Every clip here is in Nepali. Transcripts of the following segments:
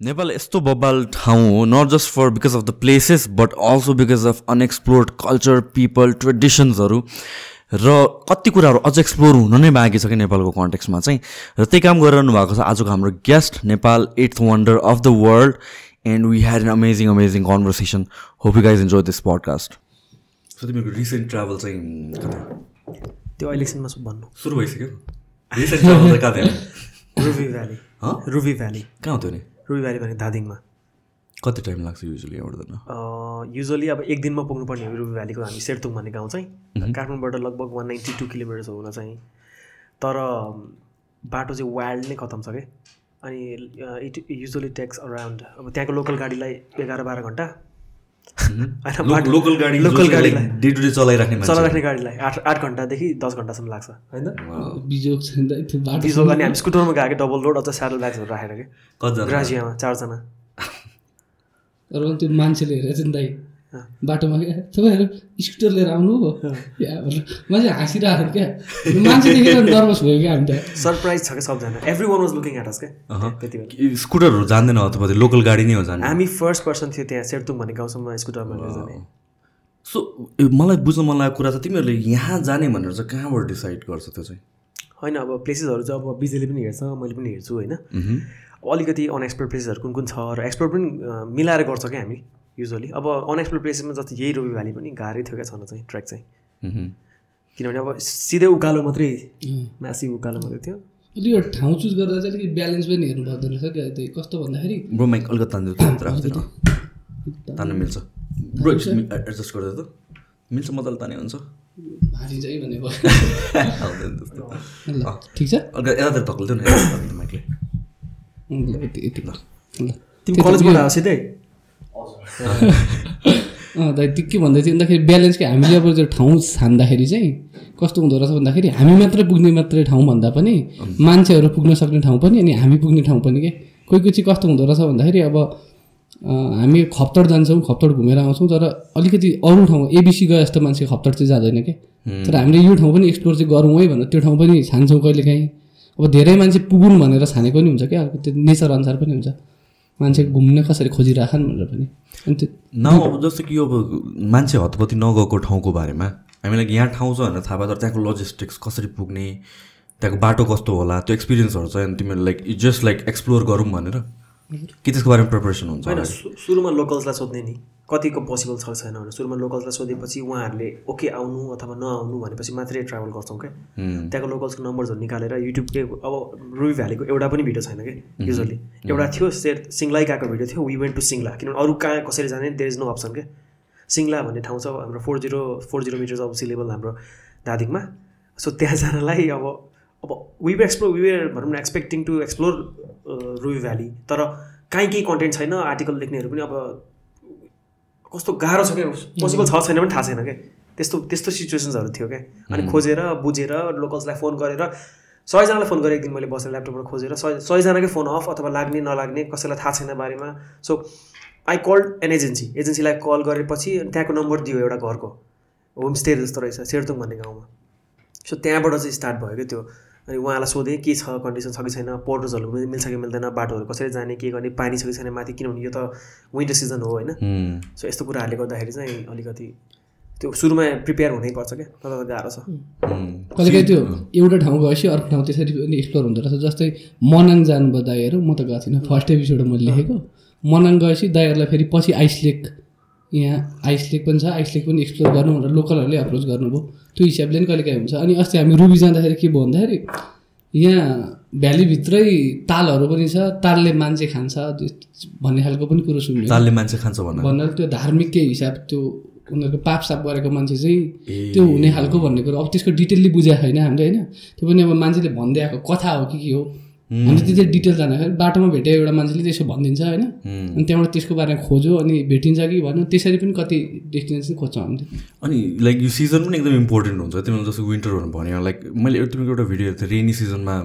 नेपाल यस्तो बब्बाल ठाउँ हो not just for because of the places but also because of unexplored culture people ट्रेडिसन्सहरू र कति कुराहरू अझ एक्सप्लोर हुन नै बाँकी छ कि नेपालको कन्टेक्समा चाहिँ। र त्यही काम गरिरहनु भएको छ आजको हाम्रो guest Nepal eighth wonder of the world and we had an amazing amazing conversation hope you guys enjoy this podcast so तिमीहरूको रिसेन्ट ट्राभल चाहिँ कता? त्यो अहिलेसम्म भन्नु। सुरु भइसक्यो। रिसेन्ट ट्राभल कहाँ थियो? रुबी भ्याली हँ? रुबी भ्याली कहाँ हो त्यो नि? रुबी भ्याली भने धादिङमा? कति टाइम लाग्छ युजली यहाँबाट युजली अब एक दिनमा पुग्नुपर्ने हो रुबी भ्यालीको हामी सेर्तुङ भन्ने गाउँ चाहिँ। काठमाडौँबाट लगभग वान नाइन्टी टू किलोमिटर्स हुन चाहिँ। तर बाटो चाहिँ वाइल्ड नै खतम छ कि? अनि इट युजली टेक्स अराउन्ड अब त्यहाँको लोकल गाडीलाई एघार बाह्र घन्टा। होइन, लोकल गाडी लोकल गाडीलाई। डे टु डे चलाइराख्ने मान्छे। चलाइराख्ने गाडीलाई। आठ आठ घन्टादेखि दस घन्टासम्म लाग्छ होइन? बिजोग छैन त्यो बाटो बिजो अनि हामी स्कुटरमा गएको डबल रोड अझ स्याडल ब्याग्सहरू राखेर कि? कतिजना ग्राजियामा चारजना। र त्यो मान्छेले हेरेर चाहिँ दाइ। बाटोमा क्या तपाईँहरू स्कुटर लिएर आउनु हो। या भनेर म चाहिँ हाँसिरहेको क्या। मान्छे देखेर नर्भस भयो क्या हामी त सरप्राइज छ क्या सबजना। Everyone was looking at us क्या त्यति बेला स्कुटरहरू जान्दैन अथवा लोकल गाडी नै हो जाने हामी फर्स्ट पर्सन थियो त्यहाँ सेर्तुङ भन्ने गाउँसम्म स्कुटरमा लिएर जाने। सो मलाई बुझ्न मन लागेको कुरा चाहिँ तिमीहरूले यहाँ जाने भनेर चाहिँ कहाँबाट डिसाइड गर्छ त्यो चाहिँ? होइन अब प्लेसेसहरू चाहिँ अब बिजेले पनि हेर्छ मैले पनि हेर्छु होइन। अब अलिकति अनएक्सप्लोर प्लेसेसहरू कुन कुन छ र एक्सप्लोर पनि मिलाएर गर्छ क्या हामी। युजली अब अनएक्सप्लोर प्लेसेसमा जति यही रुबी भ्याली पनि गाह्रै थियो क्या छन चाहिँ ट्र्याक चाहिँ। किनभने अब सिधै उकालो मात्रै म्यासिभ उकालो मात्रै थियो। अलिक यो ठाउँ चुज गर्दा चाहिँ अलिकति ब्यालेन्स पनि हेर्नु पर्दो रहेछ क्या त्यो कस्तो भन्दाखेरि? ब्रो माइक अलिकति तान्दियो त राख्दैन तान्न मिल्छ। ब्रो एडजस्ट गर्दा त। मिल्छ मजाले ताने हुन्छ। भारी चाहिँ भने भयो। आउँदैन त्यस्तो। ल ठिक छ। अलिकति यतातिर धक्लिदियो न यता माइकले ल। यति ल। तिमी कलेजबाट आएको सिधै दाइ त्यो के भन्दै थियो। भन्दाखेरि ब्यालेन्स के? हामीले अब त्यो ठाउँ छान्दाखेरि चाहिँ कस्तो हुँदो रहेछ भन्दाखेरि हामी मात्रै पुग्ने मात्रै ठाउँ भन्दा पनि मान्छेहरू पुग्न सक्ने ठाउँ पनि अनि हामी पुग्ने ठाउँ पनि के? कोही कोही चाहिँ कस्तो हुँदो रहेछ भन्दाखेरि अब हामी खप्तड जान्छौँ खप्तड घुमेर आउँछौँ तर अलिकति अरू ठाउँ एबिसी गए जस्तो मान्छे खप्तड चाहिँ जाँदैन क्या तर हामीले यो ठाउँ पनि एक्सप्लोर चाहिँ गरौँ है भनेर त्यो ठाउँ पनि छान्छौँ कहिलेकाहीँ। अब धेरै मान्छे पुगुन् भनेर छानेको पनि हुन्छ क्या? त्यो नेचर अनुसार पनि हुन्छ। मान्छे घुम्न कसरी खोजिराखन् भनेर पनि। अनि त्यो न अब जस्तो कि यो अब मान्छे हतपति नगएको ठाउँको बारेमा हामीलाई यहाँ ठाउँ छ भनेर थाहा भयो तर त्यहाँको लजिस्टिक्स कसरी पुग्ने त्यहाँको बाटो कस्तो होला त्यो एक्सपिरियन्सहरू चाहिँ अनि तिमीहरू लाइक जस्ट लाइक एक्सप्लोर गरौँ भनेर। कि त्यसको बारेमा प्रिपरेसन हुन्छ सुरुमा लोकल्सलाई सोध्ने नि। कतिको पोसिबल छ छैन भने सुरुमा लोकल्सलाई सोधेपछि उहाँहरूले ओके आउनु अथवा नआउनु भनेपछि मात्रै ट्राभल गर्छौँ क्या। त्यहाँको लोकल्सको नम्बर्सहरू निकालेर युट्युबकै अब रुबी भ्यालीको एउटा पनि भिडियो छैन कि युजली एउटा थियो सेट सिङ्गलाई गएको भिडियो थियो वी वेन्ट टु सिङ्ला किनभने अरू कहाँ कसरी जाने देयर इज नो अप्सन क्या। सिङ्ला भन्ने ठाउँ छ हाम्रो four zero four zero metres of sea level हाम्रो दादिङमा सो त्यहाँ जानलाई अब अब वी एक्सप्लोर वी वेयर भनौँ न expecting to explore Ruby Valley तर काहीँ केही कन्टेन्ट छैन आर्टिकल लेख्नेहरू पनि अब कस्तो गाह्रो छ क्या? पोसिबल छ छैन पनि थाहा छैन क्या। त्यस्तो त्यस्तो सिचुएसन्सहरू थियो क्या। अनि खोजेर बुझेर लोकल्सलाई फोन गरेर सयजनालाई फोन गरेँ एक दिन मैले बसेर ल्यापटपबाट खोजेर। सय सयजनाकै फोन अफ अथवा लाग्ने नलाग्ने कसैलाई थाहा छैन बारेमा। So I called an agency एजेन्सीलाई कल गरेपछि त्यहाँको नम्बर दियो एउटा घरको। होमस्टे जस्तो रहेछ सेर्तुङ भन्ने गाउँमा। सो त्यहाँबाट चाहिँ स्टार्ट भयो क्या त्यो। अनि उहाँलाई सोधेँ के छ कन्डिसन छ कि छैन पोर्टर्सहरू पनि मिल्छ कि मिल्दैन बाटोहरू कसरी जाने के गर्ने पानी छ कि छैन माथि किनभने यो त विन्टर सिजन हो होइन? हुँ। सो यस्तो कुराहरूले गर्दाखेरि चाहिँ अलिकति त्यो सुरुमा प्रिपेयर हुनैपर्छ क्या तर गाह्रो छ। हुँ। कहिलेकाहीँ त्यो एउटा ठाउँ गएपछि अर्को ठाउँ त्यसरी पनि एक्सप्लोर हुँदो रहेछ। जस्तै मनाङ जानुभयो दाईहरू म त गएको थिइनँ। फर्स्ट एपिसोड मैले लेखेको। मनाङ गएपछि दाईहरूलाई फेरि पछि आइस लेक यहाँ आइस लेक पनि छ आइस लेक पनि एक्सप्लोर गर्नु भनेर लोकलहरूले अप्रोच गर्नुभयो। त्यो हिसाबले पनि कहिलेकाहीँ हुन्छ। अनि अस्ति हामी रुबी जाँदाखेरि के भयो भन्दाखेरि यहाँ भ्यालीभित्रै तालहरू पनि छ तालले मान्छे खान्छ भन्ने खालको पनि कुरो सुन्यो। तालले मान्छे खान्छ भनेर। भन्नाले त्यो धार्मिक के हिसाब त्यो उनीहरूको पाप साप गरेको मान्छे चाहिँ त्यो हुने खालको भन्ने कुरो। अब त्यसको डिटेलली बुझाएको छैन हामीले होइन? त्यो पनि अब मान्छेले भन्दै आएको कथा हो कि के हो? हामीले त्यति डिटेल जाँदाखेरि बाटोमा भेट्यो एउटा मान्छेले त्यसो भनिदिन्छ होइन? अनि त्यहाँबाट त्यसको बारेमा खोज्यो अनि भेटिन्छ कि भन्यो त्यसरी पनि कति डेस्टिनेसन खोज्छौँ हामीले। अनि लाइक यो सिजन पनि एकदम इम्पोर्टेन्ट हुन्छ। तिमीले जस्तो विन्टरहरू भन्यो लाइक मैले तिमीको एउटा भिडियो हेर्थेँ रेनी सिजनमा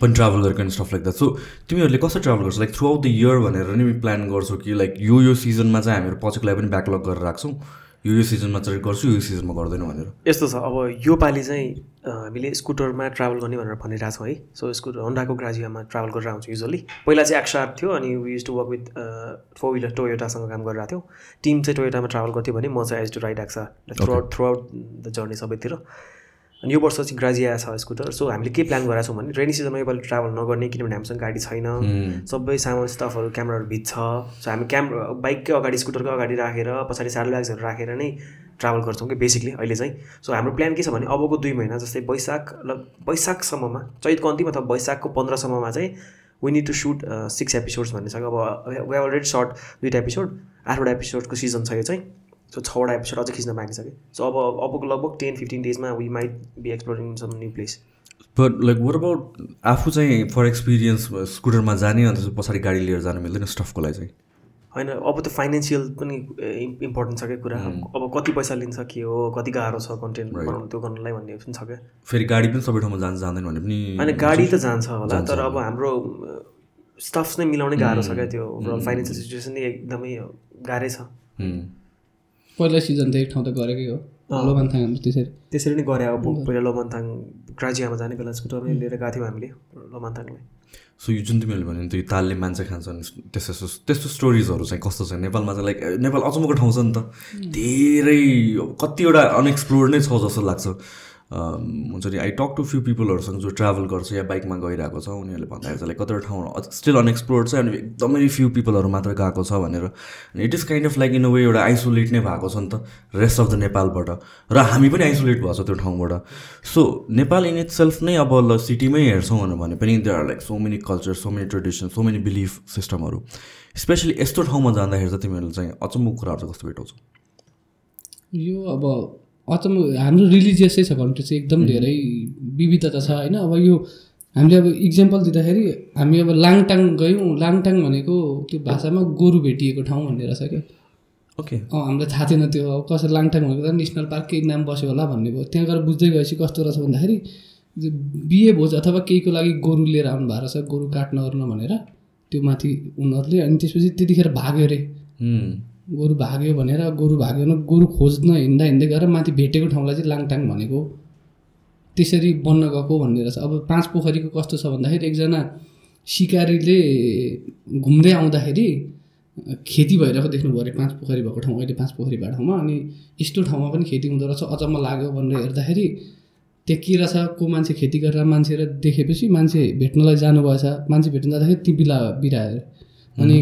पनि ट्राभल गरेको and stuff like that so तिमीहरूले कसरी ट्राभल गर्छौ? Like throughout the year भनेर नि प्लान गर्छौ कि लाइक यो यो सिजनमा चाहिँ हामीहरू पछिको लागि पनि ब्याकलग गरेर राख्छौँ? यो यो सिजनमा चाहिँ गर्छु यो सिजनमा गर्दैन भनेर। यस्तो छ अब यो पालि चाहिँ हामीले स्कुटरमा ट्राभल गर्ने भनेर भनिरहेको छौँ है। सो स्कुटर होन्डाको ग्राजियामा ट्राभल गरेर आउँछु युजली पहिला चाहिँ एक्सार थियो अनि we used to work with four wheeler टोयोटासँग काम गरिरहेको थियो। टिम चाहिँ टोयोटामा ट्राभल गर्थ्यो भने म चाहिँ has to ride XR throughout throughout the journey सबैतिर। अनि यो वर्ष चाहिँ ग्राजिया छ स्कुटर। सो हामीले के प्लान गरेका छौँ भने रेनी सिजनमा योपालि ट्राभल नगर्ने किनभने हामीसँग गाडी छैन। सबै सामान स्टफहरू क्यामराहरू भिज छ। सो हामी क्याम बाइककै अगाडि स्कुटरकै अगाडि राखेर पछाडि स्याडल ब्याग्सहरू राखेर नै ट्राभल गर्छौँ कि बेसिकली अहिले चाहिँ। सो हाम्रो प्लान के छ भने अबको दुई महिना जस्तै वैशाख ल वैशाखसम्ममा चैतको अन्तिम अथवा वैशाखको पन्ध्रसम्ममा चाहिँ we need to shoot six episodes भन्ने छ। अब वी अलरेडी सर्ट दुइटा एपिसोड आठवटा एपिसोडको सिजन छ यो चाहिँ। सो छवटा एपिसोड अझै खिच्न बाँकी छ कि सो अब अबको लगभग ten fifteen डेजमा we might be exploring some new place but like were about आफू चाहिँ फर एक्सपिरियन्स स्कुटरमा जाने अन्त पछाडि गाडी लिएर जानु मिल्दैन स्टफको लागि चाहिँ? होइन अब त फाइनेन्सियल पनि इम्पोर्टेन्ट छ क्या कुरा। अब कति पैसा लिन्छ के हो कति गाह्रो छ कन्टेन्ट बनाउनु त्यो गर्नलाई भन्ने पनि छ क्या। फेरि गाडी पनि सबै ठाउँमा जान्छ जाँदैन भने पनि होइन गाडी त जान्छ होला तर अब हाम्रो स्टफ्स नै मिलाउनै गाह्रो छ क्या त्यो फाइनेन्सियल सिचुएसन नै एकदमै गाह्रै छ। पहिला सिजन त एक ठाउँ त गरेकै हो। लोमान्थाङ हाम्रो त्यसरी। त्यसरी नै गरे अब पहिला लोमान्थाङ ग्राजियामा जाने बेला स्कुटरमै लिएर गएको थियौँ हामीले लोमान्थाङलाई। सो यो जुन तिमीहरूले भन्यो नि त्यो तालले मान्छे खान्छन् त्यस्तो त्यस्तो स्टोरिजहरू चाहिँ कस्तो छ? नेपालमा चाहिँ लाइक नेपाल अचम्मको ठाउँ छ नि त। धेरै अब कतिवटा अनएक्सप्लोर नै छ जस्तो लाग्छ। हुन्छ नि आई टक टु फ्यु पिपलहरूसँग जो ट्राभल गर्छ या बाइकमा गइरहेको छ उनीहरूले भन्दाखेरि चाहिँ लाइक कतिवटा ठाउँ स्टिल अनएक्सप्लोर्ड छ अनि एकदमै फ्यु पिपलहरू मात्र गएको छ भनेर। It is kind of like in a way एउटा आइसोलेट नै भएको छ नि त रेस्ट अफ द नेपालबाट र हामी पनि आइसोलेट भएको छ त्यो ठाउँबाट। So Nepal in itself नै अब ल सिटीमै हेर्छौँ भने पनि there are like so many culture so many tradition so many belief सिस्टमहरू स्पेसली यस्तो ठाउँमा जाँदाखेरि चाहिँ तिमीहरूले चाहिँ अचम्मको कुराहरू चाहिँ कस्तो भेटाउँछौ? यो अब अचम्म हाम्रो रिलिजियसै छ कन्ट्री चाहिँ एकदम धेरै विविधता छ होइन? अब यो हामीले अब इक्जाम्पल दिँदाखेरि हामी अब लाङटाङ गयौँ लाङटाङ भनेको त्यो भाषामा गोरु भेटिएको ठाउँ भन्ने रहेछ क्या। ओके अँ हामीलाई थाहा थिएन त्यो। अब कसरी लाङटाङ भनेको त नेसनल पार्क केही नाम बस्यो होला भन्ने भयो। त्यहाँ गएर बुझ्दै गएपछि कस्तो रहेछ भन्दाखेरि बिहे भोज अथवा केहीको लागि गोरु लिएर आउनु भएको रहेछ गोरु काट्न ओर्न भनेर त्यो माथि उनीहरूले अनि त्यसपछि त्यतिखेर भाग्यो अरे। गोरु भाग्यो भनेर गोरु भाग्यो भने गोरु खोज्न हिँड्दा हिँड्दै गएर माथि भेटेको ठाउँलाई चाहिँ लाङटाङ भनेको त्यसरी बन्न गएको भन्ने रहेछ अब पाँच पोखरीको कस्तो छ भन्दाखेरि एकजना सिकारीले घुम्दै आउँदाखेरि खेती भइरहेको देख्नुभयो अरे पाँच पोखरी भएको ठाउँ अहिले पाँच पोखरी भएको ठाउँमा। अनि यस्तो ठाउँमा पनि खेती हुँदो रहेछ। अचम्म लाग्यो भनेर हेर्दाखेरि त्यहाँ के रहेछ को मान्छे खेती गरेर मान्छे र देखेपछि मान्छे भेट्नलाई जानुभएछ। मान्छे भेट्न जाँदाखेरि ती बिला बिरायो। अनि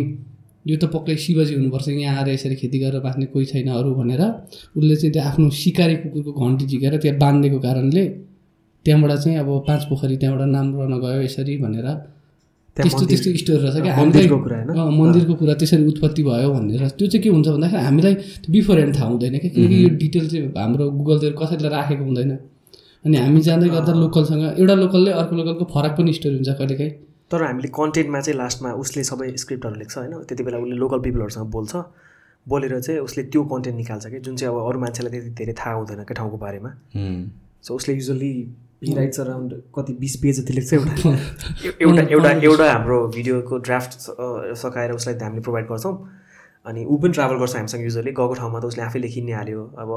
यो त पक्कै शिवजी हुनुपर्छ यहाँ आएर यसरी खेती गरेर बाँच्ने कोही छैन अरू भनेर उसले चाहिँ त्यो आफ्नो सिकारी कुकुरको घन्टी झिकेर त्यहाँ बाँधिदिएको कारणले त्यहाँबाट चाहिँ अब पाँच पोखरी त्यहाँबाट नाम रहन गयो यसरी भनेर त्यस्तो त्यस्तो स्टोरी रहेछ क्या। हामीलाई मन्दिरको कुरा त्यसरी उत्पत्ति भयो भनेर। त्यो चाहिँ के हुन्छ भन्दाखेरि हामीलाई बिफोर ह्यान्ड थाहा हुँदैन क्या। किनकि यो डिटेल चाहिँ हाम्रो गुगलतिर कसैले राखेको हुँदैन। अनि हामी जाँदै गर्दा लोकलसँग एउटा लोकलले अर्को लोकलको फरक पनि स्टोरी हुन्छ कहिलेकाहीँ। तर हामीले कन्टेन्टमा चाहिँ लास्टमा उसले सबै स्क्रिप्टहरू लेख्छ होइन। त्यति बेला उसले लोकल पिपलहरूसँग बोल्छ। बोलेर चाहिँ उसले त्यो कन्टेन्ट निकाल्छ कि जुन चाहिँ अब अरू मान्छेलाई त्यति धेरै थाहा हुँदैन क्या ठाउँको बारेमा। सो उसले युजली हि राइट्स अराउन्ड कति बिस पेज जति लेख्छ एउटा। एउटा एउटा एउटा हाम्रो भिडियोको ड्राफ्ट सकाएर उसलाई हामीले प्रोभाइड गर्छौँ। अनि ऊ पनि ट्राभल गर्छ हामीसँग युजली गएको ठाउँमा त उसले आफै लेखिने हाल्यो। अब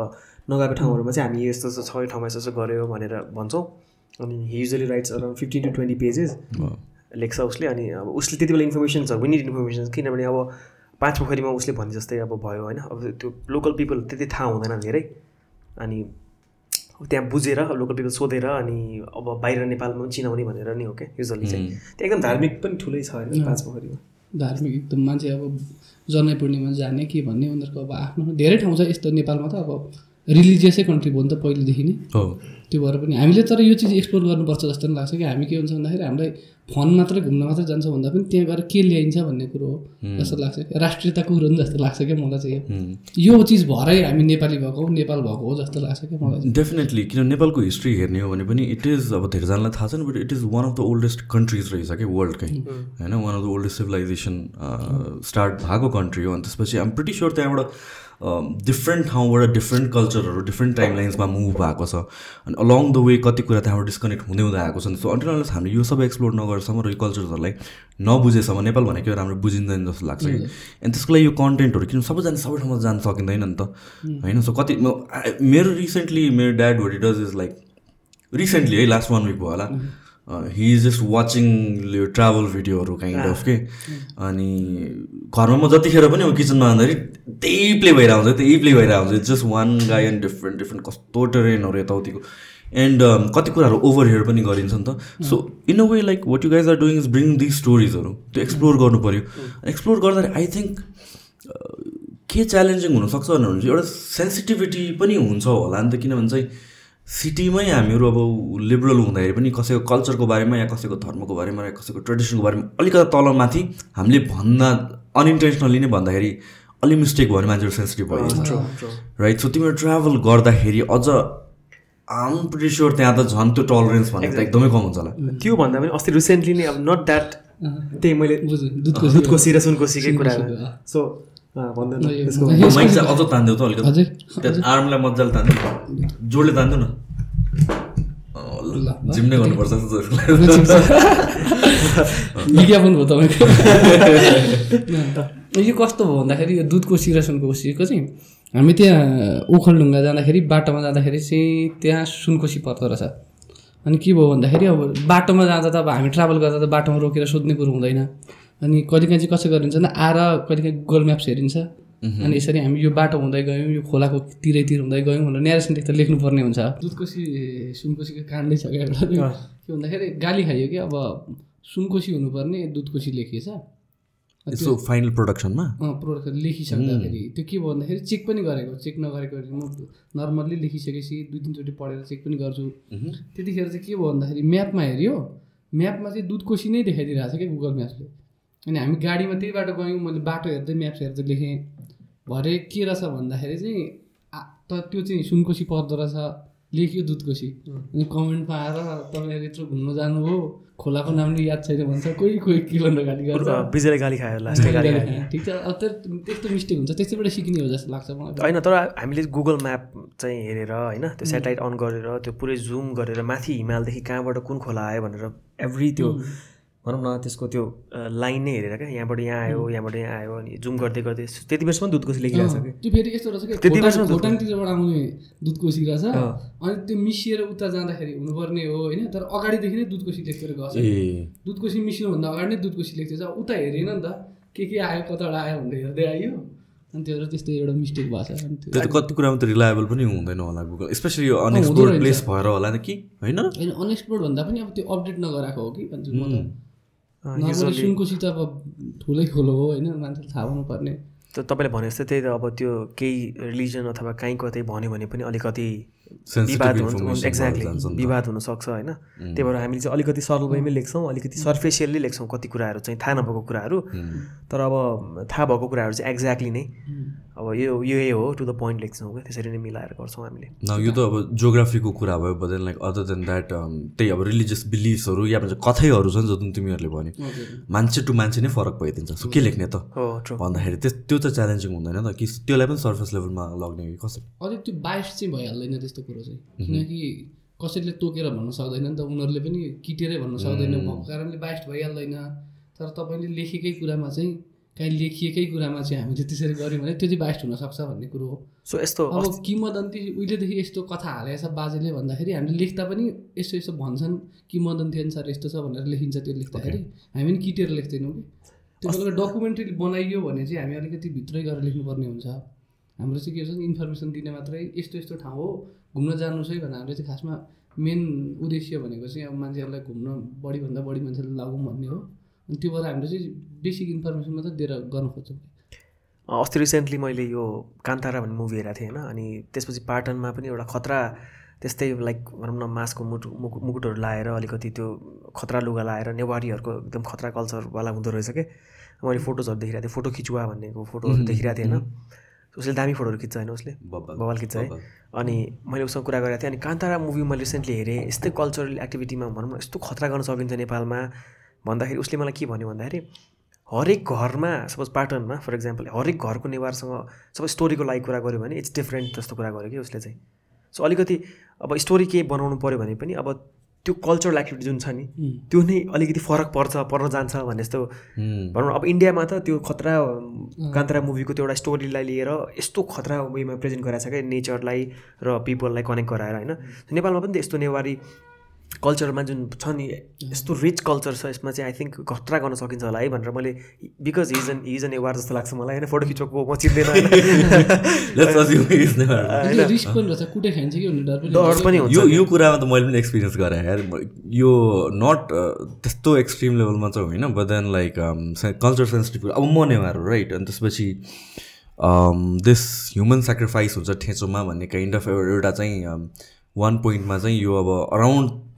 नगएको ठाउँहरूमा चाहिँ हामी यस्तो यस्तो छ यो ठाउँमा यस्तो यस्तो गऱ्यो भनेर भन्छौँ। अनि he usually writes around fifteen to twenty pages लेख्छ उसले अनि अब उसले त्यति बेला इन्फर्मेसन छ विनिड इन्फर्मेसन किनभने अब पाँच पोखरीमा उसले भने जस्तै अब भयो होइन। अब त्यो लोकल पिपल त्यति थाहा हुँदैन धेरै। अनि त्यहाँ बुझेर लोकल पिपल सोधेर अनि अब बाहिर नेपालमा पनि चिनाउने भनेर नि हो क्या युजली चाहिँ। त्यहाँ एकदम धार्मिक पनि ठुलै छ होइन पाँच पोखरीमा धार्मिक एकदम मान्छे अब जनै पूर्णिमा जाने के भन्ने उनीहरूको अब आफ्नो धेरै ठाउँ छ यस्तो नेपालमा त अब रिलिजियसै कन्ट्री भयो नि त पहिलेदेखि नै। हो। त्यो भएर पनि हामीले तर यो चिज एक्सप्लोर गर्नुपर्छ जस्तो पनि लाग्छ कि हामी के हुन्छ भन्दाखेरि हामीलाई फन मात्रै घुम्न मात्रै जान्छ भन्दा पनि त्यहाँ गएर के ल्याइन्छ भन्ने कुरो हो जस्तो लाग्छ राष्ट्रियताको कुरो नि जस्तो लाग्छ क्या मलाई चाहिँ यो। चिज भरै हामी नेपाली भएको हो नेपाल भएको हो जस्तो लाग्छ क्या मलाई डेफिनेटली किन नेपालको हिस्ट्री हेर्ने हो भने पनि इट इज अब धेरैजनालाई थाहा छैन but it is one of the oldest countries रहेछ कि वर्ल्डकै होइन one of the oldest civilisation start भएको कन्ट्री हो। अनि त्यसपछि आम प्रिटी स्योर त्यहाँबाट डिफ्रेन्ट ठाउँबाट डिफ्रेन्ट कल्चरहरू डिफ्रेन्ट टाइम लाइन्समा मुभ भएको छ। अनि अलङ द वे कति कुरा त्यहाँबाट डिस्कनेक्ट हुँदै हुँदै आएको छ। सो अन्टिल हामीले यो सबै एक्सप्लोर नगरेसम्म र यो कल्चर्सहरूलाई नबुझेसम्म नेपाल भनेको राम्रो बुझिँदैन जस्तो लाग्छ कि। अनि त्यसको लागि यो कन्टेन्टहरू किन सबैजना सबै ठाउँमा जान सकिँदैन नि त। होइन? सो कति मेरो रिसेन्टली मेरो dad what does is like recently है लास्ट वान विक भयो होला। हि इज जस्ट वाचिङ यो ट्राभल भिडियोहरू काइन्ड अफ के अनि घरमा म जतिखेर पनि अब किचनमा जाँदाखेरि त्यही प्ले भइरहेको हुन्छ त्यही प्ले भइरहेको हुन्छ। Just one guy and different different कस्तो ट्रेनहरू यताउतिको। एन्ड कति कुराहरू ओभर हेयर पनि गरिन्छ नि त। So in a way like what you guys are doing is bring this स्टोरिजहरू त्यो एक्सप्लोर गर्नु पऱ्यो एक्सप्लोर गर्दाखेरि आई थिङ्क के च्यालेन्जिङ हुनसक्छ भनेर चाहिँ एउटा सेन्सिटिभिटी पनि हुन्छ होला नि त। किनभने चाहिँ सिटीमै हामीहरू अब लिबरल हुँदाखेरि पनि कसैको कल्चरको बारेमा या कसैको धर्मको बारेमा या कसैको ट्रेडिसनको बारेमा अलिकति तलमाथि हामीले भन्दा अनइन्टेन्सनली नै भन्दाखेरि अलिक मिस्टेक भयो भने मान्छेहरू सेन्सिटिभ भइन्छ राइट सो तिमीहरू ट्राभल गर्दाखेरि अझ आम प्रिस्योर त्यहाँ त झन् त्यो टलरेन्स भनेको त एकदमै कम हुन्छ होला। त्यो भन्दा पनि अस्ति रिसेन्टली नै अब नट द्याट त्यही मैले दुधको दुधको सिर सुनकोसीकै कुरा। सो भन्दा न यो- त्यसको यो- माइक चाहिँ अझ तान्देऊ त अलिकति हजुर त्यहाँ आर्मलाई मजाले तान्देऊ जोडले तान्देऊ न अँ, ल, ल। जिम नै गर्नुपर्छ। विज्ञापन हो तपाईँको यो कस्तो भयो भन्दाखेरि यो दुधको सिरा सुनकोसीको चाहिँ हामी त्यहाँ ओखलढुङ्गा जाँदाखेरि बाटोमा जाँदाखेरि चाहिँ त्यहाँ सुनकोसी पर्दो रहेछ अनि के भयो भन्दाखेरि अब बाटोमा जाँदा त अब हामी ट्राभल गर्दा त बाटोमा रोकेर सोध्ने कुरो हुँदैन अनि कहिलेकाहीँ चाहिँ कसो गरिन्छ भने आएर कहिलेकाहीँ गुगल म्याप्स हेरिन्छ। अनि यसरी हामी यो बाटो हुँदै गयौँ यो खोलाको तिरैतिर हुँदै गयौँ भनेर न्यारेसन त लेख्नुपर्ने हुन्छ। दुधकोसी सुनकोसीको काण्डै छ क्या एउटा के भन्दाखेरि गाली खाइयो कि अब सुनकोसी हुनुपर्ने दुधकोसी लेखिएछ। यसो फाइनल प्रोडक्सनमा प्रोडक्ट लेखिसक्दाखेरि। त्यो के भयो भन्दाखेरि चेक पनि गरेको चेक नगरेको म नर्मल्ली लेखिसकेपछि दुई तिनचोटि पढेर चेक पनि गर्छु। त्यतिखेर चाहिँ के भयो भन्दाखेरि म्यापमा हेऱ्यो म्यापमा चाहिँ दुधकोसी नै देखाइदिइरहेको छ क्या गुगल म्याप्सले अनि हामी गाडीमा त्यही बाटो गयौँ मैले बाटो हेर्दै म्याप्स हेर्दै लेखेँ। भरे के रहेछ भन्दाखेरि चाहिँ त त्यो चाहिँ सुनकोसी पर्दो रहेछ। लेख्यो दुधकोसी अनि कमेन्टमा आएर तपाईँहरू यत्रो घुम्नु जानु हो खोलाको नाम नि याद छैन भन्छ। कोही कोही के भनेर गाली गर्छ विजयले गाली खायो लास्टै गाली ठिक छ। अब त्यो त्यस्तो मिस्टेक हुन्छ। त्यस्तैबाट सिक्ने हो जस्तो लाग्छ मलाई। होइन तर हामीले गुगल म्याप चाहिँ हेरेर होइन त्यो सेटेलाइट अन गरेर त्यो पुरै जुम गरेर माथि हिमालदेखि कहाँबाट कुन खोला आयो भनेर एभ्री त्यो भनौँ न त्यसको त्यो लाइन नै हेरेर क्या यहाँबाट यहाँ आयो यहाँबाट यहाँ आयो अनि जुम गर्दै गर्दै त्यति बेरसम्म दुधकोसी लेखिरहेको छ कि त्यो फेरि यस्तो रहेछ कि त्यति खोटाङतिरबाट आउने दुधकोसी रहेछ। अनि त्यो मिसिएर उता जाँदाखेरि हुनुपर्ने हो होइन? तर अगाडिदेखि नै दुधकोसी लेखेर गछ ए। दुधकोसी मिसिनुभन्दा अगाडि नै दुधकोसी लेख्दैछ उता हेरेन नि त के के आयो कताबाट आयो भनेर हेर्दै आयो अनि त्यो त्यस्तो एउटा मिस्टेक भएको छ। त्यो त कति कुरामा त रिलायबल पनि हुँदैन होला गुगल स्पेसली यो अनएक्सप्लोर्ड। प्लेस भएर होला नि कि होइन? होइन अनएक्सप्लोर्ड भन्दा पनि अब त्यो अपडेट नगराएको हो कि भन्छु म त। नर्मली त अब ठुलै खोलो हो होइन? मान्छेले थाहा हुनुपर्ने त तपाईँले भने जस्तै त्यही त अब त्यो केही रिलिजन अथवा कहीँ कतै भन्यो भने पनि अलिकति विवाद हुन्छ। एक्ज्याक्टली। विवाद हुनसक्छ होइन? त्यही भएर हामीले चाहिँ अलिकति सरल वेमै लेख्छौँ अलिकति सर्फेसियल्ली लेख्छौँ कति कुराहरू चाहिँ थाहा नभएको कुराहरू। तर अब थाहा भएको कुराहरू चाहिँ एक्ज्याक्टली नै। अब यो यही हो टु द पोइन्ट लेख्छौँ क्या त्यसरी नै मिलाएर गर्छौँ हामीले। न यो त अब जोग्राफीको कुरा भयो but then like other than that त्यही अब रिलिजियस बिलिफ्सहरू या भन्छ कथैहरू छन् जुन तिमीहरूले भन्यो मान्छे टु मान्छे नै फरक भइदिन्छ। सो के लेख्ने त? भन्दाखेरि त्यस त्यो त च्यालेन्जिङ हुँदैन त कि त्यसलाई पनि सर्फेस लेभलमा लग्ने कि कसरी? अझै त्यो बाइस चाहिँ भइहाल्दैन त्यस्तो कुरो चाहिँ। किनकि कसैले तोकेर भन्न सक्दैन नि त उनीहरूले पनि किटेरै भन्न सक्दैन। भएको कारणले बाइस भइहाल्दैन। तर तपाईँले लेखेकै कुरामा चाहिँ काहीँ लेखिएकै कुरामा चाहिँ हामीले त्यसरी गऱ्यौँ भने त्यो चाहिँ बाइस्ट हुनसक्छ भन्ने कुरो हो। सो यस्तो अब किंवदन्ती उहिलेदेखि यस्तो कथा हालेको छ बाजेले भन्दाखेरि हामीले लेख्दा पनि यस्तो यस्तो भन्छन् किंवदन्ती अनुसार यस्तो छ भनेर लेखिन्छ त्यो लेख्दाखेरि। हामी पनि किटेर लेख्दैनौँ कि। त्यो बेला डकुमेन्ट्री बनाइयो भने चाहिँ हामी अलिकति भित्रै गएर लेख्नुपर्ने हुन्छ। हाम्रो चाहिँ के हुन्छ इन्फर्मेसन दिने मात्रै यस्तो यस्तो ठाउँ हो घुम्न जानुहोस् है भनेर हामीले चाहिँ खासमा मेन उद्देश्य भनेको चाहिँ अब मान्छेहरूलाई घुम्न बढीभन्दा बढी मान्छेलाई लागौँ भन्ने हो। अनि त्यो भएर हामीले चाहिँ बेसिक इन्फर्मेसन मात्रै दिएर गर्न खोज्छौँ। अस्ति रिसेन्टली मैले यो कान्तारा भन्ने मुभी हेरेको थिएँ होइन अनि त्यसपछि पाटनमा पनि एउटा खतरा त्यस्तै लाइक भनौँ न मासको मुटु मुकु मुकुटहरू लाएर अलिकति त्यो खतरा लुगा लाएर नेवारीहरूको एकदम खतरा कल्चरवाला हुँदो रहेछ कि। मैले फोटोजहरू देखिरहेको थिएँ फोटो खिचुवा भन्नेको फोटोहरू देखिरहेको थिएँ होइन। उसले दामी फोटोहरू खिच्छ होइन उसले। बवाल खिच्छ है। अनि मैले उसँग कुरा गरेको थिएँ अनि कान्तारा मुभी मैले रिसेन्टली हेरेँ यस्तै कल्चरल एक्टिभिटीमा भनौँ न यस्तो खतरा गर्न सकिन्छ नेपालमा। भन्दाखेरि उसले मलाई के भन्यो भन्दाखेरि हरेक घरमा सपोज पाटनमा फर इक्जाम्पल हरेक घरको नेवारसँग सपोज स्टोरीको लागि कुरा गऱ्यो भने इट्स डिफ्रेन्ट जस्तो कुरा गर्यो कि उसले चाहिँ। सो अलिकति अब स्टोरी केही बनाउनु पऱ्यो भने पनि अब त्यो कल्चरल एक्टिभिटी जुन छ नि त्यो नै अलिकति फरक पर्छ पर्न जान्छ भन्ने जस्तो भनौँ न अब इन्डियामा त त्यो खतरा कान्तरा मुभीको त्यो एउटा स्टोरीलाई लिएर यस्तो खतरा वेमा प्रेजेन्ट गराएको छ क्या नेचरलाई र पिपललाई कनेक्ट गराएर होइन? नेपालमा पनि त यस्तो नेवारी कल्चरमा जुन छ नि यस्तो रिच कल्चर छ यसमा चाहिँ आई थिङ्क खतरा गर्न सकिन्छ होला है भनेर मैले because he's an he's an Newar जस्तो लाग्छ मलाई होइन? फोटो खिचोको म चिन्दैन होइन? यो यो कुरामा त मैले पनि एक्सपिरियन्स गरेँ यार। यो नट त्यस्तो एक्सट्रिम लेभलमा चाहिँ होइन but then like culture sensitive अब म नेवार हो राइट अनि त्यसपछि दिस ह्युमन सेक्रिफाइस हुन्छ ठेचोमा भन्ने काइन्ड अफ एउटा चाहिँ वान पोइन्टमा चाहिँ यो अब अराउन्ड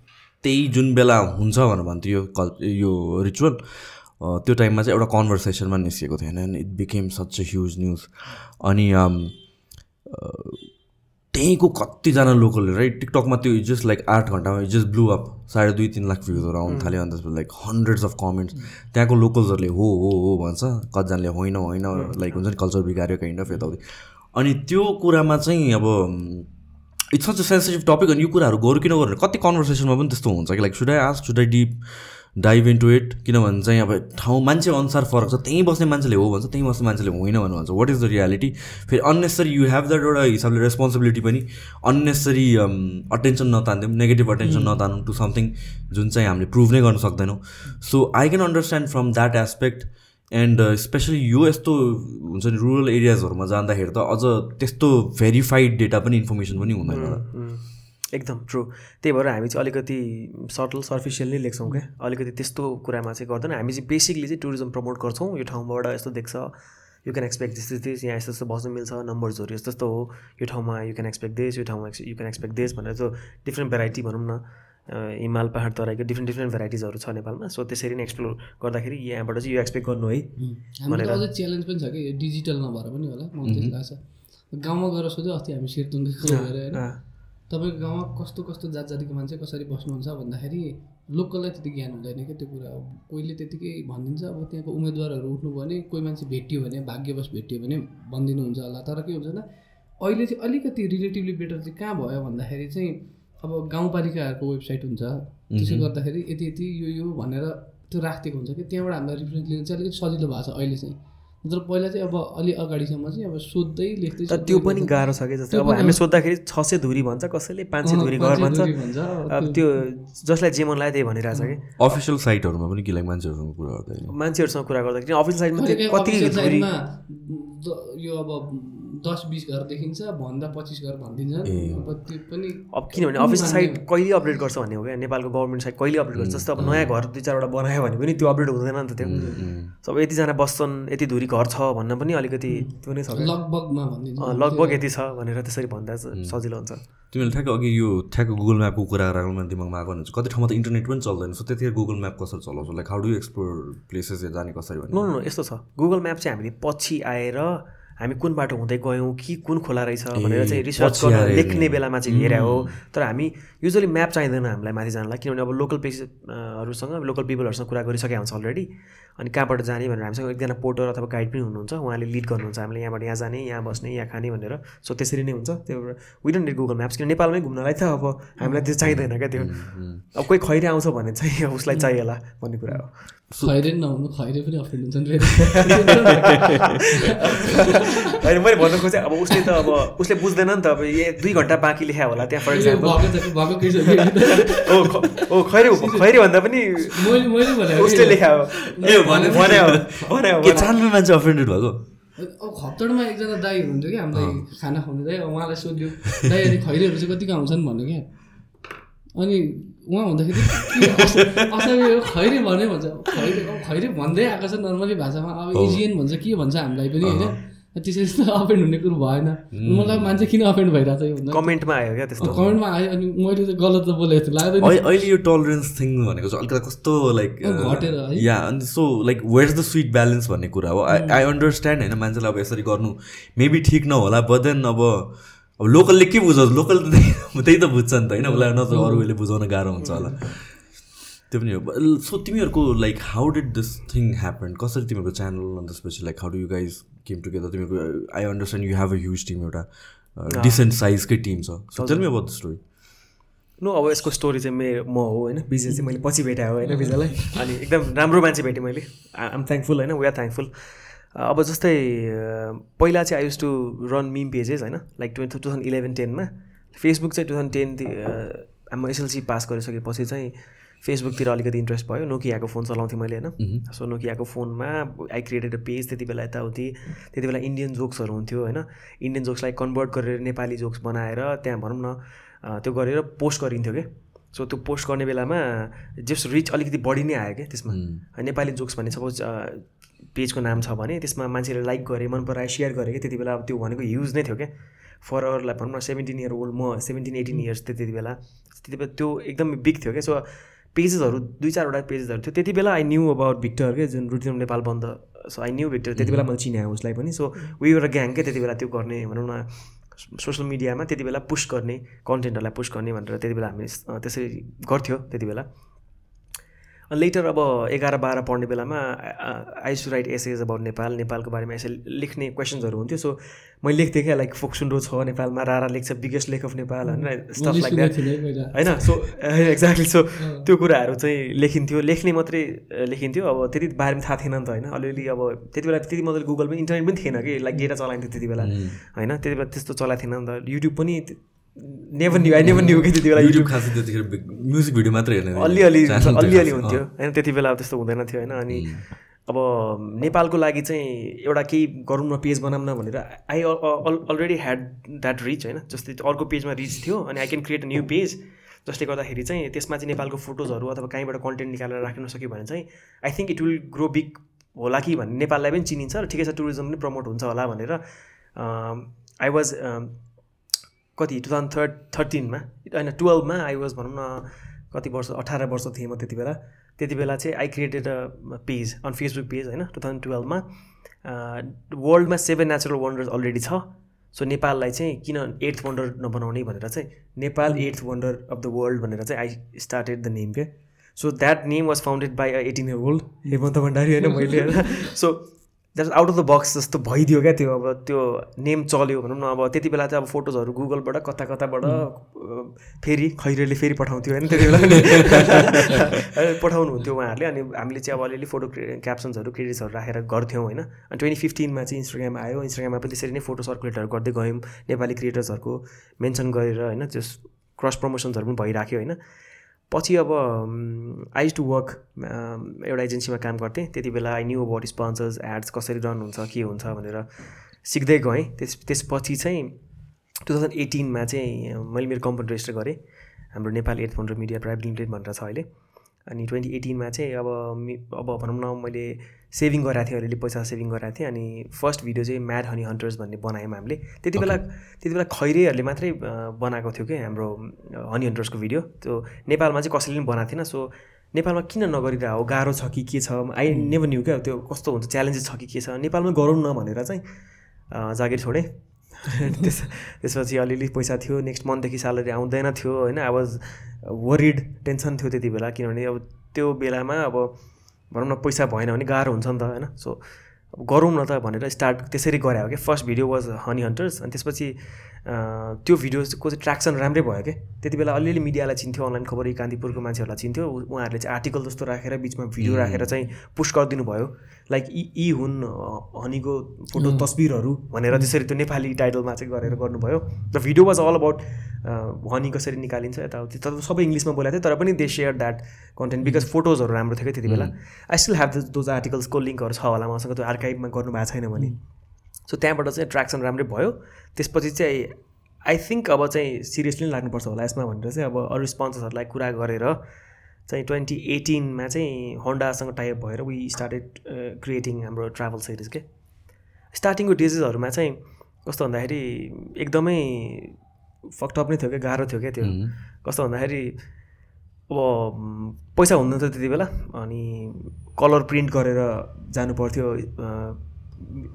त्यही जुन बेला हुन्छ भनेर भन्थ्यो यो कल यो रिचुअल त्यो टाइममा चाहिँ एउटा कन्भर्सेसनमा निस्किएको थियो होइन it became such a huge news अनि त्यहीँको कतिजना लोकलले राइट टिकटकमा त्यो जस्ट लाइक आठ घन्टामा जस्ट ब्लु अप साढे दुई तिन लाख भ्युजहरू आउनु थाल्यो अन्त त्यसपछि लाइक हन्ड्रेड्स अफ कमेन्ट्स त्यहाँको लोकल्सहरूले हो हो हो भन्छ। कतिजनाले होइन होइन लाइक हुन्छ नि कल्चर बिगाऱ्यो काइन्ड अफ यताउति। अनि त्यो कुरामा चाहिँ अब it's such a sensitive topic अनि यो कुराहरू गरौँ किन गरौँ कति कन्भर्सेसनमा पनि त्यस्तो हुन्छ कि like should I ask should I deep dive into it किनभने चाहिँ अब ठाउँ मान्छे अनुसार फरक छ। त्यहीँ बस्ने मान्छेले हो भन्छ त्यहीँ बस्ने मान्छेले होइन भन्नु भन्छ। वाट इज द रियालिटी फेरि अन्नेसरी यु हेभ द्याट एउटा हिसाबले रेस्पोन्सिबिलिटी पनि अन्नेसरी अटेन्सन नतानिदिउँ नेगेटिभ अटेन्सन नतानौँ टु समथिङ जुन चाहिँ हामीले प्रुभ नै गर्न सक्दैनौँ। So I can understand from that aspect and especially यो यस्तो हुन्छ नि रुरल एरियाजहरूमा जाँदाखेरि त अझ त्यस्तो भेरिफाइड डेटा पनि इन्फर्मेसन पनि हुँदैन उम्, एकदम ट्रु त्यही भएर हामी चाहिँ अलिकति सटल सर्फिसियल नै लेख्छौँ क्या। अलिकति त्यस्तो कुरामा चाहिँ गर्दैन। हामी चाहिँ बेसिकली चाहिँ टुरिज्म प्रमोट गर्छौँ। यो ठाउँबाट यस्तो देख्छ। You can expect this this यहाँ यस्तो यस्तो बस्नु मिल्छ। नम्बर्सहरू यस्तो यस्तो हो। यो ठाउँमा यु क्यान एक्सपेक्ट दिस यो ठाउँमा यु क्यान एक्सपेक्ट दिस भनेर त्यो डिफ्रेन्ट भेराइटी भनौँ न। हिमाल पाहाड तराईको डिफ्रेन्ट डिफ्रेन्ट भेराइटिजहरू छ नेपालमा। सो त्यसरी नै एक्सप्लोर गर्दाखेरि यहाँबाट चाहिँ यो एक्सपेक्ट गर्नु है अझै च्यालेन्ज पनि छ कि डिजिटल नभएर पनि होला। मलाई त्यस्तो लाग्छ। गाउँमा गएर सोध्यो अस्ति हामी सिरतुङ्गेको गएर होइन। तपाईँको गाउँमा कस्तो कस्तो जात जातिको मान्छे कसरी बस्नुहुन्छ भन्दाखेरि लोकललाई त्यति ज्ञान हुँदैन क्या त्यो कुरा। अब कोहीले त्यतिकै भनिदिन्छ अब त्यहाँको उम्मेदवारहरू उठ्नु भने कोही मान्छे भेटियो भने भाग्यवश भेटियो भने भनिदिनुहुन्छ होला। तर के हुन्छ भने अहिले चाहिँ अलिकति रिलेटिभली बेटर चाहिँ कहाँ भयो भन्दाखेरि चाहिँ अब गाउँपालिकाहरूको वेबसाइट हुन्छ। त्यसो गर्दाखेरि यति यति यो यो भनेर त्यो राखिदिएको हुन्छ कि त्यहाँबाट हामीलाई रिफरेन्स लिनु चाहिँ अलिकति सजिलो भएको छ अहिले चाहिँ। नत्र पहिला चाहिँ अब अलि अगाडिसम्म चाहिँ अब सोध्दै लेख्दै तर त्यो पनि गाह्रो छ कि जस्तै अब हामीले सोद्धाखेरि छ सय धुरी भन्छ कसैले पाँच सय धुरी घर भन्छ अब त्यो जसलाई जे मन लाग्यो त्यही भनिरहेछ कि। अफिसियल साइटहरूमा पनि कि लाइक मान्छेहरूसँग कुरा गर्दाखेरि मान्छेहरूसँग कुरा गर्दाखेरि अफिसियल त्यो कति यो अब दस बिस घर देखिन्छ भन्दा पच्चिस घर भनिदिन्छ। अब त्यो पनि अब किनभने अफिसियल साइट कहिले अपडेट गर्छ भन्ने हो क्या? नेपालको गभर्मेन्ट साइट कहिले अपडेट गर्छ? जस्तो अब नयाँ घर दुई चारवटा बनायो भने पनि त्यो अपडेट हुँदैन नि त त्यो। सो अब यतिजना बस्छन् यति धुरी घर छ भन्न पनि अलिकति त्यो नै छ। लगभगमा भनिदिन्छ। लगभग यति छ भनेर त्यसरी भन्दा सजिलो हुन्छ। तिमीले ठ्याक्क अघि यो ठ्याक्क गुगल म्यापको कुरा राख्नु मेरो दिमागमा आएको हुन्छ कति ठाउँमा त इन्टरनेट पनि चल्दैन। सो त्यतिखेर गुगल म्याप कसरी चलाउँछ? Like how do explore places जाने कसरी नो भन्ने नो यस्तो छ। गुगल म्याप चाहिँ हामीले पछि आएर हामी कुन बाटो हुँदै गयौँ कि कुन खोला रहेछ भनेर चाहिँ रिसर्च गर्न लेख्ने बेलामा चाहिँ हेरे हो। तर हामी युजली म्याप चाहिँदैन हामीलाई माथि जानलाई किनभने अब लोकल प्लेसेसहरूसँग लोकल पिपलहरूसँग कुरा गरिसकेको हुन्छ अलरेडी अनि कहाँबाट जाने भनेर हामीसँग एकजना पोर्टर अथवा गाइड पनि हुनुहुन्छ उहाँले लिड गर्नुहुन्छ हामीले यहाँबाट यहाँ जाने यहाँ बस्ने यहाँ खाने भनेर। सो त्यसरी नै हुन्छ। त्यो विडन निड गुगल म्याप्स किन नेपालमै घुम्नलाई त अब हामीलाई त्यो चाहिँदैन क्या त्यो। अब कोही खैरे आउँछ भने चाहिँ अब उसलाई चाहिएला भन्ने कुरा हो। खैरे नहुनु खैरे पनि हुन्छ नि होइन मैले भन्नु खोजेँ अब उसले त अब उसले बुझ्दैन नि त अब ए दुई घन्टा बाँकी लेख्या होला त्यहाँ फर इक्जाम्पल कि? ओ खैरे खैरे भन्दा पनि उसले लेख्या हो। चालमै मान्छे अफेन्डेड भएको? अब खप्तडमा एकजना दाई हुनुहुन्थ्यो कि हामीलाई खाना खुवाउने दाई अब उहाँलाई सोध्यो दाई अनि खैरेहरू चाहिँ कतिको आउँछन् भन्यो क्या। अनि उहाँ हुँदाखेरि के अस- असाध्यै हो खैरे भन्यो भन्छ। खैरे अब खैरे भन्दै आएको छ नर्मली भाषामा। अब एजियन भन्छ के भन्छ हामीलाई पनि होइन? त्यसरी त अफेन्ड हुने कुरो भएन। मलाई मान्छे किन अफेन्ड भइरहेको छ यो कमेन्टमा आयो क्या त्यस्तो। कमेन्टमा आयो अनि मैले त गलत त बोलेको जस्तो लाग्दैन। अहिले यो टलरेन्स थिङ भनेको चाहिँ अलिकति कस्तो लाइक घटेर? या अनि so like where is the sweet balance भन्ने कुरा हो। आई आई अन्डरस्ट्यान्ड होइन मान्छेलाई अब यसरी गर्नु मेबी ठिक नहोला बट देन अब अब लोकलले के बुझाउँछ लोकल त त्यही त बुझ्छ नि त होइन? उसलाई न त अरूले बुझाउन गाह्रो हुन्छ होला। त्यो पनि हो। सो तिमीहरूको like how did this thing happen कसरी तिमीहरूको च्यानल अनि त्यसपछि like how do you guys came together तिमीहरूको I understand you have a huge team एउटा डिसेन्ट साइजकै टिम छ so tell me about the story no अब यसको स्टोरी चाहिँ मेरो म हो होइन? विजय चाहिँ मैले पछि भेटाएँ हो होइन विजयलाई अनि एकदम राम्रो मान्छे भेटेँ मैले। आम थ्याङ्कफुल होइन? वी आर थ्याङ्कफुल अब जस्तै अ, पहिला चाहिँ I used to run meme pages होइन? Like twenty two thousand eleven टेनमा फेसबुक चाहिँ टु थाउजन्ड टेन म एसएलसी पास गरिसकेपछि चाहिँ फेसबुकतिर अलिकति इन्ट्रेस्ट भयो। नोकियाको फोन चलाउँथेँ मैले होइन? सो नोकियाको फोनमा आई क्रिएटेड अ पेज त्यति बेला यताउति। त्यति बेला इन्डियन जोक्सहरू हुन्थ्यो होइन? इन्डियन जोक्सलाई कन्भर्ट गरेर नेपाली जोक्स बनाएर त्यहाँ भनौँ न त्यो गरेर पोस्ट गरिन्थ्यो कि? सो त्यो पोस्ट गर्ने बेलामा जस रिच अलिकति बढी नै आयो क्या त्यसमा। नेपाली जोक्स भन्ने सपोज पेजको नाम छ भने त्यसमा मान्छेले लाइक गरे मन परायो सेयर गरे कि? त्यति बेला अब त्यो भनेको युज नै थियो क्या फर अवरलाई भनौँ न सेभेन्टिन इयर ओल्ड म सेभेन्टिन एटिन इयर्स थियो त्यति बेला। त्यति बेला त्यो एकदम बिग थियो क्या सो पेजेसहरू दुई चारवटा पेजेसहरू थियो। त्यति बेला आई न्यू अबाउट भिक्टर के जुन रुटिन नेपाल बन्द सो आई न्यू भिक्टर त्यति बेला मैले चिनाएँ उसलाई पनि सो वी एउटा ग्याङ के त्यति बेला त्यो गर्ने भनौँ न सोसियल मिडियामा त्यति बेला पुस गर्ने कन्टेन्टहरूलाई पुस गर्ने भनेर त्यति बेला हामी त्यसरी गर्थ्यो त्यति बेला। लेटर अब एघार बाह्र पढ्ने बेलामा I to write essays about Nepal नेपालको बारेमा यसै लेख्ने क्वेसन्सहरू हुन्थ्यो. सो मैले लेख्थेँ क्या लाइक फोक्सुन्डो छ नेपालमा रारा लेख्छ बिगेस्ट लेक अफ नेपाल होइन? स्टफ लाइक द्याट होइन? सो एक्ज्याक्टली सो त्यो कुराहरू चाहिँ लेखिन्थ्यो। लेख्ने मात्रै लेखिन्थ्यो। अब त्यति बारेमा थाहा थिएन नि त होइन? अलिअलि अब त्यति बेला त्यति मजाले गुगल पनि इन्टरनेट पनि थिएन कि लाइक डेटा चलाइन्थ्यो त्यति बेला होइन? त्यति बेला त्यस्तो चलाएको थिएन नि त। युट्युब पनि never knew I never knew कि त्यति बेला युट्युब खासै त्यतिखेर म्युजिक भिडियो मात्रै हेर्ने अलिअलि अलिअलि हुन्थ्यो। होइन त्यति बेला अब त्यस्तो हुँदैन थियो होइन अनि अब नेपालको लागि चाहिँ एउटा केही गरौँ न पेज बनाऊँ न भनेर I already had that reach होइन जस्तै अर्को पेजमा रिच थियो अनि I can create a new page जसले गर्दाखेरि चाहिँ त्यसमा चाहिँ नेपालको फोटोजहरू अथवा कहीँबाट कन्टेन्ट निकालेर राख्न सक्यो भने चाहिँ I think it will grow big होला कि भन्ने नेपाललाई पनि चिनिन्छ र ठिकै छ टुरिज्म पनि प्रमोट हुन्छ होला भनेर आई वाज कति टु थाउजन्ड थर्ड थर्टिनमा होइन टुवेल्भमा आई वाज भनौँ न कति वर्ष अठार वर्ष थिएँ म त्यति बेला। त्यति बेला चाहिँ I created a page on Facebook page होइन टु थाउजन्ड टुवेल्भमा वर्ल्डमा सेभेन नेचुरल वन्डर्स अलरेडी छ। सो नेपाललाई चाहिँ किन एट्थ वन्डर नबनाउने भनेर चाहिँ Nepal eighth wonder of the world भनेर चाहिँ आई स्टार्टेड द नेम के so that name was founded by a eighteen year old Hemant Bhandari होइन मैले होइन। So that out of the box जस्तो भइदियो क्या त्यो अब त्यो नेम चल्यो भनौँ न अब त्यति बेला चाहिँ अब फोटोजहरू गुगलबाट कता कताबाट फेरि खैरेले फेरि पठाउँथ्यो होइन त्यति बेला। अनि पठाउनु हुन्थ्यो उहाँहरूले अनि हामीले चाहिँ अब अलिअलि फोटो क्याप्सन्सहरू क्रेडिट्सहरू राखेर गर्थ्यौँ होइन। अनि ट्वेन्टी फिफ्टिनमा चाहिँ इन्स्टाग्राम आयो। इन्स्टाग्राममा पनि त्यसरी नै फोटो सर्कुलेटहरू गर्दै गयौँ। नेपाली क्रिएटर्सहरूको मेन्सन गरेर होइन त्यस क्रस प्रमोसन्सहरू पनि भइराख्यो होइन। पछि अब आई टु वर्क एउटा एजेन्सीमा काम गर्थेँ। त्यति बेला I knew about sponsors ads कसरी रन हुन्छ के हुन्छ भनेर सिक्दै गएँ। त्यस त्यसपछि चाहिँ टु थाउजन्ड एटिनमा चाहिँ मैले मेरो कम्पनी रेजिस्टर गरेँ। हाम्रो Nepal eight hundred media private limited भनेर छ अहिले। अनि ट्वेन्टी एटिनमा चाहिँ अब अब भनौँ न मैले सेभिङ गराएको थिएँ अलिअलि पैसा सेभिङ गराएको थिएँ अनि फर्स्ट भिडियो चाहिँ म्याड हनी हन्टर्स भन्ने बनायौँ हामीले। त्यति बेला त्यति बेला खैरेहरूले मात्रै बनाएको थियो कि हाम्रो हनी हन्टर्सको भिडियो। त्यो नेपालमा चाहिँ कसैले पनि बनाएको थिएन सो नेपालमा किन नगरिरहेको हो गाह्रो छ कि के छ? आई नेभर न्यू क्या त्यो कस्तो हुन्छ च्यालेन्जेस छ कि के छ? नेपालमा गरौँ न भनेर चाहिँ जागिर छोडेँ। त्यस त्यसपछि अलिअलि पैसा थियो नेक्स्ट मन्थदेखि स्यालेरी आउँदैन थियो होइन आई वाज वरिड टेन्सन थियो त्यति बेला किनभने अब त्यो बेलामा अब भनौँ न पैसा भएन भने गाह्रो हुन्छ नि त होइन? सो गरौँ न त भनेर स्टार्ट त्यसरी गरे हो कि first video was honey hunters अनि त्यसपछि त्यो भिडियोको चाहिँ ट्र्याक्सन राम्रै भयो क्या त्यति बेला अलिअलि मिडियालाई चिन्थ्यो अनलाइन खबर यी कान्तिपुरको मान्छेहरूलाई चिन्थ्यो। उहाँहरूले चाहिँ आर्टिकल जस्तो राखेर बिचमा भिडियो राखेर चाहिँ पुस गरिदिनु भयो। लाइक यी यी हुन् हनीको फोटो तस्बिरहरू भनेर त्यसरी त्यो नेपाली टाइटलमा चाहिँ गरेर गर्नुभयो। र video was all about honey कसरी निकालिन्छ यताउति। तर सबै इङ्ग्लिसमा बोलेको थियो तर पनि they share that content because फोटोजहरू राम्रो थियो क्या त्यति बेला। आई स्टिल ह्याभ दोज आर्टिकल्सको लिङ्कहरू छ होला मसँग त्यो आर्काइभमा गर्नु भएको छैन भने। सो त्यहाँबाट चाहिँ ट्र्याक्सन राम्रै भयो। त्यसपछि चाहिँ आई थिङ्क अब चाहिँ सिरियसली नै लाग्नुपर्छ होला यसमा भनेर चाहिँ अब अरू स्पोन्सर्सहरूलाई कुरा गरेर चाहिँ ट्वेन्टी एटिनमा चाहिँ होन्डासँग टाइप भएर वी स्टार्टेड क्रिएटिङ हाम्रो ट्राभल सिरिज के स्टार्टिङको डिजिजहरूमा चाहिँ कस्तो भन्दाखेरि एकदमै फकटप नै थियो क्या गाह्रो थियो क्या त्यो कस्तो भन्दाखेरि अब पैसा हुँदैन थियो त्यति बेला अनि कलर प्रिन्ट गरेर जानु पर्थ्यो अ,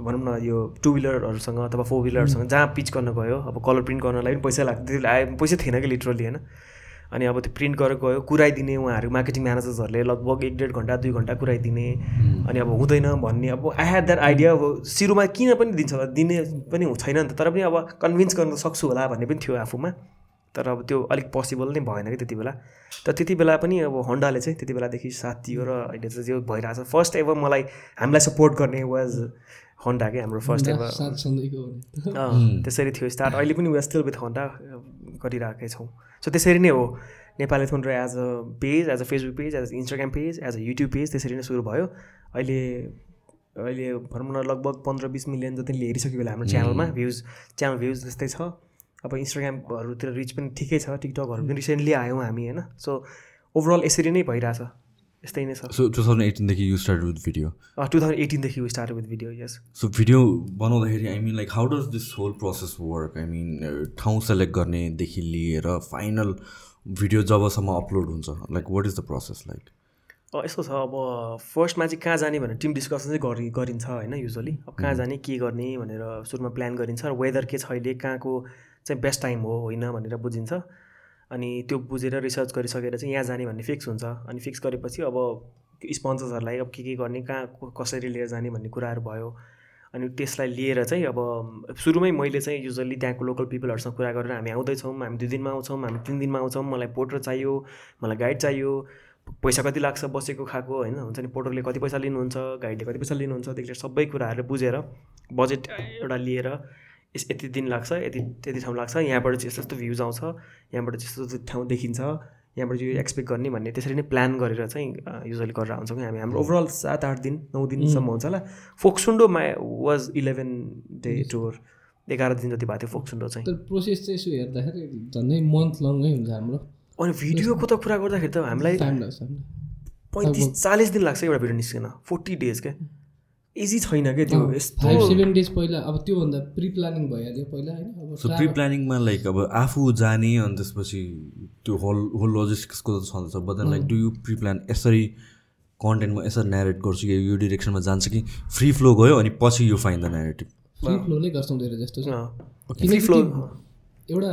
भनौँ न यो टु विलरहरूसँग अथवा फोर विलरहरूसँग जहाँ पिच गर्न गयो अब कलर प्रिन्ट गर्नलाई पनि पैसा लाग्थ्यो आए पैसा थिएन कि लिटरली होइन? अनि अब त्यो प्रिन्ट गरेर गयो कुराइदिने उहाँहरू मार्केटिङ म्यानेजर्सहरूले लगभग एक डेढ घन्टा दुई घन्टा कुराइदिने। अनि अब हुँदैन भन्ने अब आई ह्याड द्याट आइडिया अब सुरुमा किन पनि दिन्छ होला दिने पनि छैन नि त तर पनि अब कन्भिन्स गर्न सक्छु होला भन्ने पनि थियो आफूमा। तर अब त्यो अलिक पोसिबल नै भएन कि त्यति बेला। तर त्यति बेला पनि अब होन्डाले चाहिँ त्यति बेलादेखि साथ दियो र अहिले चाहिँ जो भइरहेको छ। फर्स्ट एभर मलाई हामीलाई सपोर्ट गर्ने वाज होन्डा के हाम्रो फर्स्ट एभर त्यसरी थियो स्टार्ट अहिले पनि वे स्टिल विथ होन्डा गरिरहेकै छौँ। सो त्यसरी नै हो। Nepali Thundro as a page as a Facebook page as a Instagram page as a YouTube page त्यसरी नै सुरु भयो। अहिले अहिले भनौँ न लगभग पन्ध्र बिस मिलियन जति हेरिसक्यो बेला हाम्रो च्यानलमा भ्युज च्यानल भ्युज त्यस्तै छ। अब इन्स्टाग्रामहरूतिर रिच पनि ठिकै छ टिकटकहरू पनि रिसेन्टली आयौँ हामी होइन? सो ओभरअल यसरी नै भइरहेछ यस्तै नै छ। So two thousand एटिनदेखि you start with video two thousand एटिनदेखि start with video yes so video बनाउँदाखेरि I mean like how does this whole process work I mean ठाउँ सेलेक्ट गर्नेदेखि लिएर फाइनल भिडियो जबसम्म अपलोड हुन्छ? Like what is the process like यस्तो छ अब फर्स्टमा चाहिँ कहाँ जाने भनेर टिम डिस्कसन चाहिँ गरि गरिन्छ होइन युजली अब कहाँ जाने के गर्ने भनेर सुरुमा प्लान गरिन्छ र वेदर के छ अहिले कहाँको चाहिँ बेस्ट टाइम हो होइन भनेर बुझिन्छ। अनि त्यो बुझेर रिसर्च गरिसकेर चाहिँ यहाँ जाने भन्ने फिक्स हुन्छ। अनि फिक्स गरेपछि अब स्पोन्सर्सहरूलाई अब के के गर्ने कहाँ कसरी लिएर जाने भन्ने कुराहरू भयो। अनि त्यसलाई लिएर चाहिँ अब सुरुमै मैले चाहिँ युजली त्यहाँको लोकल पिपलहरूसँग कुरा गरेर हामी आउँदैछौँ हामी दुई दिनमा आउँछौँ हामी तिन दिनमा आउँछौँ मलाई पोर्टर चाहियो मलाई गाइड चाहियो। पैसा कति लाग्छ बसेको खाएको होइन हुन्छ नि पोर्टरले कति पैसा लिनुहुन्छ गाइडले कति पैसा लिनुहुन्छ लिएर सबै कुराहरू बुझेर बजेट एउटा लिएर यस यति दिन लाग्छ यति त्यति ठाउँ लाग्छ। यहाँबाट चाहिँ यस्तो यस्तो भ्युज आउँछ यहाँबाट चाहिँ यस्तो ठाउँ देखिन्छ यहाँबाट यो एक्सपेक्ट गर्ने भन्ने त्यसरी नै प्लान गरेर चाहिँ युजली गरेर आउँछौँ कि हामी। हाम्रो ओभरअल सात आठ दिन नौ दिनसम्म हुन्छ होला। फोक्सुन्डोमा वाज इलेभेन डे टुर एघार दिन जति भएको थियो फोक्सुन्डो चाहिँ। प्रोसेस चाहिँ यसो हेर्दाखेरि झन्डै मन्थ लङै हुन्छ हाम्रो। अनि भिडियोको त कुरा गर्दाखेरि त हामीलाई। पैँतिस चालिस दिन लाग्छ एउटा भिडियो निस्किन। फोर्टी डेज क्या। इजी छैन क्या त्यो यस्तो फाइभ सेभेन डेज पहिला अब त्योभन्दा प्रि प्लानिङ भइहाल्यो पहिला होइन अब सो प्रि प्लानिङमा लाइक अब आफू जाने अनि त्यसपछि त्यो होल होल लजिस्टिक्सको त छँदैछ but then like do you pre plan यसरी कन्टेन्टमा यसरी नेरेट गर्छु कि यो डिरेक्सनमा जान्छ कि फ्री फ्लो गयो अनि पछि यो fine the narrative free flow नै गर्छौँ धेरै जस्तो चाहिँ अँ, किनकि फ्लो एउटा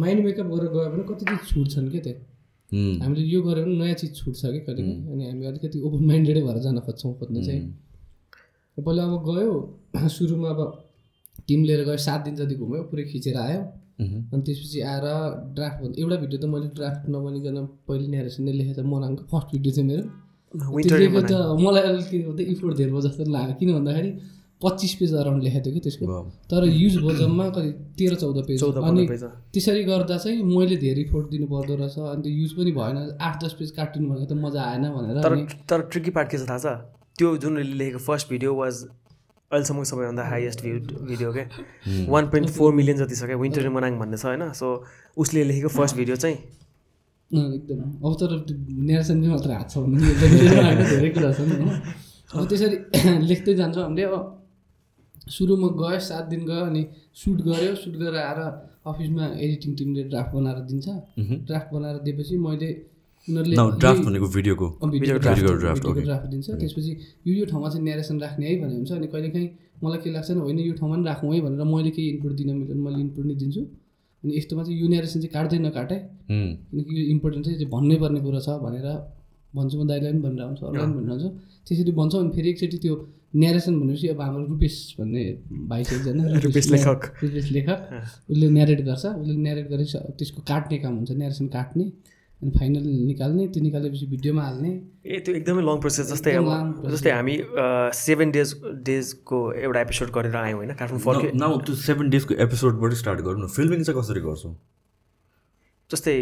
माइन्ड मेकअप गरेर गयो भने कति चिज छुट्छन् क्या त्यहाँ हामीले यो गऱ्यो भने नयाँ चिज छुट्छ कि कहिले काहीँ। अनि हामी अलिकति ओपन माइन्डेडै भएर जान खोज्छौँ खोज्नु चाहिँ। पहिला अब गयो सुरुमा अब टिम लिएर गयो सात दिन जति घुम्यो पुरै खिचेर आयो। अनि त्यसपछि आएर ड्राफ्ट भन्दा एउटा भिडियो त मैले ड्राफ्ट नबनिकन पहिले न्यारेसन नै लेखेको छ मनाङको फर्स्ट भिडियो चाहिँ मेरो। लेखेको त मलाई अलिकति इफोर्ट धेरै भयो जस्तो लाग्यो। किन भन्दाखेरि पच्चिस पेज अराउन्ड लेखेको थियो कि त्यसको। तर युज भयो जम्मा कति तेह्र चौध पेज। अनि त्यसरी गर्दा चाहिँ मैले धेरै इफोर्ट दिनु पर्दो रहेछ। अनि त्यो युज पनि भएन। आठ दस पेज कार्टुन भनेको त मजा आएन भनेर तर ट्रिकी पार्ट के छ थाहा छ? त्यो जुन लेखेको फर्स्ट भिडियो वाज अहिलेसम्म सबैभन्दा हाइएस्ट भ्यू भिडियो क्या वान पोइन्ट फोर मिलियन जति छ क्या विन्टर मनाङ भन्ने छ होइन? सो उसले लेखेको फर्स्ट भिडियो चाहिँ अँ, एकदम। अब तर नेरेसनकै मात्र हात छ धेरै कुरा छ नि अब त्यसरी लेख्दै जान्छौँ हामीले। अब सुरुमा गयो सात दिन गयो अनि सुट गऱ्यो। सुट गरेर आएर अफिसमा एडिटिङ टिमले ड्राफ्ट बनाएर दिन्छ। ड्राफ्ट बनाएर दिएपछि मैले उनीहरूले ड्राफ्ट भनेको भिडियोको ड्राफ्ट दिन्छ। त्यसपछि यो यो ठाउँमा चाहिँ नेरेसन राख्ने है भने हुन्छ। अनि कहिलेकाहीँ मलाई के लाग्छ होइन यो ठाउँमा पनि राखौँ है भनेर मैले केही इनपुट दिन मिल्दैन मैले इनपुट नै दिन्छु। अनि यस्तोमा चाहिँ यो नेरेसन चाहिँ काट्दै नकाटे. किनकि यो इम्पोर्टेन्ट चाहिँ भन्नै पर्ने कुरो छ भनेर भन्छु म दाइलाई पनि भनेर आउँछु अरूलाई पनि भनेर आउँछु। त्यसरी भन्छौँ अनि फेरि एकचोटि त्यो न्यारेसन भनेपछि अब हाम्रो रुपेश भन्ने भाइ छ एकजना रुपेश लेखक। रुपेश लेखक। उसले न्यारेट गर्छ। उसले न्यारेट गरेपछि त्यसको काट्ने काम हुन्छ न्यारेसन काट्ने। अनि फाइनल निकाल्ने त्यो निकालेपछि भिडियोमा हाल्ने। ए त्यो एकदमै लङ प्रोसेस जस्तै एकदम अब। जस्तै हामी सेभेन डेज डेजको एउटा एपिसोड गरेर आयौँ होइन काठमाडौँ फर्क्यो नाउ त्यो सेभेन डेजको एपिसोडबाट स्टार्ट गरौँ न। फिल्मिङ चाहिँ कसरी गर्छौ? जस्तै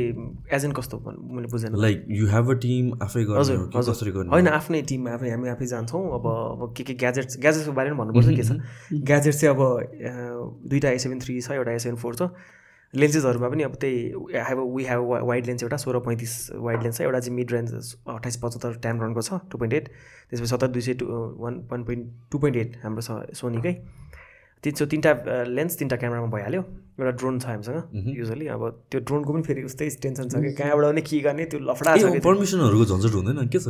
एज एन कस्तो भन्- मैले बुझेन। Like you have a team आफै कसरी गर्ने होइन आफ्नै टिम आफै हामी आफै जान्छौँ। अब अब के के ग्याजेट्स ग्याजेट्सको बारेमा भन्नुपर्छ के छ ग्याजेट चाहिँ अब अ, दुईवटा ए सेभेन थ्री छ एउटा ए सेभेन फोर छ। लेन्सेसहरूमा पनि अब त्यही have we have wide lens एउटा सोह्र पैँतिस वाइड लेन्स छ एउटा चाहिँ मिड रेन्ज अठाइस पचहत्तर ट्याम रनको छ टु पोइन्ट एट। त्यसपछि सत्तर दुई सय two one one point two point eight हाम्रो छ सोनीकै। तिन सौ तिनवटा लेन्स तिनवटा क्यामेरामा भइहाल्यो। एउटा ड्रोन छ हामीसँग युजली। अब त्यो ड्रोनको पनि फेरि उस्तै टेन्सन छ कि कहाँबाट पनि के गर्ने त्यो लफडा। पर्मिसनहरूको झन्झट हुँदैन के छ?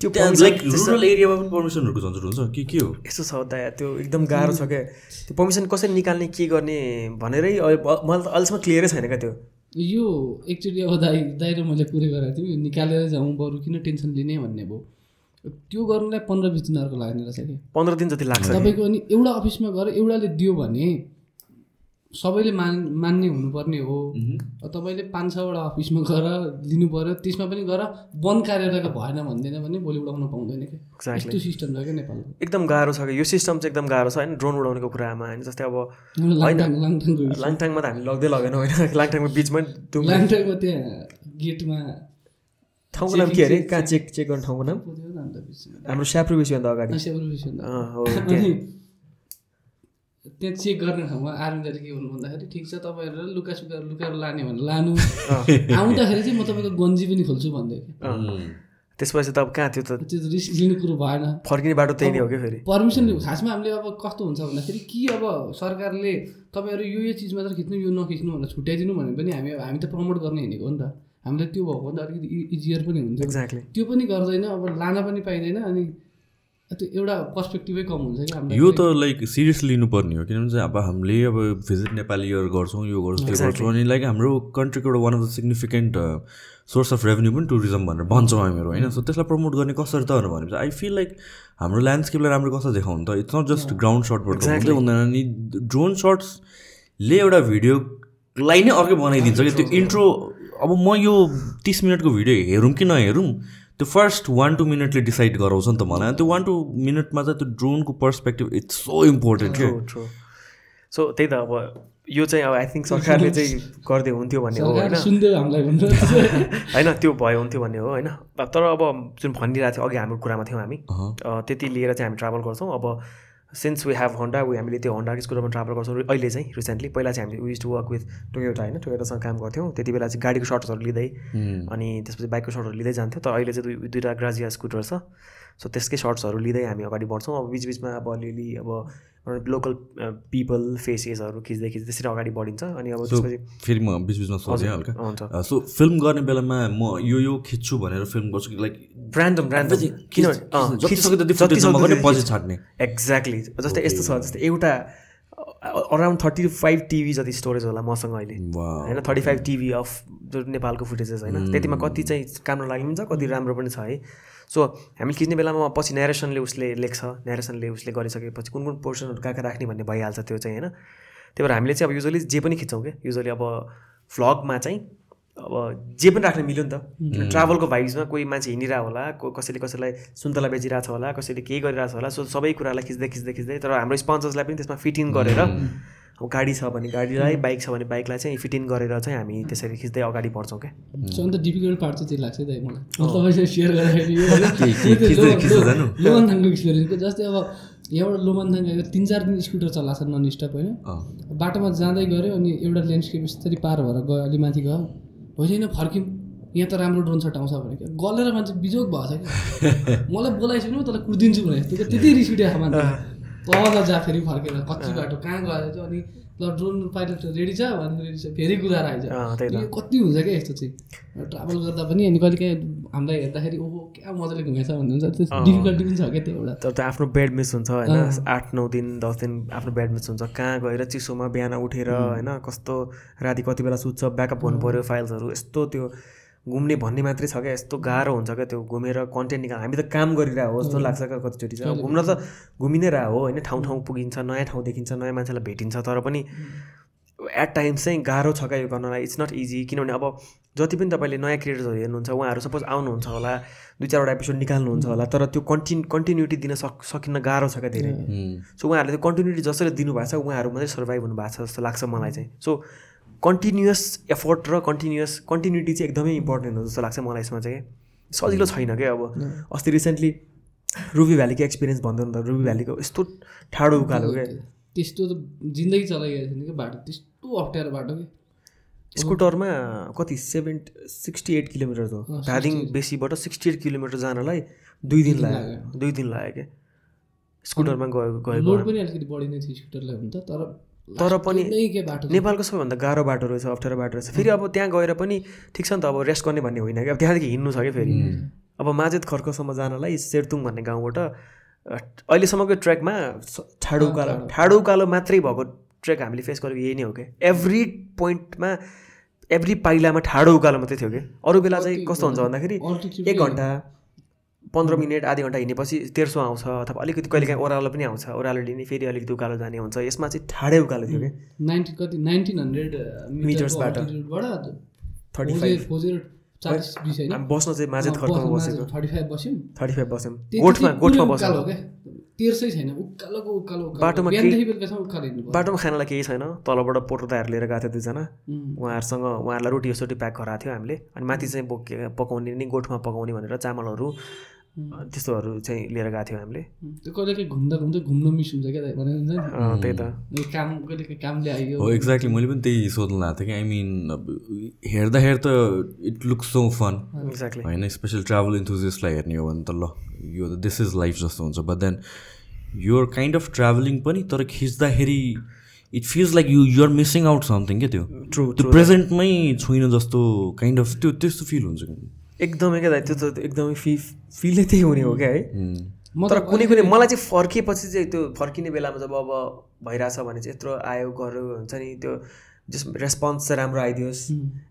त्यो लाइक रुरल एरियामा पनि पर्मिसनहरूको झन्झट हुन्छ के के हो? यस्तो छ दाया त्यो एकदम गाह्रो छ क्या त्यो पर्मिसन कसरी निकाल्ने के गर्ने भनेरै मलाई त अहिलेसम्म क्लियरै छैन क्या त्यो। यो एकचोटि अब दाइ दाइ र मैले कुरै गरेको थियौँ निकालेर जाउँ बरु किन टेन्सन लिने भन्ने भयो। त्यो गर्नुलाई पन्ध्र बिस दिन अर्को लाग्ने रहेछ कि। पन्ध्र दिन जति लाग्छ। तपाईँको अनि एउटा अफिसमा गएर एउटाले दियो भने सबैले मान मान्ने हुनुपर्ने हो। तपाईँले पाँच छवटा अफिसमा गएर लिनु पऱ्यो त्यसमा पनि गएर वन कार्यालयको भएन भन्दैन भने भोलि उडाउन पाउँदैन क्या. यस्तो सिस्टम छ क्या नेपालको एकदम गाह्रो छ कि? यो सिस्टम चाहिँ एकदम गाह्रो छ होइन? ड्रोन उडाउनेको कुरामा होइन? जस्तै अब लाङटाङमा त हामी लग्दै लगेन होइन? लाङटाङको बिचमा लाङटाङको त्यहाँ गेटमा ठाउँको नाम के अरे? कहाँ चेक चेक गर्ने ठाउँको नाम? हाम्रो स्याप्रो बेसीभन्दा अगाडि सेभेन रुपिस अँ, हो अनि त्यहाँ चेक गर्ने ठाउँमा आर्मीले के भन्नु भन्दाखेरि ठिक छ तपाईँहरू लुका सुका लुकाएर लाने भने लानु। आउँदाखेरि चाहिँ म तपाईँको गन्जी पनि खोल्छु भन्दै त्यसपछि त अब कहाँ थियो त? त्यो रिस्क लिने कुरो भएन। फर्किने बाटो त्यही नै हो क्या फेरि? पर्मिसन खासमा हामीले अब कस्तो हुन्छ भन्दाखेरि कि अब सरकारले तपाईँहरू यो यो चिज मात्र खिच्नु यो नखिच्नु भनेर छुट्याइदिनु भने पनि हामी हामी त प्रमोट गर्ने हिँडेको हो नि त। हामीलाई त्यो भएको त अलिकति इजियर पनि हुन्थ्यो एक्ज्याक्टली त्यो पनि गर्दैन अब लान पनि पाइँदैन अनि त्यो एउटा पर्सपेक्टिभै कम हुन्छ कि यो त लाइक सिरियसली लिनुपर्ने हो किनभने चाहिँ अब हामीले अब भिजिट नेपाली इयर गर्छौँ यो गर्छौँ त्यो गर्छौँ अनि लाइक हाम्रो कन्ट्रीको एउटा one of the significant source of revenue पनि टुरिज्म भनेर भन्छौँ हामीहरू होइन? सो त्यसलाई प्रमोट गर्ने कसरी त भनेपछि आई फिल लाइक हाम्रो ल्यान्डस्केपलाई राम्रो कसरी देखाउनु त इट्स नट जस्ट ग्राउन्ड सटबाट हुँदै हुँदैन अनि ड्रोन सट्सले एउटा भिडियोलाई नै अर्कै बनाइदिन्छ कि त्यो इन्ट्रो अब म यो तिस मिनटको भिडियो हेरौँ कि नहेरौँ त्यो फर्स्ट वान टू मिनटले डिसाइड गराउँछ नि त मलाई। त्यो वान टू मिनटमा चाहिँ त्यो ड्रोनको पर्सपेक्टिभ इट्स सो इम्पोर्टेन्ट क्या। ट्रु ट्रु सो त्यही त अब यो चाहिँ अब आई थिङ्क सरकारले चाहिँ गर्दै हुन्थ्यो भन्ने हो होइन? होइन त्यो भयो हुन्थ्यो भन्ने हो होइन? तर अब जुन भनिरहेको थियो अघि हाम्रो कुरामा थियौँ हामी। त्यति लिएर चाहिँ हामी ट्राभल गर्छौँ। अब since we have Honda we हामीले त्यो होन्डाको स्कुटरमा ट्राभल गर्छौँ अहिले चाहिँ रिसेन्टली पहिला चाहिँ हामीले was to work with Toyota होइन? टोयोटासँग काम गर्थ्यौँ। त्यति बेला चाहिँ गाडीको सर्ट्सहरू लिँदै अनि त्यसपछि बाइकको सर्टहरू लिँदै जान्थ्यो। तर अहिले चाहिँ दुई दुईवटा ग्राजिया स्कुटर छ। सो त्यसकै सर्ट्सहरू लिँदै हामी अगाडि बढ्छौँ। अब बिचबिचमा अब अलिअलि अब लोकल पिपल फेसेसहरू खिच्दै खिच्दै त्यसरी अगाडि बढिन्छ। अनि अब त्यसपछि फेरि म बिच बिचमा सोचेँ हल्का। हुन्छ। सो फिल्म गर्ने बेलामा म यो यो खिच्छु भनेर फिल्म गर्छु लाइक ऱ्यान्डम ऱ्यान्डम किनभने पछि एक्ज्याक्टली जस्तै यस्तो छ जस्तै एउटा अराउन्ड थर्टी फाइभ टिभी जति स्टोरेज होला मसँग अहिले. होइन थर्टी फाइभ टिभी अफ जो नेपालको फुटेजेस होइन। त्यतिमा कति चाहिँ काम नलाग्ने पनि छ कति राम्रो पनि छ है। सो हामी खिच्ने बेलामा पछि नेरेसनले उसले लेख्छ नेरेसनले उसले गरिसकेपछि कुन कुन पोर्सनहरू कहाँ कहाँ राख्ने भन्ने भइहाल्छ त्यो चाहिँ होइन। त्यही भएर हामीले चाहिँ अब युजली जे पनि खिच्छौँ क्या युजली अब भ्लगमा चाहिँ अब जे पनि राख्न मिल्यो नि त। ट्राभलको भाइब्समा कोही मान्छे हिँडिरहेको होला को कसैले कसैलाई सुन्तला बेचिरहेको छ होला कसैले केही गरिरहेको छ होला सो सबै कुरालाई खिच्दै खिच्दै खिच्दै तर हाम्रो स्पोन्सर्सलाई पनि त्यसमा फिट इन गरेर अब गाडी छ भने गाडीलाई बाइक छ भने बाइकलाई चाहिँ फिट इन गरेर चाहिँ हामी त्यसरी खिच्दै अगाडि बढ्छौँ क्या? सो अन्त डिफिकल्ट पार्ट चाहिँ त्यही लाग्छ दाइ मलाई। तपाईँसँग सेयर गर्दाखेरि जस्तै अब यहाँबाट लोमानथाङ गएको तिन चार दिन स्कुटर चलाएको छ नन स्टप होइन बाटोमा जाँदै गऱ्यो अनि एउटा ल्यान्डस्केप यसरी पार भएर गयो अलि माथि गयो। होइन होइन फर्क्यौँ यहाँ त राम्रो ड्रोन सट आउँछ भने क्या गलेर मान्छे बिजोग भएको छ क्या मलाई बोलाइसक्नु म तँलाई कुदिदिन्छु भने त्यो त्यति रिस उठेको मान्छे तल जा फेरि फर्केर कच्ची बाटो कहाँ गएर चाहिँ अनि ल ड्रोन पाइलट रेडी छ भने रेडी छ फेरि कुदाएर आइज। त। कति हुन्छ क्या यस्तो चाहिँ? ट्राभल गर्दा पनि अनि कहिले काहीँ हामीलाई हेर्दाखेरि ओहो क्या मजाले घुमेछ भन्नुहुन्छ त्यो डिफिकल्टी पनि छ क्या त्यो एउटा। तर त्यो आफ्नो बेड मिस हुन्छ होइन? आठ नौ दिन दस दिन आफ्नो बेड मिस हुन्छ। कहाँ गएर चिसोमा बिहान उठेर होइन? कस्तो राति कति बेला सुत्छ ब्याकअप गर्नु पऱ्यो फाइल्सहरू यस्तो त्यो घुम्ने भन्ने मात्रै छ क्या यस्तो गाह्रो हुन्छ क्या त्यो घुमेर कन्टेन्ट निकाल हामी त काम गरिरहेको हो जस्तो लाग्छ क्या कतिचोटि चाहिँ। घुम्न त घुमि नै रह हो होइन? ठाउँ ठाउँ पुगिन्छ नयाँ ठाउँ देखिन्छ नयाँ मान्छेलाई भेटिन्छ तर पनि एट टाइम्स चाहिँ गाह्रो छ क्या यो गर्नलाई। इट्स नट इजी किनभने अब जति पनि तपाईँले नयाँ क्रिएटर्सहरू हेर्नुहुन्छ उहाँहरू सपोज आउनुहुन्छ होला दुई चारवटा एपिसोड निकाल्नुहुन्छ होला तर त्यो कन्टिन्यू कन्टिन्युटी दिन सक सकिन्न गाह्रो छ क्या धेरै। सो उहाँहरूले त्यो कन्टिन्युटी जसरी दिनुभएको छ उहाँहरू मात्रै सर्भाइभ हुनुभएको छ जस्तो लाग्छ मलाई चाहिँ। सो कन्टिन्युस एफोर्ट र कन्टिन्युस कन्टिन्युटी चाहिँ एकदमै इम्पोर्टेन्ट हो जस्तो लाग्छ मलाई यसमा चाहिँ सजिलो छैन क्या अब। अस्ति रिसेन्टली रुबी भ्यालीको एक्सपिरियन्स भन्दा त रुबी भ्यालीको यस्तो ठाडो उकालो क्या। त्यस्तो त जिन्दगी चलाइरहेको छैन कि बाटो त्यस्तो अप्ठ्यारो बाटो कि। स्कुटरमा कति सेभेन सिक्सटी एट किलोमिटर हो। धादिङ बेसीबाट सिक्सटी एट किलोमिटर जानलाई दुई दिन लाग्यो। दुई दिन लाग्यो क्या। स्कुटरमा गयो गएको। लोड पनि अलिकति बढी नै थियो स्कुटरलाई हुन त तर तर पनि। नेपालको सबैभन्दा गाह्रो बाटो रहेछ अप्ठ्यारो बाटो रहेछ। फेरि अब त्यहाँ गएर पनि ठिक छ नि त अब रेस्ट गर्ने भन्ने होइन कि अब त्यहाँदेखि हिँड्नु छ कि फेरि। अब माझेत खर्कसम्म जानलाई सेर्तुङ भन्ने गाउँबाट अहिलेसम्मको ट्रेकमा स- ठाडो उकालो ठाडो उकालो मात्रै भएको ट्रेक हामीले फेस गरेको यही नै हो क्या। एभ्री पोइन्टमा एभ्री पाइलामा ठाडो उकालो मात्रै थियो कि अरू बेला चाहिँ कस्तो हुन्छ भन्दाखेरि एक घन्टा पन्ध्र मिनट आधी घन्टा हिँडेपछि तेर्सो आउँछ अथवा अलिकति कहिलेकाहीँ ओह्रालो पनि आउँछ। ओह्रालो लिने फेरि अलिकति उकालो जाने हुन्छ। यसमा चाहिँ ठाडै उकालो थियो कि नाइन्टी कति? Nineteen hundred मिटर्सबाट। Thirty five. बस्न चाहिँ माझे थर्कमा बसेको। थर्टी फाइभ बस्यौँ। थर्टी फाइभ बस्यौँ। त्यति गोठमा गोठमा बस्यौँ तेर्सै छैन। उकालोको उकालो। बाटोमा बाटोमा खानालाई केही छैन। तलबाट पोटदाहरू लिएर गएको थियो दुईजना. उहाँहरूसँग उहाँहरूलाई रोटी सोटी प्याक गराएको थियो हामीले। अनि माथि चाहिँ बोके पकाउने नि गोठमा पकाउने भनेर चामलहरू त्यस्तोहरू चाहिँ लिएर गएको थियो हामीले। त्यो कहिले काहीँ घुम्दा घुम्दै घुम्न मिस हुन्छ क्या भने हुन्छ नि। अँ, त्यही त। यो काम कहिले काहीँ कामले आइयो हो एक्ज्याक्टली मैले पनि त्यही सोध्नु लागेको थिएँ कि आई मिन अब हेर्दा हेर्दा it looks so fun exactly होइन स्पेसल ट्राभल इन्थुजिस्टलाई हेर्ने हो भने त ल यो त दिस इज लाइफ जस्तो हुन्छ। But then your kind of travelling पनि तर खिच्दाखेरि it feels like you you're missing out something क्या त्यो। ट्रु त्यो प्रेजेन्टमै छुइनँ जस्तो काइन्ड अफ त्यो त्यस्तो फिल हुन्छ। एकदमै क्या त्यो त एकदमै फि फिलै त्यही हुने हो क्या है. म तर कुनै कुनै मलाई चाहिँ फर्किएपछि चाहिँ त्यो फर्किने बेलामा जब अब भइरहेछ भने चाहिँ यत्रो आयो गर्यो हुन्छ नि त्यो जस रेस्पोन्स चाहिँ राम्रो आइदियोस्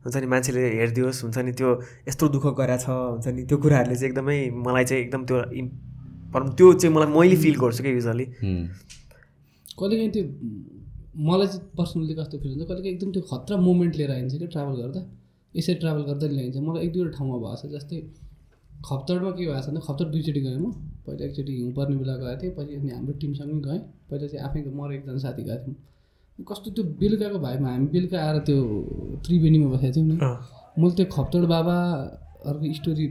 हुन्छ नि मान्छेले हेरिदियोस् हुन्छ नि त्यो यस्तो दुःख गरेछ हुन्छ नि त्यो कुराहरूले चाहिँ एकदमै मलाई चाहिँ एकदम त्यो भनौँ त्यो चाहिँ मलाई मैले फिल गर्छु क्या युजली उम्. कहिले काहीँ त्यो मलाई चाहिँ पर्सनली कस्तो फिल हुन्छ कहिले काहीँ एकदम त्यो खतरा मोमेन्ट लिएर आइन्छ क्या ट्राभल गर्दा। यसरी ट्राभल गर्दा ल्याइन्छ। मलाई एक दुईवटा ठाउँमा भएको छ जस्तै खप्तडमा के भएको छ भने खप्तड दुईचोटि गएँ म। पहिला एकचोटि हिउँ पर्ने बेला गएको थिएँ पछि अनि हाम्रो टिमसँगै गएँ पहिला चाहिँ आफै म एकजना साथी गएको थियौँ। कस्तो त्यो बेलुकाको भाइमा हामी बेलुका आएर त्यो त्रिवेणीमा बसेको थियौँ नि। मैले त्यो खप्तड बाबाहरूको स्टोरी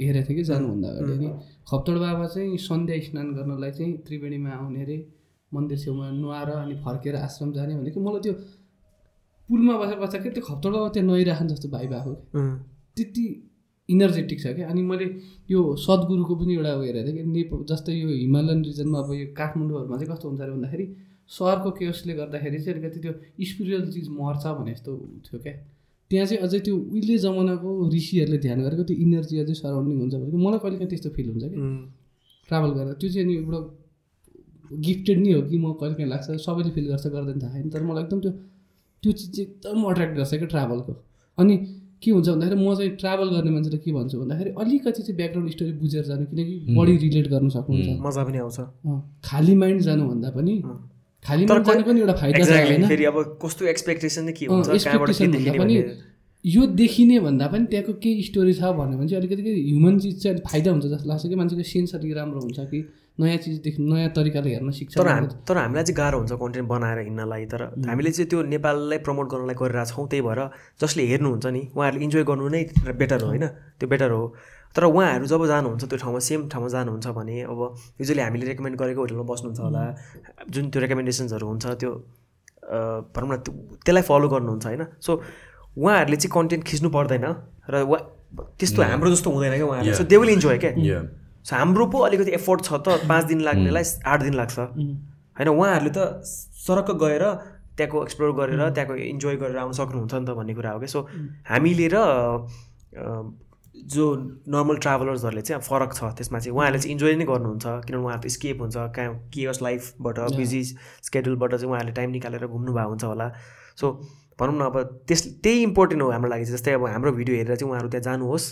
हेरेको थिएँ कि जानुभन्दा अगाडि अनि खप्तड बाबा चाहिँ सन्ध्या स्नान गर्नलाई चाहिँ त्रिवेणीमा आउने अरे मन्दिर छेउमा नुहाएर अनि फर्केर आश्रम जाने भनेको। मलाई त्यो पुलमा बसेर बस्दा के त्यो खप्तड बाबा त्यहाँ नुहाइराखन् जस्तो भाइ भएको त्यति इनर्जेटिक छ क्या अनि मैले यो सद्गुरुको पनि एउटा उयो हेरेको थिएँ कि नेपाल जस्तै यो हिमालयन रिजनमा अब यो काठमाडौँहरूमा चाहिँ कस्तो हुन्छ अरे भन्दाखेरि सहरको केयसले गर्दाखेरि चाहिँ अलिकति त्यो स्पिरिचुअल चिज मर्छ भने जस्तो थियो क्या। त्यहाँ चाहिँ अझै त्यो उहिले जमानाको ऋषिहरूले ध्यान गरेको त्यो इनर्जी अझै सराउन्डिङ हुन्छ भने मलाई कहिले काहीँ त्यस्तो फिल हुन्छ कि। ट्राभल गरेर। त्यो चाहिँ अनि एउटा गिफ्टेड नै हो कि म कहिले काहीँ लाग्छ सबैले फिल गर्छ गर्दैन थाहा छैन तर मलाई एकदम त्यो त्यो चिज चाहिँ एकदम अट्र्याक्ट गर्छ क्या ट्राभलको अनि के हुन्छ भन्दाखेरि म चाहिँ ट्राभल गर्ने मान्छेलाई के भन्छु भन्दाखेरि अलिकति चाहिँ ब्याकग्राउन्ड स्टोरी बुझेर जानु किनकि बढी रिलेट गर्न सक्नुहुन्छ। मजा पनि आउँछ। खाली माइन्ड जानुभन्दा पनि खाली माइन्ड जानु पनि एउटा फाइदा एक्सपेक्टेसन पनि यो देखिने भन्दा पनि त्यहाँको केही स्टोरी छ भन्यो भने चाहिँ अलिकति ह्युमन चिज चाहिँ अलिक फाइदा हुन्छ जस्तो लाग्छ कि मान्छेको सेन्स अलिक राम्रो हुन्छ कि नयाँ चिजदेखि नयाँ तरिकाले हेर्न सिक्छ। तर हाम तर हामीलाई चाहिँ गाह्रो हुन्छ कन्टेन्ट बनाएर हिँड्नलाई तर हामीले चाहिँ त्यो नेपाललाई प्रमोट गर्नलाई गरिरहेको छौँ त्यही भएर जसले हेर्नुहुन्छ नि उहाँहरूले इन्जोय गर्नु नै बेटर हो होइन? त्यो बेटर हो। तर उहाँहरू जब जानुहुन्छ त्यो ठाउँमा सेम ठाउँमा जानुहुन्छ भने अब युजली हामीले रेकमेन्ड गरेको होटलमा बस्नुहुन्छ होला। जुन त्यो रेकमेन्डेसन्सहरू हुन्छ त्यो अ, भनौँ न त्यो- त्यसलाई फलो गर्नुहुन्छ होइन? सो उहाँहरूले चाहिँ कन्टेन्ट खिच्नु पर्दैन र उहाँ त्यस्तो हाम्रो जस्तो हुँदैन क्या उहाँहरूले। सो दे विल इन्जोय क्या. सो हाम्रो पो अलिकति एफोर्ट छ त पाँच दिन लाग्नेलाई आठ दिन लाग्छ। होइन उहाँहरूले त सरक्क गएर त्यहाँको एक्सप्लोर गरेर त्यहाँको इन्जोय गरेर आउनु सक्नुहुन्छ नि त भन्ने कुरा हो क्या। सो हामीले र जो नर्मल ट्राभलर्सहरूले चाहिँ फरक छ त्यसमा चाहिँ उहाँहरूले चाहिँ इन्जोय नै गर्नुहुन्छ। किनभने उहाँहरू त स्केप हुन्छ कहाँ केयस लाइफबाट बिजी स्केड्युलबाट चाहिँ उहाँहरूले टाइम निकालेर घुम्नु भएको हुन्छ होला। सो भनौँ न अब त्यस त्यही इम्पोर्टेन्ट हो हाम्रो लागि। जस्तै अब हाम्रो भिडियो हेरेर चाहिँ उहाँहरू त्यहाँ जानुहोस्।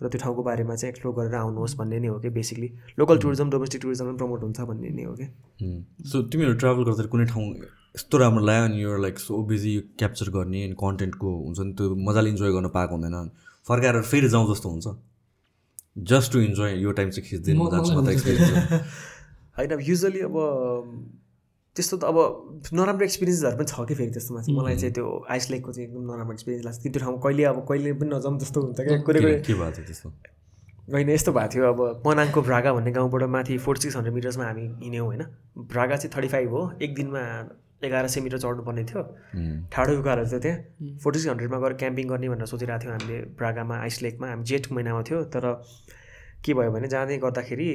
र त्यो ठाउँको बारेमा चाहिँ एक्सप्लोर गरेर आउनुहोस् भन्ने नै हो कि basically local tourism domestic tourism पनि प्रमोट हुन्छ भन्ने नै हो कि। सो तिमीहरू ट्राभल गर्दाखेरि कुनै ठाउँ यस्तो राम्रो लाग्यो अनि यो लाइक सो बिजी क्याप्चर गर्ने अनि कन्टेन्टको हुन्छ नि त्यो मजाले इन्जोय गर्न पाएको हुँदैन फर्काएर फेरि जाउँ जस्तो हुन्छ? जस्ट टु इन्जोय यो टाइम चाहिँ खिच्दैन होइन अब युजली अब त्यस्तो त अब नराम्रो एक्सपिरियन्सहरू पनि छ कि फेरि त्यस्तोमा चाहिँ। मलाई चाहिँ त्यो आइस लेकको चाहिँ एकदम नराम्रो एक्सपिरियन्स लाग्छ। कि त्यो ठाउँमा कहिले अब कहिले पनि नजाउँ जस्तो हुन्छ क्या। कुनै के भएको थियो त्यस्तो? होइन यस्तो भएको थियो। अब मनाङको भ्रागा भन्ने गाउँबाट माथि फोर्टी सिक्स हन्ड्रेड मिटर्समा हामी हिँड्यौँ होइन। भ्रागा चाहिँ थर्टी फाइभ हो। एक दिनमा एघार सय मिटर चढ्नुपर्ने थियो. ठाडो उकालो थियो त्यहाँ। फोर्टी सिक्स हन्ड्रेडमा गएर क्याम्पिङ गर्ने भनेर सोचिरहेको थियौँ हामीले भ्रागामा आइस लेकमा। हामी जेठ महिनामा थियो। तर के भयो भने जाँदै गर्दाखेरि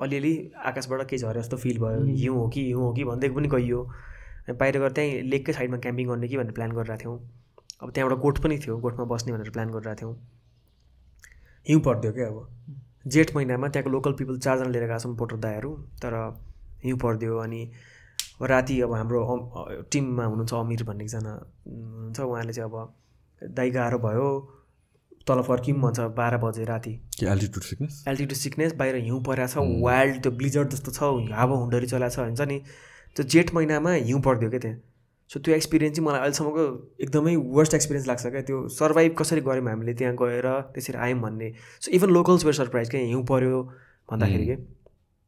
अलिअलि आकाशबाट केही झरे जस्तो फिल भयो। हिउँ हो कि हिउँ हो कि भन्दै पनि गइयो। अनि बाहिर गएर त्यहीँ लेककै साइडमा क्याम्पिङ गर्ने कि भनेर प्लान गरिरहेको थियौँ। अब त्यहाँबाट गोठ पनि थियो गोठमा बस्ने भनेर प्लान गरिरहेको थियौँ। हिउँ पर्थ्यो क्या अब। जेठ महिनामा त्यहाँको लोकल पिपल चारजना लिएर गएको छौँ पोटर दाईहरू तर हिउँ पर्थ्यो अनि राति अब हाम्रो टिममा हुनुहुन्छ अमिर भन्ने एकजना हुनुहुन्छ उहाँले चाहिँ अब दाइ गाह्रो भयो। तल फर्किम भन्छ बाह्र बजे राति। एल्टिट्युड सिकनेस एल्टिट्युड सिकनेस बाहिर हिउँ परेको छ वाइल्ड त्यो ब्लिजर्ड जस्तो छ हावा हुन्डरी चलाएको छ हुन्छ नि? त्यो जेठ महिनामा हिउँ पर्थ्यो क्या त्यहाँ? सो त्यो एक्सपिरियन्स चाहिँ मलाई अहिलेसम्मको एकदमै वर्स्ट एक्सपिरियन्स लाग्छ क्या। त्यो सर्भाइभ कसरी गऱ्यौँ हामीले त्यहाँ गएर त्यसरी आयौँ भन्ने। So even locals were surprise क्या हिउँ पऱ्यो भन्दाखेरि के?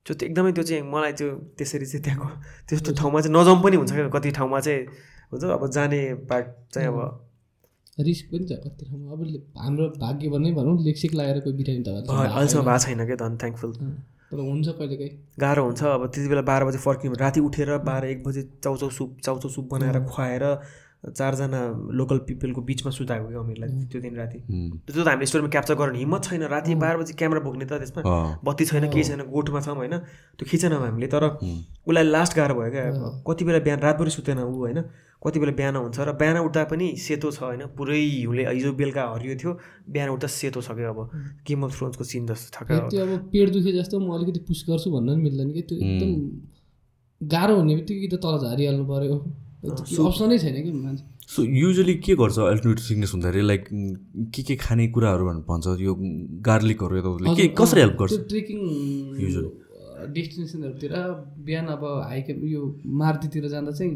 सो त्यो एकदमै त्यो चाहिँ मलाई त्यो त्यसरी चाहिँ त्यहाँको त्यस्तो ठाउँमा चाहिँ नजाउँ पनि हुन्छ क्या। कति ठाउँमा चाहिँ हुन्छ अब जाने पार्ट चाहिँ अब रिस्क पनि छ कति ठाउँमा। अब हाम्रो भाग्य भन्ने भनौँ लेक्सिक लागेर कोही बिरामी त। अहिलेसम्म भएको छैन क्या धन थ्याङ्कफुल तर हुन्छ कहिलेकाहीँ गाह्रो हुन्छ। अब त्यति बेला बाह्र बजे फर्किनु राति उठेर बाह्र एक बजे चाउचाउ सुप चाउचाउ सुप बनाएर खुवाएर चारजना लोकल पिपलको बिचमा सुताएको क्या अमिरलाई त्यो दिन राति। त्यो त हामीले स्टोरीमा क्याप्चर गर्न हिम्मत छैन। राति बाह्र बजी क्यामेरा बोक्ने त त्यसमा बत्ती छैन केही छैन गोठमा छौँ होइन। त्यो खिचेनौँ हामीले। तर उसलाई लास्ट गाह्रो भयो क्या। अब कति बेला बिहान रातभरि सुतेन ऊ होइन। कति बेला बिहान हुन्छ र बिहान उठ्दा पनि सेतो छ होइन। पुरै हिउँले हिजो बेलुका हरियो थियो। बिहान उठ्दा सेतो छ क्या अब। गेम अफ थ्रोन्सको सिन जस्तो छ क्या त्यो अब पेट दुखे जस्तो म अलिकति पुस गर्छु भन्न पनि मिल्दैन कि। त्यो एकदम गाह्रो हुने बित्तिकै कि त तल झरिहाल्नु पऱ्यो त्यो अप्सनै छैन कि मान्छे? सो युजली के गर्छ अल्टिट्युड सिकनेस हुँदाखेरि लाइक के के खाने कुराहरू भनेर भन्छ यो गार्लिकहरू यताउति के कसरी हेल्प गर्छ? ट्रेकिङ डेस्टिनेसनहरूतिर बिहान अब हाइक्याम्प यो मारुतितिर जाँदा चाहिँ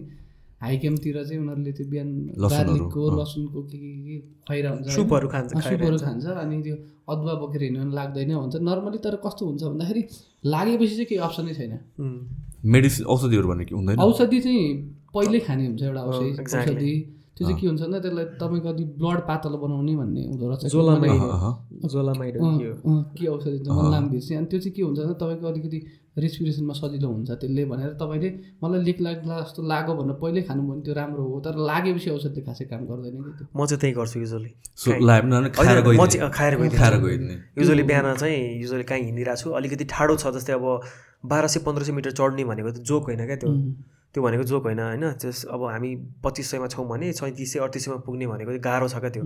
हाइक्याम्पतिर चाहिँ उनीहरूले त्यो बिहान गार्लिकको। लसुनको के के के खुवाइरहेको हुन्छ? सुपहरू खान्छ सुपहरू खान्छ अनि त्यो अदुवा बोकेर हिँड्नु लाग्दैन भन्छ नर्मली तर कस्तो हुन्छ भन्दाखेरि लागेपछि चाहिँ केही अप्सनै छैन। मेडिसिन औषधिहरू भने के हुँदैन औषधि चाहिँ पहिल्यै खाने हुन्छ एउटा औषधि. औषधि त्यो चाहिँ के हुन्छ भन्दा त्यसलाई तपाईँको अलिक ब्लड पातलो बनाउने भन्ने हुँदो रहेछ। जोलामाइड के हो। अँ, के औषधि हुन्छ? बिर्सेँ अनि त्यो चाहिँ के हुन्छ भन्दा तपाईँको अलिकति रेस्पिरेसनमा सजिलो हुन्छ त्यसले भनेर तपाईँले मलाई लेख लाग्ला जस्तो लाग्यो भनेर पहिल्यै खानु भने त्यो राम्रो हो। तर लागेपछि औषधले खासै काम गर्दैन कि त्यो। म चाहिँ त्यही गर्छु युजली सो लाइफ न खाएर गइदिने। युजली बिहान चाहिँ युजली कहीँ हिँडिरहेको छु। अलिकति ठाडो छ जस्तै अब बाह्र सय पन्ध्र सय मिटर चढ्ने भनेको त जोक होइन क्या त्यो। त्यो भनेको जोक होइन होइन? त्यस अब हामी पच्चिस सयमा छौँ भने सैँतिस सय अडतिस सयमा पुग्ने भनेको चाहिँ गाह्रो छ क्या त्यो।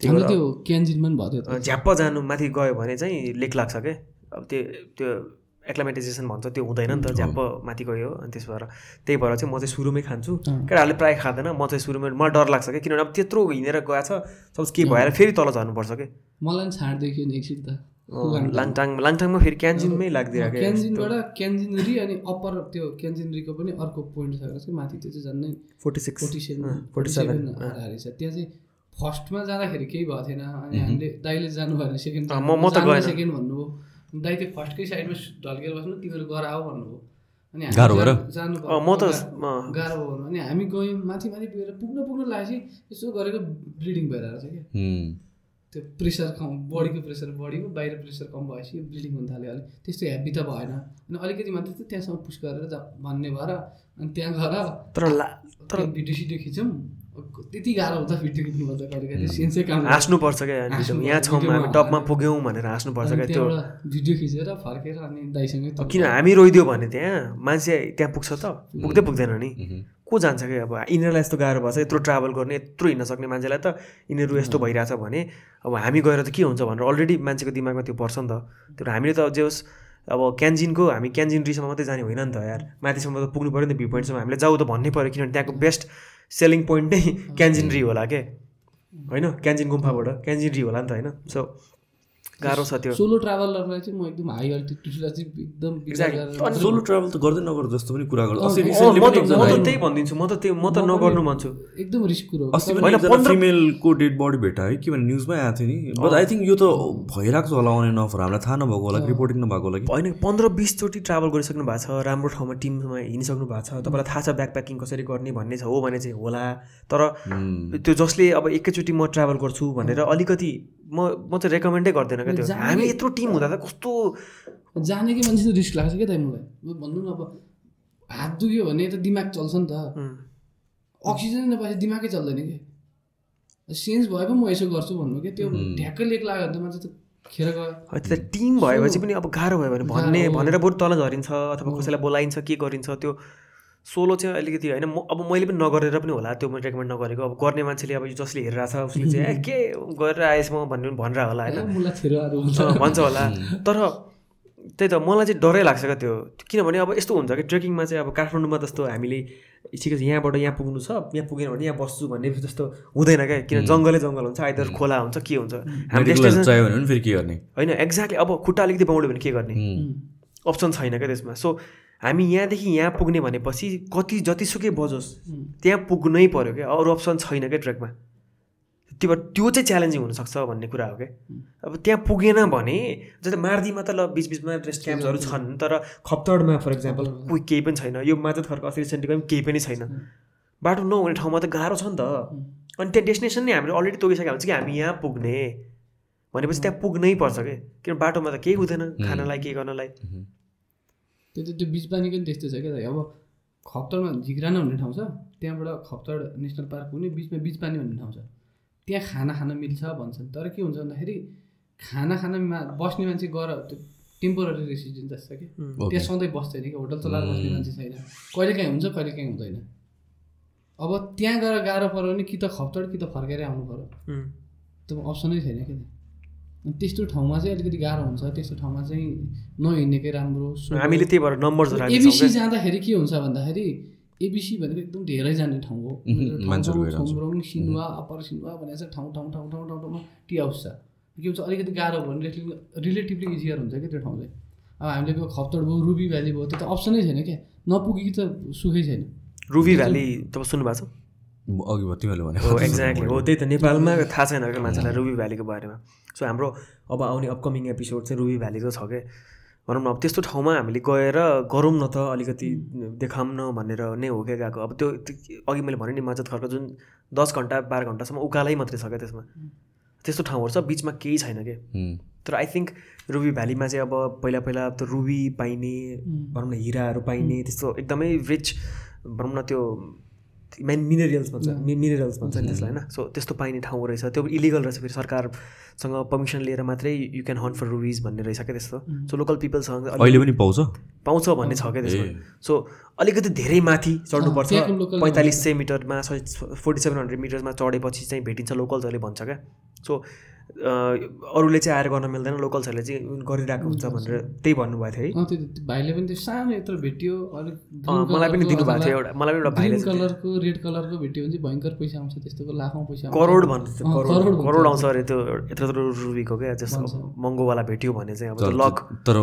त्यो क्यान्जिनमा पनि भयो झ्याप्प जानु माथि गयो भने चाहिँ लेक लाग्छ क्या। अब त्यो त्यो एक्लामेटाइजेसन भन्छ त्यो हुँदैन नि त झ्याप्प माथि गयो अनि त्यस भएर त्यही भएर चाहिँ म चाहिँ सुरुमै खान्छु। केटाहरूले प्रायः खाँदैन म चाहिँ सुरुमै मलाई डर लाग्छ क्या। किनभने अब त्यत्रो हिँडेर गएको छ सपोज के भएर फेरि तल झर्नुपर्छ कि मलाई पनि छाड्दैथ्यो नि एकछिन त लाङटाङ लाङटाङमा फेरि क्यान्जिनमै लाग्दिरहेको क्या क्यान्जिनबाट क्यान्जिनरी अनि अप्पर त्यो क्यान्जिनरीको पनि अर्को पोइन्ट छ चाहिँ माथि त्यो चाहिँ झन्नै forty six. Forty seven forty seven हारेछ त्यहाँ चाहिँ फर्स्टमा जाँदाखेरि केही भएको थिएन अनि हामीले दाइले जानु भएन सेकेन्ड म- म त गएन। सेकेन्ड भन्नुभयो दाइ त्यो फर्स्टकै साइडमा ढल्केर बस्नु तिमीहरू गर आऊ भन्नुभयो। अनि हामी गाह्रो जा- भएर? जानु म त गाह्रो भयो भने। अनि हामी गयौँ माथि माथि पुगेर पुग्न पुग्न लागेपछि यसो गरेको ब्लिडिङ भइरहेको छ क्या। त्यो प्रेसर कम बडीको प्रेसर बढीको बाहिर प्रेसर कम भएपछि ब्लिडिङ हुन थाल्यो अलिक त्यस्तो हेभी त भएन। अनि अलिकति मात्रै त त्यहाँसम्म पुस गरेर जा भन्ने भएर अनि त्यहाँ गएर तर ला तर भिडियो सिडियो खिचौँ त्यति गाह्रो हुन्छ भिडियो खिच्नुपर्छ कहिले कहिले सेन्सै काम। हाँस्नुपर्छ क्या यहाँ छौँ हामी टपमा। पुग्यौँ भनेर हाँस्नुपर्छ क्या त्यो। भिडियो खिचेर फर्केर अनि दाइसँगै किन हामी रोइदियो भने त्यहाँ मान्छे त्यहाँ पुग्छ त। पुग्दै पुग्दैन नि। को जान्छ क्या अब यिनीहरूलाई यस्तो गाह्रो भएछ यत्रो ट्राभल गर्ने यत्रो हिँड्न सक्ने मान्छेलाई त यिनीहरू यस्तो भइरहेछ भने अब हामी गएर त के हुन्छ भनेर अलरेडी मान्छेको दिमागमा त्यो पर्छ नि त। त्यो हामीले त जे होस् अब क्यान्जिनको हामी क्यान्जिन रिसम्म मात्रै जाने होइन नि त यार। माथिसम्म त पुग्नु पऱ्यो नि त भ्यू पोइन्टसम्म। हामीले जाऊ त भन्नै पऱ्यो किनभने त्यहाँको बेस्ट सेलिङ पोइन्ट नै क्यान्जिनरी होला के? होइन? क्यान्जिन गुम्फाबाट क्यान्जिनरी होला नि त होइन? सो गाह्रो छ त्यो। सोलो ट्राभलरलाई चाहिँ म एकदम हाई अल्टिट्युडलाई चाहिँ एकदम अनि सोलो ट्राभल त गर्दै नगर जस्तो पनि कुरा गर्छ म त म एकजना त त्यही भनिदिन्छु। म त त्यो म त नगर्नु भन्छु। एकदम रिस्क कुरो फिमेलको डेड बडी भेटायो कि किनभने न्युजमै आएको थियो नि। बट आई थिङ्क यो त भइरहेको छ होला अन अफर हामीलाई थाहा नभएको होला रिपोर्टिङ नभएको होला कि? होइन पन्ध्र बिसचोटि ट्राभल गरिसक्नु भएको छ राम्रो ठाउँमा टिममा हिँडिसक्नु भएको छ। तपाईँलाई थाहा छ ब्याक प्याकिङ कसरी गर्ने भन्ने छ हो भने चाहिँ होला। तर त्यो जसले अब एकैचोटि म ट्राभल गर्छु भनेर अलिकति म म चाहिँ रेकमेन्डै गर्दैन क्या त्यो। जाने- हामी यत्रो टिम हुँदा त कस्तो जानेकै मान्छे त रिस्क लाग्छ क्या दाइ मलाई। अब भन्नु न अब हात दुख्यो भने त दिमाग चल्छ नि त। अक्सिजन नपाएपछि दिमागै चल्दैन कि? सेन्स भए पो म यसो गर्छु भन्नु क्या त्यो ढ्याक्कै लेक लाग्यो भने त मान्छे त खेर गयो टिम भएपछि पनि अब गाह्रो भयो भने भन्ने। भनेर बरु तल झरिन्छ अथवा कसैलाई बोलाइन्छ के गरिन्छ त्यो सोलो चाहिँ अलिकति होइन म अब मैले पनि नगरेर पनि होला त्यो मैले रेकमेन्ड नगरेको। अब गर्ने मान्छेले अब जसले हेरिरहेको छ उसले चाहिँ ए के गरेर आएछ म? भन्ने पनि भनेर होला होइन। भन्छ होला। तर त्यही त मलाई चाहिँ डरै लाग्छ क्या त्यो। किनभने अब यस्तो हुन्छ कि ट्रेकिङमा चाहिँ अब काठमाडौँमा जस्तो हामीले ठिकै छ यहाँबाट यहाँ पुग्नु छ यहाँ पुगेन भने यहाँ बस्छु भन्ने जस्तो हुँदैन क्या। किन जङ्गलै जङ्गल हुन्छ आइदर खोला हुन्छ के हुन्छ। हामी मेडिकल destination- चाहियो भने पनि फेरि के गर्ने? होइन एक्ज्याक्टली अब खुट्टा अलिकति बाउड्यो भने के गर्ने? अप्सन छैन क्या त्यसमा। सो हामी यहाँदेखि यहाँ पुग्ने भनेपछि कति जतिसुकै बजोस् त्यहाँ पुग्नै पऱ्यो क्या? अरू अप्सन छैन क्या ट्रेकमा? त्यो त्यो चाहिँ च्यालेन्जिङ हुनसक्छ भन्ने कुरा हो क्या? अब त्यहाँ पुगेन भने जस्तै मार्दीमा त ल बिचबिचमा रेस्ट क्याम्प्सहरू छन् तर खप्तडमा फर इक्जाम्पल कोही केही पनि छैन। यो माजत खर्क असरी सेन्टिको पनि केही पनि छैन। बाटो नहुने ठाउँमा त गाह्रो छ नि त। अनि त्यहाँ डेस्टिनेसन नै हामीले अलरेडी तोकिसकेको हुन्छ कि हामी यहाँ पुग्ने। भनेपछि त्यहाँ पुग्नै पर्छ कि किन बाटोमा त केही हुँदैन खानलाई के गर्नलाई। त्यो त त्यो बिचपानीको नि त्यस्तो छ क्या। अब खप्तडमा झिग्राना भन्ने ठाउँ छ त्यहाँबाट खप्तड नेसनल पार्क पुग्ने बिचमा बिचपानी भन्ने ठाउँ छ। त्यहाँ खाना खान मिल्छ भन्छन्। तर के हुन्छ भन्दाखेरि खाना खानमा बस्ने मान्छे गएर त्यो टेम्पोररी रेसिडेन्ट जस्तो छ कि. त्यहाँ सधैँ बस्दैन कि होटल चलाएर बस्ने मान्छे छैन। कहिले काहीँ हुन्छ कहिले काहीँ हुँदैन। अब त्यहाँ गएर गाह्रो पऱ्यो भने कि त खप्तड कि त फर्केरै आउनु पऱ्यो. त्यो अप्सनै छैन कि अनि त्यस्तो ठाउँमा चाहिँ अलिकति गाह्रो हुन्छ त्यस्तो ठाउँमा चाहिँ नहिँडेकै राम्रो। सो- हामीले त्यही भएर नम्बर्स एबिसी जाँदाखेरि के हुन्छ भन्दाखेरि एबिसी भनेको एकदम धेरै जाने ठाउँ हो। छोमरोङ सिनुवा अप्पर सिनुवा भनेर चाहिँ ठाउँ ठाउँ ठाउँ ठाउँ ठाउँ ठाउँमा टी हाउस छ। के हुन्छ अलिकति गाह्रो भयो भने रिलेटिभली इजियर हुन्छ क्या त्यो ठाउँ चाहिँ अब हामीले त्यो खप्तड भयो रुबी भ्याली भयो त्यो त अप्सनै छैन क्या। नपुगी त सुखै छैन। रुबी भ्याली तपाईँ सुन्नुभएको छ? अघि भयो तिमीहरूले भने हो एक्ज्याक्टली हो त्यही त नेपालमा थाहा छैन क्या मान्छेलाई रुबी भ्यालीको बारेमा। सो हाम्रो अब आउने अपकमिङ एपिसोड चाहिँ रुबी भ्यालीको छ क्या भनौँ न अब त्यस्तो ठाउँमा हामीले गएर गरौँ न त अलिकति देखाऊँ न भनेर नै हो क्या गएको। अब त्यो अघि मैले भने नि मजत खर्क जुन दस घन्टा बाह्र घन्टासम्म उकालै मात्रै छ क्या त्यसमा? त्यस्तो ठाउँहरू छ बिचमा केही छैन क्या तर आई थिङ्क रुबी भ्यालीमा चाहिँ अब पहिला पहिला त रुबी पाइने भनौँ न हिराहरू पाइने त्यस्तो एकदमै रिच भनौँ न त्यो मेन मिनेरल्स भन्छ मिनेरल्स भन्छ नि त्यसलाई होइन। सो त्यस्तो पाइने ठाउँ रहेछ। त्यो इलिगल रहेछ फेरि सरकारसँग पर्मिसन लिएर मात्रै you can hunt for rubies भन्ने रहेछ क्या त्यस्तो। सो लोकल पिपलसँग अहिले पनि पाउँछ? पाउँछ भन्ने छ क्या त्यसमा। सो अलिकति धेरै माथि चढ्नुपर्छ। पैँतालिस सय मिटरमा फोर्टी सेभेन हन्ड्रेड मिटरमा चढेपछि चाहिँ भेटिन्छ लोकल्सहरूले भन्छ क्या। सो अरूले चाहिँ आएर गर्न मिल्दैन लोकल्सहरूले चाहिँ गरिरहेको हुन्छ भनेर त्यही भन्नुभएको थियो है। अँ त्यो त्यो भाइले पनि त्यो सानो यत्रो भेट्यो अलिक मलाई पनि दिनुभएको थियो एउटा मलाई पनि एउटा भाइले कलरको रेड कलरको भेट्यो भने चाहिँ भयङ्कर पैसा आउँछ त्यस्तोको लाखौँ पैसा आउँछ। करोड भन्छ करोड। करोड आउँछ अरे त्यो यत्रो यत्रो रुबीको क्या जस्तो महँगोवाला भेट्यो भने चाहिँ अब लक। तर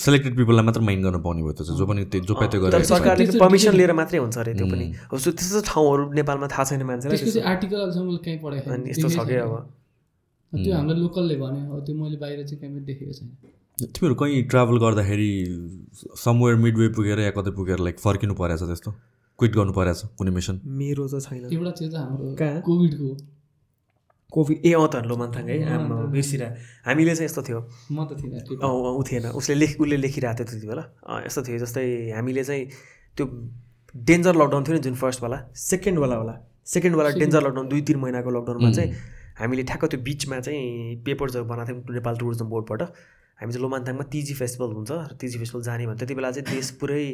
सेलेक्टेड पिपललाई मात्र माइन्ड गर्न पाउने भयो त जो पनि त्यो जो पाइ गरेर सरकारले पर्मिसन लिएर मात्रै हुन्छ अरे त्यो पनि। त्यस्तो ठाउँहरू नेपालमा थाहा छैन मान्छेलाई आर्टिकल अहिलेसम्म कहीँ पढाएको यस्तो छ क्या अब। त्यो हाम्रो लोकलले भन्यो हो त्यो मैले बाहिर चाहिँ कहीँ पनि देखेको छैन। तिमीहरू कहीँ ट्राभल गर्दाखेरि समवेयर मिडवे पुगेर या कतै पुगेर लाइक फर्किनु परेछ त्यस्तो? क्विट गर्नु परेछ कुनै मिसन मेरो चाहिँ छैन। एउटा त्यो त हाम्रो कहाँ? कोभिडको। कोभिड ए अँ त लोमान्थाङ है आमा बिर्सिरह। हामीले चाहिँ यस्तो थियो। म त थिइनँ ट्रिप अँ ऊ थिएन। उसले लेख उसले लेखिरहेको थियो त्यति बेला। अँ, यस्तो थियो जस्तै हामीले चाहिँ त्यो डेन्जर लकडाउन थियो नि जुन फर्स्टवाला सेकेन्डवाला होला। सेकेन्डवाला डेन्जर लकडाउन दुई तिन महिनाको लकडाउनमा चाहिँ हामीले ठ्याक्क त्यो बिचमा चाहिँ पेपर्सहरू बनाएको थियौँ नेपाल टुरिज्म बोर्डबाट हामी चाहिँ लोमान्थाङमा तिजी फेस्टिभल हुन्छ र तिजी फेस्टिभल जाने भने त्यति बेला चाहिँ देश पुरै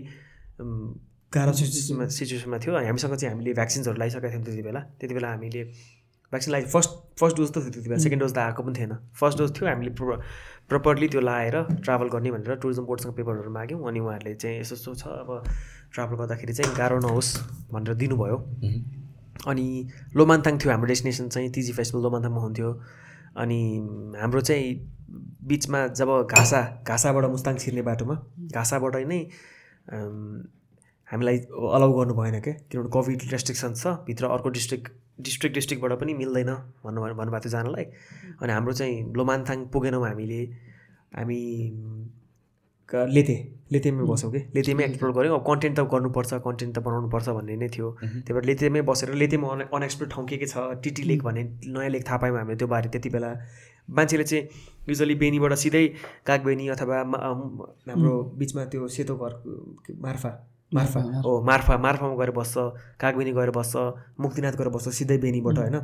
गाह्रो सिचुएसनमा सिचुएसनमा थियो। हामीसँग चाहिँ हामीले भ्याक्सिन्सहरू लगाइसकेका थियौँ त्यति बेला। त्यति बेला हामीले भ्याक्सिन लगाइ फर्स्ट फर्स्ट डोज त थियो त्यति बेला। सेकेन्ड डोज त आएको पनि थिएन। फर्स्ट डोज थियो। हामीले प्रो प्रपरली त्यो लाएर ट्राभल गर्ने भनेर टुरिज्म बोर्डसँग पेपरहरू माग्यौँ। अनि उहाँहरूले चाहिँ यस्तो यस्तो छ। अब ट्राभल गर्दाखेरि चाहिँ गाह्रो नहोस् भनेर दिनुभयो। अनि लोमान्ताङ थियो हाम्रो डेस्टिनेसन चाहिँ तिजी फेस्टिभल लोमान्ताङमा हुन्थ्यो। अनि हाम्रो चाहिँ बिचमा जब घाँसा घाँसाबाट मुस्ताङ छिर्ने बाटोमा घाँसाबाट नै हामीलाई अलाउ गर्नु भएन क्या किनभने कोभिड रेस्ट्रिक्सन छ भित्र अर्को डिस्ट्रिक्ट डिस्ट्रिक्ट डिस्ट्रिक्टबाट पनि मिल्दैन भन्नु भन्नुभएको थियो जानलाई। अनि हाम्रो चाहिँ लोमान्ताङ पुगेनौँ हामीले। हामी लेते लेतेमै बस्यौँ कि? लेतेमै एक्सप्लोर गऱ्यौँ। अब कन्टेन्ट त गर्नुपर्छ कन्टेन्ट त बनाउनुपर्छ भन्ने नै थियो। त्यही भएर लेतेमै बसेर लेतेमा अन अनएक्सप्लोर ठाउँ के के छ? टिटी लेक भन्ने नयाँ लेक थाहा पायौँ हामीले त्यो बारे त्यति बेला। मान्छेले चाहिँ युजली बेनीबाट सिधै कागबेनी अथवा हाम्रो बिचमा त्यो सेतो घर मार्फा मार्फा हो मार्फा मार्फामा गएर बस्छ कागबेनी गएर बस्छ मुक्तिनाथ गएर बस्छ सिधै बेनीबाट होइन?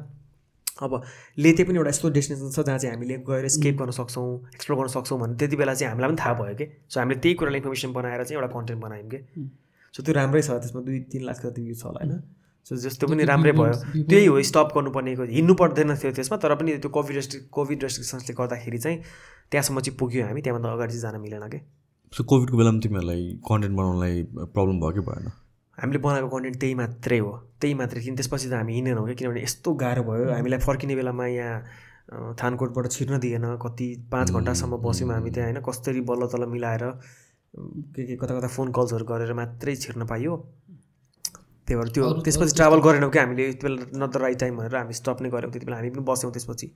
अब लेते पनि एउटा यस्तो डेस्टिनेसन छ जहाँ चाहिँ हामीले गएर स्केप गर्न सक्छौँ एक्सप्लोर गर्न सक्छौँ भने त्यति बेला चाहिँ हामीलाई पनि थाहा भयो कि। सो हामीले त्यही कुरालाई इन्फर्मेसन बनाएर चाहिँ एउटा कन्टेन्ट बनायौँ कि। सो त्यो राम्रै छ त्यसमा दुई तिन लाख जति भ्यू छ होला होइन। सो जस्तो पनि राम्रै भयो। त्यही हो स्टप गर्नुपर्ने हिँड्नु पर्दैन थियो त्यसमा तर पनि त्यो कोभिड रेस्ट्रिक कोभिड रेस्ट्रिक्सन्सले गर्दाखेरि चाहिँ त्यहाँसम्म चाहिँ पुग्यो हामी त्यहाँभन्दा अगाडि चाहिँ जान मिलेन कि। सो कोभिडको बेलामा तिमीहरूलाई कन्टेन्ट बनाउनलाई प्रब्लम भयो कि भएन? हामीले बनाएको कन्टेन्ट त्यही मात्रै हो। त्यही मात्रै किन त्यसपछि त हामी हिँडेनौँ क्या किनभने यस्तो गाह्रो भयो। हामीलाई फर्किने बेलामा यहाँ थानकोटबाट छिर्न दिएन। कति पाँच घन्टासम्म बस्यौँ हामी त्यहाँ होइन? कसरी बल्ल तल्ल मिलाएर के के कता कता फोन कल्सहरू गरेर मात्रै छिर्न पाइयो। त्यही भएर त्यो त्यसपछि ट्राभल गरेनौँ कि हामीले। यति बेला न द राइट टाइम भनेर हामी स्टप नै गऱ्यौँ। त्यति बेला हामी पनि बस्यौँ त्यसपछि।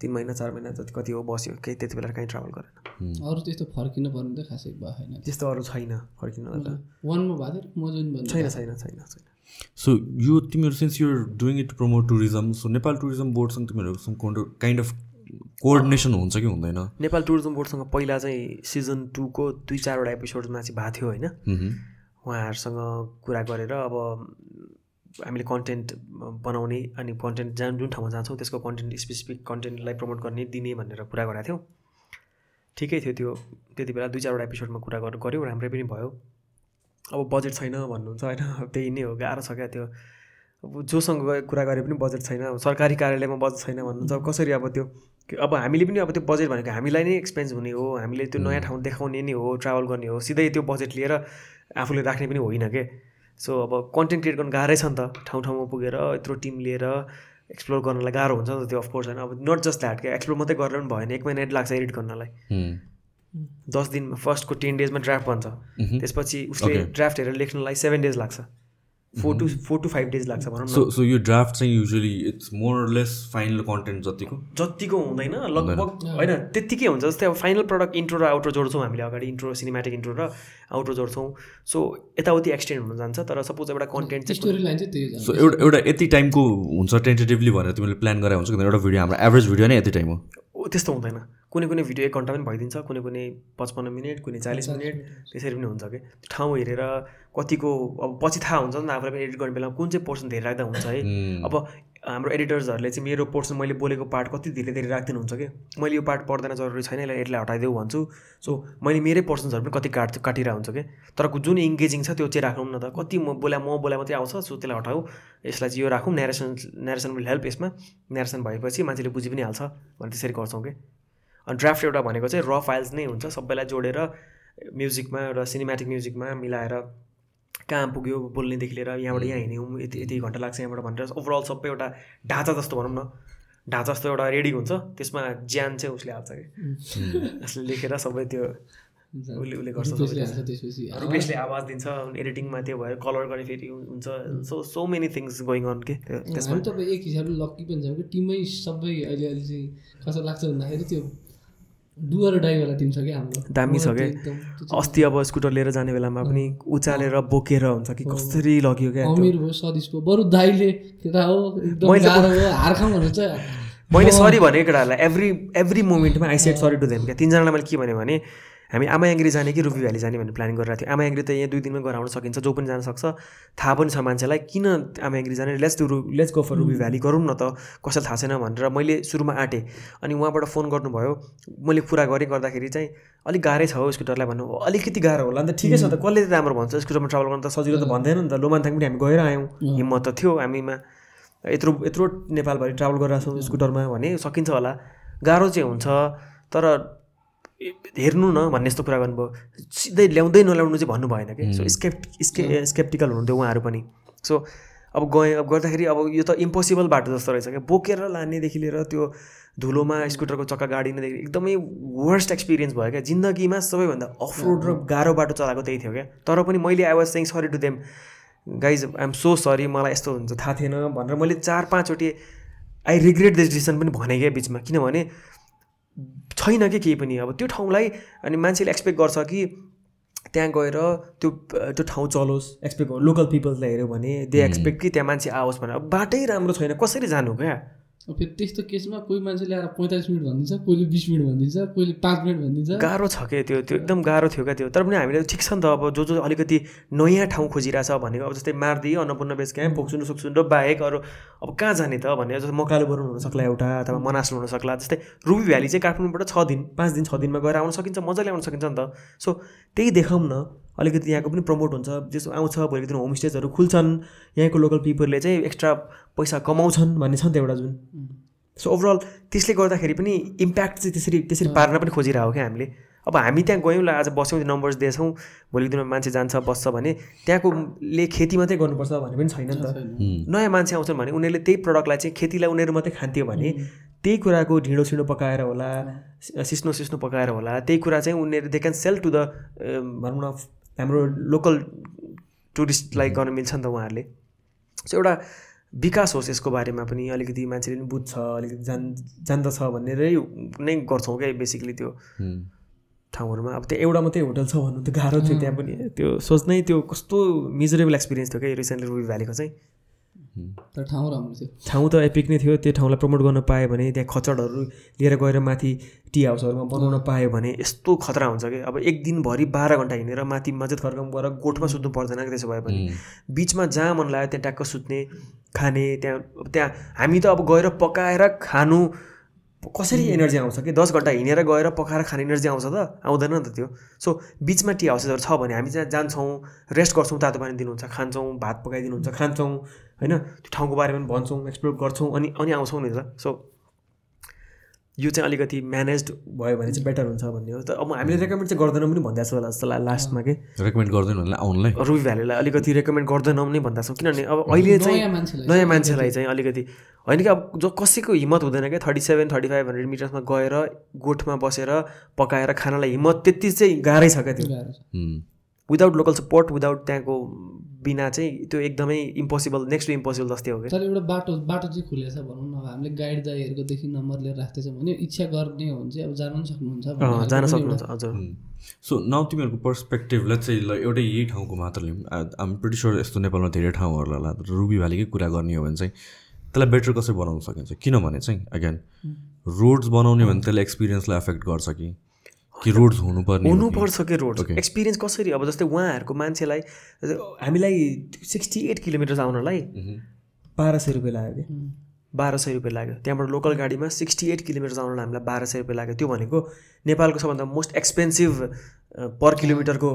तिन महिना चार महिना जति कति हो बस्यो केही त्यति बेला कहीँ ट्राभल गरेन। अरू त्यस्तो फर्किनु पर्ने त खासै भएन त्यस्तो अरू छैन फर्किनु त वानमा भएको थियो म जुन भन्नु छैन छैन छैन छैन। सो यो तिमीहरू since you're doing it promote tourism so Nepal tourism बोर्डसँग तिमीहरू काइन्ड अफ कोअर्डिनेसन हुन्छ कि हुँदैन? नेपाल टुरिज्म बोर्डसँग पहिला चाहिँ सिजन टूको दुई चारवटा एपिसोडमा चाहिँ भएको थियो होइन. उहाँहरूसँग कुरा गरेर अब हामीले कन्टेन्ट बनाउने अनि कन्टेन्ट जहाँ जुन ठाउँमा जान्छौँ त्यसको कन्टेन्ट स्पेसिफिक कन्टेन्टलाई प्रमोट गर्ने दिने भनेर कुरा गरेको थियौँ। ठिकै थियो त्यो। त्यति बेला दुई चारवटा एपिसोडमा कुरा गर गऱ्यौँ राम्रै पनि भयो। अब बजेट छैन भन्नुहुन्छ होइन त्यही नै हो गाह्रो छ क्या त्यो। अब जोसँग गए- कुरा गरे पनि बजेट छैन अब सरकारी कार्यालयमा बजेट छैन भन्नुहुन्छ अब कसरी अब त्यो? अब हामीले पनि अब त्यो बजेट भनेको हामीलाई नै एक्सपेन्स हुने हो हामीले त्यो नयाँ ठाउँ देखाउने नै हो ट्राभल गर्ने हो सिधै त्यो बजेट लिएर आफूले राख्ने पनि होइन के? सो अब कन्टेन्ट क्रिएट गर्नु गाह्रै छ नि त ठाउँ ठाउँमा पुगेर यत्रो टिम लिएर एक्सप्लोर गर्नलाई गाह्रो हुन्छ नि त त्यो अफकोर्स होइन अब नट जस्ट द्याट क्या एक्सप्लोर मात्रै गरेर पनि भएन एक महिना एड लाग्छ एडिट गर्नलाई. दस दिनमा फर्स्टको टेन डेजमा ड्राफ्ट मह्म. त्यसपछि उसले. ड्राफ्ट हेरेर लेख्नलाई सेभेन डेज लाग्छ four two four two five days लाग्छ भनौँ सो न सो यो ड्राफ्ट चाहिँ usually it's more less final content जतिको? जतिको हुँदैन लगभग होइन त्यत्तिकै हुन्छ। जस्तै अब फाइनल प्रडक्ट इन्ट्रो र आउट्रो जोड्छौँ हामीले अगाडि इन्ट्रो सिनेमेटिक इन्ट्रो र आउट्रो जोड्छौँ। सो यताउति एक्सटेन्ड हुन जान्छ तर सपोज एउटा कन्टेन्ट चाहिँ सो एउटा एउटा यति टाइमको हुन्छ टेन्टेटिभली भनेर तिमीले प्लान गरे हुन्छ किनभने एउटा भिडियो हाम्रो एभरेज भिडियो नै यति टाइम हो। ओ, त्यस्तो हुँदैन। कुनै कुनै भिडियो एक घन्टा पनि भइदिन्छ कुनै कुनै पचपन्न मिनट कुनै चालिस मिनट त्यसरी पनि हुन्छ कि? त्यो ठाउँ हेरेर कतिको अब पछि थाहा हुन्छ नि त आफूलाई पनि एडिट गर्ने बेलामा कुन चाहिँ पोर्सन धेरै राख्दा हुन्छ है. अब हाम्रो एडिटर्सहरूले चाहिँ मेरो पोर्सन मैले बोलेको पार्ट कति धेरै धेरै राखिदिनुहुन्छ कि? मैले यो पार्ट पढ्दैन जरुरी छैन यसलाई यसलाई हटाइदेऊ भन्छु। सो मैले मेरै पोर्सन्सहरू पनि कति काट काटिरहेको हुन्छ कि? तर जुन इङ्गेजिङ छ त्यो चाहिँ राखौँ न त। कति म बोला म बोला मात्रै आउँछ सो त्यसलाई हटाऊ। यसलाई चाहिँ यो राखौँ। नेरेसन नेरेसन विल हेल्प यसमा। नेरेसन भएपछि मान्छेले बुझि पनि हाल्छ भने त्यसरी गर्छौँ कि? अनि ड्राफ्ट एउटा भनेको चाहिँ र फाइल्स नै हुन्छ सबैलाई जोडेर म्युजिकमा एउटा सिनेमेटिक म्युजिकमा मिलाएर कहाँ पुग्यो बोल्नेदेखि लिएर यहाँबाट यहाँ हिँड्यौँ यति यति घन्टा लाग्छ यहाँबाट भनेर ओभरअल सबै एउटा ढाँचा जस्तो भनौँ न ढाँचा जस्तो एउटा रेडी हुन्छ त्यसमा ज्यान चाहिँ उसले हाल्छ कि। उसले लेखेर सबै त्यो उसले उसले गर्छ रुपेशले आवाज दिन्छ एडिटिङमा त्यो भयो कलर गर्ने फेरि हुन्छ। So so many things going on के त्यो त्यसमा। तपाईँ एक हिसाबले लक्की पनि छौँ कि टिमै सबै अहिले अहिले चाहिँ कसो लाग्छ भन्दाखेरि त्यो डुवर डाइवाला टिम छ क्या हाम्रो? दामी छ क्या अस्ति अब स्कुटर लिएर जाने बेलामा पनि उचालेर बोकेर हुन्छ कि कसरी लग्यो क्या। अमिर भयो भयो बरु दाइले केटा हो हार खाउँ चाहिँ मैले सरी भनेको केटाहरूलाई every every मोमेन्टमा I said sorry to them क्या। तिनजनालाई मैले के भने हामी आमायाङ्ग्री जाने कि रुबी भ्याली जाने भन्ने प्लानिङ गरिरहेको थियो। आमायाङ्ग्री त यहाँ दुई दिनमै गएर आउन सकिन्छ जो पनि जान सक्छ थाहा पनि छ मान्छेलाई किन आमायाङ्ग्री जाने? Let's to let's go for Ruby Valley गरौँ न त कसैलाई थाहा छैन भनेर मैले सुरुमा आँटेँ। अनि उहाँबाट फोन गर्नुभयो मैले कुरा गरेँ गर्दाखेरि चाहिँ अलिक गाह्रै छ हो स्कुटरलाई भन्नु। अलिकति गाह्रो होला नि त ठिकै छ त कसले त राम्रो भन्छ? स्कुटरमा ट्राभल गर्नु त सजिलो त भन्दैन नि त। लोमान्थाङ पनि हामी गएर आयौँ। हिम्मत त थियो हामीमा। यत्रो यत्रो नेपालभरि ट्राभल गरिरहेको छौँ स्कुटरमा भने सकिन्छ होला। गाह्रो चाहिँ हुन्छ तर हेर्नु न भन्ने यस्तो कुरा गर्नुभयो। सिधै ल्याउँदै नल्याउनु चाहिँ भन्नु भएन कि। सो स्केप्ट स्के स्केप्टिकल हुनुहुन्थ्यो उहाँहरू पनि। सो अब गएँ अब गर्दाखेरि अब यो त इम्पोसिबल बाटो जस्तो रहेछ क्या। बोकेर लानेदेखि लिएर त्यो धुलोमा स्कुटरको चक्का गाडिनेदेखि एकदमै वर्स्ट एक्सपिरियन्स भयो क्या। जिन्दगीमा सबैभन्दा अफ रोड र गाह्रो बाटो चलाएको त्यही थियो क्या। तर पनि मैले I was saying sorry to them guys I'm so sorry मलाई यस्तो हुन्छ थाहा थिएन भनेर मैले चार पाँचवटि आई रिग्रेट दिस डिसिसन पनि भने क्या बिचमा। किनभने छैन कि केही पनि। अब त्यो ठाउँलाई अनि मान्छेले एक्सपेक्ट गर्छ कि त्यहाँ गएर त्यो त्यो ठाउँ चलोस् एक्सपेक्ट लोकल पिपल्सलाई हेऱ्यो भने दे एक्सपेक्ट कि त्यहाँ मान्छे आओस् भनेर। अब बाटै राम्रो छैन। कसरी जानु क्या? फेरि त्यस्तो केसमा कोही मान्छेले आएर पैँतालिस मिनट भनिदिन्छ कोहीले बिस मिनट भनिदिन्छ कोहीले पाँच मिनट भनिदिन्छ। गाह्रो छ क्या त्यो? त्यो एकदम गाह्रो थियो क्या त्यो। तर पनि हामीले ठिक छ नि त अब जो जो अलिकति नयाँ ठाउँ खोजिरहेछ भनेको अब जस्तै मार्दी अन्नपूर्ण बेस क्याम्प सक्छुन र बाहेक अरू अब कहाँ जाने त भने जस्तै मकालु बरुन हुनसक्ला एउटा अथवा मनासु हुनसक्ला जस्तै रुबी भ्याली चाहिँ काठमाडौँबाट छ दिन पाँच दिन छ दिनमा गएर आउन सकिन्छ मजाले आउन सकिन्छ नि त। सो त्यही देखाउँ न अलिकति यहाँको पनि प्रमोट हुन्छ। जस्तो आउँछ भोलिको दिन होमस्टेजहरू खुल्छन् यहाँको लोकल पिपलले चाहिँ एक्स्ट्रा पैसा कमाउँछन् भन्ने छ नि त एउटा जुन। सो ओभरअल त्यसले गर्दाखेरि पनि इम्प्याक्ट चाहिँ त्यसरी त्यसरी पार्न पनि खोजिरहेको क्या हामीले। अब हामी त्यहाँ गयौँ ल आज बस्यौँ त्यो नम्बर्स दिएछौँ भोलिको दिनमा मान्छे जान्छ बस्छ भने त्यहाँकोले खेती मात्रै गर्नुपर्छ भन्ने पनि छैन नि त। नयाँ मान्छे आउँछन् भने उनीहरूले त्यही प्रडक्टलाई चाहिँ खेतीलाई उनीहरू मात्रै खान्थ्यो भने त्यही कुराको ढिँडो सिँडो पकाएर होला सिस्नो सिस्नो पकाएर होला त्यही कुरा चाहिँ उनीहरू they can sell to the भनौँ न हाम्रो लोकल टुरिस्टलाई गर्न मिल्छ नि त उहाँहरूले। सो एउटा विकास होस् यसको बारेमा पनि अलिकति मान्छेले पनि बुझ्छ अलिकति जान जान्दछ भनेरै नै गर्छौँ क्या बेसिकली त्यो ठाउँहरूमा। अब त्यो एउटा मात्रै होटल छ भन्नु त गाह्रो थियो त्यहाँ पनि। त्यो सोच्नै त्यो कस्तो मिजरेबल एक्सपिरियन्स थियो क्या रिसेन्टली रुबी भ्यालीको चाहिँ। तर ठाउँ राम्रो थियो। ठाउँ त एपिक नै थियो। त्यो ठाउँलाई प्रमोट गर्न पायो भने त्यहाँ खचडहरू लिएर गएर माथि टी हाउसहरूमा बनाउन पायो भने यस्तो खतरा हुन्छ कि? अब एक दिनभरि बाह्र घन्टा हिँडेर माथि मस्जिद खर्कम गएर गोठमा सुत्नु पर्दैन कि त्यसो भए पनि। बिचमा जहाँ मन लाग्यो त्यहाँ ट्याक्क सुत्ने खाने त्यहाँ त्यहाँ हामी त अब गएर पकाएर खानु कसरी एनर्जी आउँछ कि? दस घन्टा हिँडेर गएर पकाएर खाने एनर्जी आउँछ त? आउँदैन नि त त्यो। सो बिचमा टी हाउसेसहरू छ भने हामी चाहिँ जान्छौँ रेस्ट गर्छौँ तातो पानी दिनुहुन्छ खान्छौँ भात पकाइदिनुहुन्छ खान्छौँ होइन? त्यो ठाउँको बारेमा पनि भन्छौँ एक्सप्लोर गर्छौँ अनि अनि आउँछौँ नि त। सो यो चाहिँ अलिकति म्यानेज भयो भने चाहिँ बेटर हुन्छ भन्ने हो। त अब हामीले रेकमेन्ड चाहिँ गर्दैनौँ पनि भनिदिएको छ होला जस्तो लाग्यो लास्टमा कि? रेकमेन्ड गर्दैन आउनलाई। रुबी भ्यालीलाई अलिकति रेकमेन्ड गर्दैनौँ नै भन्दा छौँ। किनभने अब अहिले चाहिँ नयाँ मान्छेलाई चाहिँ अलिकति होइन कि अब जो कसैको हिम्मत हुँदैन क्या thirty seven thirty five hundred मिटर्समा गएर गोठमा बसेर पकाएर खानलाई हिम्मत त्यति चाहिँ गाह्रै छ क्या त्यो। विदाउट लोकल सपोर्ट विदाउट त्यहाँको बिना चाहिँ त्यो एकदमै इम्पोसिबल नेक्स्ट टु इम्पोसिबल जस्तै हो तर एउटा बाटो बाटो चाहिँ खुलेको छ भनौँ न अब हामीले गाइड दाईहरूकोदेखि नम्बर लिएर राख्दैछ भने इच्छा गर्ने हो भने चाहिँ अब जान पनि सक्नुहुन्छ जान सक्नुहुन्छ हजुर। सो नाउ तिमीहरूको पर्सपेक्टिभलाई चाहिँ ल एउटै यही ठाउँको मात्र लिउँ। आम प्रिटी स्योर यस्तो नेपालमा धेरै ठाउँहरू होला रुबी भ्यालीकै कुरा गर्ने हो भने चाहिँ त्यसलाई बेटर कसरी बनाउन सकिन्छ? किनभने चाहिँ अगेन रोड्स बनाउने भने त्यसले एक्सपिरियन्सलाई एफेक्ट गर्छ कि? कि रोड्स हुनुपर्ने? हुनुपर्छ कि रोड. एक्सपिरियन्स कसरी? अब जस्तै उहाँहरूको मान्छेलाई हामीलाई सिक्सटी एट किलोमिटर्स आउनलाई बाह्र सय रुपियाँ लाग्यो कि. बाह्र सय रुपियाँ लाग्यो। त्यहाँबाट लोकल गाडीमा सिक्सटी एट किलोमिटर्स आउनलाई हामीलाई बाह्र सय रुपियाँ लाग्यो। त्यो भनेको नेपालको सबभन्दा मोस्ट एक्सपेन्सिभ पर किलोमिटरको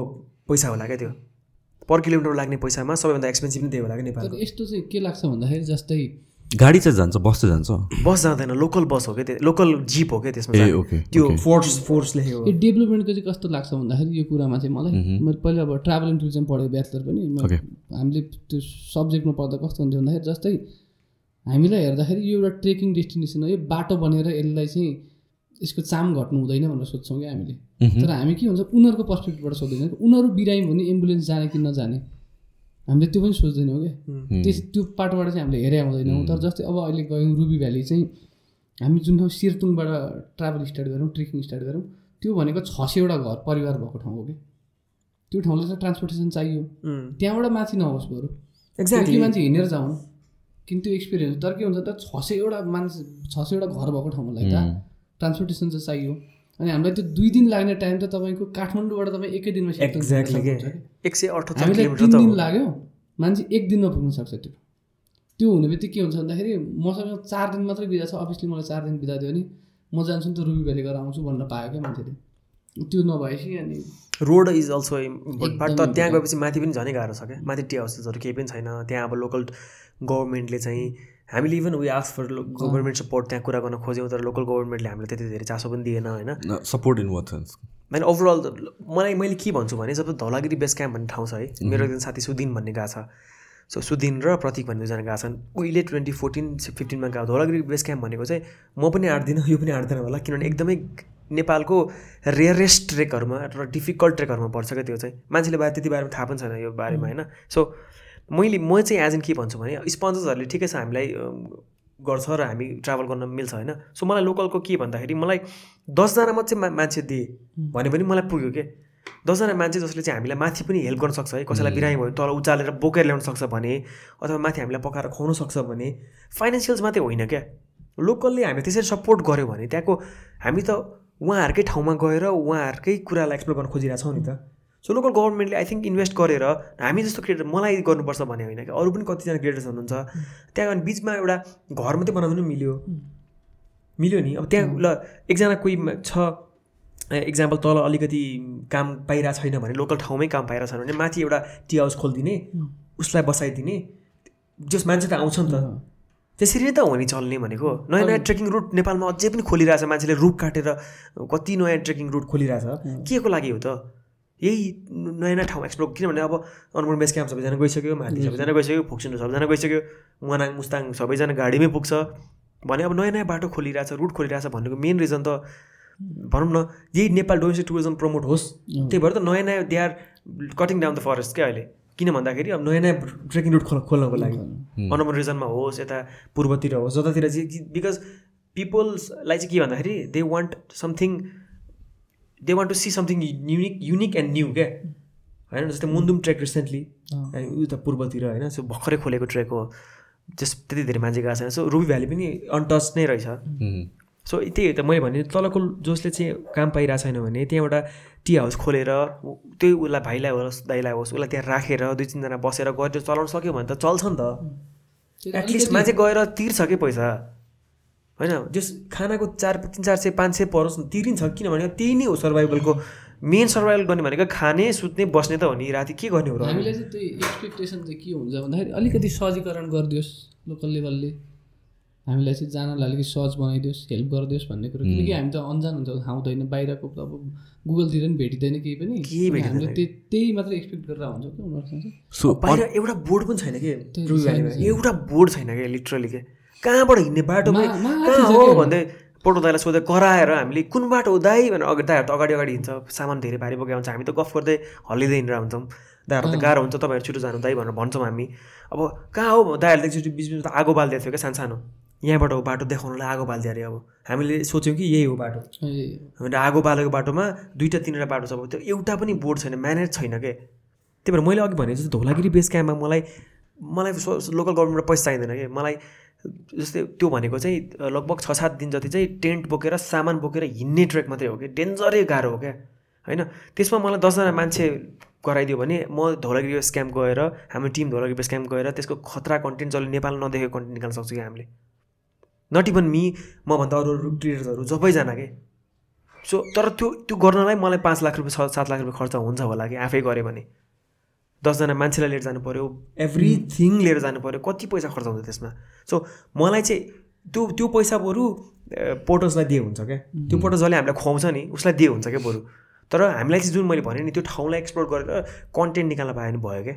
पैसा होला क्या त्यो। पर किलोमिटर लाग्ने पैसामा सबैभन्दा एक्सपेन्सिभ नै त्यही होला क्या नेपालको। यस्तो चाहिँ के लाग्छ भन्दाखेरि जस्तै गाडी चाहिँ जान्छ बस चाहिँ जान्छ? बस जाँदैन लोकल बस हो क्या लोकल जिप हो क्या त्यसमा ए। ओके त्यो फोर्स फोर्स लेखेको यो डेभलपमेन्टको चाहिँ कस्तो लाग्छ भन्दाखेरि यो कुरामा चाहिँ मलाई मैले पहिला अब ट्राभल एन्ड टुरिज्म पढेको ब्याचलर पनि. हामीले त्यो सब्जेक्टमा पढ्दा कस्तो हुन्थ्यो भन्दाखेरि जस्तै हामीलाई हेर्दाखेरि यो एउटा ट्रेकिङ डेस्टिनेसन हो यो बाटो बनेर यसलाई चाहिँ यसको चाम घट्नु हुँदैन भनेर सोध्छौँ क्या हामीले। तर हामी के हुन्छ उनीहरूको पर्सपेक्टिभबाट सोध्दैन उनीहरू बिरामी भने एम्बुलेन्स जाने कि नजाने? हामीले त्यो पनि सोच्दैनौँ क्या। त्यस त्यो पाटोबाट चाहिँ हामीले हेरे आउँदैनौँ। तर जस्तै अब अहिले गयौँ रुबी भ्याली चाहिँ हामी जुन ठाउँ सिर्तुङबाट ट्राभल स्टार्ट गरौँ ट्रेकिङ स्टार्ट गरौँ त्यो भनेको छ सयवटा घर परिवार भएको ठाउँ हो कि त्यो ठाउँलाई चाहिँ ट्रान्सपोर्टेसन चाहियो। त्यहाँबाट माथि नहोस् बरु। एक्ज्याक्टली मान्छे हिँडेर जाउन्। किन त्यो एक्सपिरियन्स तर के हुन्छ त छ सयवटा मान्छे छ सयवटा घर भएको ठाउँलाई त ट्रान्सपोर्टेसन चाहिँ चाहियो। अनि हामीलाई त्यो दुई दिन लाग्ने टाइम त तपाईँको काठमाडौँबाट तपाईँ एकै दिनमा एक्ज्याक्टली। एक सय हामीलाई तिन दिन लाग्यो। मान्छे एक दिनमा पुग्न सक्छ त्यो। त्यो हुने बित्तिकै के हुन्छ भन्दाखेरि मसँग चार दिन मात्रै बिदा छ। अफिसले मलाई चार दिन बिदा दियो भने म जान्छु नि त रुबी भ्याली गएर आउँछु भन्न पायो क्या मान्छेले। त्यो नभएपछि अनि road is also important part तर त्यहाँ गएपछि माथि पनि झनै गाह्रो छ क्या। माथि टी हाउसेसहरू केही पनि छैन। त्यहाँ अब लोकल गभर्मेन्टले चाहिँ हामीले even we ask for government support त्यहाँ कुरा गर्न खोज्यौँ तर लोकल गभर्मेन्टले हामीलाई त्यति धेरै चासो पनि दिएन होइन? सपोर्ट इन वाट सेन्स मैले ओभरअल मलाई मैले के भन्छु भने जब धौलागिरी बेस क्याम्प भन्ने ठाउँ छ है मेरो एकजना साथी सुदिन भन्ने गएको छ। सो सुदिन र प्रतीक भन्ने दुईजना गएको छन्। उहिले ट्वेन्टी फोर्टिन फिफ्टिनमा गएको धौलागिरी बेस क्याम्प भनेको चाहिँ म पनि आँट्दिनँ यो पनि आँट्दैन होला किनभने एकदमै नेपालको रेयरेस्ट ट्रेकहरूमा र डिफिकल्ट ट्रेकहरूमा पर्छ क्या त्यो चाहिँ। मान्छेले बारे त्यति बारेमा थाहा पनि छैन यो बारेमा होइन? सो मैले म चाहिँ एज इन के भन्छु भने स्पोन्सर्सहरूले ठिकै छ हामीलाई गर्छ र हामी ट्राभल गर्न मिल्छ होइन? सो मलाई लोकलको के भन्दाखेरि मलाई दसजना मात्रै मा मान्छे दिए भने पनि मलाई पुग्यो के? दसजना मान्छे जसले चाहिँ हामीलाई माथि पनि हेल्प गर्न सक्छ है? कसैलाई बिरामी भयो तल उचालेर बोकेर ल्याउन सक्छ भने अथवा माथि हामीलाई पकाएर खुवाउन सक्छ भने फाइनेन्सियल्स मात्रै होइन क्या? लोकलले हामी त्यसरी सपोर्ट गऱ्यो भने त्यहाँको हामी त उहाँहरूकै ठाउँमा गएर उहाँहरूकै कुरालाई एक्सप्लोर गर्न खोजिरहेछौँ नि त। सो लोकल गभर्मेन्टले आई थिङ्क इन्भेस्ट गरेर हामी जस्तो क्रिएटर मलाई गर्नुपर्छ भन्ने होइन कि अरू पनि कतिजना क्रिएटर्स हुनुहुन्छ। त्यहाँ अनि बिचमा एउटा घर मात्रै बनाउनु मिल्यो। मिल्यो नि? अब त्यहाँ ल एकजना कोही छ इक्जाम्पल तल अलिकति काम पाइरहेको छैन भने लोकल ठाउँमै काम पाइरहेको छैन भने माथि एउटा टी हाउस खोलिदिने उसलाई बसाइदिने जस मान्छे त आउँछ नि त। त्यसरी नै त हो नि चल्ने भनेको। नयाँ नयाँ ट्रेकिङ रुट नेपालमा अझै पनि खोलिरहेछ मान्छेले रुख काटेर कति नयाँ ट्रेकिङ रुट खोलिरहेछ। के को लागि हो त? यही नयाँ नयाँ ठाउँ एक्सप्लोर किनभने अब अनुमोल बेस क्याम्प सबैजना गइसक्यो माथि सबैजना गइसक्यो फोक्सिन्डो सबैजना गइसक्यो मनाङ मुस्ताङ सबैजना गाडीमै पुग्छ। भने अब नयाँ नयाँ बाटो खोलिरहेछ रुट खोलिरहेछ भनेको मेन रिजन त भनौँ न यही नेपाल डोमेस्टिक टुरिज्म प्रमोट होस्। त्यही भएर त नयाँ नयाँ they are cutting down the forest क्या अहिले। किन भन्दाखेरि अब नयाँ नयाँ ट्रेकिङ रुट खोल खोल्नको लागि। अनुमोल रिजनमा होस् यता पूर्वतिर होस् जतातिर चाहिँ बिकज पिपल्सलाई चाहिँ के भन्दाखेरि they want something they want to see something unique unique and new क्या होइन जस्तै मुन्दुम ट्रेक रिसेन्टली उता पूर्वतिर होइन? सो भर्खरै खोलेको ट्रेक हो। जस त्यति धेरै मान्छे गएको छैन। सो रुबी भ्याली पनि अनटच नै रहेछ। सो त्यही हो त मैले भने तलको जसले चाहिँ काम पाइरहेको छैन भने त्यहाँ एउटा टी हाउस खोलेर त्यही उसलाई भाइलाई होस् दाइलाई होस् उसलाई त्यहाँ राखेर दुई तिनजना बसेर गरेर चलाउन सक्यो भने त चल्छ नि त। एटलिस्ट मान्छे गएर तिर्छ कि पैसा? होइन जस खानाको चार तिन चार सय पाँच सय परोस् न तिरिन्छ किनभने त्यही नै हो सर्भाइभलको मेन सर्भाइभल गर्ने भनेको खाने सुत्ने बस्ने त हो नि राति के गर्ने हो र? हामीलाई चाहिँ त्यही एक्सपेक्टेसन चाहिँ के हुन्छ भन्दाखेरि अलिकति सहजीकरण गरिदियोस् लोकल लेभलले हामीलाई चाहिँ जानलाई अलिकति सहज बनाइदियोस् हेल्प गरिदियोस् भन्ने कुरो। किनकि हामी त अन्जान हुन्छ हुँदैन बाहिरको त अब गुगलतिर पनि भेटिँदैन केही पनि। हामीले त्यही त्यही मात्रै एक्सपेक्ट गरेर हुन्छ कि उनीहरूसँग चाहिँ। सो बाहिर एउटा बोर्ड पनि छैन कि? एउटा बोर्ड छैन क्या लिटरली के? कहाँबाट हिँड्ने बाटो कहाँ हो। भन्दै पोटो दाइलाई सोधेर कराएर हामीले कुन बाटो हो दाइ भनेर अगाडि दाइहरू त अगाडि अगाडि हिँड्छ। सामान धेरै भारी बोकेको हुन्छ। हामी त गफ गर्दै हल्लिँदै हिँडेर हुन्छौँ दाइहरू त गाह्रो हुन्छ। तपाईँहरू छिटो जानु दाइ भनेर भन्छौँ हामी। अब कहाँ हो? दाइहरूले एकचोटि बिच बिचमा त आगो बालिदिएको थियो क्या सानो सानो। यहाँबाट हो बाटो देखाउनुलाई आगो बालिदियो अरे अब। हामीले सोच्यौँ कि यही हो बाटो। हामीले आगो बालेको बाटोमा दुईवटा तिनवटा बाटो छ अब। त्यो एउटा पनि बोर्ड छैन म्यानेज छैन के? त्यही भएर मैले अघि भने जस्तो धौलागिरी बेस क्याम्पमा मलाई मलाई लोकल गभर्मेन्टबाट पैसा चाहिँदैन कि? मलाई जस्तै त्यो भनेको चाहिँ लगभग छ सात दिन जति चाहिँ टेन्ट बोकेर सामान बोकेर हिँड्ने ट्रेक मात्रै हो कि? डेन्जरै गाह्रो हो क्या? होइन? त्यसमा मलाई दसजना मान्छे गराइदियो भने म धौलागिरी बेस क्याम्प गएर हाम्रो टिम धौलागिरी बेस क्याम्प गएर त्यसको खतरा कन्टेन्ट जसले नेपाल नदेखेको कन्टेन्ट निकाल्न सक्छु कि हामीले? नट इभन मी मभन्दा अरू अरू क्रिएटर्सहरू सबैजना के? सो तर त्यो त्यो गर्नलाई मलाई पाँच लाख रुपियाँ छ सात लाख रुपियाँ खर्च हुन्छ होला कि? आफै गऱ्यो भने। दसजना मान्छेलाई लिएर जानु पऱ्यो एभ्रिथिङ लिएर जानु पऱ्यो कति पैसा खर्च हुन्छ त्यसमा? सो मलाई चाहिँ त्यो त्यो पैसा बरु पोटर्सलाई दिए हुन्छ क्या? त्यो पोटर्स जसले हामीलाई खुवाउँछ नि उसलाई दिए हुन्छ क्या बरु? तर हामीलाई चाहिँ जुन मैले भने नि त्यो ठाउँलाई एक्सप्लोर गरेर कन्टेन्ट निकाल्न पायो भने भयो क्या?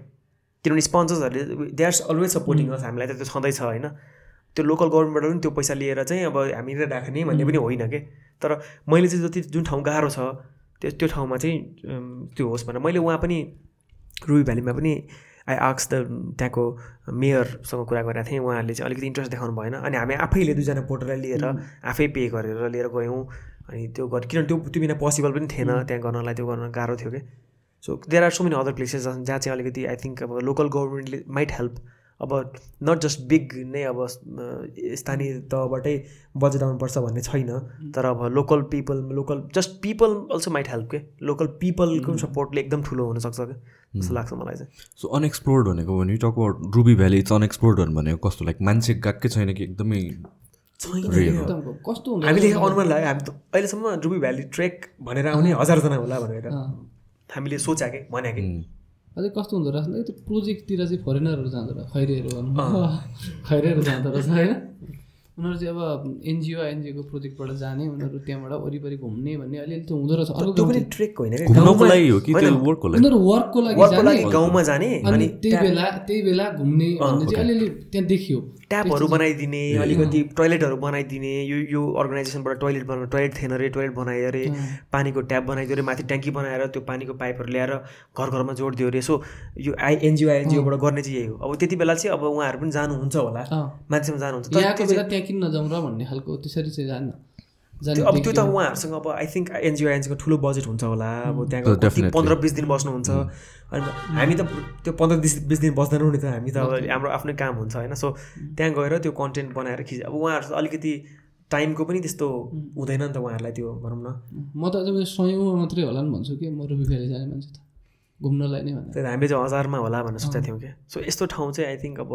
किनभने स्पोन्सर्सहरूले they are always supporting us हामीलाई त त्यो छँदैछ होइन? त्यो लोकल गभर्मेन्टबाट पनि त्यो पैसा लिएर चाहिँ अब हामीले राख्ने भन्ने पनि होइन कि तर मैले चाहिँ जति जुन ठाउँ गाह्रो छ त्यो त्यो ठाउँमा चाहिँ त्यो होस् भनेर मैले उहाँ पनि रुबी भ्यालीमा पनि आई आक्स द त्यहाँको मेयरसँग कुरा गरेको थिएँ। उहाँहरूले चाहिँ अलिकति इन्ट्रेस्ट देखाउनु भएन। अनि हामी आफैले दुईजना पोटरलाई लिएर आफै पे गरेर लिएर गयौँ। अनि त्यो गर किनभने त्यो त्यो बिना पोसिबल पनि थिएन। त्यहाँ गर्नलाई त्यो गर्न गाह्रो थियो कि? So there are so many other places जहाँ चाहिँ अलिकति आई थिङ्क अब लोकल गभर्मेन्टले माइट हेल्प अब नट जस्ट बिग नै अब स्थानीय तहबाटै बजेट आउनुपर्छ भन्ने छैन। तर अब local people local just people also might help के? लोकल पिपलको सपोर्टले एकदम ठुलो हुनसक्छ क्या जस्तो लाग्छ मलाई चाहिँ। सो अनएक्सप्लोर्ड भनेको भने talk Ruby Valley it's unexplored भनेको कस्तो? लाइक मान्छे गएकै छैन कि एकदमै कस्तो हामीले? अनुमान लाग्यो हामी त अहिलेसम्म रुबी भ्याली ट्रेक भनेर आउने हजारजना होला भनेर। हामीले सोचा कि भने कि। अझै कस्तो हुँदो रहेछ? त्यो प्रोजेक्टतिर चाहिँ फरेनरहरू जाँदो रहेछ। खैरेहरू खैरेहरू जाँदो रहेछ होइन? उनीहरू चाहिँ अब एनजिओ एनजिओको प्रोजेक्टबाट जाने उनीहरू त्यहाँबाट वरिपरि घुम्ने भन्ने अलिअलि त्यो हुँदो रहेछ। अर्को त्यो पनि ट्रेक होइन क्या घुम्नको गाउँमा- लागि हो कि त्यो होइन, वर्कको लागि? उनीहरू वर्कको लागि वर्कको जाने। लागि गाउँमा जाने अनि त्यही बेला त्यही बेला घुम्ने भन्ने चाहिँ अलिअलि त्यहाँ देखियो। ट्यापहरू बनाइदिने अलिकति टोइलेटहरू बनाइदिने यो यो अर्गनाइजेसनबाट टोइलेट बनाउनु टोइलेट थिएन अरे टोइलेट बनायो अरे पानीको ट्याप बनाइदियो अरे माथि ट्याङ्की बनाएर त्यो पानीको पाइपहरू ल्याएर घर घरमा जोडिदियो अरे सो यो आई एनजिओ आइएनजिओबाट गर्ने चाहिँ यही हो। अब त्यति बेला चाहिँ अब उहाँहरू पनि जानुहुन्छ होला। मान्छेमा जानुहुन्छ। किन नजाउँ र भन्ने खालको त्यसरी चाहिँ जान्न। अब त्यो त। उहाँहरूसँग अब आई थिङ्क एनजिओ आइएनजिओको ठुलो बजेट हुन्छ होला। अब त्यहाँको. पन्ध्र बिस दिन बस्नुहुन्छ। अनि हामी त त्यो पन्ध्र बिस बिस दिन बस्दैनौँ नि त हामी त अब हाम्रो आफ्नै काम हुन्छ होइन। सो त्यहाँ गएर त्यो कन्टेन्ट बनाएर खिच अब उहाँहरू अलिकति टाइमको पनि त्यस्तो हुँदैन नि त उहाँहरूलाई त्यो भनौँ न। म त अझ सयौँ मात्रै होला नि भन्छु कि म भ्याली जाने मान्छे त। घुम्नलाई नै हामीले चाहिँ हजारमा होला भनेर सोचेको थियौँ क्या। सो यस्तो ठाउँ चाहिँ आई थिङ्क अब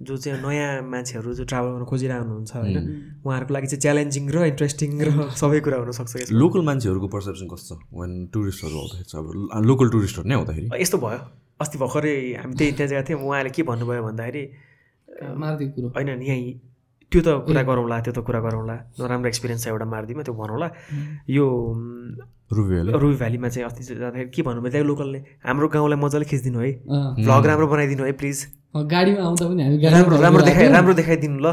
जो चाहिँ नयाँ मान्छेहरू जो ट्राभल गर्न खोजिरहेको हुनुहुन्छ होइन उहाँहरूको लागि चाहिँ च्यालेन्जिङ र इन्ट्रेस्टिङ र सबै कुरा हुनसक्छ लोकल मान्छेहरूको पर्सेप्सन कस्तो छ? वेन टुरिस्टहरू आउँदाखेरि चाहिँ अब लोकल टुरिस्टहरू नै आउँदाखेरि? यस्तो भयो। अस्ति भर्खरै हामी त्यही त्यहाँ गएको थियौँ उहाँले के भन्नुभयो भन्दाखेरि मार्दी कुरो। होइन नि यहीँ त्यो त कुरा गरौँला त्यो त कुरा गरौँला। नराम्रो एक्सपिरियन्स छ एउटा मार्दिमा त्यो भनौँला। यो रुबियाले रुबी भ्यालीमा चाहिँ अस्ति जाँदाखेरि के भन्नुभयो त्यहाँ लोकलले हाम्रो गाउँलाई मजाले खिचिदिनु है। भ्लग राम्रो बनाइदिनु है प्लिज गाडीमा आउँदा पनि हामी राम्रो राम्रो देखाइ। राम्रो देखाइदिनु ल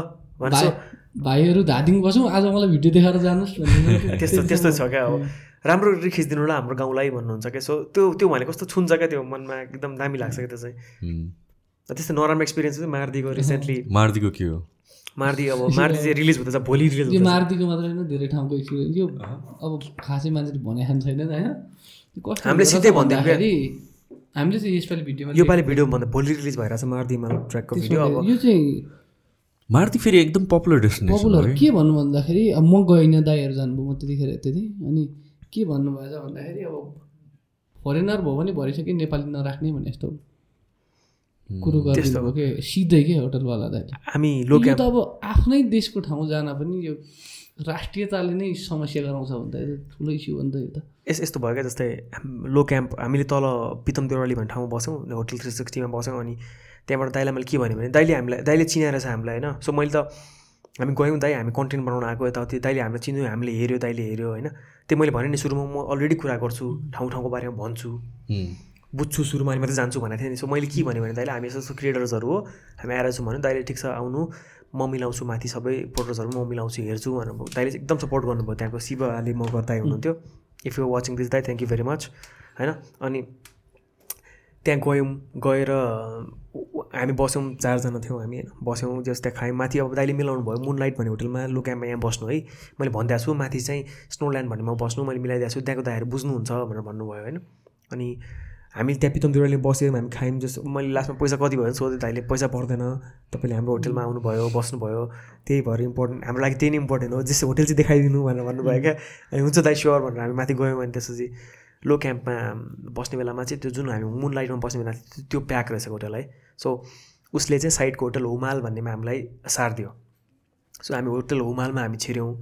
भाइहरू धादिङ बसौँ आज मलाई भिडियो देखाएर जानुहोस् त्यस्तो त्यस्तो छ क्या अब राम्रो खिचिदिनु ल हाम्रो गाउँलाई भन्नुहुन्छ क्या। सो त्यो त्यो भने कस्तो छुन्छ क्या त्यो मनमा एकदम दामी लाग्छ क्या त्यो चाहिँ. त्यस्तो नराम्रो एक्सपिरियन्स चाहिँ मारिदिएको रिसेन्टली मार्दीको के हो? मार्दी अब मार्दी चाहिँ रिलिज हुँदैछ भोलि रिलिज यो हुँदैछ। मार्दीको मात्रै होइन धेरै ठाउँको एक्सपिरियन्स यो अब खासै मान्छेले भने खान छैन होइन। हामीले सिधै। भन्दाखेरि हामीले चाहिँ यसपालि भिडियोमा योपालि भिडियो भन्दा भोलि रिलिज भइरहेछ मार्दीमा ट्र्याकको भिडियो अब। यो चाहिँ मार्दी फेरि एकदम पपुलर डेस्टिनेसन पपुलर के भन्नु भन्दाखेरि अब म गइनँ दाईहरू जानुभयो म त्यतिखेर त्यति। अनि के भन्नुभएछ भन्दाखेरि अब फरेनर भयो भने भरिसक्यो नेपाली नराख्ने भने यस्तो कुरो गरिदिनु कि? सिधै के होटलवाला दाइले हामी त अब आफ्नै देशको ठाउँ जान पनि यो राष्ट्रियताले नै समस्या गराउँछ भने त यो त ठुलो इस्यु हो नि त यो त। यस यस्तो भयो क्या जस्तै हाम- लो क्याम्प हामीले तल पितम देउराली भन्ने ठाउँमा बस्यौँ होटल थ्री सिक्सटीमा बस्यौँ अनि त्यहाँबाट दाइलाई मैले के भनेँ भने दाइले हामीलाई दाइले चिनाएर छ हामीलाई होइन? सो मैले त हामी गयौँ दाइ हामी कन्टेन्ट बनाउन आएको यताउति दाइले हामीलाई चिन्यो हामीले हेऱ्यो दाइले हेऱ्यो होइन? त्यो मैले भने नि सुरुमा म अलरेडी कुरा गर्छु ठाउँ ठाउँको बारेमा भन्छु बुझ्छु सुरुमा अनि मात्रै जान्छु भनेको थिएँ नि। सो मैले के भने भने दाइले हामी यस्तो यस्तो क्रिएटर्सहरू हो हामी आएर छौँ भने दाइले ठिक छ आउनु। म मिलाउँछु माथि सबै फोटोजहरू म मिलाउँछु हेर्छु भनेर दाइले चाहिँ एकदम सपोर्ट गर्नुभयो त्यहाँको शिवले म गर्दा हुनुहुन्थ्यो। इफ यु वाचिङ दिस दाइ थ्याङ्क यू भेरी मच होइन? अनि त्यहाँ गयौँ गएर हामी बस्यौँ चारजना थियौँ हामी होइन? बस्यौँ जस त्यहाँ खायौँ। माथि अब दाइले मिलाउनु भयो मुनलाइट भन्ने होटलमा लोक्याम्पमा यहाँ बस्नु है। मैले भनिदिएको छु माथि चाहिँ स्नोल्यान्ड भन्नेमा बस्नु मैले मिलाइदिएको छु त्यहाँको दाइहरू बुझ्नुहुन्छ भनेर भन्नुभयो होइन? अनि हामी त्यहाँ पितम देउराले बस्यौँ हामी खायौँ जस मैले लास्टमा पैसा कति भयो भने सोधेँ दाइले पैसा पर्दैन। तपाईँले हाम्रो होटलमा आउनुभयो बस्नुभयो। त्यही भएर इम्पोर्टेन्ट हाम्रो लागि त्यही नै इम्पोर्टेन्ट हो। जस्तो होटल चाहिँ देखाइदिनु भनेर भन्नुभयो क्या। अनि हुन्छ दाइ स्योर भनेर हामी माथि गयौँ अनि त्यसपछि लो क्याम्पमा बस्ने बेलामा चाहिँ त्यो जुन हामी मुन लाइटमा बस्ने बेला त्यो- त्यो प्याक रहेछ होटल है सो उसले चाहिँ साइडको होटल हुमाल भन्नेमा हामीलाई सारिदियो सो हामी होटल हुमालमा हामी छिर्यौँ।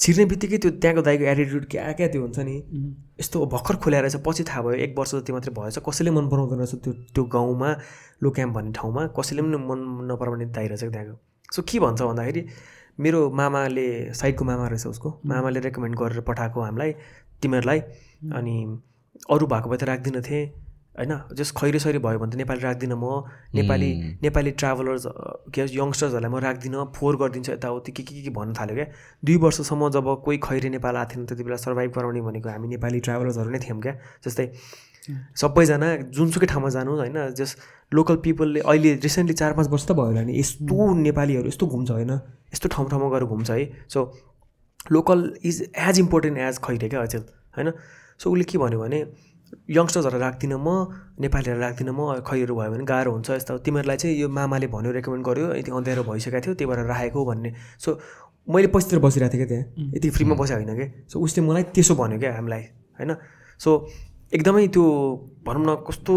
छिर्ने बित्तिकै त्यो त्यहाँको दाइको एटिट्युड क्या क्या त्यो हुन्छ नि? यस्तो भर्खर खोल्या रहेछ पछि थाहा भयो एक वर्ष जति मात्रै भएछ कसैले मन पराउँदैन रहेछ त्यो त्यो गाउँमा लो क्याम्प भन्ने ठाउँमा कसैले पनि मन नपराउने दाइ रहेछ त्यहाँको। सो के भन्छ भन्दाखेरि मेरो मामाले साइडको मामा रहेछ उसको मामाले रेकमेन्ड गरेर पठाएको हामीलाई तिमीहरूलाई अनि अरू भएको भए त राख्दिनँ थिएँ। होइन जस खैरे सैरे भयो भने त नेपाली राख्दिनँ म। नेपाली नेपाली ट्राभलर्स के यङ्स्टर्सहरूलाई म राख्दिनँ फोहोर गरिदिन्छु यताउति के के के भन्न थाल्यो क्या। दुई वर्षसम्म जब कोही खैरे नेपाल आएको थिएन त्यति बेला सर्भाइभ गराउने भनेको हामी नेपाली ट्राभलर्सहरू नै थियौँ क्या। जस्तै सबैजना जुनसुकै ठाउँमा जानु होइन जस लोकल पिपलले अहिले रिसेन्टली चार पाँच वर्ष त भयो होला नि यस्तो नेपालीहरू यस्तो घुम्छ होइन यस्तो ठाउँ ठाउँमा गएर घुम्छ है। So local is as important as Khaire क्या अचेल होइन। सो उसले के भन्यो भने यङ्स्टर्सहरूलाई राख्दिनँ म नेपालीहरूलाई राख्दिनँ म खैहरू भयो भने गाह्रो हुन्छ यस्तो। तिमीहरूलाई चाहिँ यो मामाले भन्यो रेकमेन्ड गर्यो यति अँध्यारो भइसकेको थियो त्यही भएर राखेको भन्ने। सो मैले पछितिर बसिरहेको थिएँ क्या त्यहाँ। यति फ्रीमा बसेको होइन कि? सो उसले मलाई त्यसो भन्यो क्या हामीलाई होइन? सो एकदमै त्यो भनौँ न कस्तो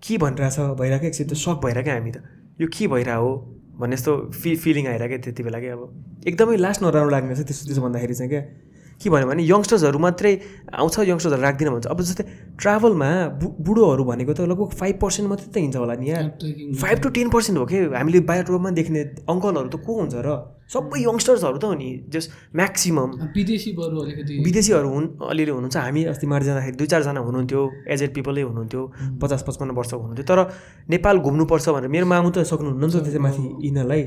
के भनिरहेछ भइरहेको एकछिन त्यो सक भइरहेको हामी त। यो के भइरहेको हो? भन्ने यस्तो फि फिलिङ आइरहेको क्या त्यति बेला क्या अब। एकदमै लास्ट नराम्रो लाग्ने रहेछ त्यसो त्यसो भन्दाखेरि चाहिँ क्या। के भन्यो भने यङ्स्टर्सहरू मात्रै आउँछ यङ्स्टर्सहरू राख्दिनँ भन्छ। अब जस्तै ट्राभलमा बु बुढोहरू भनेको त लगभग फाइभ पर्सेन्ट मात्रै त हिँड्छ होला नि यहाँ फाइभ टु टेन पर्सेन्ट हो कि? हामीले बाहिर रोडमा देख्ने अङ्कलहरू त को हुन्छ र? सबै यङ्स्टर्सहरू त हो नि जस म्याक्सिमम् विदेशी बरु अलिकति। विदेशीहरू हुन् अलिअलि हुनुहुन्छ। हामी अस्ति मार जाँदाखेरि दुई चारजना हुनुहुन्थ्यो एजेड पिपलै हुनुहुन्थ्यो पचास पचपन्न वर्षको हुनुहुन्थ्यो। तर नेपाल घुम्नुपर्छ भनेर मेरो मामु त सक्नुहुन्न नि त त्यसै माथि यिनीहरूलाई।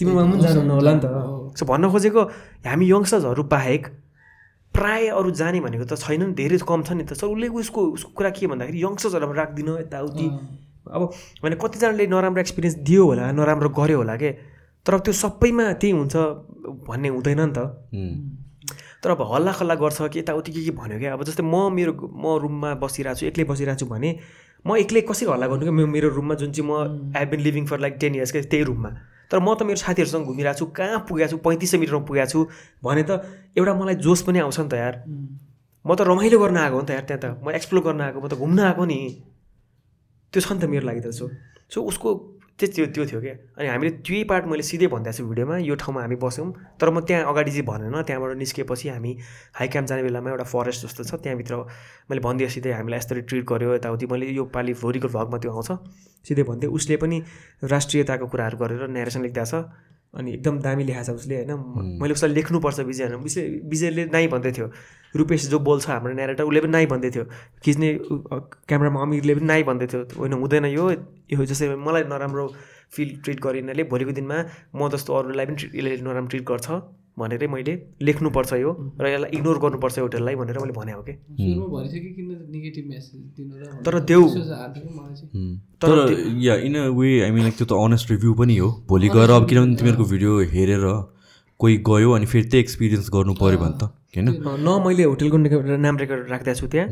तिम्रो मामु पनि जानुहुन्न होला नि त। सो भन्न खोजेको हामी यङ्स्टर्सहरू बाहेक प्राय अरू जाने भनेको त छैन नि धेरै कम छ नि त। सर उसले उसको उसको कुरा के भन्दाखेरि यङ्स्टर्सहरूलाई राख्दिनँ यताउति। अब भने कतिजनाले नराम्रो एक्सपिरियन्स दियो होला नराम्रो गर्यो होला के? तर त्यो सबैमा त्यही हुन्छ भन्ने हुँदैन नि त। तर अब हल्ला खल्ला गर्छ कि यताउति के के भन्यो क्या? अब जस्तै म मेरो म रुममा बसिरहेको छु एक्लै बसिरहेको छु भने म एक्लै कसरी हल्ला गर्नु क्या? मेरो रुममा जुन चाहिँ म I been living for like ten years क्या त्यही रुममा। तर म त मेरो साथीहरूसँग घुमिरहेको छु कहाँ पुगेको छु पैँतिस सय मिटरमा पुगेको छु भने त एउटा मलाई जोस पनि आउँछ नि त यार। म त रमाइलो गर्न आएको हो नि त यार त्यहाँ त। म एक्सप्लोर गर्न आएको म त घुम्न आएको नि। त्यो छ नि त मेरो लागि त सो सो उसको त्यो त्यो थियो क्या अनि हामीले त्यही पार्ट मैले सिधै भनिदिएको छु भिडियोमा यो ठाउँमा हामी बस्यौँ। तर म त्यहाँ अगाडि चाहिँ भनेन त्यहाँबाट निस्केपछि हामी हाई क्याम्प जाने बेलामा एउटा फरेस्ट जस्तो छ त्यहाँभित्र मैले भनिदिएँ सिधै हामीलाई यसरी ट्रिट गर्यो। यताउति मैले यो पालि भोलिको भगमा त्यो आउँछ। सिधै भनिदिएँ उसले पनि राष्ट्रियताको कुराहरू गरेर नेरेसन लेखिदिएको छ। अनि एकदम दामी लेखाएको छ उसले होइन? मैले उसलाई लेख्नुपर्छ विजय होइन उसले विजयले नाइ भन्दै थियो। रुपेश जो बोल्छ हाम्रो न्यारेटर उसले पनि नाइ भन्दै थियो। खिच्ने क्यामरामा अमिरले पनि नाइ भन्दै थियो। होइन हुँदैन यो। यो जस्तै मलाई नराम्रो फिल ट्रिट गरिनाले भोलिको दिनमा म जस्तो अरूलाई पनि यसले नराम्रो ट्रिट गर्छ। भनेरै मैले लेख्नुपर्छ यो र यसलाई इग्नोर गर्नुपर्छ यो होटेललाई भनेर मैले भने हो कि? सुरुमा भनिसक्यो किन नेगेटिभ मेसेज दिनु र तर देऊ। तर yeah in a way I mean like त्यो त अनेस्ट रिभ्यू पनि हो। भोलि गएर अब किनभने तिमीहरूको भिडियो हेरेर कोही गयो अनि फेरि त्यही एक्सपिरियन्स गर्नु पऱ्यो भने त। होइन? न मैले होटेलको नाम रेकर्ड राखिदिएको छु त्यहाँ।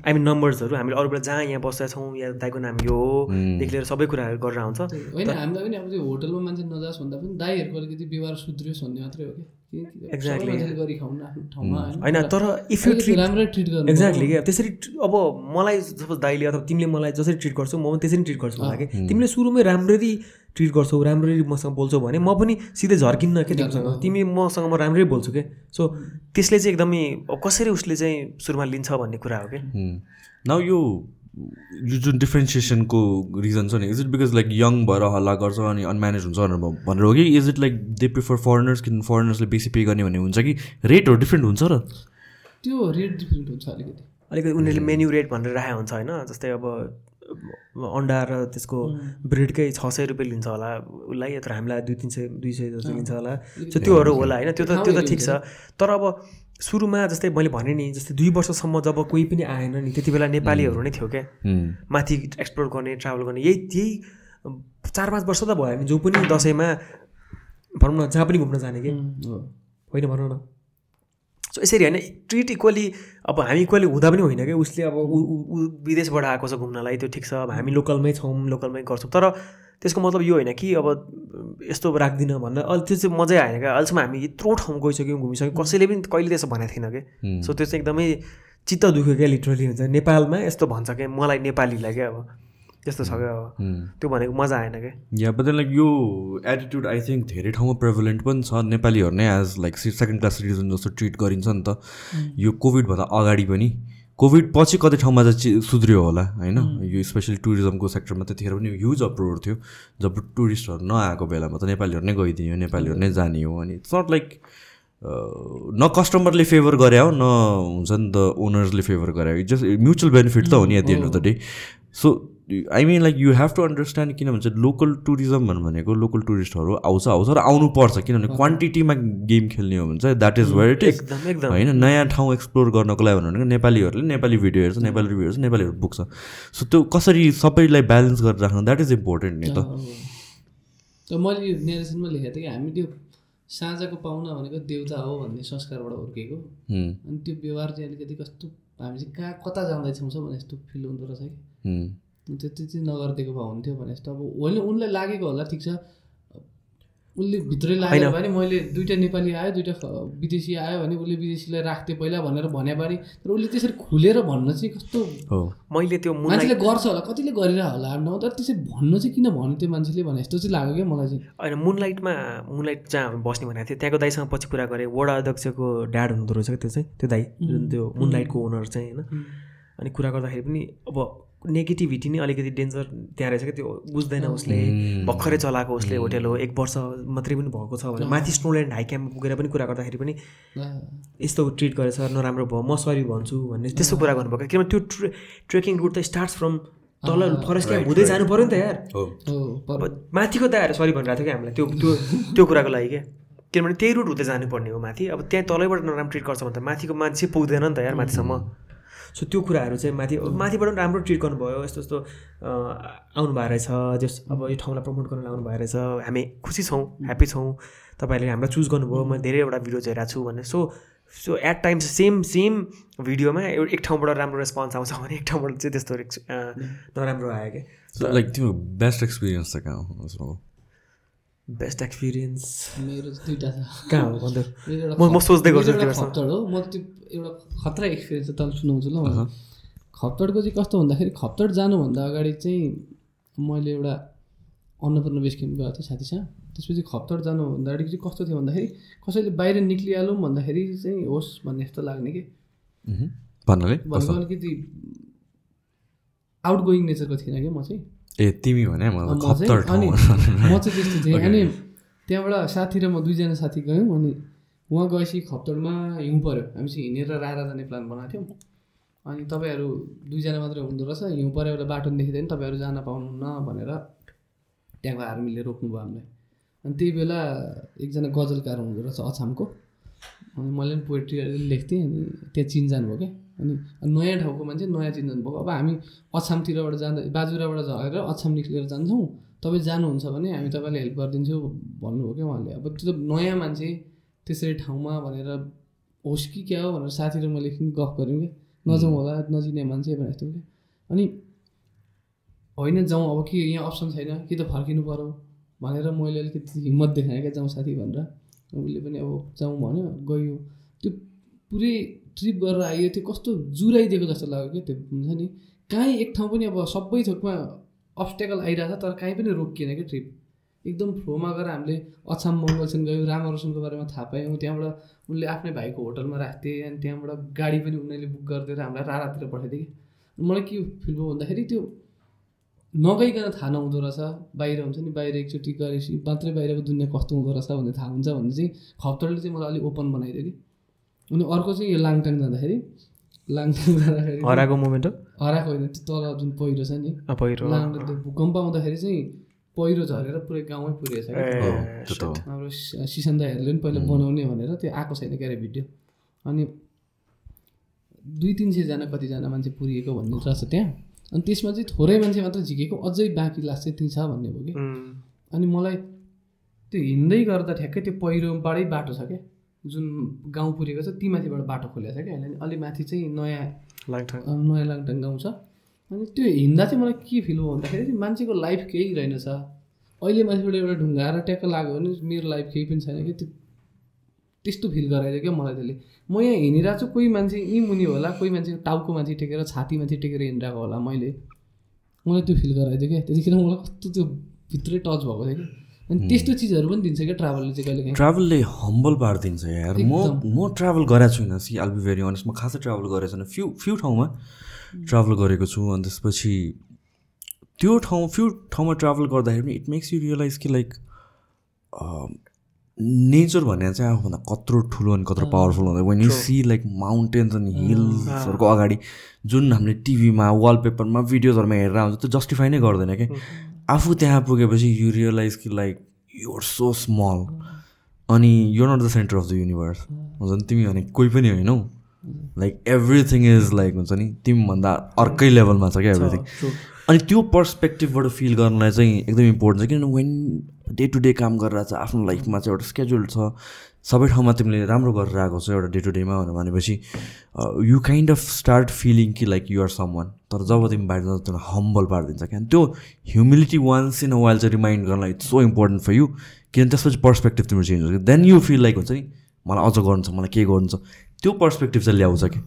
आई मिन नम्बर्सहरू हामीले अरूबाट जहाँ यहाँ बस्दा छौँ या दाईको नाम यो हो देखि लिएर सबै कुराहरू गरेर आउँछ। होइन हामीलाई पनि अब त्यो होटलमा मान्छे नजाओस् भन्दा पनि दाईहरूको अलिकति व्यवहार सुध्रियोस् भन्ने मात्रै हो कि? ठाउँमा होइन? तर इफ यु ट्रिट राम्रै ट्रिट गर्नु एक्ज्याक्टली क्या त्यसरी अब मलाई सपोज दाइले अथवा तिमीले मलाई जसरी ट्रिट गर्छौ म पनि त्यसरी ट्रिट गर्छु होला कि? तिमीले सुरुमै राम्ररी ट्रिट गर्छौ राम्ररी मसँग बोल्छौ भने म पनि सिधै झर्किन्न क्या तिमीसँग? तिमी मसँग म राम्रै बोल्छु क्या सो त्यसले चाहिँ एकदमै कसरी उसले चाहिँ सुरुमा लिन्छ भन्ने कुरा हो क्या? नाउ यो यो जुन डिफ्रेन्सिएसनको रिजन छ नि is it because like young भएर हल्ला गर्छ अनि अनम्यानेज हुन्छ भनेर भनेर हो कि is it like they prefer foreigners किन फरेनर्सले बेसी पे गर्ने भन्ने हुन्छ कि रेटहरू डिफ्रेन्ट हुन्छ र? त्यो रेट डिफ्रेन्ट हुन्छ अलिकति। अलिकति उनीहरूले मेन्यु रेट भनेर राखेको हुन्छ होइन जस्तै अब अन्डा र त्यसको ब्रेडकै छ सय रुपियाँ लिन्छ होला उसलाई तर हामीलाई दुई तिन सय दुई सय जस्तो लिन्छ होला। सो त्योहरू होला होइन त्यो त त्यो त ठिक छ। तर अब सुरुमा जस्तै मैले भने नि जस्तै दुई वर्षसम्म जब कोही पनि आएन नि त्यति बेला नेपालीहरू नै थियो क्या। माथि एक्सप्लोर गर्ने ट्राभल गर्ने यही त्यही चार पाँच वर्ष त भयो हामी जो पनि दसैँमा भनौँ न जहाँ पनि घुम्न जाने कि। होइन भनौँ न। सो यसरी होइन ट्रिट इक्वली अब हामी इक्वली हुँदा पनि होइन क्या उसले अब ऊ विदेशबाट आएको छ घुम्नलाई त्यो ठिक छ अब हामी लोकलमै छौँ लोकलमै गर्छौँ। तर त्यसको मतलब यो होइन कि अब यस्तो राख्दिनँ भनेर अहिले त्यो चाहिँ मजै आएन क्या। अहिलेसम्म हामी यत्रो ठाउँ गइसक्यौँ घुमिसक्यौँ कसैले पनि कहिले त्यसो भनेको थिएन कि। सो त्यो चाहिँ एकदमै चित्त दुख्यो क्या लिटरली हुन्छ। नेपालमा यस्तो भन्छ क्या मलाई नेपालीलाई क्या अब। त्यस्तो छ क्या अब। त्यो भनेको मजा आएन क्या या बट लाइक यो एटिट्युड आई थिङ्क धेरै ठाउँमा प्रेभलेन्ट पनि छ। नेपालीहरू नै as like second class citizen जस्तो ट्रिट गरिन्छ नि त। यो कोभिडभन्दा अगाडि पनि। कोभिड पछि कति ठाउँमा चाहिँ सुध्रियो होला होइन? यो स्पेसली टुरिज्मको सेक्टरमा त्यतिखेर पनि ह्युज अप्रोड थियो। जब टुरिस्टहरू नआएको बेलामा त नेपालीहरू नै गइदियो नेपालीहरू नै जाने हो अनि इट्स नट लाइक न कस्टमरले फेभर गरे हो न हुन्छ नि त ओनर्सले फेभर गरे हो। जस्ट म्युचुअल बेनिफिट त हो नि at the end of the day so I mean like you have to understand किन भन्छ लोकल टुरिज्म भन्नु भनेको लोकल टुरिस्टहरू आउँछ आउँछ र आउनुपर्छ किनभने क्वान्टिटीमा गेम खेल्ने हो भने चाहिँ that is where it is एकदम एकदम. होइन नयाँ ठाउँ एक्सप्लोर गर्नको लागि भनेको नेपालीहरूले नेपाली भिडियो हेर्छ नेपाली रिभ्यू हेर्छ नेपालीहरू पुग्छ सो त्यो कसरी सबैलाई ब्यालेन्स गरेर राख्नु द्याट इज इम्पोर्टेन्ट नि त। त मैले नेरेसनमा लेखेको थिएँ कि हामी त्यो साँझको पाहुना भनेको देउता हो भन्ने संस्कारबाट हुर्केको। हुँ, अनि त्यो व्यवहार चाहिँ अलिकति कस्तो हामी चाहिँ कहाँ कता जाँदैछौँ भने जस्तो फिल हुँदो रहेछ कि। हुँ, त्यति चाहिँ नगरिदिएको भए हुन्थ्यो भने जस्तो अब होइन उनलाई लागेको होला ठिक छ। उसले भित्रै लागेको भने मैले दुइटा नेपाली आयो दुइटा विदेशी आयो भने उसले विदेशीलाई राख्थेँ पहिला भनेर भने बारे तर उसले त्यसरी खुलेर भन्न चाहिँ कस्तो हो। मैले त्यो मुन मान्छेले गर्छ होला कतिले गरिरह होला ठाउँमा, तर त्यसरी भन्नु चाहिँ किन भन्यो त्यो मान्छेले भने जस्तो चाहिँ लाग्यो क्या मलाई चाहिँ। होइन मुनलाइटमा मुनलाइट जहाँ हामी बस्ने भनेको थियो त्यहाँको दाइसँग पछि कुरा गरेँ वडा अध्यक्षको ड्याड हुनुहुँदो रहेछ क्या त्यो चाहिँ त्यो दाई जुन त्यो मुनलाइटको ओनर चाहिँ होइन। अनि कुरा गर्दाखेरि पनि अब नेगेटिभिटी नै अलिकति डेन्जर त्यहाँ रहेछ क्या त्यो बुझ्दैन उसले भर्खरै चलाएको उसले होटेल हो एक वर्ष मात्रै पनि भएको छ भने माथि स्नोल्यान्ड हाई क्याम्प पुगेर पनि कुरा गर्दाखेरि पनि यस्तो ट्रिट गरेछ नराम्रो भयो म सरी भन्छु भन्ने त्यस्तो कुरा गर्नुभएको किनभने त्यो ट्रे ट्रेकिङ रुट त स्टार्ट्स फ्रम तल फरेस्ट क्याम्प हुँदै जानु पऱ्यो नि त यार। माथिको दायाएर सरी भनिरहेको थियो कि हामीलाई। त्यो त्यो त्यो कुराको लागि क्या। किनभने त्यही रुट हुँदै जानुपर्ने हो माथि। अब त्यहाँ तलैबाट नराम्रो ट्रिट गर्छ भने त माथिको मान्छे पुग्दैन नि त यार माथिसम्म। सो त्यो कुराहरू चाहिँ माथि माथिबाट पनि राम्रो ट्रिट गर्नुभयो। यस्तो यस्तो आउनु भएको रहेछ जस अब यो ठाउँलाई प्रमोट गर्न आउनु भएको रहेछ हामी खुसी छौँ ह्याप्पी छौँ। तपाईँहरूले हामीलाई चुज गर्नुभयो। म धेरैवटा भिडियोज हेरेको छु भने so so at times same same भिडियोमा एक ठाउँबाट राम्रो रेस्पोन्स आउँछ भने एक ठाउँबाट चाहिँ त्यस्तो नराम्रो आयो क्या लाइक त्यो बेस्ट एक्सपिरियन्स चाहिँ कहाँ? बेस्ट एक्सपिरियन्स मेरो दुइटा छ। कहाँ हो? भन्दा। म म सोच्दै गर्छु। खप्तड हो। म त्यो एउटा खतरा एक्सपिरियन्स छ तपाईँले सुनाउँछु ल। खप्तडको चाहिँ कस्तो भन्दाखेरि खप्तड जानुभन्दा अगाडि चाहिँ मैले एउटा अन्नपूर्ण बेस क्याम्प गएको थिएँ साथीसँग त्यसपछि खप्तर जानु भन्दाखेरि चाहिँ कस्तो थियो भन्दाखेरि कसैले बाहिर निक्लिहालौँ भन्दाखेरि चाहिँ होस् भन्ने जस्तो लाग्ने कि। भन्नाले भनेको अलिकति आउट गोइङ नेचरको थिएन कि म चाहिँ। ए तिमी भने अनि म चाहिँ त्यस्तो थिएँ अनि त्यहाँबाट साथी र म दुईजना साथी गयौँ अनि उहाँ गएपछि खप्तडमा हिउँ पऱ्यो हामी चाहिँ हिँडेर रारा जाने प्लान बनाएको थियौँ। अनि तपाईँहरू दुईजना मात्रै हुँदो रहेछ। हिउँ पऱ्यो एउटा बाटो पनि देखिँदैन तपाईँहरू जान पाउनुहुन्न भनेर त्यहाँको आर्मीले रोक्नुभयो हामीलाई। अनि त्यही बेला एकजना गजलकार हुँदो रहेछ अछामको। अनि मैले पनि पोइट्रीहरू लेख्थेँ अनि त्यहाँ चिनजान भयो क्या। अनि नयाँ ठाउँको मान्छे नयाँ चिनजान भएको अब हामी अछामतिरबाट जाँदा बाजुराबाट झरेर अछाम निस्केर जान्छौँ। तपाईँ जानुहुन्छ भने हामी तपाईँलाई हेल्प गरिदिन्छौँ भन्नुभयो क्या उहाँले। अब त्यो त नयाँ मान्छे त्यसरी ठाउँमा भनेर होस् कि क्या हो भनेर साथी र मैले एकछिन गफ गऱ्यौँ कि नजाउँ होला नचिने मान्छे भनेर जस्तो क्या। अनि होइन जाउँ अब के यहाँ अप्सन छैन कि त फर्किनु पऱ्यो भनेर मैले अलिकति हिम्मत देखाएँ क्या जाउँ साथी भनेर। उसले पनि अब जाउँ भन्यो गयो। त्यो पुरै ट्रिप गरेर आयो त्यो कस्तो जुराइदिएको जस्तो लाग्यो क्या त्यो हुन्छ नि? कहीँ एक ठाउँ पनि अब सबै थोकमा अब्सटेकल आइरहेछ तर कहीँ पनि रोकिएन क्या ट्रिप एकदम फ्लोमा गएर हामीले अछाम मङ्गलसेन गयौँ रामरोसनको बारेमा थाहा पायौँ। त्यहाँबाट उनले आफ्नै भाइको होटलमा राख्थे अनि त्यहाँबाट गाडी पनि उनीहरूले बुक गरिदिएर हामीलाई रारातिर पठाइदिए कि। मलाई के फिल भयो भन्दाखेरि त्यो नगइकन थाहा नहुँदो रहेछ। बाहिर हुन्छ नि बाहिर एकचोटि गरेपछि मात्रै बाहिरको दुनियाँ कस्तो हुँदो रहेछ भन्ने थाहा हुन्छ भन्ने चाहिँ खप्तडले चाहिँ मलाई अलिक ओपन बनाइदियो कि। अनि अर्को चाहिँ यो लाङटाङ जाँदाखेरि लाङटाङ जाँदाखेरि हराएको मोमेन्ट हो? हराएको होइन त्यो तल जुन पहिरो छ नि अँ, पहिरो लाङटाङ त्यो भूकम्प आउँदाखेरि चाहिँ पहिरो झरेर पुरै गाउँमै हो, त हो। हाम्रो सिसन दाईहरूले पनि पहिला बनाउने भनेर त्यो आएको छैन क्यारे भिडियो। अनि दुई तिन सयजना कतिजना मान्छे पुरिएको भन्ने रहेछ त्यहाँ। अनि त्यसमा चाहिँ थोरै मान्छे मात्र झिकेको अझै बाँकी लास चाहिँ त्यहीँ छ भन्ने भयो कि। अनि मलाई त्यो हिँड्दै गर्दा ठ्याक्कै त्यो पहिरोबाटै बाटो छ क्या। जुन गाउँ पुगेको छ ती माथिबाट बाटो खोलेको छ क्या अहिले अलि माथि चाहिँ नयाँ लाङटाङ अँ, नयाँ लाङटाङ गाउँ छ। अनि त्यो हिँड्दा चाहिँ मलाई के फिल भयो भन्दाखेरि मान्छेको लाइफ केही रहेनछ अहिले माथिबाट एउटा ढुङ्गा आएर ट्याक्क लाग्यो भने मेरो लाइफ केही पनि छैन कि त्यो त्यस्तो फिल गराइदियो क्या मलाई त्यसले। म यहाँ हिँडिरहेको छु कोही मान्छे यहीँ मुनि होला कोही मान्छे टाउको माथि टेकेर छाती माथि टेकेर हिँडिरहेको होला मैले। मलाई त्यो फिल गराइदियो क्या। त्यतिखेर मलाई कस्तो त्यो भित्रै टच भएको थियो कि। अनि त्यस्तो चिजहरू पनि दिन्छ क्या ट्राभलले चाहिँ कहिले काहीँ। ट्राभलले हम्बल पारिदिन्छ यार। म। म ट्राभल गरेको छुइनँ C all be very honest म खासै ट्राभल गरेको छैन। फ्यु फ्यु ठाउँमा ट्राभल गरेको छु अनि त्यसपछि त्यो ठाउँ फ्यु ठाउँमा ट्राभल गर्दाखेरि पनि इट मेक्स यु रियलाइज कि लाइक नेचर भन्ने चाहिँ आफूभन्दा कत्रो ठुलो अनि कत्रो पावरफुल हुँदा when you see like mountains अनि हिल्सहरूको अगाडि जुन हामीले टिभीमा वालपेपरमा भिडियोजहरूमा हेरेर आउँछ त्यो जस्टिफाई नै गर्दैन कि आफू त्यहाँ पुगेपछि यु रियलाइज कि लाइक युआर सो स्मल अनि यो not the centre of the universe हुन्छ नि? तिमी भने कोही पनि होइनौ लाइक एभ्रिथिङ इज लाइक हुन्छ नि? तिमीभन्दा अर्कै लेभलमा छ क्या एभ्रिथिङ अनि त्यो पर्सपेक्टिभबाट फिल गर्नलाई चाहिँ एकदम इम्पोर्टेन्ट छ। किनभने वेन डे टु डे काम गरेर चाहिँ आफ्नो लाइफमा चाहिँ एउटा स्केड्युल छ। सबै ठाउँमा तिमीले राम्रो गरेर आएको छ एउटा डे टु डेमा भनेर भनेपछि you kind of start feeling कि लाइक युआर सम वान तर जब तिमी बाहिर जाँदा तिमीलाई हम्बल पारिदिन्छ क्या। त्यो humility once in a while चाहिँ रिमाइन्ड गर्नलाई it's so important for you किनभने त्यसपछि पर्सपेक्टिभ तिम्रो चेन्ज हुन्छ। देन यु फिल लाइक हुन्छ नि मलाई अझ गर्नु छ मलाई के गर्नु छ? त्यो पर्सपेक्टिभ चाहिँ ल्याउँछ कि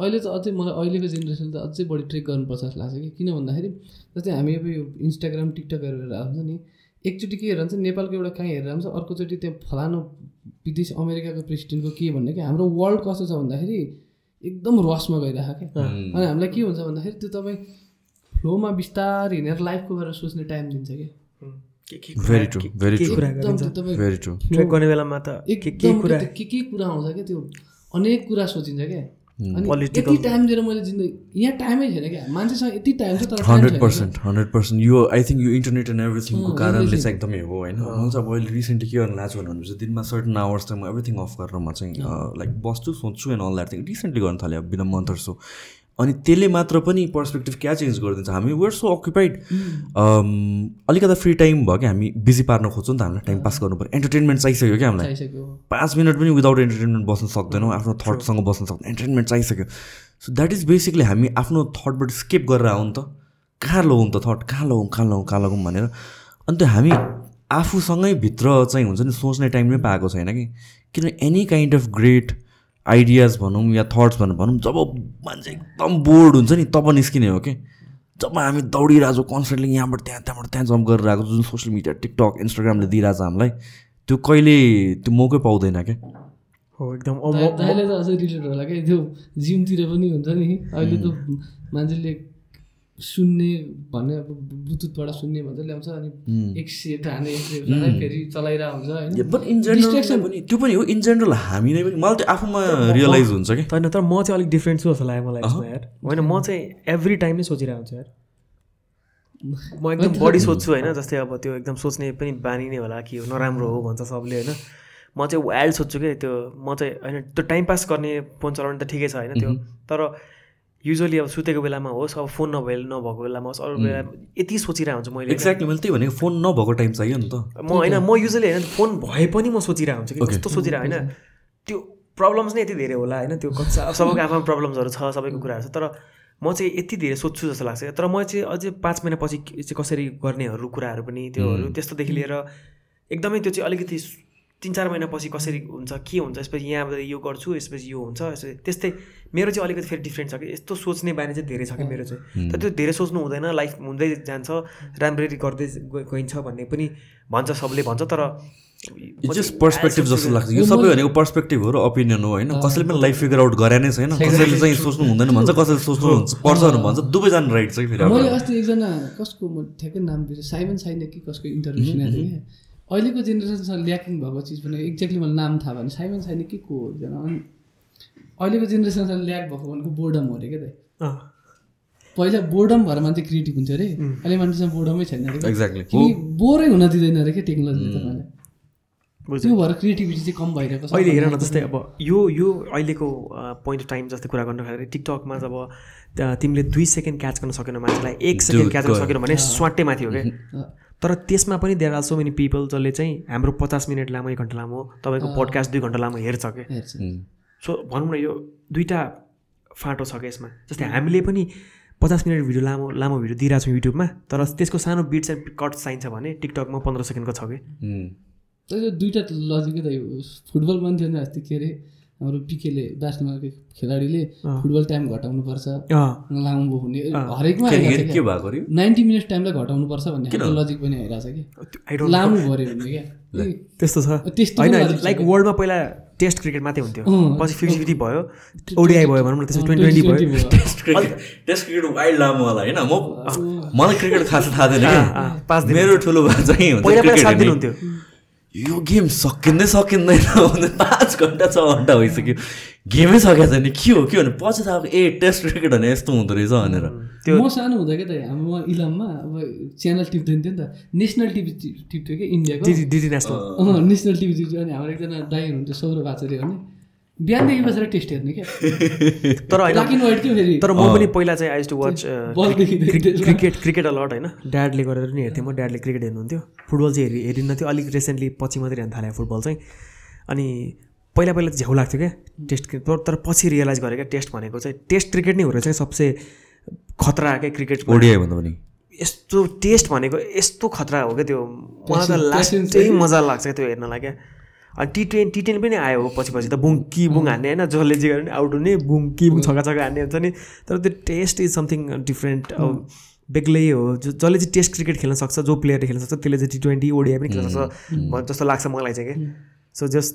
अहिले त अझै मलाई अहिलेको जेनेरेसनले त अझै बढी ट्रेक गर्नुपर्छ जस्तो लाग्छ कि। किन भन्दाखेरि जस्तै हामी अब यो इन्स्टाग्राम टिकटकहरू हेरेर हुन्छ नि एकचोटि के हुन्छ नेपालको एउटा कहीँ हेरेर हुन्छ अर्कोचोटि त्यो फलानु विदेश अमेरिकाको प्रेसिडेन्टको के भन्ने कि हाम्रो वर्ल्ड कस्तो छ भन्दाखेरि एकदम रसमा गइरहेको क्या अनि हामीलाई के हुन्छ भन्दाखेरि त्यो तपाईँ फ्लोमा बिस्तारै हिँडेर लाइफको बारेमा सोच्ने टाइम दिन्छ कि। उम्, के के Very कुरा- true, के- very के true. कुरा एकदम गरिन्छ त्यो तपाईँ भेरी ट्रु ट्रेक गर्ने बेलामा त के के एकदम कुरा के के के कुरा आउँछ क्या त्यो अनेक कुरा सोचिन्छ क्या अनि Political- यति टाइम दिएर मैले जिन्दगी यहाँ टाइमै छैन क्या? मान्छेसँग यति टाइम छ तर हन्ड्रेड पर्सेन्ट हन्ड्रेड पर्सेन्ट यो आई थिङ्क यो इन्टरनेट एन्ड एभ्रिथिङको कारणले. चाहिँ एकदमै हो होइन? मैले चाहिँ अब अहिले रिसेन्टली के गर्न लाग्छु भनेपछि दिनमा सर्टन आवर्स चाहिँ म एभ्रिथिङ अफ गरेर म चाहिँ लाइक बस्छु सोच्छु and all that thing recently गर्न थालेँ अब बिना मन्थ सो अनि त्यसले मात्र पनि पर्सपेक्टिभ क्या चेन्ज गरिदिन्छ? हामी वेयर सो अक्युपाइड अलिकता फ्री टाइम भयो क्या हामी बिजी पार्न खोज्छौँ नि त हामीलाई टाइम पास गर्नु पऱ्यो। एन्टरटेनमेन्ट चाहिसक्यो क्या हामीलाई? पाँच मिनट पनि विदाउट एन्टरटेनमेन्ट बस्न सक्दैनौँ आफ्नो थटसँग बस्न सक्दैन। एन्टरटेनमेन्ट चाहिसक्यो। सो द्याट इज बेसिकली हामी आफ्नो थटबाट स्केप गरेर आउँ नि त। कहाँ लगौँ त थट कहाँ लगौँ कहाँ लगौँ कहाँ लगौँ भनेर। अनि त्यो हामी आफूसँगै भित्र चाहिँ हुन्छ नि सोच्ने टाइम नै पाएको छैन कि। किनभने any kind of great ideas भनौँ या थट्स भनौँ भनौँ जब मान्छे एकदम बोर्ड हुन्छ नि तब निस्किने हो कि जब हामी दौडिरहेको छौँ कन्सर्टले यहाँबाट त्यहाँ त्यहाँबाट त्यहाँ जम्प गरेर आएको जुन सोसियल मिडिया टिकटक इन्स्टाग्रामले दिइरहेको छ हामीलाई त्यो कहिले त्यो मौकै पाउँदैन क्या हो एकदम त अझै रिलेट होला क्या त्यो जिमतिर पनि हुन्छ नि अहिले त मान्छेले सुन्ने भन्ने अब ब्लुटुथबाट सुन्ने भन्छ ल्याउँछ अनि एक सेट हाने एक सेट हाने, फेरि चलाइरहेको हुन्छ होइन। बट इन जेनरल पनि त्यो पनि हो इन जेनरल हामी नै पनि मलाई त्यो आफूमा रियलाइज हुन्छ कि। होइन तर म चाहिँ अलिक डिफ्रेन्ट छु जस्तो लाग्यो मलाई यार। होइन म चाहिँ एभ्री टाइम नै सोचिरहेको हुन्छु यार। म एकदम बढी सोध्छु होइन जस्तै अब त्यो एकदम सोच्ने पनि बानी नै होला कि नराम्रो हो भन्छ सबले होइन। म चाहिँ वाइल्ड सोध्छु कि त्यो म चाहिँ होइन त्यो टाइम पास गर्ने फोन चलाउने त ठिकै छ होइन त्यो। तर युजली अब सुतेको बेलामा होस् अब फोन नभए नभएको बेलामा होस् अरू बेला यति सोचिरहेको हुन्छु मैले। एक्ज्याक्टली मैले त्यही भनेको फोन नभएको टाइम चाहियो नि त। म होइन म युजली होइन फोन भए पनि म सोचिरहेको हुन्छु कि कस्तो सोचिरहेको होइन? त्यो प्रब्लम्स नै यति धेरै होला होइन? त्यो अब सबैको आफ्नो प्रब्लम्सहरू छ सबैको कुराहरू छ तर म चाहिँ यति धेरै सोध्छु जस्तो लाग्छ। तर म चाहिँ अझै पाँच महिनापछि चाहिँ कसरी गर्नेहरू कुराहरू पनि त्योहरू त्यस्तोदेखि लिएर एकदमै त्यो चाहिँ अलिकति तिन चार महिनापछि कसरी हुन्छ के हुन्छ यसपछि यहाँबाट यो गर्छु यसपछि यो हुन्छ यसपछि त्यस्तै मेरो चाहिँ अलिकति फेरि डिफ्रेन्ट छ कि यस्तो सोच्ने बानी चाहिँ धेरै छ कि मेरो चाहिँ। तर त्यो धेरै सोच्नु हुँदैन लाइफ हुँदै जान्छ राम्ररी गर्दै गइ- गइन्छ भन्ने पनि भन्छ सबले भन्छ तर जस्ट पर्सपेक्टिभ जस्तो लाग्छ। यो सबै भनेको पर्सपेक्टिभ हो र ओपिनियन हो होइन? कसैले पनि लाइफ फिगर आउट गरे नै छैन कसैले चाहिँ सोच्नु हुँदैन भन्छ कसैले सोच्नु पर्छ भन्छ दुवैजना राइट छ कि फेरि मैले। अस्ति एकजना कसको म ठ्याक्कै नाम बिर्सेँ साइमन साइन कि कसको इन्टरभ्यू सुनेको थिएँ क्या? अहिलेको जेनेरेसनसँग ल्याकिङ भएको चिज भने एक्ज्याक्टली मलाई नाम थाहा भएन। साइमन साइन के को हो एकजना? अनि अहिलेको जेनेरेसनसँग ल्याक भएको भनेको बोर्डम हो अरे क्या अँ, पहिला बोर्डम भएर मान्छे क्रिएटिभ हुन्थ्यो अरे। अहिले मान्छेसँग बोर्डमै छैन अरे. किनकि बोरै हुन दिँदैन अरे क्या टेक्नोलोजीले तपाईँलाई। त्यो भएर क्रिएटिभिटी चाहिँ कम भइरहेको छ। अहिले हेर न जस्तै अब यो यो अहिलेको पोइन्ट अफ टाइम जस्तै कुरा गर्नु खाँदाखेरि टिकटकमा जब तिमीले दुई सेकेन्ड क्याच गर्न सकेन मान्छेलाई एक सेकेन्ड क्याच गर्न सकेन भने स्वाट्टै माथि हो क्या। तर त्यसमा पनि there are so many people जसले चाहिँ हाम्रो पचास मिनट लामो एक घन्टा लामो तपाईँको पोडकास्ट दुई घन्टा लामो हेर्छ क्या। सो भनौँ न यो दुइटा फाटो छ क्या यसमा। जस्तै हामीले पनि पचास मिनट भिडियो लामो लामो भिडियो दिइरहेको छौँ युट्युबमा तर त्यसको सानो बिट्स एन्ड कट चाहिन्छ भने टिकटकमा पन्ध्र सेकेन्डको छ कि। उम्. तर यो दुइटा लजिकै त यो फुटबल पनि थियो नि अस्ति के अरे हाम्रो पिकेले बास्केटबलको खेलाडीले फुटबल टाइम घटाउनुपर्छ। लामो हुने हरेकमा? नाइन्टी मिनट टाइमलाई घटाउनुपर्छ भन्ने लजिक पनि आइरहेको छ कि। लामो भऱ्यो भने क्या। त्यस्तो छ। त्यस्तो लाइक। वर्ल्डमा पहिला टेस्ट क्रिकेट मात्रै हुन्थ्यो। पछि फिफ्टी फिफ्टी भयो। ओडिआई भयो भनौँ न त्यसपछि ट्वेन्टी ट्वेन्टी भयो। Test cricket. Test cricket wild लामो होला होइन? म मलाई क्रिकेट खास थाहा थिएन पाँच मेरो ठुलो चाहिँ पहिला पहिला क्रिकेट सात दिन। हुन्थ्यो। यो गेम सकिँदै सकिँदैन भने पाँच घन्टा छ घन्टा भइसक्यो। गेमै सकेको छैन। के हो? के भने पछि थाहा ए टेस्ट क्रिकेट भने यस्तो हुँदो रहेछ भनेर। म सानो हुँदा क्या त हाम्रो इलाममा अब च्यानल टिप्दैन थियो नि त। नेसनल टिभी टिप्थ्यो कि इन्डियाको? नेसनल नेसनल टिभी टिप्थ्यो अनि हाम्रो एकजना दाई हुनुहुन्थ्यो सौरभ आचार्य भने बिहानदेखि बसेर टेस्ट हेर्ने क्या? तर होइन तर म पनि पहिला चाहिँ I to watch cricket cricket a lot होइन? ड्याडले गरेर पनि हेर्थेँ म ड्याडले क्रिकेट हेर्नुहुन्थ्यो। फुटबल चाहिँ हेरि हेरिन्न थियो अलिक रिसेन्टली पछि मात्रै हेर्न थालेँ फुटबल चाहिँ। अनि पहिला पहिला चाहिँ झ्याउ लाग्थ्यो क्या टेस्ट क्रिकेट तर तर पछि रियलाइज गरेँ क्या टेस्ट भनेको चाहिँ टेस्ट क्रिकेट नै हो रहेछ सबसे खतरा क्या क्रिकेट ओडिआई भन्दा। पनि। यस्तो टेस्ट भनेको यस्तो खतरा हो क्या त्यो। मलाई त लास्टै मजा लाग्छ क्या त्यो हेर्नलाई क्या। अनि टी ट्वेन टी टेन पनि आयो हो पछि पछि त बुङ कि बुङ हान्ने होइन? जसले जे गरे पनि आउट हुने बुङ कि बुङ छक्का छक्का हान्ने हुन्छ नि। तर त्यो टेस्ट इज समथिङ डिफ्रेन्ट। बेग्लै हो। जो जसले चाहिँ टेस्ट क्रिकेट खेल्न सक्छ जो प्लेयरले खेल्न सक्छ त्यसले चाहिँ टी ट्वेन्टी ओडिआई पनि खेल्न सक्छ। जस्तो लाग्छ मलाई चाहिँ क्या सो जस्ट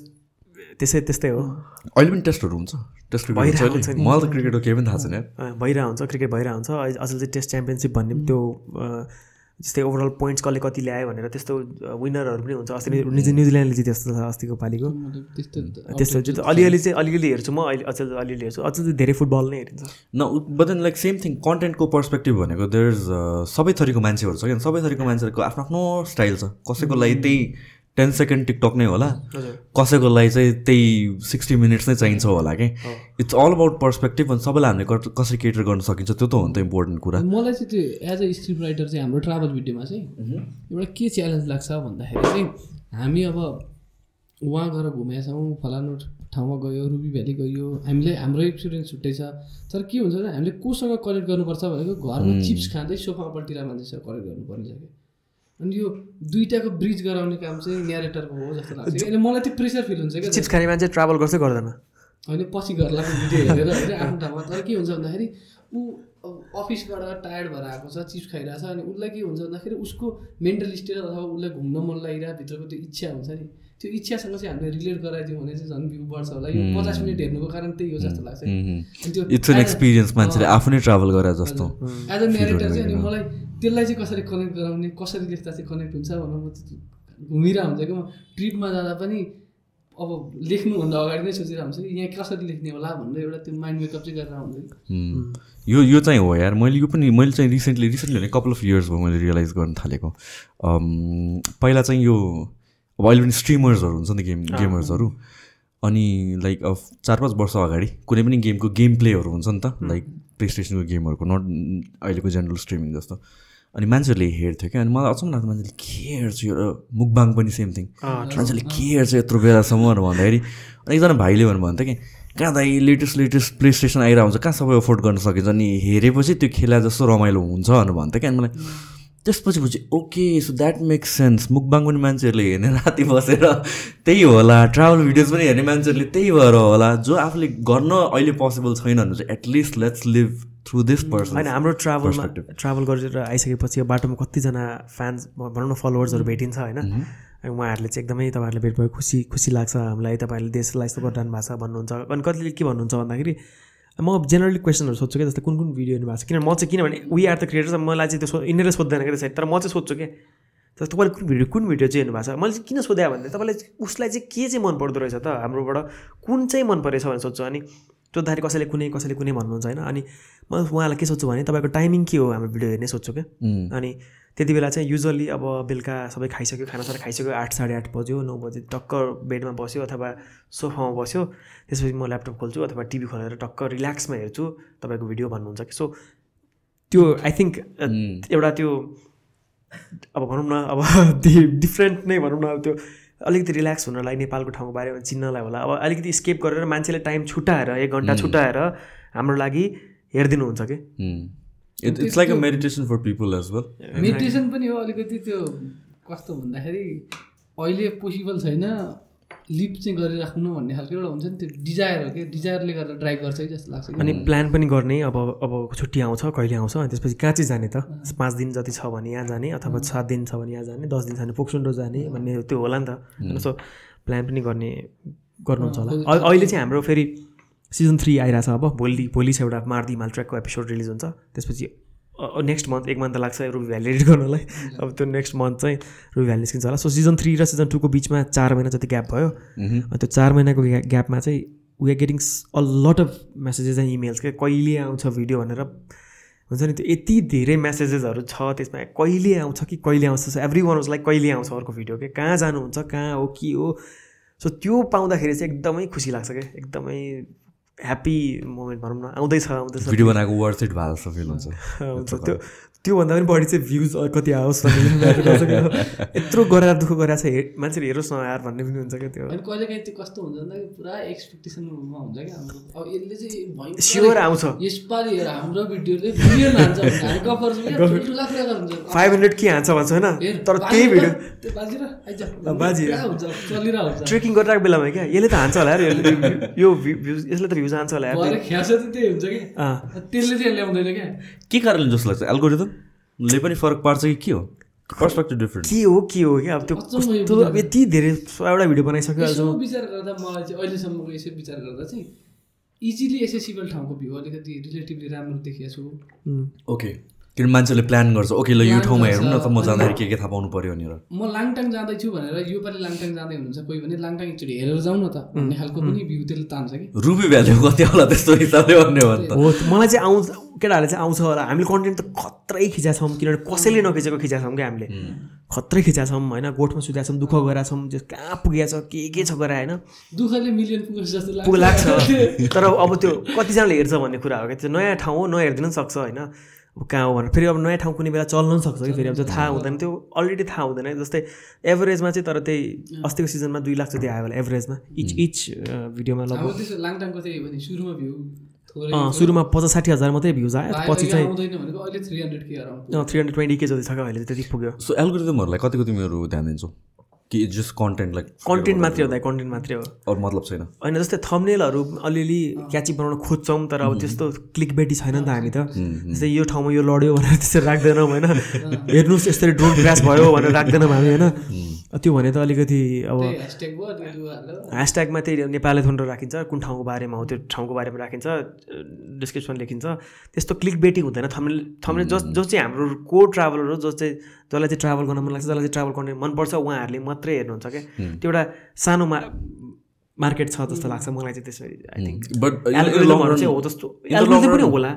त्यसै त्यस्तै हो। अहिले पनि टेस्टहरू हुन्छ? टेस्ट भइरहेको हुन्छ। मलाई त क्रिकेटको केही पनि थाहा छैन। भइरहेको हुन्छ क्रिकेट भइरहेको हुन्छ। अझै चाहिँ टेस्ट च्याम्पियनसिप भन्ने त्यो जस्तै ओभरअल पोइन्ट्स कसले कति ल्यायो भनेर त्यस्तो विनरहरू पनि हुन्छ। अस्ति न्युजि न्युजिल्यान्डले जित्यो जस्तो छ अस्तिको पालिको। त्यस्तो त्यस्तो अलिअलि चाहिँ अलिअलि हेर्छु म अहिले अचेल अलिअलि हेर्छु। अचेल चाहिँ धेरै फुटबल नै हेरिन्छ। न but then like same thing कन्टेन्टको perspective भनेको देयर इज सबै थरीको मान्छेहरू छ क्या। सबै थरीको मान्छेहरूको आफ्नो आफ्नो स्टाइल छ। कसैको लागि त्यही टेन सेकेन्ड टिकटक नै होला। कसैको लागि चाहिँ त्यही सिक्सटी मिनट्स नै चाहिन्छ होला कि? इट्स अल अबाउट पर्सपेक्टिभ अनि सबैलाई हामीले कसरी केटर गर्न सकिन्छ त्यो त हो नि त इम्पोर्टेन्ट कुरा। मलाई चाहिँ त्यो एज अ स्क्रिप्ट राइटर चाहिँ हाम्रो ट्राभल भिडियोमा चाहिँ एउटा के च्यालेन्ज लाग्छ भन्दाखेरि चाहिँ हामी अब उहाँ गएर घुमेका छौँ फलानु ठाउँमा गयो रुबी भ्याली गयो। हामीले हाम्रो एक्सपिरियन्स छुट्टै छ। तर के हुन्छ भने हामीले कोसँग कनेक्ट गर्नुपर्छ भनेको घरमा चिप्स खाँदै सोफामा मान्छेसँग कनेक्ट गर्नुपर्ने छ कि? अनि यो दुइटाको ब्रिज गराउने काम चाहिँ न्यारेटरको हो जस्तो लाग्छ। अनि मलाई त्यो प्रेसर फिल हुन्छ क्या। चिप्स खाने मान्छे ट्राभल गर्छ गर्दैन? होइन पछि गर्लाको भिडियो हेरेर होइन आफ्नो ठाउँमा। तर के हुन्छ भन्दाखेरि ऊ अफिसबाट टायर्ड भएर आएको छ चिप्स खाइरहेको छ अनि उसलाई के हुन्छ भन्दाखेरि उसको मेन्टल स्टेट अथवा उसलाई घुम्न मन लागिरहेको भित्रको त्यो इच्छा हुन्छ नि। त्यो इच्छासँग चाहिँ हामीले रिलेट गराइदियौँ भने चाहिँ झन् भ्यू बढ्छ होला। यो पचास मिनट हेर्नुको कारण त्यही हो जस्तो लाग्छ। अनि त्यो इट्स एन एक्सपिरियन्स मान्छेले आफू नै ट्राभल गरे जस्तो। एज अ नेरेटर चाहिँ अनि मलाई त्यसलाई चाहिँ कसरी कनेक्ट गराउने कसरी लेख्दा चाहिँ कनेक्ट हुन्छ भनेर म चाहिँ घुमिरहेको हुन्छ कि म ट्रिपमा जाँदा पनि अब लेख्नुभन्दा अगाडि नै सोचिरहेको हुन्छ कि यहाँ कसरी लेख्ने होला भनेर एउटा त्यो माइन्ड मेकअप चाहिँ गरेर हुन्छ. यो यो चाहिँ हो यार। मैले यो पनि मैले चाहिँ रिसेन्टली रिसेन्टली भने कपाल अफ इयर्स भयो मैले रियलाइज गर्न थालेको। पहिला चाहिँ यो अब अहिले पनि स्ट्रिमर्सहरू हुन्छ नि गेम गेमर्सहरू। अनि लाइक अब चार पाँच वर्ष अगाडि कुनै पनि गेमको गेम प्लेहरू हुन्छ नि त लाइक प्ले स्टेसनको गेमहरूको नट अहिलेको जेनरल स्ट्रिमिङ जस्तो। अनि मान्छेहरूले हेर्थ्यो क्या अनि मलाई अचम्म लाग्थ्यो मान्छेले के हेर्छु यो र मुकबाङ पनि सेम थिङ मान्छेले के हेर्छ यत्रो बेलासम्म भन्दाखेरि अनि एकजना भाइले भन्नु भन्थ्यो कि कहाँ दाइ लेटेस्ट लेटेस्ट प्ले स्टेसन आइरहेको हुन्छ कहाँ सबै अफोर्ड गर्न सकिन्छ? अनि हेरेपछि त्यो खेला जस्तो रमाइलो हुन्छ भनेर भन्थ्यो क्या अनि मलाई त्यसपछि पछि okay so that makes sense mukbang पनि मान्छेहरूले हेर्ने राति बसेर त्यही होला। ट्राभल भिडियोज पनि हेर्ने मान्छेहरूले त्यही भएर होला। जो आफूले गर्न अहिले पोसिबल छैन भने चाहिँ at least let's live through this person होइन हाम्रो ट्राभलमा ट्राभल गरेर आइसकेपछि बाटोमा कतिजना फ्यान्स भनौँ न फलोवर्सहरू भेटिन्छ होइन? अनि उहाँहरूले चाहिँ एकदमै तपाईँहरूले भेट भयो खुसी खुसी लाग्छ हामीलाई तपाईँहरूले देशलाई यस्तो गरिरहनु भएको छ भन्नुहुन्छ। अनि कतिले के भन्नुहुन्छ भन्दाखेरि म जेनरली क्वेसनहरू सोध्छु क्या जस्तै कुन कुन भिडियो हेर्नु भएको छ? किनभने म चाहिँ किनभने वी आर द क्रिएटर्स मलाई चाहिँ त्यो यिनीहरूले सोध्दैन क्या त्यसरी तर म चाहिँ सोध्छु क्या तर तपाईँले कुन भिडियो कुन भिडियो चाहिँ हेर्नु भएको छ? मैले चाहिँ किन सोधेँ भने तपाईँलाई उसलाई चाहिँ के चाहिँ मन पर्दो रहेछ त हाम्रोबाट? कुन चाहिँ मन परेछ भनेर सोध्छु। अनि सोद्धाखेरि कसैले कुनै कसैले कुनै भन्नुहुन्छ होइन। अनि म उहाँलाई के सोध्छु भने तपाईँको टाइमिङ के हो हाम्रो भिडियो हेर्ने सोध्छु क्या। अनि त्यति बेला चाहिँ युजली अब बेलुका सबै खाइसक्यो खानासाना खाइसक्यो आठ साढे आठ बज्यो नौ बजी टक्क बेडमा बस्यो अथवा सोफामा बस्यो त्यसपछि म ल्यापटप खोल्छु अथवा टिभी खोलेर टक्क रिल्याक्समा हेर्छु तपाईँको भिडियो भन्नुहुन्छ कि। सो त्यो आई थिङ्क एउटा त्यो अब भनौँ न अब डिफ्रेन्ट नै भनौँ न अब त्यो अलिकति रिल्याक्स हुनलाई नेपालको ठाउँको बारेमा चिन्नलाई होला। अब अलिकति स्केप गरेर मान्छेले टाइम छुट्याएर एक घन्टा छुट्याएर हाम्रो लागि हेरिदिनुहुन्छ कि? It it's like a meditation for people as well meditation पनि हो अलिकति त्यो कस्तो भन्दाखेरि अहिले पोसिबल छैन। लिप चाहिँ गरिराख्नु भन्ने खालको एउटा हुन्छ नि त्यो डिजायर हो कि? डिजायरले गर्दा ड्राइभ गर्छ कि जस्तो लाग्छ अनि प्लान पनि गर्ने अब अब छुट्टी आउँछ कहिले आउँछ अनि त्यसपछि कहाँ चाहिँ जाने त? पाँच दिन जति छ भने यहाँ जाने अथवा सात दिन छ भने यहाँ जाने दस दिन छ भने पोक्सुन्डो जाने भन्ने त्यो होला नि त। सो प्लान पनि गर्ने गर्नुहुन्छ होला। अहिले चाहिँ हाम्रो फेरि सिजन थ्री आइरहेछ अब। भोलि भोलि चाहिँ एउटा मार्दी हिमाल ट्र्याकको एपिसोड रिलिज हुन्छ। त्यसपछि नेक्स्ट मन्थ एक मन्थ लाग्छ रुबी भ्याली एडिट गर्नलाई। अब त्यो नेक्स्ट मन्थ चाहिँ रुबी भ्याली निस्किन्छ होला। सो सिजन थ्री र सिजन टूको बिचमा चार महिना जति ग्याप भयो त्यो चार महिनाको ग्या- ग्यापमा चाहिँ we are getting a lot of messages and emails क्या कहिले आउँछ भिडियो भनेर हुन्छ नि त्यो यति धेरै मेसेजेसहरू छ त्यसमा। कहिले आउँछ कि कहिले आउँछ? एभ्री वान लाइक कहिले आउँछ अर्को भिडियो के? कहाँ जानुहुन्छ? कहाँ हो? के हो? सो त्यो पाउँदाखेरि चाहिँ एकदमै खुसी लाग्छ क्या एकदमै ह्याप्पी मोमेन्ट भनौँ न आउँदैछ आउँदैछ। भिडियो बनाएको वर्थ इट भएको जस्तो फिल हुन्छ। हुन्छ त्यो त्योभन्दा पनि बढी चाहिँ भ्युज कति आओस् भन्ने matter गर्छ क्या। यत्रो गरेर दुःख गरेर छ हे मान्छेले हेरोस् न यार भन्ने पनि हुन्छ क्या त्यो। अनि कहिले काहीँ त्यो कस्तो हुन्छ भन्दा पुरा एक्सपेक्टेसनमा हुन्छ क्या हाम्रो। अब यसले चाहिँ स्योर आउँछ। यसपालि हाम्रो भिडियोले मिलियन हान्छ फाइभ हन्ड्रेड के हान्छ भन्छ होइन। तर त्यही भिडियो त्यो बाजी ट्रेकिङ गरिरहेको बेलामा क्या। यसले त हान्छ होला यार यो भ्युज यसले त भ्युज हान्छ होला यार। त्यसले चाहिँ ल्याउँदैन क्या। के कारणले जस्तो लाग्छ? एल्गोरिदमले पनि फरक पार्छ कि के हो? पर्सपेक्टिभ डिफ्रेन्ट के हो के हो क्या? अब त्यो अब यति धेरै सयवटा भिडियो बनाइसक्यो विचार गर्दा मलाई चाहिँ अहिलेसम्मको यसो विचार गर्दा चाहिँ इजिली एसेसिबल ठाउँको भ्यू अलिकति रिलेटिभली राम्रो देखिएको छु. ओके किन मान्छेले प्लान गर्छ ओके ल यो ठाउँमा हेरौँ न त म जाँदाखेरि के के थाहा पाउनु पऱ्यो भनेर। म लाङटाङ जाँदैछु भनेर यो पालि लाङटाङ जाँदै हुनुहुन्छ कोही भने लाङटाङ एकचोटि हेरेर जाउँ न त भन्ने खालको पनि भ्यू त्यसले तान्छ कि। रुबी भ्याल्यु कति होला त्यस्तो हिसाबले भन्ने हो नि त हो मलाई चाहिँ आउँछ केटाहरूले चाहिँ आउँछ होला। हामीले कन्टेन्ट त खत्रै खिचाएको छौँ किनभने कसैले नखिचेको खिचाएको छौँ क्या हामीले। खत्रै खिचाएको छौँ होइन? गोठमा सुतेका छौँ दुःख गरेका छौँ कहाँ पुगेको छ के के छ गरे होइन? दुःखले मिलियन पुगेको जस्तो लाग्छ। तर अब त्यो कतिजनाले हेर्छ भन्ने कुरा हो क्या? त्यो नयाँ ठाउँ हो नहेरिदिनु पनि सक्छ होइन? अब कहाँ हो भनेर। फेरि अब नयाँ ठाउँ कुनै बेला चल्न पनि सक्छ कि फेरि। अब त्यो थाहा हुँदैन। त्यो अलरेडी थाहा हुँदैन जस्तै एभरेजमा चाहिँ तर त्यही अस्तिको सिजनमा दुई लाख जति आयो होला एभरेजमा इच इच भिडियोमा लगभग सुरुमा भ्यू थोरै अँ, सुरुमा पचास साठी हजार मात्रै भ्युज आयो। पछि चाहिँ आउँदैन भनेको अहिले थ्री हन्ड्रेड ट्वेन्टी के जति छ क्या अहिले त्यति पुग्यो। सो एल्गोरिदमहरूलाई कति कति मेरो ध्यान दिन्छौ? कि जस्ट कन्टेन्ट लाइक कन्टेन्ट मात्रै हो दाइ कन्टेन्ट मात्रै हो। अरू मतलब छैन। होइन जस्तै थम्नेलहरू अलिअलि क्याची बनाउन खोज्छौँ तर अब त्यस्तो क्लिक बेटी छैन नि त हामी त। जस्तै यो ठाउँमा यो लड्यो भनेर त्यसरी राख्दैनौँ होइन? हेर्नुहोस् यसरी ड्रोन क्रास भयो भनेर राख्दैनौँ हामी होइन? त्यो भने त अलिकति अब ह्यासट्यागमा त्यही नेपाली थोन्डो राखिन्छ कुन ठाउँको बारेमा हो त्यो ठाउँको बारेमा राखिन्छ डिस्क्रिप्सन लेखिन्छ। त्यस्तो क्लिक बेटिङ हुँदैन थम्नेल थम्नेल जस जो चाहिँ हाम्रो को ट्राभलर हो जो चाहिँ जसलाई चाहिँ ट्राभल गर्न मन लाग्छ जसलाई चाहिँ ट्राभल गर्ने मनपर्छ उहाँहरूले मात्रै हेर्नुहुन्छ क्या? त्यो एउटा सानो मा मार्केट छ जस्तो लाग्छ मलाई चाहिँ त्यसरी आई थिङ्क बट चाहिँ हो जस्तो। पनि होला।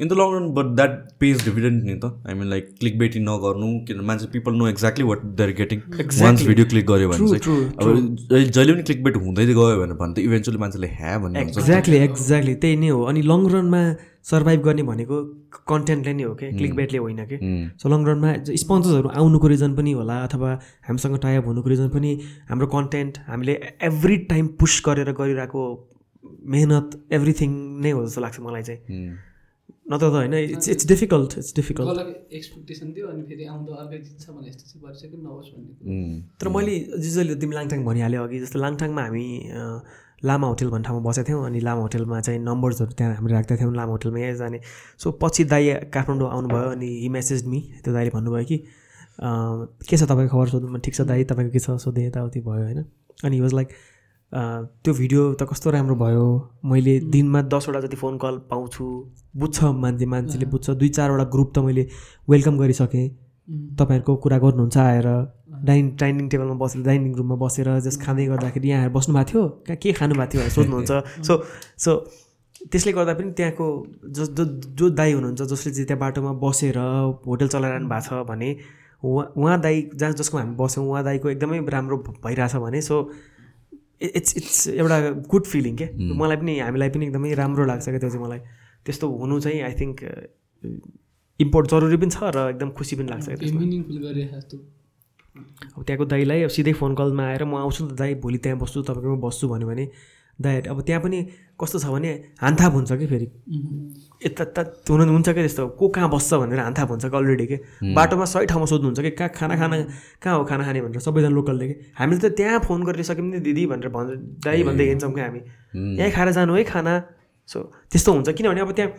In the long run but that pays dividend नि त। आई मिन लाइक क्लिक बेटी नगर्नु किन मान्छे people know exactly what they're getting once video click गऱ्यो भने चाहिँ। अब जहिले पनि क्लिक बेट हुँदै गयो भने त इभेन्चुली मान्छेले ह्या भन्ने एक्ज्याक्टली एक्ज्याक्टली त्यही नै हो। अनि लङ रनमा सर्भाइभ गर्ने भनेको कन्टेन्टले नै हो क्या क्लिक बेटले होइन कि? सो लङ रनमा स्पोन्सर्सहरू आउनुको रिजन पनि होला अथवा हामीसँग टाइप हुनुको रिजन पनि हाम्रो कन्टेन्ट हामीले एभ्री टाइम पुस गरेर गरिरहेको मेहनत एभ्रिथिङ नै हो जस्तो लाग्छ मलाई चाहिँ। नत्र त होइन it's it's difficult it's difficult expectation थियो अनि फेरि आउँदा अर्कै जित्छ भने यस्तो चाहिँ भइसक्यो नहोस् भन्ने तर मैले जिजले तिमी लाङटाङ भनिहाल्यो अघि जस्तो लाङटाङमा हामी लामा होटेल भन्ने ठाउँमा बसेको थियौँ अनि लामा होटेलमा चाहिँ नम्बर्सहरू त्यहाँ हामीले राख्दै थियौँ लामा होटेलमा यहीँ जाने सो पछि दाई काठमाडौँ आउनुभयो अनि हि मेसेज मी त्यो दाइले भन्नुभयो कि के छ तपाईँको खबर सोध्नु? म ठिक छ दाई तपाईँको के छ? सोधेँ यताउति भयो होइन? अनि वाज लाइक त्यो भिडियो त कस्तो राम्रो भयो? मैले दिनमा दसवटा जति फोन कल पाउँछु। बुझ्छ मान्छे मान्छेले बुझ्छ। दुई चारवटा ग्रुप त मैले वेलकम गरिसकेँ। तपाईँहरूको कुरा गर्नुहुन्छ आएर। डाइनिङ डाइनिङ टेबलमा बसेर डाइनिङ रुममा बसेर जस्ट खाँदै गर्दाखेरि यहाँ आएर बस्नु भएको थियो। कहाँ के खानु भएको थियो भनेर सोध्नुहुन्छ। सो सो त्यसले गर्दा पनि त्यहाँको जो जो जो दाई हुनुहुन्छ जसले चाहिँ त्यहाँ बाटोमा बसेर होटल चलाइरहनु भएको छ भने उहाँ उहाँ दाई जहाँ जसको हामी बस्यौँ उहाँ दाईको एकदमै राम्रो भइरहेछ भने सो इट्स इट्स एउटा गुड फिलिङ के मलाई पनि हामीलाई पनि एकदमै राम्रो लाग्छ क्या त्यो चाहिँ मलाई। त्यस्तो हुनु चाहिँ आई थिङ्क इम्पोर्ट जरुरी पनि छ र एकदम खुसी पनि लाग्छ अब त्यहाँको दाईलाई अब सिधै फोन कलमा आएर म आउँछु नि त दाई भोलि त्यहाँ बस्छु तपाईँकोमा बस्छु भन्यो भने दाईहरू अब त्यहाँ पनि कस्तो छ भने हान्थाप हुन्छ कि फेरि? यता यता हुनु हुन्छ क्या त्यस्तो? को कहाँ बस्छ भनेर हान्थाप हुन्छ कि अलरेडी के? बाटोमा सही ठाउँमा सोध्नुहुन्छ कि कहाँ खाना खाना कहाँ हो खाना खाने भनेर सबैजना लोकलले कि हामीले त त्यहाँ फोन गरेर सक्यौँ नि दिदी भनेर भन्छ दाई भन्दै हिँड्छौँ क्या हामी। यहीँ खाएर जानु है खाना। सो त्यस्तो हुन्छ किनभने अब त्यहाँ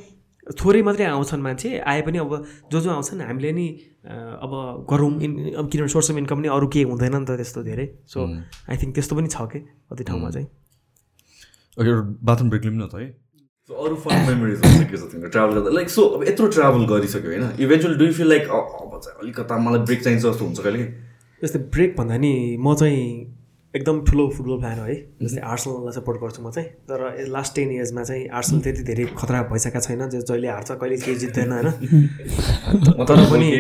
थोरै मात्रै आउँछन् मान्छे आए पनि अब जो जो आउँछन् हामीले नि अब गरौँ इन अब किनभने सोर्स अफ इन्कम नि अरू केही हुँदैन नि त त्यस्तो धेरै। सो आई थिङ्क त्यस्तो पनि छ कि कति ठाउँमा चाहिँ। बाथरुम ब्रेक लिउँ न त है। सो अरू फन के छ तिम्रो ट्राभल गर्दा? लाइक सो अब यत्रो ट्राभल गरिसक्यो होइन? इभेन्चुअली डु फिल लाइक अब चाहिँ अलिकता मलाई ब्रेक चाहिन्छ जस्तो हुन्छ कहिले? जस्तै ब्रेक भन्दा नि म चाहिँ एकदम ठुलो फुटबल फ्यान हो है। जस्तै आर्सनललाई सपोर्ट गर्छु म चाहिँ। तर लास्ट टेन इयर्समा चाहिँ आर्सनल त्यति धेरै खतरा भइसकेका छैन जो जहिले हार्छ कहिले केही जित्दैन होइन। म तर त पनि-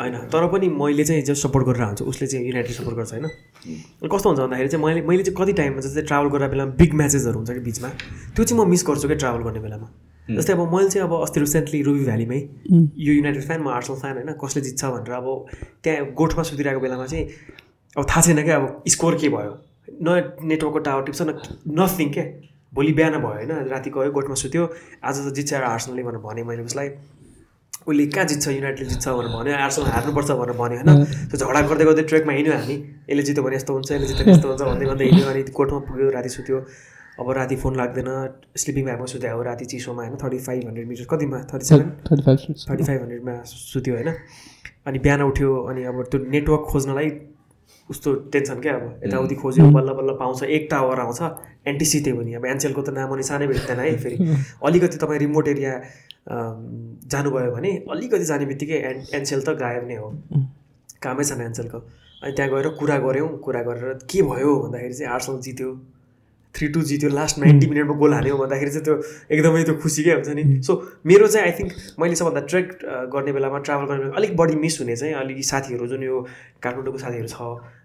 होइन तर पनि मैले चाहिँ जो सपोर्ट गरेर हुन्छु उसले चाहिँ युनाइटेड सपोर्ट गर्छ होइन। कस्तो हुन्छ भन्दाखेरि चाहिँ मैले मैले चाहिँ कति टाइममा जस्तै ट्राभल गरेर बेलामा बिग म्याचेसहरू हुन्छ कि बिचमा त्यो चाहिँ म मिस गर्छु क्या ट्राभल गर्ने बेलामा। जस्तै अब मैले चाहिँ अब अस्ति रिसेन्टली रुबी भ्यालीमै यो युनाइटेड फ्यान म आर्सनल फ्यान होइन कसले जित्छ भनेर अब त्यहाँ गोठमा सुतिरहेको बेलामा चाहिँ अब थाहा छैन क्या अब स्कोर के भयो? न नेटवर्कको टावर टिप्छ न नथिङ के? भोलि बिहान भयो होइन राति गयो गोठमा सुत्यो आज त जित्छ आर्सनलले भनेर भने मैले उसलाई। उसले कहाँ जित्छ युनाइटेडले जित्छ भनेर भन्यो आर्सनल हार्नुपर्छ भनेर भन्यो होइन। त्यो झगडा गर्दै गर्दै ट्रेकमा हिँड्यो हामी। यसले जित्यो भने यस्तो हुन्छ यसले जित्यो भने यस्तो हुन्छ भन्दै भन्दै हिँड्यो अनि कोर्टमा पुग्यो राति सुत्यो। अब राति फोन लाग्दैन स्लिपिङ ब्यागमा सुत्यो अब राति चिसोमा होइन थर्टी फाइभ हन्ड्रेड मिटर कतिमा? Thirty seven thirty five thirty five हन्ड्रेडमा सुत्यो होइन। अनि बिहान उठ्यो अनि अब त्यो नेटवर्क खोज्नलाई उस्तो टेन्सन क्या अब? यताउति खोज्यो बल्ल बल्ल पाउँछ एक टावर आउँछ एनटिसी त्यो पनि। अब एनसेलको त नाम निसानै भेट्दैन है फेरि। अलिकति तपाईँ रिमोट एरिया जानुभयो भने अलिकति जाने बित्तिकै एन एनसेल त गायब नै हो। कामै छैन एनसेलको अनि त्यहाँ गएर कुरा गऱ्यौँ कुरा गरेर के भयो भन्दाखेरि चाहिँ आर्सनल जित्यो। थ्री टू जित्यो लास्ट नाइन्टी मिनटमा गोल हान्यो भन्दाखेरि चाहिँ त्यो एकदमै त्यो खुसीकै हुन्छ नि। सो मेरो चाहिँ आई थिङ्क मैले सबभन्दा ट्रेक गर्ने बेलामा ट्राभल गर्ने बेलामा अलिक बढी मिस हुने चाहिँ अलिक साथीहरू जुन यो काठमाडौँको साथीहरू छ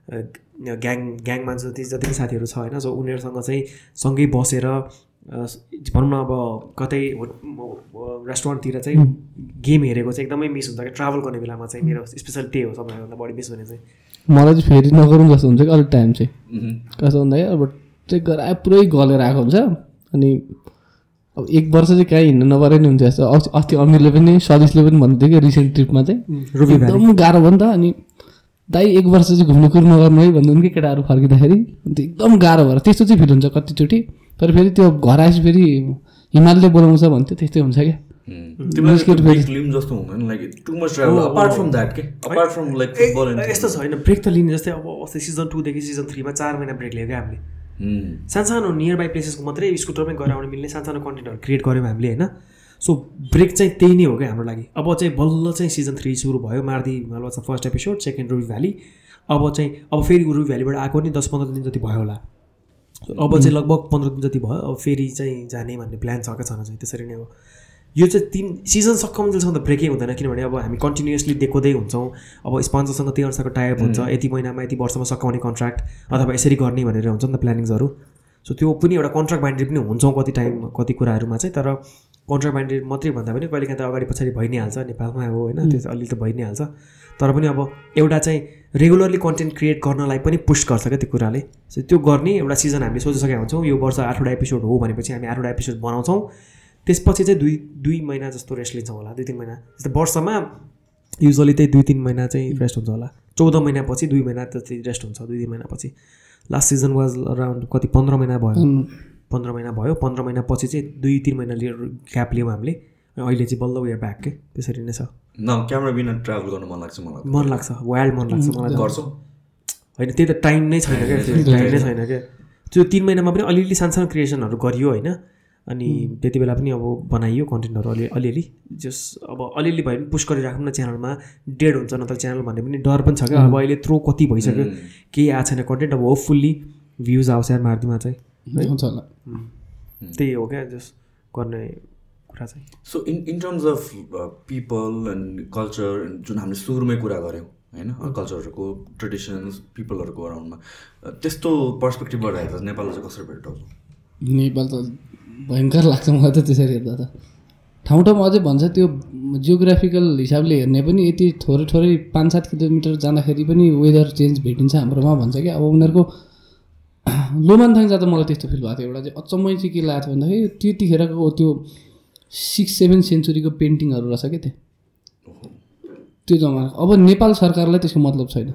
ग्याङ ग्याङमा जति जति पनि साथीहरू छ होइन? सो उनीहरूसँग चाहिँ सँगै बसेर भनौँ न अब कतै रेस्टुरेन्टतिर चाहिँ गेम हेरेको चाहिँ एकदमै मिस हुन्छ क्या? ट्राभल गर्ने बेलामा चाहिँ मेरो स्पेसल त्यही हो सबैभन्दा बढी मिस हुने चाहिँ। मलाई चाहिँ फेरि नगरौँ जस्तो हुन्छ कि अलिक टाइम चाहिँ। कस्तो भन्दाखेरि अब ट्रेक गरेर पुरै गलेर आएको हुन्छ। अनि अब एक वर्ष चाहिँ कहीँ हिँड्नु नपरे नि हुन्छ जस्तो। अस्ति अमिरले पनि सदिसले पनि भन्दै थियो कि रिसेन्ट ट्रिपमा चाहिँ। रुबी एकदम गाह्रो भयो नि त। अनि दाइ एक वर्ष चाहिँ घुम्नु कुर्नु गर्नु है भन्नु कि केटाहरू फर्किँदाखेरि अन्त एकदम गाह्रो भएर त्यस्तो चाहिँ फिल हुन्छ कतिचोटि। तर फेरि त्यो घर आएपछि फेरि हिमालले बोलाउँछ भन्थ्यो त्यस्तै हुन्छ क्या। तिमीलाई ब्रेक लिम जस्तो हुँदैन like too much travel apart from that के? Apart from like uh, football यस्तो छ होइन ब्रेक त लिने जस्तै अब अस्ति सिजन टूदेखि सिजन थ्रीमा चार महिना ब्रेक लियो क्या हामीले। सानसानो नियर बाई प्लेसेसको मात्रै स्कुटरमै गएर आउने मिल्ने सानसानो कन्टेन्टहरू क्रिएट गऱ्यौँ हामीले होइन? सो ब्रेक चाहिँ त्यही नै हो क्या हाम्रो लागि। अब चाहिँ बल्ल चाहिँ सिजन थ्री सुरु भयो। Mardi Himal was first episode second Ruby Valley अब चाहिँ अब फेरि रुबी भ्यालीबाट आएको नि दस पन्ध्र दिन जति भयो होला। अब चाहिँ लगभग पन्ध्र दिन जति भयो अब फेरि चाहिँ जाने भन्ने प्लान छ क्या छन चाहिँ त्यसरी नै हो। यो चाहिँ तिन सिजन सकिन्जेलसम्म त ब्रेकै हुँदैन किनभने अब हामी कन्टिन्युसली देखाउँदै हुन्छौँ। अब स्पोन्सरसँग त्यही अनुसारको टाइप हुन्छ। यति महिनामा यति वर्षमा सकाउने कन्ट्र्याक्ट अथवा यसरी गर्ने भनेर हुन्छ नि त प्लानिङ्सहरू सो त्यो पनि एउटा कन्ट्र्याक्ट बाइन्डेड पनि हुन्छौँ कति टाइम कति कुराहरूमा चाहिँ तर कन्ट्र्याक्ट बाइन्डेड मात्रै भन्दा पनि कहिलेकाहीँ त अगाडि पछाडि भइ नै हाल्छ नेपालमा हो होइन त्यो अलिअलि त भइ नै हाल्छ तर पनि अब एउटा चाहिँ रेगुलरली कन्टेन्ट क्रिएट गर्नलाई पनि पुस्ट गर्छ क्या त्यो कुराले। सो त्यो गर्ने एउटा सिजन हामीले सोचिसकेका हुन्छौँ यो वर्ष आठवटा एपिसोड हो भनेपछि हामी आठवटा एपिसोड बनाउँछौँ। त्यसपछि चाहिँ दुई दुई महिना जस्तो रेस्ट लिन्छौँ होला दुई तिन महिना। जस्तै वर्षमा युजली त्यही दुई तिन महिना चाहिँ रेस्ट हुन्छ होला। चौध महिनापछि दुई महिना जति रेस्ट हुन्छ दुई तिन महिनापछि। लास्ट सिजन वाज अराउन्ड कति पन्ध्र महिना भयो। पन्ध्र महिना भयो। पन्ध्र महिनापछि चाहिँ दुई तिन महिना लिएर ग्याप लियौँ हामीले। अनि अहिले चाहिँ बल्ल उयो ब्याक के? त्यसरी नै छ। न क्यामेरा बिना ट्राभल गर्न मन लाग्छ मलाई। मन लाग्छ। वाइल्ड मन लाग्छ मलाई गर्छौ? होइन त्यही त टाइम नै छैन क्या टाइम नै छैन क्या त्यो तिन महिनामा पनि अलिअलि सानसानो क्रिएसनहरू गरियो होइन। अनि त्यति बेला पनि अब बनाइयो कन्टेन्टहरू अलि अलिअलि। जस अब अलिअलि भए पनि पुस्ट गरिराखौँ न च्यानलमा डेड हुन्छ न त च्यानल भन्ने पनि डर पनि छ क्या अब अहिले थ्रो कति भइसक्यो? केही आएको छैन कन्टेन्ट अब होपफुल्ली भ्युज आउँछ यार मार्दीमा चाहिँ। हुन्छ होला त्यही हो क्या जस गर्ने कुरा चाहिँ so in in terms of people and culture जुन हामीले सुरुमै कुरा गऱ्यौँ होइन कल्चरहरूको ट्रेडिसन्स पिपलहरूको अराउन्डमा त्यस्तो पर्सपेक्टिभबाट हेर्दा नेपाललाई चाहिँ कसरी भेट्टाउँछौँ नेपाल त भयङ्कर लाग्छ मलाई त त्यसरी हेर्दा त ठाउँ ठाउँमा अझै भन्छ त्यो जियोग्राफिकल हिसाबले हेर्ने पनि यति थोरै थोरै पाँच सात किलोमिटर जाँदाखेरि पनि वेदर चेन्ज भेटिन्छ हाम्रोमा भन्छ कि अब उनीहरूको लोमान्थाङ जाँदा मलाई त्यस्तो फिल भएको थियो एउटा चाहिँ अचम्मै चाहिँ के लागेको थियो भन्दाखेरि त्यतिखेरको त्यो सिक्स सेभेन सेन्चुरीको पेन्टिङहरू रहेछ क्या त्यो? त्यो जमाना। अब नेपाल सरकारलाई त्यसको मतलब छैन।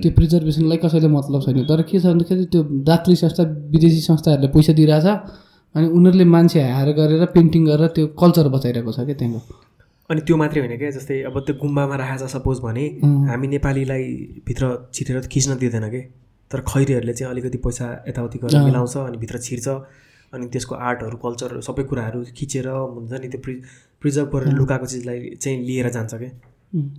त्यो प्रिजर्भेसनलाई कसैले मतलब छैन। तर के छ भन्दाखेरि त्यो दात्री संस्था विदेशी संस्थाहरूले पैसा दिइरहेछ अनि उनीहरूले मान्छे हायर गरेर पेन्टिङ गरेर त्यो कल्चर बचाइरहेको छ क्या त्यहाँको। अनि त्यो मात्रै होइन क्या जस्तै अब त्यो गुम्बामा राखेको छ सपोज भने हामी नेपालीलाई भित्र छिटेर त खिच्न दिँदैन कि? तर खैरीहरूले चाहिँ अलिकति पैसा यताउति गरेर मिलाउँछ अनि भित्र छिर्छ। अनि त्यसको आर्टहरू कल्चर सबै कुराहरू खिचेर हुन्छ नि त्यो प्रि प्रिजर्भ गरेर लुकाएको चिजलाई चाहिँ लिएर जान्छ क्या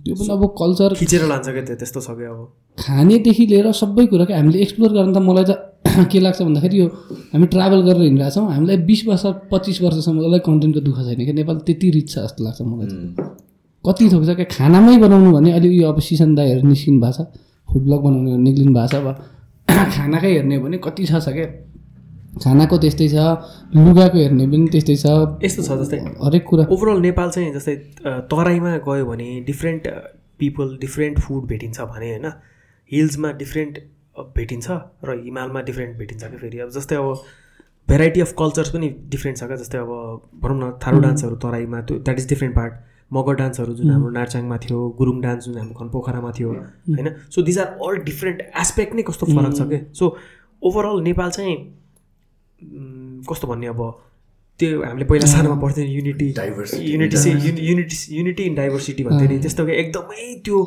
त्यो पनि अब कल्चर खिचेर लान्छ क्या त्यो? त्यस्तो छ क्या अब? खानेदेखि लिएर सबै कुरा क्या हामीले एक्सप्लोर गर्न त मलाई त के लाग्छ भन्दाखेरि यो हामी ट्राभल गरेर हिँडिरहेको छौँ हामीलाई बिस वर्ष पच्चिस वर्षसम्मलाई कन्टेन्टको दुःख छैन क्या नेपाल त्यति रिच छ जस्तो लाग्छ मलाई कति थोक छ क्या खानामै बनाउनु भने अलि यो अब सिसन दाईहरू निस्किनु भएको छ फुड ब्लग बनाउने निक्लिनु भएको छ अब। खानाकै हेर्ने हो भने कति छ छ क्या? खानाको त्यस्तै छ लुगाको हेर्ने पनि त्यस्तै छ। यस्तो छ जस्तै। हरेक कुरा। ओभरअल नेपाल चाहिँ जस्तै तराईमा गयो भने डिफ्रेन्ट पिपल डिफ्रेन्ट फुड भेटिन्छ भने होइन हिल्समा डिफ्रेन्ट भेटिन्छ र हिमालमा डिफ्रेन्ट भेटिन्छ क्या फेरि। अब जस्तै अब भेराइटी अफ कल्चर्स पनि डिफ्रेन्ट छ क्या जस्तै अब भनौँ न थारू डान्सहरू तराईमा त्यो that is different part Magar dances जुन हाम्रो नार्चाङमा थियो गुरुङ डान्स जुन हाम्रो खनपोखरामा थियो होइन? So these are all different aspect नै कस्तो फरक छ क्या सो ओभरअल नेपाल चाहिँ कस्तो भन्ने अब त्यो हामीले पहिला सानोमा पढ्थ्यौँ unity Diversity. Unity unity unity in diversity भन्थ्यो नि। त्यस्तो क्या एकदमै त्यो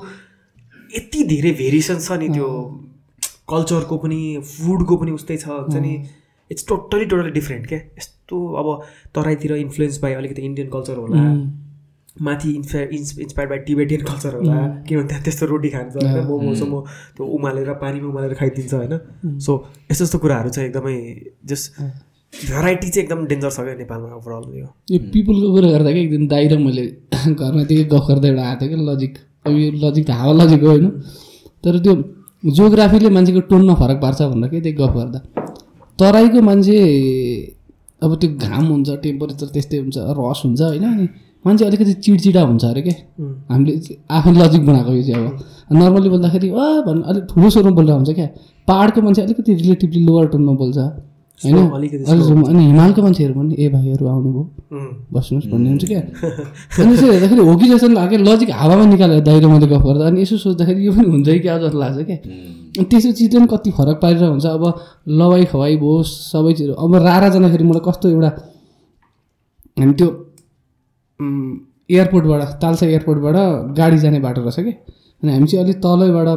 यति धेरै भेरिएसन छ नि त्यो कल्चरको पनि फुडको पनि उस्तै छ। हुन्छ नि? इट्स टोटली टोटली डिफ्रेन्ट क्या यस्तो अब तराईतिर इन्फ्लुएन्स बाई अलिकति इन्डियन कल्चर होला। माथि इन्फा इन्स इन्सपायर बाई टिबेटियन कल्चर होला। किनभने त्यहाँ त्यस्तो रोटी खान्छ होइन मोमो सोमो त्यो उमालेर पानीमा उमालेर खाइदिन्छ होइन। सो यस्तो यस्तो कुराहरू चाहिँ एकदमै जस भेराइटी चाहिँ एकदम डेन्जर छ क्या नेपालमा ओभरअल यो। यो पिपुलको कुरा गर्दा क्या एकदिन दाइ र मैले घरमा त्यही गफ गर्दा एउटा आएको थियो क्या लजिक अब यो लजिक त हावा लजिक हो होइन। तर त्यो जियोग्राफीले मान्छेको टोनमा फरक पार्छ भनेर के त्यही गफ गर्दा। तराईको मान्छे अब त्यो घाम हुन्छ टेम्परेचर त्यस्तै हुन्छ रस हुन्छ होइन अनि मान्छे अलिकति चिडचिडा हुन्छ अरे क्या हामीले चाहिँ आफै लजिक बनाएको यो चाहिँ अब नर्मली बोल्दाखेरि अ भन्नु अलिक ठुलो स्वरमा बोल्दा हुन्छ क्या? पाहाडको मान्छे अलिकति रिलेटिभली लोवर टोनमा बोल्छ। होइन? अलिक। अनि हिमालको मान्छेहरू पनि ए भाइहरू आउनुभयो। बस्नुहोस् भन्ने हुन्छ क्या। अनि यसो हेर्दाखेरि हो कि जस्तो लाग्यो। लजिक हावामा निकालेर दाइरो मैले गफ गर्दा। अनि यसो सोच्दाखेरि यो पनि हुन्छ कि क्या जस्तो लाग्छ क्या। अनि त्यसो चिजले पनि कति फरक पारेर हुन्छ। अब लवाई खवाई भयो सबै चिज। अब रारा जाँदाखेरि मलाई कस्तो एउटा हामी त्यो एयरपोर्टबाट तालसा एयरपोर्टबाट गाडी जाने बाटो रहेछ कि? अनि हामी चाहिँ अलिक तलैबाट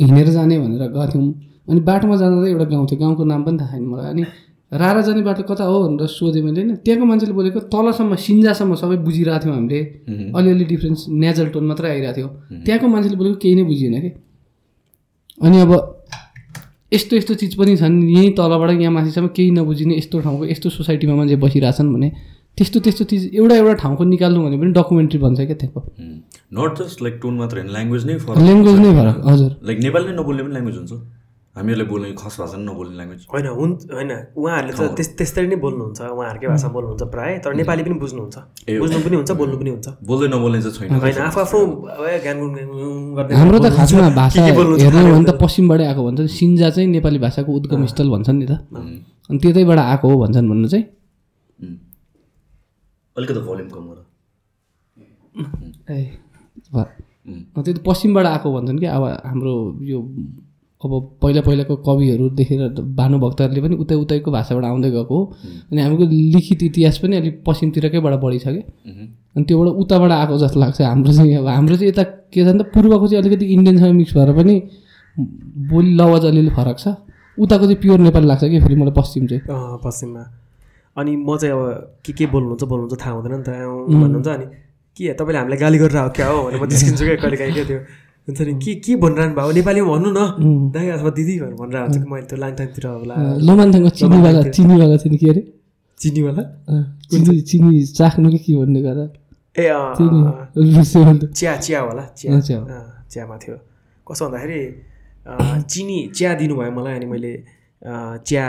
हिँडेर जाने भनेर गएको थियौँ अनि बाटोमा जाँदा चाहिँ एउटा गाउँ थियो। गाउँको नाम पनि थाहा छैन मलाई। अनि रारा जाने बाटो कता हो भनेर सोधेँ मैले होइन। त्यहाँको मान्छेले बोलेको तलसम्म सिन्जासम्म सबै बुझिरहेको थियौँ हामीले। अलिअलि डिफ्रेन्स नेजल टोन मात्रै आइरहेको थियो। त्यहाँको मान्छेले बोलेको केही नै बुझिएन कि? अनि अब यस्तो यस्तो चिज पनि छन्। यहीँ तलबाट यहाँ माथिसम्म केही नबुझिने यस्तो ठाउँको यस्तो सोसाइटीमा मान्छे बसिरहेछन् भने त्यस्तो त्यस्तो चिज एउटा एउटा ठाउँको निकाल्नु भने पनि डकुमेन्ट्री भन्छ क्या त्यहाँको। नट जस्ट लाइक टोन मात्र होइन ल्याङ्ग्वेज नै फरक। ल्याङ्ग्वेज नै फरक हजुर। लाइक नेपाली नै नबोल्ने पनि ल्याङ्ग्वेज हुन्छ। हामीहरूले बोल्ने खस भाषा नै नबोल्ने ल्याङ्ग्वेज होइन हुन् होइन उहाँहरूले त त्यस त्यस्तरी नै बोल्नुहुन्छ उहाँहरूकै भाषा बोल्नुहुन्छ प्रायः तर नेपाली पनि बुझ्नुहुन्छ। बुझ्नु पनि हुन्छ बोल्नु पनि हुन्छ। बोल्दै नबोल्ने चाहिँ छैन। होइन आफू आफ्नो हाम्रो त खासमा भाषा हेर्नु भने त। पश्चिमबाटै आएको भन्छ सिन्जा चाहिँ नेपाली भाषाको उद्गम स्थल भन्छन् नि त। अनि त्यतैबाट आएको हो भन्छन् भन्नु चाहिँ. अलिकति भोल्युम कम गर ए त्यो त पश्चिमबाट आएको भन्छन् कि अब हाम्रो यो अब पहिला पहिलाको कविहरू देखेर भानुभक्तहरूले पनि उतै उतैको भाषाबाट आउँदै गएको हो। अनि हाम्रो लिखित इतिहास पनि अलिक पश्चिमतिरकै बढी छ कि अनि त्योबाट उताबाट आएको जस्तो लाग्छ हाम्रो चाहिँ अब हाम्रो चाहिँ यता के छ भने त पूर्वको चाहिँ अलिकति इन्डियनसँग मिक्स भएर पनि बोली लवज अलिअलि फरक छ। उताको चाहिँ प्योर नेपाली लाग्छ कि फेरि मलाई पश्चिम चाहिँ। अँ, पश्चिममा। अनि म चाहिँ अब के के बोल्नुहुन्छ बोल्नुहुन्छ थाहा हुँदैन नि त। भन्नुहुन्छ अनि के तपाईँले हामीलाई गाली गरेर हो क्या हो? भनेर म जिस्किन्छु क्या कहिले काहीँ क्या त्यो। हुन्छ नि के के भनिरहनु भयो नेपालीमा भन्नु न। दाइ अथवा दिदी भनेर भनेर हुन्छ कि मैले त्यो लाङटाङतिर होला लोमान्थाङको चिनीवाला चिनीवाला थियो नि के अरे? चिनीवाला? चिनी चिनी चाख्नु कि के भन्ने गरेर ए चिया चिया। होला चिया। चियामा थियो। कस्तो भन्दाखेरि चिनी चिया दिनुभयो मलाई अनि मैले चिया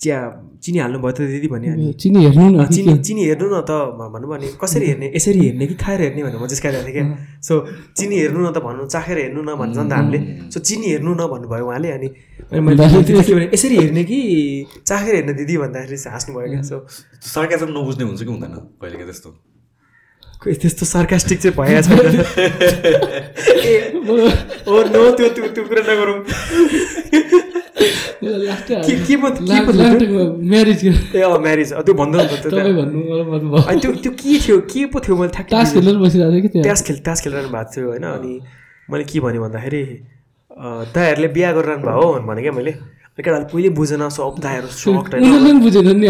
चिया चिनी हाल्नुभयो त दिदी भने अनि। चिनी हेर्नु न चिनी चिनी हेर्नु न त भन्नु भने कसरी हेर्ने यसरी हेर्ने कि खाएर हेर्ने भनेर म जिस्काइरहेको थिएँ क्या। सो चिनी हेर्नु न त भन्नु चाखेर हेर्नु न भन्छ नि त हामीले। सो चिनी हेर्नु न भन्नुभयो उहाँले अनि मैले यसरी हेर्ने कि चाखेर हेर्ने दिदी भन्दाखेरि चाहिँ हाँस्नुभयो क्या। सो सार्काजम नबुझ्ने हुन्छ कि हुँदैन कहिलेकाहीँ त्यस्तो? खोइ त्यस्तो सर्कास्टिक चाहिँ भएछ ए ओ नो त्यो त्यो त्यो कुरा नगरौँ। के पो त्यो? म्यारिज ए अँ म्यारिज त्यो भन्दा के थियो के पो थियो मैले तास खेलेर बसिरहेको थियो कि त्यहाँ तास खेल तास खेलिरहनु भएको थियो होइन अनि मैले के भने भन्दाखेरि अँ, दाइहरूले बिहा गरिरहनु भयो हो भने क्या मैले केटाहरूले पहिले बुझेन सब उनीहरूले पनि बुझेन नि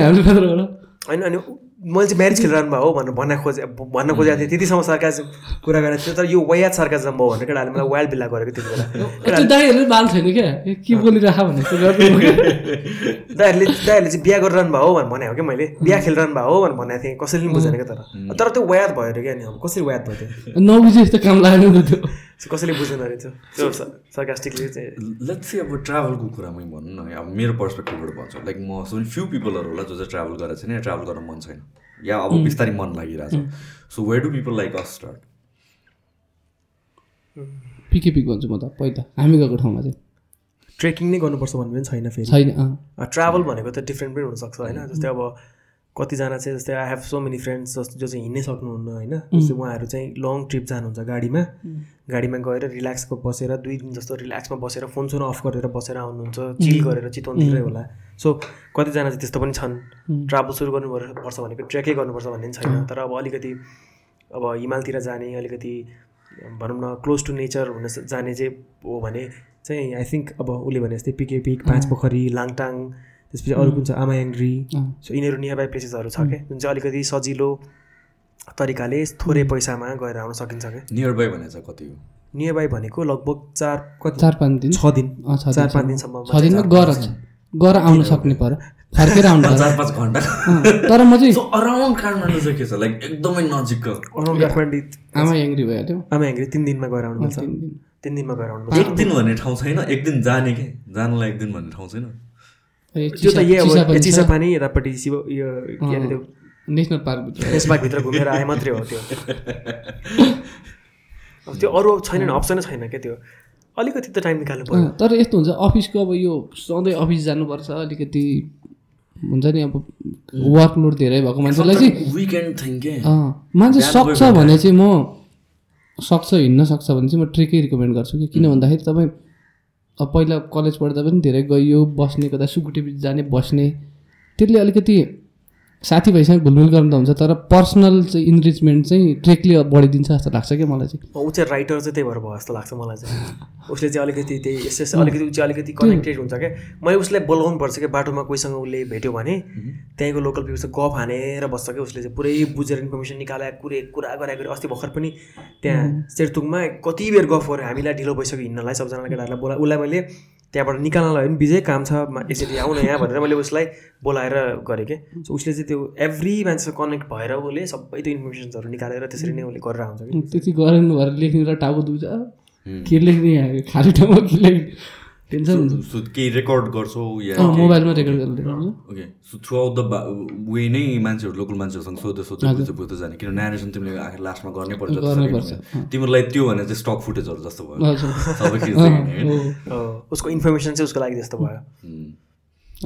होइन अनि मैले चाहिँ म्यारिज खेलिरहनु भयो हो भनेर भन्न खोजे भन्न खोजेको थिएँ। त्यतिसम्म सरकार कुरा गरेको थियो तर यो वायात सरकार भयो भनेर केटाहरूले मलाई वाइल्ड बिल्ला गरेको त्यति बेला दाईहरूले दाइहरूले चाहिँ बिहा गरिरहनु भयो भनेर भनेको क्या मैले? बिहा खेलिरहनु भयो भनेर भनेको थिएँ। कसैले पनि बुझेन क्या तर। तर त्यो वायात भयो अरे क्या नि। अब कसरी वायात भयो त्यो? नबुझे जस्तो काम त्यो। कसैले बुझेन अरे त्यो सर्कास्टिकली चाहिँ। लेट्स चाहिँ अब ट्राभलको कुरा मै भनौँ न अब मेरो पर्सपेक्टिभबाट भन्छु। लाइक म सो फ्यु पिपलहरू होला जो चाहिँ ट्राभल गरेको छैन या ट्राभल गर्न मन छैन। या अब बिस्तारै मन लागिरहेछ। So where do people like us start PK pick भन्छु म त पहिला। हामी गएको ठाउँमा चाहिँ। ट्रेकिङ नै गर्नुपर्छ भन्ने पनि छैन फेरि। छैन अँ। ट्राभल भनेको त डिफ्रेन्ट पनि हुनसक्छ होइन? जस्तै अब कतिजना चाहिँ जस्तै I have so many friends जस्तो जो चाहिँ हिँड्नै सक्नुहुन्न होइन? जस्तै उहाँहरू चाहिँ लङ ट्रिप जानुहुन्छ गाडीमा। गाडीमा गएर रिल्याक्सको बसेर दुई दिन जस्तो रिल्याक्समा बसेर फोन सोन अफ गरेर बसेर आउनुहुन्छ चिल गरेर चितवनतिरै होला। सो कतिजना चाहिँ त्यस्तो पनि छन्। ट्राभल सुरु गर्नु पर्छ भनेको ट्रेकै गर्नुपर्छ भन्ने पनि छैन। तर अब अलिकति अब हिमालतिर जाने अलिकति भनौँ न क्लोज टु नेचर हुन जाने चाहिँ हो भने चाहिँ आई थिङ्क अब उसले भने जस्तै पिके पिक पाँच पोखरी लाङटाङ त्यसपछि अरू कुन छ आमायाङ्ग्री। सो यिनीहरू नियर बाई प्लेसेसहरू छ क्या जुन चाहिँ अलिकति सजिलो तरिकाले थोरै पैसामा गएर आउन सकिन्छ क्या नियर बाई भने चाहिँ कति हो? नियर बाई भनेको लगभग चार कति? चार पाँच दिन। छ दिन। चार। पाँच दिनसम्म छ दिनमा गएर गएर आउन सक्ने पर। फर्केर आउनु चार पाँच घन्टा। तर म चाहिँ सो अराउन्ड काठमाडौँ चाहिँ के छ? लाइक एकदमै नजिकको। अराउन्ड काठमाडौँ। आमा एङ्ग्री भइहाल्यो? आमायाङ्ग्री तिन दिनमा गएर आउनु मिल्छ तिन दिन। तिन दिनमा गएर आउनु एक दिन भन्ने ठाउँ छैन? एक दिन जाने के? जानलाई एक दिन भन्ने ठाउँ छैन? त्यो त यही चिसा पनि यतापट्टि शिव यो के अरे त्यो? नेसनल पार्कभित्र यसबागभित्र घुमेर आए मात्रै हो त्यो। अब त्यो अरू छैन नि अप्सनै छैन क्या त्यो। अलिकति त टाइम निकाल्नु पर्यो। तर यस्तो हुन्छ अफिसको अब यो सधैँ अफिस जानुपर्छ अलिकति हुन्छ नि अब वर्कलोड धेरै भएको मान्छेलाई चाहिँ विकेन्ड थिङ्के अँ, मान्छे सक्छ भने चाहिँ म सक्छ हिँड्न सक्छ भने चाहिँ म ट्रेकै रिकमेन्ड गर्छु कि किन भन्दाखेरि तपाईँ अब पहिला कलेज पढ्दा पनि धेरै गइयो बस्ने कता सुकुटी जाने बस्ने त्यसले अलिकति साथीभाइसँग घुलमुल गर्नु त हुन्छ तर पर्सनल चाहिँ इन्रिचमेन्ट चाहिँ ट्रेकले बढिदिन्छ जस्तो लाग्छ क्या मलाई चाहिँ। ऊ चाहिँ राइटर चाहिँ त्यही भएर भयो जस्तो लाग्छ मलाई चाहिँ। उसले चाहिँ अलिकति त्यही यस अलिकति ऊ चाहिँ अलिकति कनेक्टेड हुन्छ क्या। मैले उसलाई बोलाउनु पर्छ क्या बाटोमा कोहीसँग उसले भेट्यो भने। त्यहीँको लोकल पिपलसँग गफ हानेर बस्छ क्या उसले चाहिँ। पुरै बुझेर इन्फर्मेसन निकालेर कुरै कुरा गरे गरे अस्ति भर्खर पनि त्यहाँ सेरतुङमा कति बेर गफ गऱ्यो हामीलाई ढिलो भइसक्यो हिँड्नलाई सबजना केटाहरूलाई बोला उसलाई मैले त्यहाँबाट निकाल्नलाई पनि विजय काम छ यसरी आउन यहाँ भनेर मैले उसलाई बोलाएर गरेँ क्या सो उसले चाहिँ त्यो एभ्री मान्छेसँग कनेक्ट भएर उसले सबै त्यो इन्फर्मेसन्सहरू निकालेर त्यसरी नै उसले गरेर आउँछ कि। त्यति गरेन भएर लेख्ने र टाउको दुख्छ के लेख्ने यहाँ? खाली ठाउँमा के लेख्ने? टेन्सन हुन्छ सो केही रेकर्ड गर्छौ या मोबाइलमा रेकर्ड लेख्नुहुन्छ okay so throughout the way नै मान्छेहरू लोकल मान्छेहरूसँग सोध्दै सोध्दै बुझ्दै बुझ्दै जाने किनभने नेरेसन तिमीले आखिर लास्टमा गर्नै पर्छ जस्तो गर्नै लाग्यो पर्छ, मलाई। तिमीहरूलाई त्यो भने चाहिँ स्टक फुटेजहरू जस्तो भयो। उसको इन्फर्मेसन चाहिँ उसको लागि त्यस्तो भयो।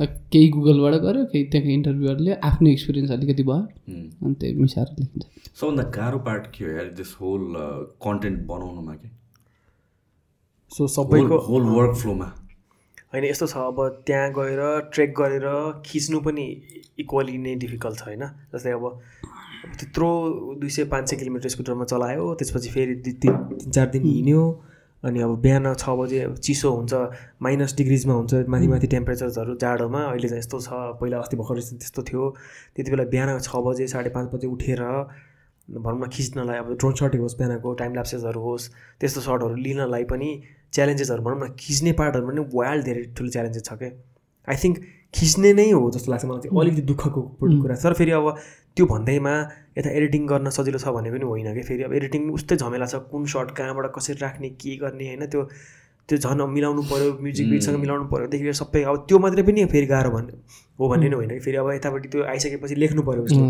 केही गुगलबाट गऱ्यो केही त्यहाँको इन्टरभ्यूहरूले आफ्नो एक्सपिरियन्स अलिकति भयो। अनि त्यही मिसाएर लेखिन्छ। सबभन्दा गाह्रो पार्ट के हो यार दिस होल कन्टेन्ट बनाउनुमा के? सो सबैको होल वर्क फ्लोमा होइन यस्तो छ अब त्यहाँ गएर ट्रेक गरेर खिच्नु पनि इक्वली नै डिफिकल्ट छ होइन? जस्तै अब त्यत्रो दुई सय पाँच सय किलोमिटर स्कुटरमा चलायो त्यसपछि फेरि दुई तिन तिन चार दिन हिँड्यो अनि अब बिहान छ बजे अब चिसो हुन्छ माइनस डिग्रिजमा हुन्छ माथि माथि टेम्परेचर्सहरू जाडोमा अहिले चाहिँ यस्तो छ पहिला अस्ति भर्खर त्यस्तो थियो। त्यति बेला बिहान छ बजे साढे पाँच बजे उठेर भनौँ न खिच्नलाई अब ड्रोन सटै होस् बिहानको टाइम ल्याप्सेसहरू होस् त्यस्तो सटहरू लिनलाई पनि च्यालेन्जेसहरू भनौँ न खिच्ने पार्टहरू पनि वाइल्ड धेरै ठुलो च्यालेन्जेस छ क्या आई थिङ्क खिच्ने नै हो जस्तो लाग्छ मलाई चाहिँ अलिकति दुःखको कुरा। तर फेरि अब त्यो भन्दैमा यता एडिटिङ गर्न सजिलो छ भने पनि होइन कि? फेरि अब एडिटिङ उस्तै झमेला छ। कुन सर्ट कहाँबाट कसरी राख्ने के गर्ने होइन? त्यो त्यो झन् मिलाउनु पऱ्यो म्युजिक बिटसँग मिलाउनु पऱ्योदेखि लिएर सबै अब त्यो मात्रै पनि फेरि गाह्रो भन्ने हो भन्ने नै होइन कि? फेरि अब यतापट्टि त्यो आइसकेपछि लेख्नु पऱ्यो उसले।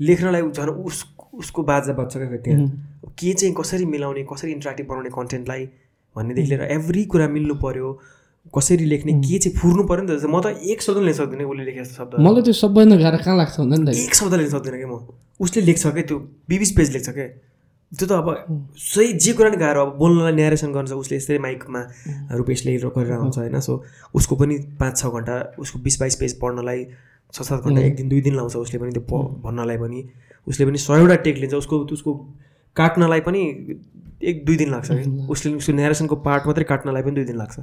लेख्नलाई झन् उस उसको बाजा बज्छ क्या त्यहाँ के चाहिँ कसरी मिलाउने कसरी इन्ट्राक्टिभ बनाउने कन्टेन्टलाई भन्नेदेखि लिएर एभ्री कुरा मिल्नु पऱ्यो कसरी लेख्ने के चाहिँ फुर्नु पऱ्यो नि त? म त एक शब्द लेख्न सक्दिनँ उसले लेखेको जस्तो शब्द? मलाई त्यो सबभन्दा गाह्रो कहाँ लाग्छ भन्दा नि त? एक शब्द लेख्न सक्दिनँ कि म? उसले लेख्छ क्या त्यो बिबिस पेज लेख्छ क्या त्यो त अब सही जे कुरा नि गाह्रो। अब बोल्नलाई न्यारेसन गर्छ उसले यस्तै माइकमा रुपेशले गरेर आउँछ होइन। सो उसको पनि पाँच छ घन्टा उसको बिस बाइस पेज पढ्नलाई छ सात घन्टा एक दिन दुई दिन लाउँछ उसले पनि त्यो भन्नलाई पनि। उसले पनि सयवटा टेक लिन्छ। उसको उसको काट्नलाई पनि एक दुई दिन लाग्छ कि उसले उसको न्यारेसनको पार्ट मात्रै काट्नलाई पनि दुई दिन लाग्छ।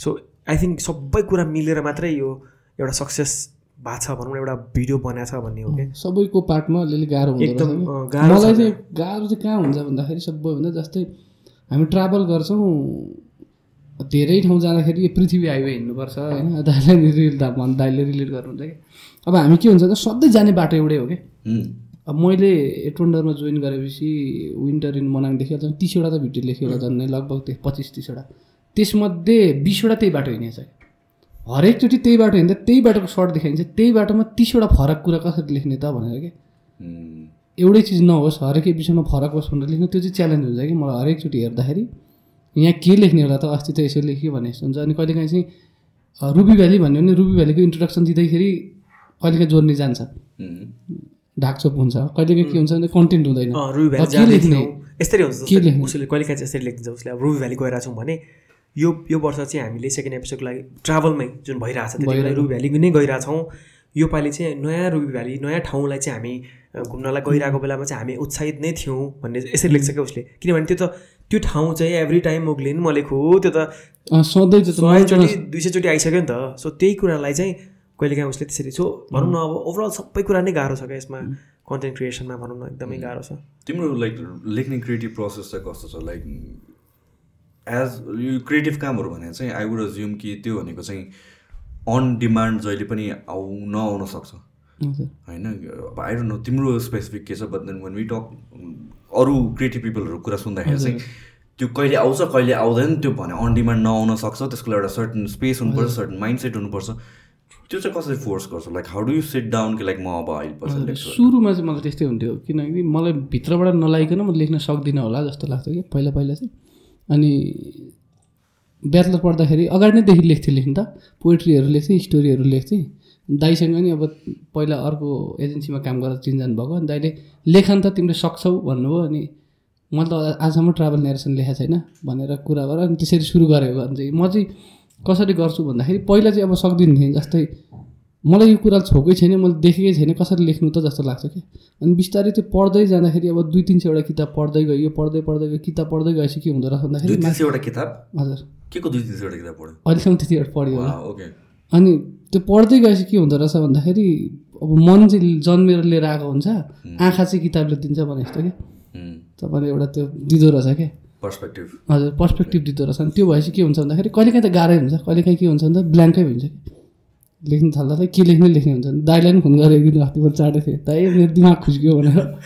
सो आई थिङ्क सबै कुरा मिलेर मात्रै यो एउटा सक्सेस भएको छ भनौँ न एउटा भिडियो बनाएको छ भन्ने हो कि सबैको पार्टमा अलिअलि गाह्रो एकदम। गाह्रो मलाई चाहिँ गाह्रो चाहिँ कहाँ हुन्छ भन्दाखेरि सबैभन्दा जस्तै हामी ट्राभल गर्छौँ धेरै ठाउँ जाँदाखेरि यो पृथ्वी हाइवे हिँड्नुपर्छ होइन? दाइले रिल दा भन् दाइले रिलेट गर्नुहुन्छ कि? अब हामी के हुन्छ त सधैँ जाने बाटो एउटै हो कि अब मैले एटवन्डरमा जोइन गरेपछि विन्टर इन मनाङदेखि अझ तिसवटा त भिडियो लेखेँ होला झन् लगभग त्यो पच्चिस तिसवटा। त्यसमध्ये बिसवटा त्यही बाटो हिँडेको छ हरेकचोटि त्यही बाटो हिँड्दा त्यही बाटोको सर्ट देखाइन्छ त्यही बाटोमा तिसवटा फरक कुरा कसरी लेख्ने त भनेर कि? एउटै चिज नहोस् हरेक एपिसोडमा फरक होस् भनेर लेख्नु त्यो चाहिँ च्यालेन्ज हुन्छ कि मलाई हरेकचोटि हेर्दाखेरि। यहाँ के लेख्ने होला त अस्ति त यसो लेख्यो भने जस्तो हुन्छ। अनि कहिलेकाहीँ चाहिँ रुबी भ्याली भन्यो भने रुबी भ्यालीको इन्ट्रोडक्सन दिँदाखेरि कहिलेकाहीँ जोड्ने जान्छ। उम्, ढाकचोप हुन्छ। कहिलेकाहीँ के हुन्छ भने कन्टेन्ट हुँदैन। के लेख्ने? यस्तरी हुन्छ के लेख्ने? उसले कहिले काहीँ चाहिँ यसरी लेखिदिन्छ उसले अब रुबी भ्याली गएर छौँ भने यो यो वर्ष चाहिँ हामीले सेकेन्ड एपिसोडको लागि ट्राभलमै जुन भइरहेको छ त्यति बेला रुबी भ्याली नै गइरहेछौँ। यो पालि चाहिँ नयाँ रुबी भ्याली नयाँ ठाउँलाई चाहिँ हामी घुम्नलाई गइरहेको बेलामा चाहिँ हामी उत्साहित नै थियौँ भन्ने यसरी लेख्छ क्या उसले। किनभने त्यो त त्यो ठाउँ चाहिँ एभ्री टाइम मोग्लिन म लेखु त्यो त सधैँ दुई सयचोटि आइसक्यो नि त। सो त्यही कुरालाई चाहिँ कहिलेकाहीँ उसले त्यसरी सो भनौँ न अब ओभरअल सबै कुरा नै गाह्रो छ क्या यसमा कन्टेन्ट क्रिएसनमा भनौँ न एकदमै गाह्रो छ। तिम्रो लाइक लेख्ने क्रिएटिभ प्रोसेस चाहिँ कस्तो छ? लाइक एज यो क्रिएटिभ कामहरू भने चाहिँ आई वुड अज्युम कि त्यो भनेको चाहिँ अन डिमान्ड जहिले पनि आउ नआउन सक्छ। होइन? अब आई डोन्ट नो तिम्रो स्पेसिफिक के छ? But then when we talk अरू क्रिएटिभ पिपलहरू कुरा सुन्दाखेरि चाहिँ त्यो कहिले आउँछ कहिले आउँदैन त्यो भने अन डिमान्ड नआउन सक्छ। त्यसको लागि एउटा सर्टन स्पेस हुनुपर्छ सर्टन माइन्ड सेट हुनुपर्छ। त्यो चाहिँ कसरी फोर्स गर्छ? Like how do you sit down कि लाइक म अब अहिले पछि सुरुमा चाहिँ मलाई त्यस्तै हुन्थ्यो किनकि मलाई भित्रबाट नलाइकन म लेख्न सक्दिनँ होला जस्तो लाग्थ्यो कि पहिला पहिला चाहिँ। अनि ब्याचलर पढ्दाखेरि अगाडि नैदेखि लेख्थेँ लेख्नु त पोइट्रीहरू लेख्थेँ स्टोरीहरू लेख्थेँ दाइसँग नि अब पहिला अर्को एजेन्सीमा काम गरेर चिनजान भएको अनि दाइले लेखन त तिमीले सक्छौ भन्नुभयो अनि मैले त आजसम्म ट्राभल नेरेसन लेखेको छैन भनेर कुरा गरेर अनि त्यसरी सुरु गरेको। भने चाहिँ म चाहिँ कसरी गर्छु भन्दाखेरि पहिला चाहिँ अब सक्दिनँ थिएँ जस्तै मलाई यो कुरा छोकै छैन मैले देखेकै छैन कसरी लेख्नु त जस्तो लाग्छ कि? अनि बिस्तारै त्यो पढ्दै जाँदाखेरि अब दुई तिन सयवटा किताब पढ्दै गयो पढ्दै पढ्दै गयो किताब पढ्दै गएपछि के हुँदो रहेछ भन्दाखेरि तिन सयवटा किताब? हजुर। के को दुई तिन सयवटा किताब पढ्यो? अहिलेसम्म त्यतिवटा पढ्यो ओके अनि त्यो पढ्दै गएपछि के हुँदो रहेछ भन्दाखेरि अब मन चाहिँ जन्मेर लिएर आएको हुन्छ आँखा चाहिँ किताबले दिन्छ भने जस्तो कि? तपाईँले एउटा त्यो दिँदो रहेछ क्या पर्सपेक्टिभ। हजुर पर्सपेक्टिभ दिँदो रहेछ। अनि त्यो भएपछि के हुन्छ भन्दाखेरि कहिलेकाहीँ त गाह्रै हुन्छ। कहिलेकाहीँ के हुन्छ भन्दा ब्ल्याङ्कै हुन्छ। कि लेख्नु थाल्दा चाहिँ के लेख्ने लेख्ने हुन्छ दाइलाई पनि फोन गरेर एक दिन अस्ति म चाँडै थिएँ। दाइ मेरो दिमाग खुस्क्यो भनेर।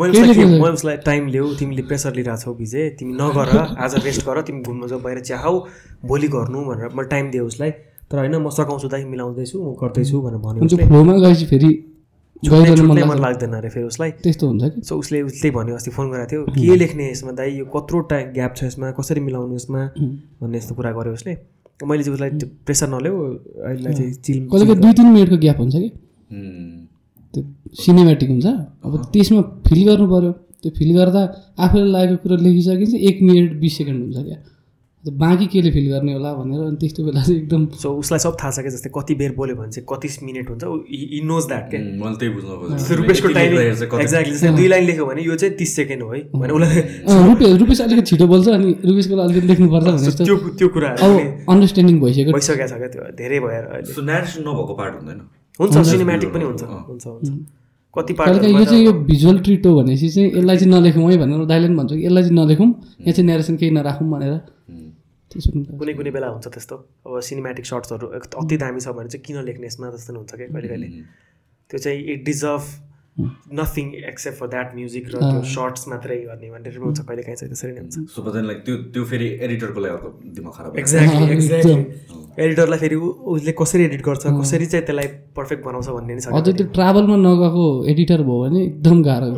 मैले उसलाई के- मैले टाइम ल्याऊ। तिमीले प्रेसर लिइरहेको छौ विजय तिमी नगर। आज रेस्ट गर। तिमी घुम्न जाऊ बाहिर चियाउ भोलि गर्नु भनेर मैले टाइम दिएँ उसलाई। तर होइन म सघाउँछु दाइ मिलाउँदैछु म गर्दैछु भनेर उसले। फ्लोमा गएपछि फेरि छुट्नै मन लाग्दैन अरे फेरि उसलाई। त्यस्तो हुन्छ कि? सो उसले उसले भन्यो अस्ति फोन गरेको थियो के लेख्ने यसमा दाइ? यो कत्रो टाइम ग्याप छ यसमा कसरी मिलाउनु यसमा? भन्ने यस्तो कुरा गर्यो उसले। मैले चाहिँ उसलाई त्यो प्रेसर नल्याऊ अहिले चाहिँ चिल कहिले दुई तिन मिनटको ग्याप हुन्छ कि? त्यो सिनेमेटिक हुन्छ। अब त्यसमा फिल गर्नु पऱ्यो त्यो फिल गर्दा आफूलाई लागेको कुरो लेखिसकेपछि एक मिनट बिस सेकेन्ड हुन्छ क्या? बाँकी केले फिल गर्ने होला भनेर अनि त्यस्तो बेला चाहिँ एकदम सो उसलाई सब थाहा छ क्या जस्तै कति बेर बोल्यो भने चाहिँ कति मिनट हुन्छ। इ नोज द्याट क्या? मैले त्यही बुझ्न रुपेशको टाइम एक्ज्याक्टली जस्तै दुई लाइन लेख्यो भने यो चाहिँ तिस सेकेन्ड हो है। भने उसलाई रुपेश रुपेश अलिकति छिटो बोल्छ अनि रुपेशको लागि अलिकति लेख्नुपर्छ भने त्यो त्यो पनि अन्डरस्ट्यान्डिङ भइसक्यो। भइसकेको छ क्या त्यो। धेरै भएर अहिले। नेरेसन नभएको पार्ट हुँदैन। हुन्छ सिनेमेटिक पनि हुन्छ। हुन्छ हुन्छ। कति यो चाहिँ यो भिजुअल ट्रिट हो भनेपछि चाहिँ यसलाई चाहिँ नलेखौँ है भनेर दाइले पनि भन्छ कि यसलाई चाहिँ नलेखौँ। यहाँ चाहिँ नेरेसन केही नराखौँ भनेर। कुनै कुनै बेला हुन्छ त्यस्तो। अब सिनेमेटिक सर्ट्सहरू अति दामी छ भने चाहिँ किन लेख्ने यसमा जस्तो नि हुन्छ क्या कहिले कहिले। त्यो चाहिँ it deserve nothing except for that music र त्यो सर्ट्स मात्रै गर्ने भनेर पनि हुन्छ कहिले काहीँ चाहिँ त्यसरी नै हुन्छ। त्यो त्यो फेरि एडिटरको लागि अर्को दिमाग खराब। एक्ज्याक्टली। एक्ज्याक्टली एडिटरलाई फेरि उसले कसरी एडिट गर्छ कसरी चाहिँ त्यसलाई पर्फेक्ट बनाउँछ भन्ने नि छ अझै त्यो ट्राभलमा नगएको एडिटर भयो भने एकदम गाह्रो।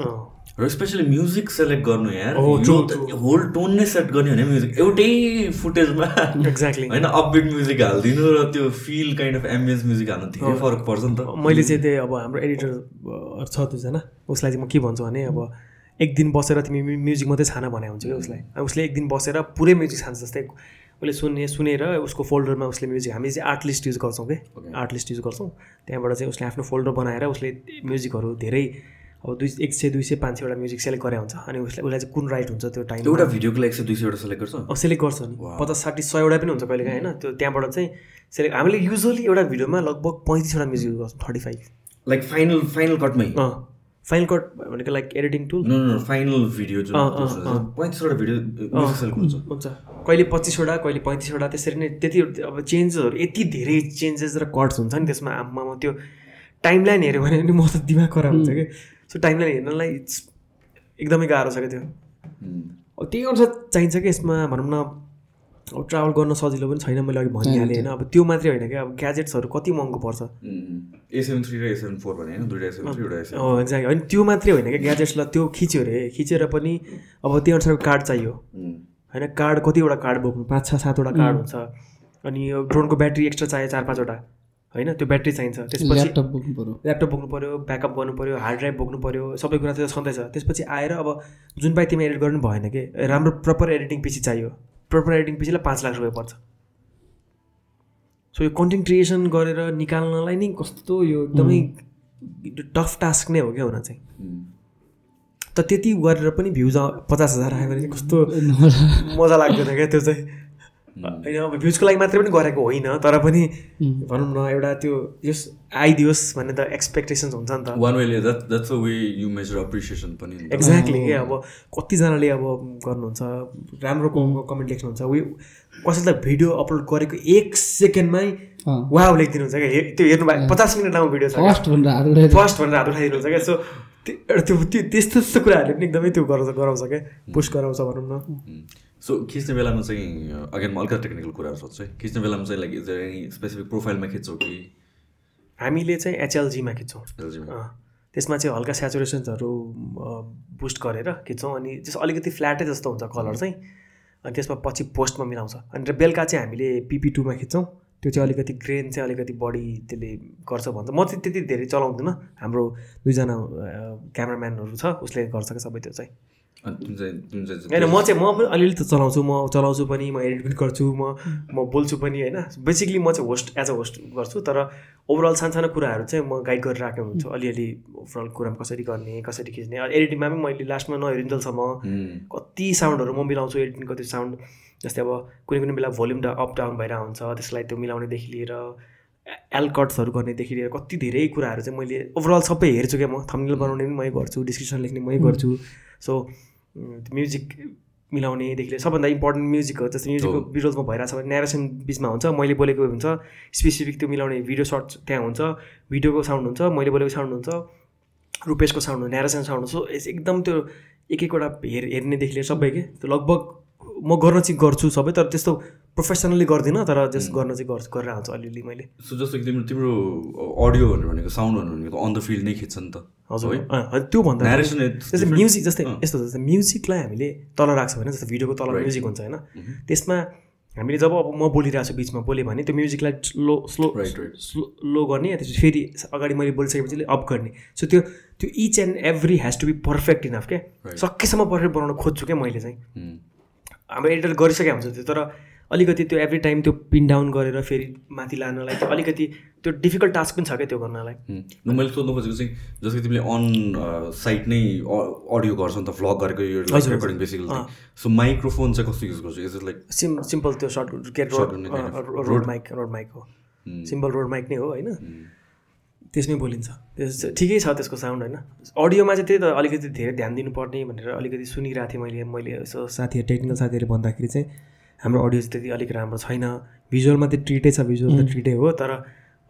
र स्पेसली म्युजिक सेलेक्ट गर्नु यार। Oh, यो true, त होल टोन नै सेट गर्ने भने म्युजिक एउटै फुटेजमा एक्ज्याक्टली होइन अपबिट म्युजिक हालिदिनु र त्यो feel kind of ambience music हाल्नु धेरै फरक पर्छ नि त। मैले चाहिँ त्यही अब हाम्रो एडिटर छ दुईजना। उसलाई चाहिँ म के भन्छु भने अब एक दिन बसेर तिमी म्यु- म्युजिक मात्रै छान भने हुन्छ क्या उसलाई। उसले एक दिन बसेर पुरै म्युजिक छान्छ जस्तै उसले सुन्ने सुनेर उसको फोल्डरमा उसले म्युजिक हामी चाहिँ आर्ट लिस्ट युज गर्छौँ कि आर्ट लिस्ट युज गर्छौँ। त्यहाँबाट चाहिँ उसले आफ्नो फोल्डर बनाएर उसले म्युजिकहरू धेरै अब दुई एक सय दुई सय पाँच सयवटा म्युजिक सेलेक्ट गरे हुन्छ। अनि उसलाई उसलाई चाहिँ कुन राइट हुन्छ त्यो टाइम एउटा भिडियोको लागि एक सय दुई सयवटा सेलेक्ट गर्छ? अब सेलेक्ट गर्छ नि। पचास साठी सयवटा पनि हुन्छ कहिले काहीँ होइन? त्यो त्यहाँबाट चाहिँ सेलेक्ट हामीले युजली एउटा भिडियोमा लगभग पैँतिसवटा म्युजिक युज गर्छौँ thirty five like final final कटमै अँ फाइनल कट भनेको like editing tool final video. पैँतिसवटा भिडियो हुन्छ। कहिले पच्चिसवटा कहिले पैँतिसवटा त्यसरी नै त्यति अब चेन्जेसहरू यति धेरै चेन्जेस र कट्स हुन्छ नि त्यसमा। आम्मामा त्यो टाइम लाइन हेऱ्यो भने पनि म त दिमाग खराब हुन्छ कि सो टाइम लाइन हेर्नलाई it's एकदमै गाह्रो छ क्या त्यो? अब त्यही अनुसार चाहिन्छ कि यसमा? भनौँ न अब ट्राभल गर्न सजिलो पनि छैन मैले अघि भनिहालेँ होइन? अब त्यो मात्रै होइन क्या। अब ग्याजेट्सहरू कति महँगो पर्छ? ए सेभेन थ्री र ए सेभेन फोर भने एक्ज्याक्ट होइन त्यो मात्रै होइन क्या ग्याजेट्सलाई त्यो खिच्यो अरे। खिचेर पनि अब त्यो अनुसारको कार्ड चाहियो। होइन कार्ड कतिवटा कार्ड बोक्नु? पाँच छ सातवटा कार्ड हुन्छ। अनि यो ड्रोनको ब्याट्री एक्स्ट्रा चाहियो चार पाँचवटा। होइन त्यो ब्याट्री चाहिन्छ। त्यसपछि ल्यापटप बोक्नु पऱ्यो ल्यापटप बोक्नु पऱ्यो ब्याकअप गर्नु पऱ्यो हार्ड ड्राइभ बोक्नु पऱ्यो सबै कुरा त्यो छँदैछ त्यसपछि आएर अब जुन पाइ तिमी एडिट गर्नु भएन कि राम्रो प्रपर एडिटिङ पछि चाहियो। प्रपर एडिटिङ पछिलाई पाँच लाख रुपियाँ पर्छ। सो यो कन्टेन्ट क्रिएसन गरेर निकाल्नलाई नै कस्तो यो एकदमै टफ टास्क नै हो क्या हुन चाहिँ। त त्यति गरेर पनि भ्युज पचास हजार आयो भने चाहिँ कस्तो मजा लाग्दैन क्या त्यो चाहिँ। होइन अब भ्युजको लागि मात्रै पनि गरेको होइन तर पनि भनौँ न एउटा त्यो यस आइदियोस् भन्ने त एक्सपेक्टेसन्स हुन्छ नि त। वान वेले that that's way you measure appreciation पनि नि त। एक्ज्याक्टली के अब कतिजनाले अब गर्नुहुन्छ राम्रो कमेन्ट लेख्नुहुन्छ उयो कसैलाई भिडियो अपलोड गरेको एक सेकेन्डमै। वा लेखिदिनुहुन्छ क्या हे- त्यो हेर्नु भयो पचास मिनट लामो भिडियो छ फर्स्ट भनेर हात उठाएर फर्स्ट भनेर हात उठाइदिनुहुन्छ क्या सो त्यो त्यो त्यो त्यस्तो त्यस्तो कुराहरूले पनि एकदमै त्यो गराउँछ गराउँछ क्या पुस्ट गराउँछ भनौँ न। सो खिच्ने बेलामा चाहिँ अगेन म अलिकति टेक्निकल कुराहरू सोध्छु है। खिच्ने बेलामा चाहिँ लाइक इज एनी स्पेसिफिक प्रोफाइलमा खिच्छौ कि? हामीले चाहिँ एचएलजीमा खिच्छौँ। त्यसमा चाहिँ हल्का सेचुरेसन्सहरू बुस्ट गरेर खिच्छौँ अनि त्यस अलिकति फ्ल्याटै जस्तो हुन्छ कलर चाहिँ। अनि त्यसमा पछि पोस्टमा मिलाउँछ। अनि र बेलुका चाहिँ हामीले पिपी टूमा खिच्छौँ। त्यो चाहिँ अलिकति ग्रेन चाहिँ अलिकति बढी त्यसले गर्छ भन्छ। म चाहिँ त्यति धेरै चलाउँदिनँ। हाम्रो दुईजना क्यामराम्यानहरू छ उसले गर्छ क्या सबै त्यो चाहिँ। होइन म चाहिँ म पनि अलिअलि त चलाउँछु म चलाउँछु पनि म एडिट पनि गर्छु म म बोल्छु पनि होइन। बेसिकली म चाहिँ होस्ट एज अ होस्ट गर्छु तर ओभरअल सानसानो कुराहरू चाहिँ म गाइड गरेर राखेको हुन्छु अलिअलि ओभरअल कुरामा कसरी गर्ने कसरी खिच्ने। एडिटिङमा पनि मैले लास्टमा नहेरिन्जेलसम्म कति साउन्डहरू म मिलाउँछु एडिटिङको त्यो साउन्ड जस्तै अब कुनै कुनै बेला भोल्युम अप डाउन भइरहेको हुन्छ त्यसलाई त्यो मिलाउनेदेखि लिएर एलकट्सहरू गर्नेदेखि लिएर कति धेरै कुराहरू चाहिँ मैले ओभरअल सबै हेर्छु क्या म थम्नेल बनाउने पनि मै गर्छु डिस्क्रिप्सन लेख्ने मै गर्छु। सो म्युजिक मिलाउनेदेखि लिएर सबभन्दा इम्पोर्टेन्ट म्युजिक हो जस्तै म्युजिकको। भिडियोजमा भइरहेको छ भने नेरेसन बिचमा हुन्छ मैले बोलेको हुन्छ स्पेसिफिक त्यो मिलाउने भिडियो सर्ट त्यहाँ हुन्छ भिडियोको साउन्ड हुन्छ मैले बोलेको साउन्ड हुन्छ रुपेशको साउन्ड हुन्छ नेरेसन साउन्ड हुन्छ सो एकदम त्यो एक एकवटा हेर हेर्नेदेखि लिएर सबै के त्यो लगभग म गर्न चाहिँ गर्छु सबै तर त्यस्तो प्रोफेसनली गर्दिनँ तर जस गर्न चाहिँ गर्छु गरेर आउँछु अलिअलि मैले सो जस्तो कि तिम्रो तिम्रो अडियो भनेको साउन्ड भनेको अन द फिल्ड नै खिच्छ नि त हजुर त्यो भन्दा जस्तै. म्युजिक जस्तै। यस्तो जस्तै म्युजिकलाई हामीले तल राख्छ भने जस्तो भिडियोको तल. म्युजिक हुन्छ होइन. त्यसमा हामीले जब अब म बोलिरहेको छु बिचमा बोलेँ भने त्यो म्युजिकलाई स्लो स्लो. स्लो लो गर्ने त्यसपछि फेरि अगाडि मैले बोलिसकेपछि अप गर्ने सो त्यो त्यो each and every has to be perfect enough क्या. सकेसम्म पर्फेक्ट बनाउन खोज्छु क्या मैले चाहिँ हाम्रो एडिटर गरिसकेको हुन्छ त्यो तर अलिकति त्यो एभ्री टाइम त्यो पिन डाउन गरेर फेरि माथि लानलाई त्यो अलिकति त्यो डिफिकल्ट टास्क पनि छ क्या त्यो गर्नलाई। मैले सोध्नु खोजेको चाहिँ जस्तो कि तिमीले अन साइट नै अडियो गर्छौ नि त भ्लग गरेको यो रेकर्डिङ बेसिकली। सो माइक्रोफोन चाहिँ कस्तो युज गर्छु? Is it like sim simple त्यो short Rode. Mic Rode mic हो. सिम्पल रोड माइक नै हो होइन? त्यसमै बोलिन्छ। त्यस ठिकै छ त्यसको साउन्ड होइन? अडियोमा चाहिँ त्यही त अलिकति धेरै ध्यान दिनुपर्ने भनेर अलिकति सुनिरहेको थिएँ मैले मैले यसो साथीहरू टेक्निकल साथीहरू भन्दाखेरि चाहिँ। हाम्रो अडियो चाहिँ त्यति अलिक राम्रो छैन। भिजुअलमा त ट्रिटै छ भिजुअल त ट्रिटै हो तर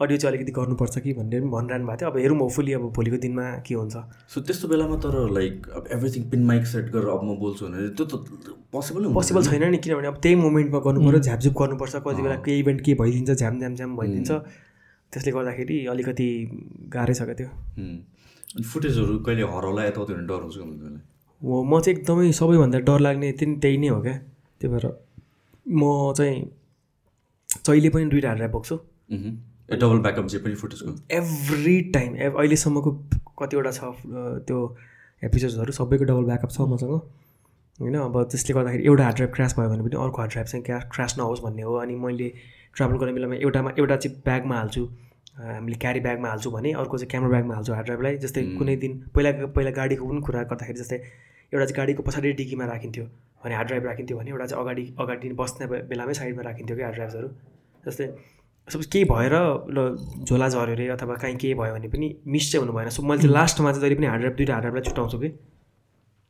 अडियो चाहिँ अलिकति गर्नुपर्छ कि भनेर पनि भनिरहनु भएको थियो। अब हेरौँ होपफुली अब भोलिको दिनमा के हुन्छ। सो त्यस्तो बेलामा तर लाइक अब एभ्रिथिङ पिन माइक सेट गरेर अब म बोल्छु भने त्यो त पोसिबल पोसिबल छैन नि किनभने अब त्यही मोमेन्टमा गर्नु पऱ्यो झ्यापझुप गर्नुपर्छ कति बेला केही इभेन्ट के भइदिन्छ झ्याम झ्याम झ्याम भइदिन्छ त्यसले गर्दाखेरि अलिकति गाह्रै छ क्या त्यो। अनि फुटेजहरू कहिले हराउला यताउति भने डर हुन्छ म चाहिँ एकदमै सबैभन्दा डर लाग्ने त्यही त्यही नै हो क्या त्यही भएर। म चाहिँ जहिले पनि दुइटा हालेर बोक्छु। डबल ब्याकअप जे पनि फुटेजको एभ्री टाइम एभ अहिलेसम्मको कतिवटा छ त्यो एपिसोड्सहरू सबैको डबल ब्याकअप छ मसँग। होइन अब त्यसले गर्दाखेरि एउटा हार्ड ड्राइभ क्रास भयो भने पनि अर्को हार्ड ड्राइभ चाहिँ क्या क्रास नहोस् भन्ने हो। अनि मैले ट्राभल गर्ने बेलामा एउटामा एउटा चाहिँ ब्यागमा हाल्छु हामीले क्यारी ब्यागमा हाल्छु भने अर्को चाहिँ क्यामरा ब्यागमा हाल्छु हार्ड ड्राइभलाई जस्तै कुनै दिन पहिला पहिला गाडीको पनि कुरा गर्दाखेरि जस्तै एउटा चाहिँ गाडीको पछाडि डिकीमा राखिन्थ्यो। भने हार्ड ड्राइभ राखिन्थ्यो भने एउटा चाहिँ अगाडि अगाडि बस्ने बेलामै साइडमा राखिन्थ्यो कि हार्ड ड्राइभ्सहरू जस्तै सपोज केही भएर ल झोला झऱ्यो अरे अथवा कहीँ केही भयो भने पनि मिस चाहिँ हुनु भएन। सो मैले चाहिँ लास्टमा चाहिँ जहिले पनि हार्ड ड्राइभ दुइटा हार्ड ड्राइभलाई छुट्याउँछु कि।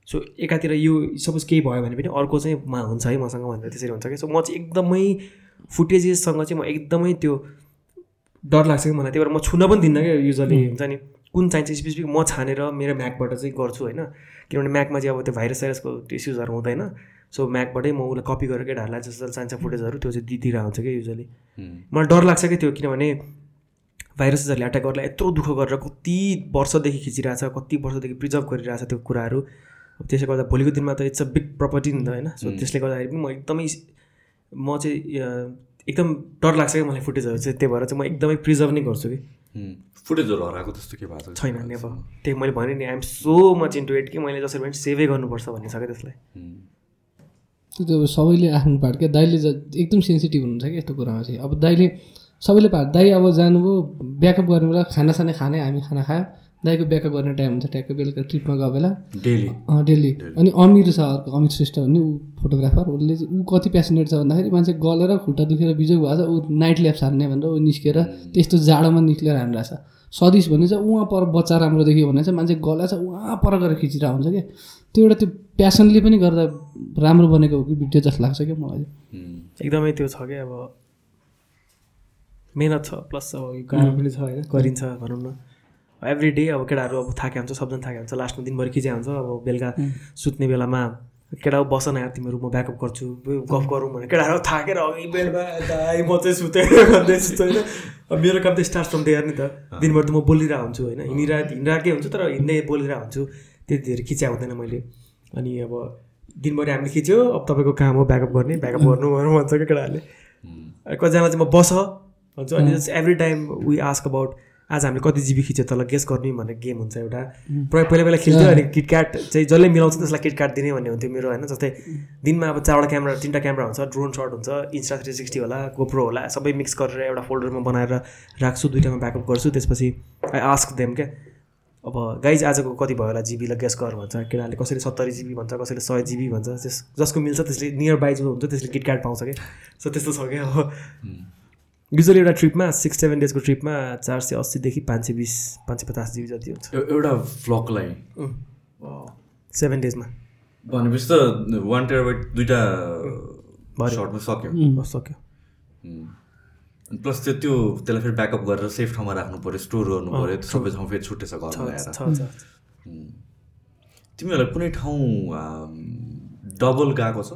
सो एकातिर यो सपोज केही भयो भने पनि अर्को चाहिँ मा हुन्छ है मसँग भनेर त्यसरी हुन्छ कि। सो म चाहिँ एकदमै फुटेजेससँग चाहिँ म एकदमै त्यो डर लाग्छ कि मलाई। त्यही भएर म छुन पनि दिन्न क्या युजली हुन्छ नि? कुन चाहिन्छ स्पेसिफिक म छानेर मेरो म्याकबाट चाहिँ गर्छु होइन? किनभने म्याकमा चाहिँ अब त्यो भाइरस साइरसको त्यो इस्युजहरू हुँदैन। सो म्याकबाटै म उसलाई कपी गरेर केटाहरूलाई जस्तो चाहिन्छ फुटेजहरू त्यो चाहिँ दिइदिएर हुन्छ क्या युजली मलाई डर लाग्छ क्या त्यो किनभने भाइरसेसहरूले एट्याक गर्दा यत्रो दुःख गरेर कति वर्षदेखि खिचिरहेछ कति वर्षदेखि प्रिजर्भ गरिरहेछ त्यो कुराहरू। त्यसले गर्दा भोलिको दिनमा त इट्स अ बिग प्रपर्टी नि त होइन। सो त्यसले गर्दाखेरि पनि म एकदमै म चाहिँ एकदम डर लाग्छ क्या मलाई फुटेजहरू चाहिँ। त्यही भएर चाहिँ म एकदमै प्रिजर्भ नै गर्छु कि। फुटेजहरू हराएको त्यस्तो के भएको छ छैन नेभर त्यही मैले भने नि I'm so much into it कि मैले जसरी पनि सेभै गर्नुपर्छ भन्ने छ क्या त्यसलाई. त्यो त अब सबैले आफ्नो पार्ट क्या दाइले ज- एकदम सेन्सिटिभ हुनुहुन्छ कि यस्तो कुरामा चाहिँ। अब दाइले सबैले पार्ट दाइ अब जानुभयो ब्याकअप गर्ने बेला खाना साना खाने हामी खाना खायो। दाइको ब्याकअप गर्ने टाइम हुन्छ ट्याक्कै बेलुका ट्रिपमा गयो बेला। डेली। अँ, डेली। अनि अमिर छ अर्को अमित श्रेष्ठ भन्ने ऊ फोटोग्राफर। उसले चाहिँ ऊ कति प्यासनेट छ भन्दाखेरि मान्छे गलेर खुट्टा दुखेर बिजोग भएको छ ऊ नाइट ल्याप्स हान्ने भनेर ऊ निस्केर त्यस्तो जाडोमा निस्केर हानिरहेछ सदिस भने चाहिँ उहाँ पर बच्चा राम्रो देखियो भने चाहिँ मान्छे गलेछ उहाँ पर गएर खिचिरहेको हुन्छ कि? त्यो एउटा त्यो प्यासनले पनि गर्दा राम्रो बनेको हो कि भिडियो जस्तो लाग्छ क्या मलाई चाहिँ। एकदमै त्यो छ क्या अब मेहनत छ प्लस अब गाह्रो पनि छ होइन गरिन्छ भनौँ न। एभ्री डे अब केटाहरू अब थाके हुन्छ सबजना थाके हुन्छ लास्टमा दिनभरि खिच्या हुन्छ अब बेलुका सुत्ने बेलामा केटा बस न यार तिमीहरू म ब्याकअप गर्छु गफ गरौँ भने केटाहरू थाकेर अघि बेलमा दाइ म चाहिँ सुतेँ सुत्छु होइन? अब मेरो काम त स्टार्ट फ्रम डेयर नि त। दिनभरि त म बोलिरहेको हुन्छु होइन? हिँडिरहेको हिँडिरहेकै हुन्छु तर हिँड्दै बोलिरहेको हुन्छु। त्यति धेरै खिच्या हुँदैन मैले। अनि अब दिनभरि हामीले खिच्यो अब तपाईँको काम हो ब्याकअप गर्ने ब्याकअप गर्नु गर्नु भन्छ क्या केटाहरूले। कतिजना चाहिँ म बस भन्छु। अनि every time we ask about आज हामीले कति जिबी खिच्यो तल गेस गर्ने भन्ने गेम हुन्छ एउटा। प्रायः पहिला पहिला खेल्थ्यो अनि किटक्याट चाहिँ जसले मिलाउँछ त्यसलाई किटक्याट दिने भन्ने हुन्थ्यो मेरो होइन? जस्तै दिनमा अब चारवटा क्यामेरा तिनवटा क्यामेरा हुन्छ ड्रोन सर्ट हुन्छ इन्स्टा थ्री सिक्सटी होला गोप्रो होला सबै मिक्स गरेर एउटा फोल्डरमा बनाएर राख्छु दुइटामा ब्याकअप गर्छु त्यसपछि आई आस्क देम क्या। अब गाइज आजको कति भयो होला जिबीलाई गेस गर भन्छ केटाले कसैले सत्तरी जिबी भन्छ कसैले सय जिबी भन्छ त्यस जसको मिल्छ त्यसले नियर बाई जो हुन्छ त्यसले किटक्याट पाउँछ क्या। सो त्यस्तो छ क्या। अब युजली एउटा ट्रिपमा सिक्स सेभेन डेजको ट्रिपमा चार सय अस्सीदेखि पाँच सय बिस पाँच सय पचास जिबी जति हुन्छ एउ- एउटा फ्लकलाई सेभेन डेजमा भनेपछि त वान टेराबाइट दुइटा। सर्टमा सक्यो। बस सक्यो। प्लस त्यो त्यो त्यसलाई फेरि ब्याकअप गरेर सेफ ठाउँमा राख्नु पऱ्यो स्टोर गर्नु पऱ्यो त्यो सबै ठाउँ फेरि छुट्टै छ घरमा ल्याएर। तिमीहरूलाई कुनै ठाउँ डबल गएको छ?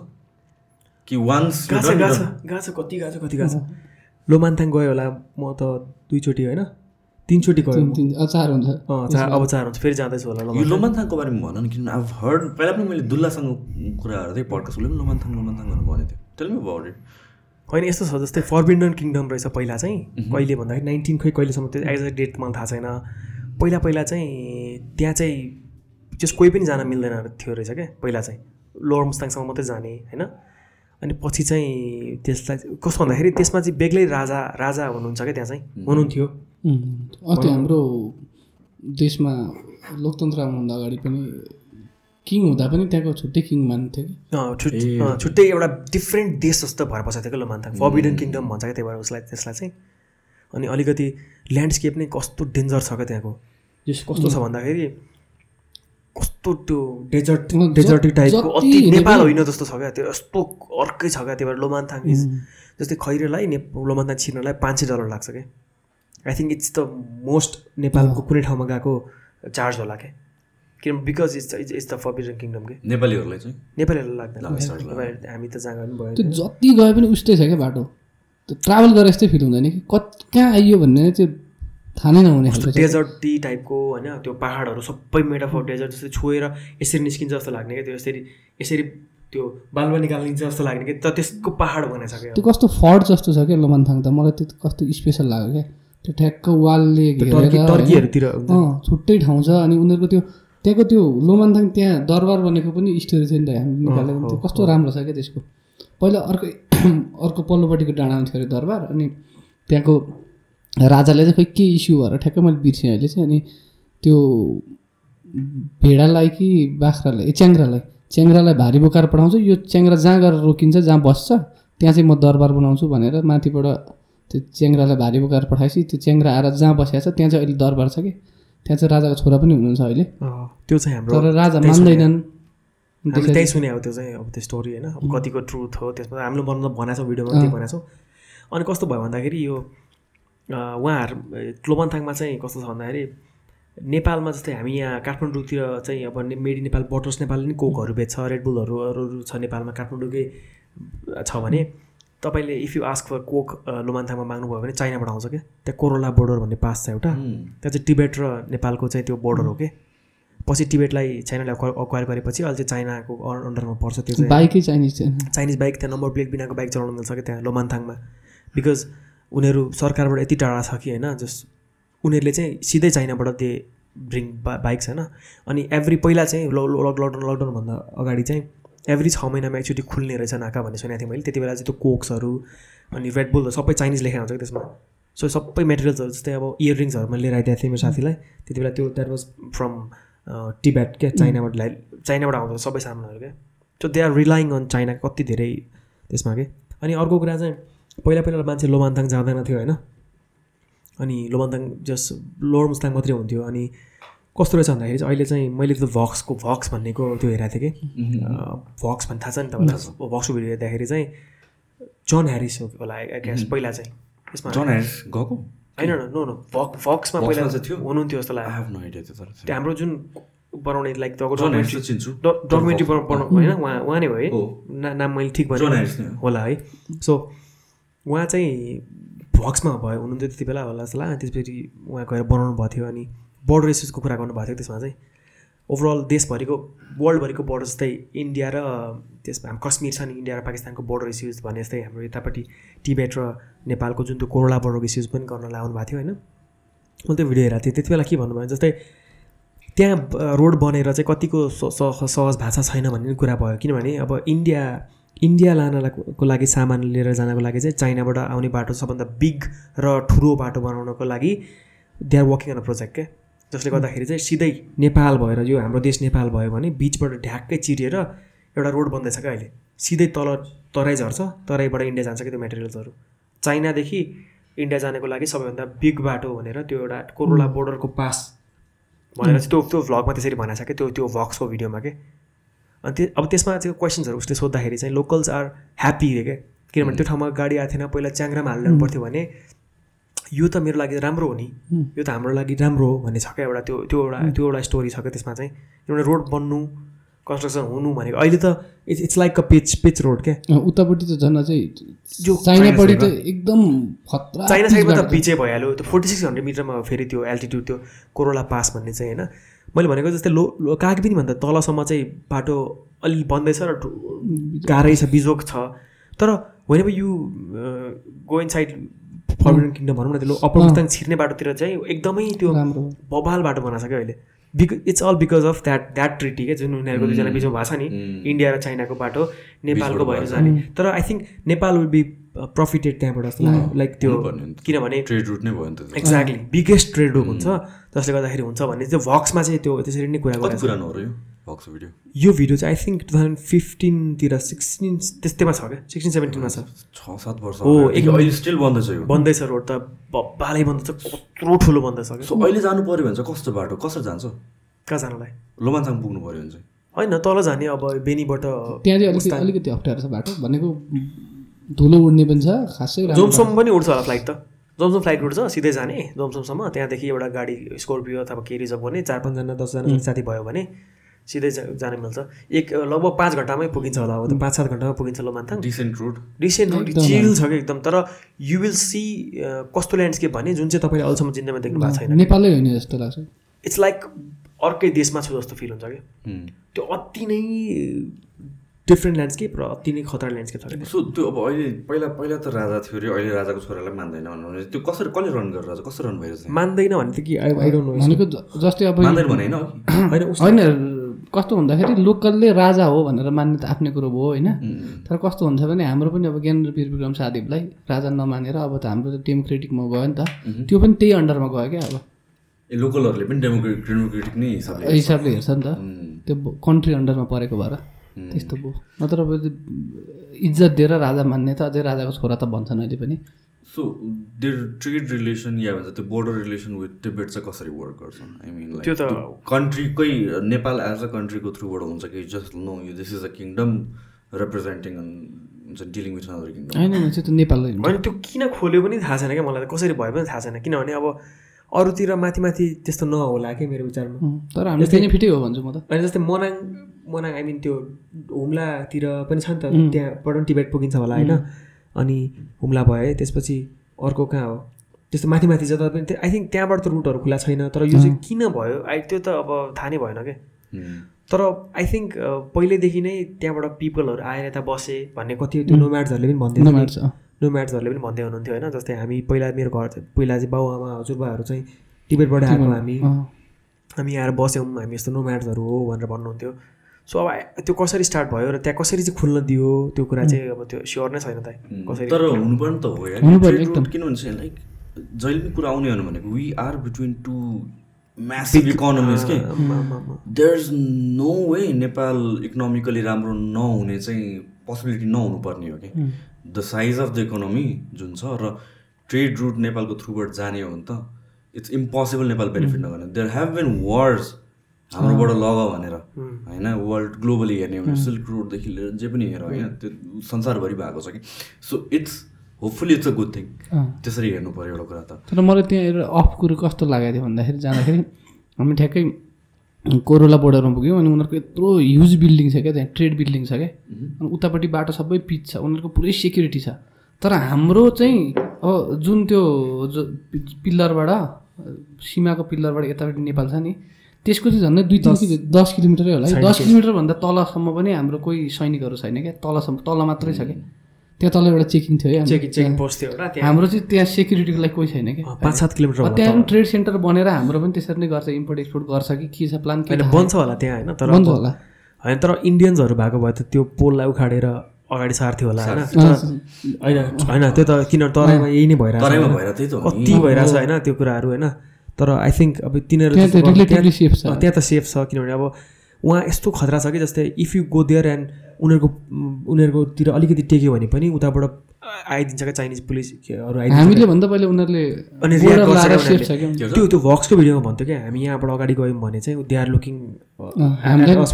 कि वान्स गएको छ कति गएको छ कति गएको छ? लोमान्थाङ गयो होला म त दुईचोटि होइन? तिनचोटि गयो। तिन- तिन- चार हुन्छ। अँ चार अब चार हुन्छ फेरि जाँदैछु होला यो लोमान्थाङ। लोमान्थाङको बारेमा भन किन अब हर्ड पहिला पनि मैले दुल्लासँग कुरा गरेको थिएँ पडकास्ट उसले पनि लोमान्थाङ लोमान्थाङ भनेर भनेको थियो। टेल मी अबाउट इट होइन यस्तो छ जस्तै फर्बिन्डन किङडम रहेछ पहिला चाहिँ। कहिले भन्दाखेरि नाइन्टिन खै कहिलेसम्म त्यो एक्ज्याक्ट डेट मलाई थाहा छैन। पहिला पहिला चाहिँ त्यहाँ चाहिँ जस कोही पनि जान मिल्दैन थियो रहेछ क्या पहिला चाहिँ। लोवर मुस्ताङसम्म मात्रै जाने होइन? अनि पछि चाहिँ त्यसलाई कस्तो भन्दाखेरि त्यसमा चाहिँ बेग्लै राजा राजा हुनुहुन्छ क्या त्यहाँ चाहिँ? हुनुहुन्थ्यो। अस्ति हाम्रो देशमा लोकतन्त्र आउनुभन्दा अगाडि पनि किङ हुँदा पनि त्यहाँको छुट्टै किङ मान्थ्यो कि। छुट्टै एउटा डिफ्रेन्ट देश जस्तो भएर बसेको थियो क्या लोमान्थाङ फर्बिडन किङडम भन्छ क्या त्यही भएर उसलाई त्यसलाई चाहिँ। अनि अलिकति ल्यान्डस्केप नै कस्तो डेन्जर छ क्या त्यहाँको। जस कस्तो छ भन्दाखेरि कस्तो त्यो डेजर्ट डेजर्टिक टाइपको अति नेपाल होइन। जस्तो छ क्या। त्यो यस्तो अर्कै छ क्या त्यही भएर लोमान्थाङ इज जस्तै खैरेलाई ने लोमान्थाङ छिर्नलाई पाँच सय डलर लाग्छ क्या। I think it's the most नेपालको कुनै ठाउँमा गएको चार्ज होला क्या। किन because it's it's it's the forbidden kingdom के। नेपालीहरूलाई चाहिँ? नेपालीहरूलाई लाग्दैन। हामी त जहाँ पनि भयो। त्यो जति गए पनि उस्तै छ क्या बाटो। त्यो ट्राभल गरे जस्तै फिल हुँदैन कि। कत कहाँ आइयो भन्ने चाहिँ थाहा नै नहुने डेजर्ट टी टाइपको होइन त्यो पाहाडहरू सबै मेड अफ डेजर्ट जस्तै छोएर यसरी निस्किन्छ जस्तो लाग्ने क्या त्यो यसरी यसरी त्यो बालुवा निकालिन्छ जस्तो लाग्ने कि त त्यसको पाहाड बनाएको छ क्या। त्यो कस्तो फर्ट जस्तो छ क्या लोमान्थाङ त मलाई त्यो कस्तो स्पेसल लाग्यो क्या। त्यो ठ्याक्क वालले? टर्कीहरूतिर अँ छुट्टै ठाउँ छ अनि उनीहरूको त्यो त्यहाँको त्यो लोमान्थाङ त्यहाँ दरबार बनेको पनि स्टोरी थियो नि त हामी निकालेको त्यो। कस्तो राम्रो छ क्या त्यसको। पहिला अर्को अर्को पल्लोपट्टिको डाँडामा थियो अरे दरबार अनि त्यहाँको राजाले चाहिँ खोइ के इस्यु भएर ठ्याक्कै मैले बिर्सेँ अहिले चाहिँ अनि त्यो भेडालाई कि बाख्रालाई ए च्याङ्ग्रालाई च्याङ्ग्रालाई भारी बोकाएर पठाउँछु यो च्याङ्ग्रा जहाँ गएर रोकिन्छ जहाँ बस्छ त्यहाँ चाहिँ म दरबार बनाउँछु भनेर माथिबाट त्यो च्याङ्ग्रालाई भारी बोकाएर पठाएपछि त्यो च्याङ्ग्रा आएर जहाँ बसेको छ त्यहाँ चाहिँ अहिले दरबार छ कि त्यहाँ चाहिँ राजाको छोरा पनि हुनुहुन्छ अहिले। त्यो चाहिँ हाम्रो तर राजा मान्दैनन्। त्यही सुने अब त्यो चाहिँ अब त्यो स्टोरी होइन। कतिको ट्रुथ हो त्यसमा हामीले बनाउन बनाएको छौँ भिडियोमा त्यही बनाएको छौँ। अनि कस्तो भयो भन्दाखेरि यो उहाँहरू क्लोमन्थाङमा चाहिँ कस्तो छ भन्दाखेरि नेपालमा जस्तै हामी यहाँ काठमाडौँतिर चाहिँ अब मेडी नेपाल बटर्स नेपालले नि कोकहरू बेच्छ रेडबुलहरू अरू अरू छ नेपालमा काठमाडौँकै छ भने तपाईँले if you ask for Coke uh, लोमान्थाङमा माग्नुभयो भने चाइनाबाट आउँछ क्या त्यहाँ कोरोला बोर्डर भन्ने पास छ एउटा। त्यहाँ चाहिँ टिबेट र नेपालको चाहिँ त्यो बोर्डर हो कि? पछि टिबेटलाई चाइनाले अक्वायर गरेपछि अहिले चाहिँ चाइनाको अन्डरमा पर्छ त्यो चाहिँ। बाइकै चाइनिज चाइनिज बाइक त्यहाँ नम्बर प्लेट बिनाको बाइक चलाउनु मिल्छ क्या त्यहाँ लोमान्थाङमा? बिकज उनीहरू सरकारबाट यति टाढा छ कि होइन जस उनीहरूले चाहिँ सिधै चाइनाबाट दे ब्रिङ बा बाइक्स होइन। अनि एभ्री पहिला चाहिँ लकडाउन लकडाउनभन्दा अगाडि चाहिँ एभ्री छ महिनामा एकचोटि खुल्ने रहेछ नाका भन्ने सुनेको थिएँ मैले। त्यति बेला चाहिँ त्यो कोक्सहरू अनि रेडबुल सबै चाइनिज लेखेर हुन्छ कि त्यसमा। सो सबै मेटेरियल्सहरू जस्तै अब इयर रिङ्सहरू मैले लिएर आइदिएको थिएँ मेरो साथीलाई। त्यति बेला त्यो द्याट वाज फ्रम टिबेट क्या चाइनाबाट ल्याइ चाइनाबाट आउँछ सबै सामानहरू क्या। So they are relying on China कति धेरै त्यसमा के। अनि अर्को कुरा चाहिँ पहिला पहिला मान्छे लोमान्थाङ जाँदैन थियो होइन? अनि लोमान्थाङ जस लोवर मुस्ताङ मात्रै हुन्थ्यो अनि कस्तो रहेछ भन्दाखेरि चाहिँ अहिले चाहिँ मैले त्यो भक्सको भक्स भन्नेको त्यो हेरेको थिएँ कि? भक्स भन्ने थाहा छ नि तपाईँलाई भक्सको भिडियो हेर्दाखेरि चाहिँ जन ह्यारिस हो होला गेस पहिला चाहिँ। यसमा जन ह्यारिस गएको? होइन नो नो भक भक्समा पहिला थियो? हुनुहुन्थ्यो जस्तो लाग्यो। त्यो हाम्रो जुन बनाउने लाइक तपाईँको जन ह्यारिस डकुमेन्ट्री त चिन्छु डकुमेन्ट्री बनाउनु होइन? उहाँ उहाँ नै हो। है। नाम मैले ठिक भने। होला है। सो उहाँ चाहिँ भक्समा भयो हुनुहुन्थ्यो त्यति बेला होला जस्तो लाग्यो। त्यसपछि उहाँ गएर बनाउनु भएको थियो अनि बोर्ड रेसेसको कुरा गर्नुभएको थियो त्यसमा चाहिँ। ओभरअल देशभरिको वर्ल्डभरिको बोर्डर जस्तै इन्डिया र त्यसमा हाम्रो कश्मीर छ नि इन्डिया र पाकिस्तानको बोर्डर इस्युज भने जस्तै हाम्रो यतापट्टि टिबेट र नेपालको जुन त्यो कोरोला बोर्डरको इस्युज पनि गर्न लाउनु भएको थियो होइन। मैले त्यो भिडियो हेरेको थिएँ। त्यति बेला के भन्नुभयो जस्तै त्यहाँ रोड बनेर चाहिँ कतिको सहज भाषा छैन भन्ने कुरा भयो। किनभने अब इन्डिया इन्डिया लानको को लागि सामान लिएर जानको लागि चाहिँ चाइनाबाट आउने बाटो सबभन्दा बिग र ठुलो बाटो बनाउनको लागि they are working on a project क्या जसले गर्दाखेरि चाहिँ सिधै नेपाल भएर यो हाम्रो देश नेपाल भयो भने बिचबाट ढ्याक्कै चिरिएर एउटा रोड बन्दैछ क्या अहिले। सिधै तल तराई झर्छ तराईबाट इन्डिया जान्छ क्या त्यो मेटेरियल्सहरू चाइनादेखि इन्डिया जानको लागि सबैभन्दा बिग बाटो भनेर त्यो एउटा कोरोला बोर्डरको पास भनेर चाहिँ त्यो त्यो भ्लगमा त्यसरी भनेको छ क्या त्यो त्यो भ्लग्सको भिडियोमा के? अनि त्यो अब त्यसमा चाहिँ क्वेसन्सहरू उसले सोद्धाखेरि चाहिँ लोकल्स आर ह्याप्पी रे क्या किनभने त्यो ठाउँमा गाडी आएको थिएन पहिला च्याङ्ग्रामा हाल्नु पर्थ्यो भने यो त मेरो लागि राम्रो हो नि। यो त हाम्रो लागि राम्रो हो भन्ने छ क्या एउटा त्यो त्यो एउटा त्यो एउटा स्टोरी छ क्या त्यसमा चाहिँ। एउटा रोड बन्नु कन्स्ट्रक्सन हुनु भनेको। अहिले त it's it's like a pitch pitch road क्या उतापट्टि त झन् अझै जो चाइनापट्टि चाइना त एकदम चाइना पिच साइडमा त। बिचै भइहाल्यो। त्यो फोर्टी सिक्स हन्ड्रेड मिटरमा फेरि त्यो एल्टिट्युड त्यो कोरोला पास भन्ने चाहिँ होइन। मैले भनेको जस्तै लो लो काग पनि भन्दा तलसम्म चाहिँ बाटो अलि बन्दैछ र गाह्रै छ बिजोक छ। तर होइन अब you go inside forbidden kingdom भनौँ न त्यो अप्पर मुस्ताङ छिर्ने बाटोतिर चाहिँ एकदमै त्यो बबाल बाटो बनाएको छ क्या अहिले। बिक it's all because of that that treaty क्या जुन उनीहरूको दुईजना बिचमा भएको छ नि इन्डिया र चाइनाको बाटो नेपालको भएर जाने। तर I think Nepal will be profited त्यहाँबाट जस्तो लाग्यो। लाइक त्यो। किनभने ट्रेड रुट नै भयो नि त एक्ज्याक्टली बिगेस्ट ट्रेड रोग हुन्छ जसले गर्दाखेरि हुन्छ भन्ने त्यो भक्समा चाहिँ त्यो त्यसरी नै कुरा कति गरेको छ। पुरानो हो यो यो भिडियो चाहिँ आई थिङ्क टु थाउजन्ड फिफ्टिनतिर सिक्सटिन त्यस्तैमा छ क्या? सिक्सटिन सेभेन्टिनमा छ। छ सात वर्ष हो, स्टिल बन्दैछ यो। बन्दैछ रोड त बब्बालै बन्दैछ कत्रो ठुलो बन्दैछ क्या। सो अहिले जानु पऱ्यो भने चाहिँ कस्तो बाटो? कसरी जान्छ? कहाँ जानलाई? लोमानसाङ पुग्नु पऱ्यो भने चाहिँ। होइन तल जाने अब बेनीबाट त्यहाँ चाहिँ अलिकति अलिकति अप्ठ्यारो छ बाटो। भनेको धुलो उड्ने पनि छ खासै जोमसोम पनि उड्छ होला फ्लाइट त। जोमसोम फ्लाइट उड्छ सिधै जाने जोमसोमसम्म। त्यहाँदेखि एउटा गाडी स्कोर्पियो अथवा के रिजर्भ गर्ने चार पाँचजना दसजना साथी भयो भने। सिधै जा- जान मिल्छ। एक लगभग पाँच घन्टामै पुगिन्छ होला अब त पाँच सात घन्टामा पुगिन्छ Lomanthang decent road recent road chill छ कि एकदम तर यु विल सी कस्तो ल्यान्डस्केप भने जुन चाहिँ तपाईँले अहिलेसम्म जिन्दगीमा देख्नु भएको छैन। नेपालै होइन जस्तो लाग्छ। इट्स लाइक अर्कै देशमा छु जस्तो फिल हुन्छ कि। त्यो अति नै डिफ्रेन्ट ल्यान्डस्केप र अति नै खतरा ल्यान्डस्केप छ सो त्यो अब अहिले पहिला पहिला त राजा थियो अरे अहिले राजाको छोरालाई मान्दैन भन्नु भने त्यो कसरी कसले रन गरेर राजा? कसरी रन भइरहेछ? मान्दैन भने त कि आई आई डोन्ट नो भनेको ज- जस्तै अब मान्दैन भने होइन कस्तो भन्दाखेरि लोकलले राजा हो भनेर मान्ने त आफ्नै कुरो भयो होइन? तर कस्तो हुन्छ भने हाम्रो पनि अब ज्ञानेन्द्र विक्रम सादेवलाई राजा नमानेर अब त हाम्रो त डेमोक्रेटिकमा गयो नि त। त्यो पनि त्यही अन्डरमा गयो क्या अब। लोकलहरूले पनि डेमोक्रेटिक डेमोक्रेटिक नै हिसाबले हेर्छ नि त। त्यो कन्ट्री अन्डरमा परेको भएर। त्यस्तो भयो। नत्र अब इज्जत दिएर राजा मान्ने त अझै राजाको छोरा त भन्छन् अहिले पनि। सो देयर ट्रेड रिलेसन या भन्छ त्यो बोर्डर रिलेसन विथ तिब्बत चाहिँ कसरी वर्क गर्छ? आई मिन लाइक त्यो त कन्ट्रीकै नेपाल एज अ कन्ट्रीको थ्रुबाट हुन्छ कि just know you this is a kingdom representing हुन्छ डिलिङ विथ अदर किङडम होइन त्यो त नेपाललाई होइन त्यो किन खोल्यो पनि थाहा छैन क्या मलाई त। कसरी भयो पनि थाहा छैन। किनभने अब अरूतिर माथि माथि त्यस्तो नहोला कि मेरो विचारमा। तर हाम्रो बेनिफिटै हो भन्छु म त। होइन जस्तै मनाङ मनाङ आई मिन त्यो हुम्लातिर पनि छ नि त त्यहाँबाट पनि टिबेट पुगिन्छ होला होइन? अनि हुम्ला भयो है त्यसपछि अर्को कहाँ हो? त्यस्तो माथि माथि जता पनि आई थिङ्क त्यहाँबाट त रुटहरू खुला छैन तर यो चाहिँ किन भयो? आई त्यो त अब थाहा नै भएन क्या तर आई थिङ्क पहिल्यैदेखि नै त्यहाँबाट पिपलहरू आएर यता बसे भन्ने कति त्यो नोम्याड्सहरूले पनि भन्दै नोम्याड्सहरूले पनि भन्दै हुनुहुन्थ्यो होइन जस्तै हामी पहिला मेरो घर पहिला चाहिँ बाउ आमा हजुरबाहरू चाहिँ टिबेटबाट आएको हामी। हामी आएर बस्यौँ हामी यस्तो नोम्याड्सहरू हो भनेर भन्नुहुन्थ्यो। सो अब त्यो कसरी स्टार्ट भयो र त्यहाँ कसरी चाहिँ खुल्न दियो त्यो कुरा चाहिँ अब त्यो स्योर नै छैन त। कसरी तर हुनु पनि त हो किन भन्छ लाइक जहिले पनि कुरा आउने हो भनेको we are between two massive economies के? There is no way Nepal economically राम्रो नहुने चाहिँ पोसिबिलिटी नहुनु पर्ने हो कि? The size of the economy जुन छ र ट्रेड रुट नेपालको थ्रुबाट जाने हो भने त इट्स इम्पोसिबल नेपाल बेनिफिट नगर्ने। देयर हेभ बिन वार्स हाम्रोबाट लग भनेर। होइन वर्ल्ड ग्लोबली हेर्ने हो भने सिल्क रोडदेखि लिएर जे पनि हेर होइन त्यो संसारभरि भएको छ कि। So it's hopefully it's a good thing. त्यसरी हेर्नु पऱ्यो एउटा कुरा त। तर मलाई त्यहाँ एउटा अफ कुरो कस्तो लागेको थियो भन्दाखेरि जाँदाखेरि हामी ठ्याक्कै कोरोला बोर्डरमा पुग्यौँ अनि उनीहरूको यत्रो ह्युज बिल्डिङ छ क्या त्यहाँ ट्रेड बिल्डिङ छ क्या। अनि उतापट्टि बाटो सबै पिच छ उनीहरूको पुरै सेक्युरिटी छ। तर हाम्रो चाहिँ अब जुन त्यो पिल्लरबाट सीमाको पिल्लरबाट यतापट्टि नेपाल छ नि त्यसको चाहिँ झन्डै दुई तिन किलो दस किलोमिटरै होला। है दस किलोमिटरभन्दा तलसम्म पनि हाम्रो कोही सैनिकहरू छैन क्या। तलसम्म तल मात्रै छ क्या। त्यहाँ तल एउटा चेकिङ थियो है चेकिङ चेकिङ हाम्रो। पोस्ट थियो एउटा त्यहाँ। हाम्रो चाहिँ त्यहाँ सेक्युरिटीको लागि कोही छैन क्या। पाँच सात किलोमिटर त्यहाँ। पनि ट्रेड सेन्टर बनेर हाम्रो पनि त्यसरी नै गर्छ इम्पोर्ट एक्सपोर्ट गर्छ कि के छ प्लान के बन्छ होला त्यहाँ होइन? तर बन्द अब- होला। होइन तर इन्डियन्सहरू भएको भए त त्यो पोललाई उखाडेर अगाडि सार्थ्यो होला होइन? होइन त्यो त किन तराईमा यही नै भइरहेको। कति भइरहेछ होइन त्यो कुराहरू होइन? तर आई थिङ्क अब तिनीहरू त्यहाँ त छ। सेफ छ किनभने अब उहाँ यस्तो खतरा छ कि जस्तै if you go there and उनीहरूको उनीहरूकोतिर अलिकति टेक्यो भने पनि उताबाट आइदिन्छ क्या चाइनिज पुलिसहरू आइदिन्छ हामीले भन्दा पहिला उनीहरूले अनि छ। त्यो त्यो भक्सको भिडियोमा भन्थ्यो क्या। हामी यहाँबाट अगाडि गयौँ भने चाहिँ they are looking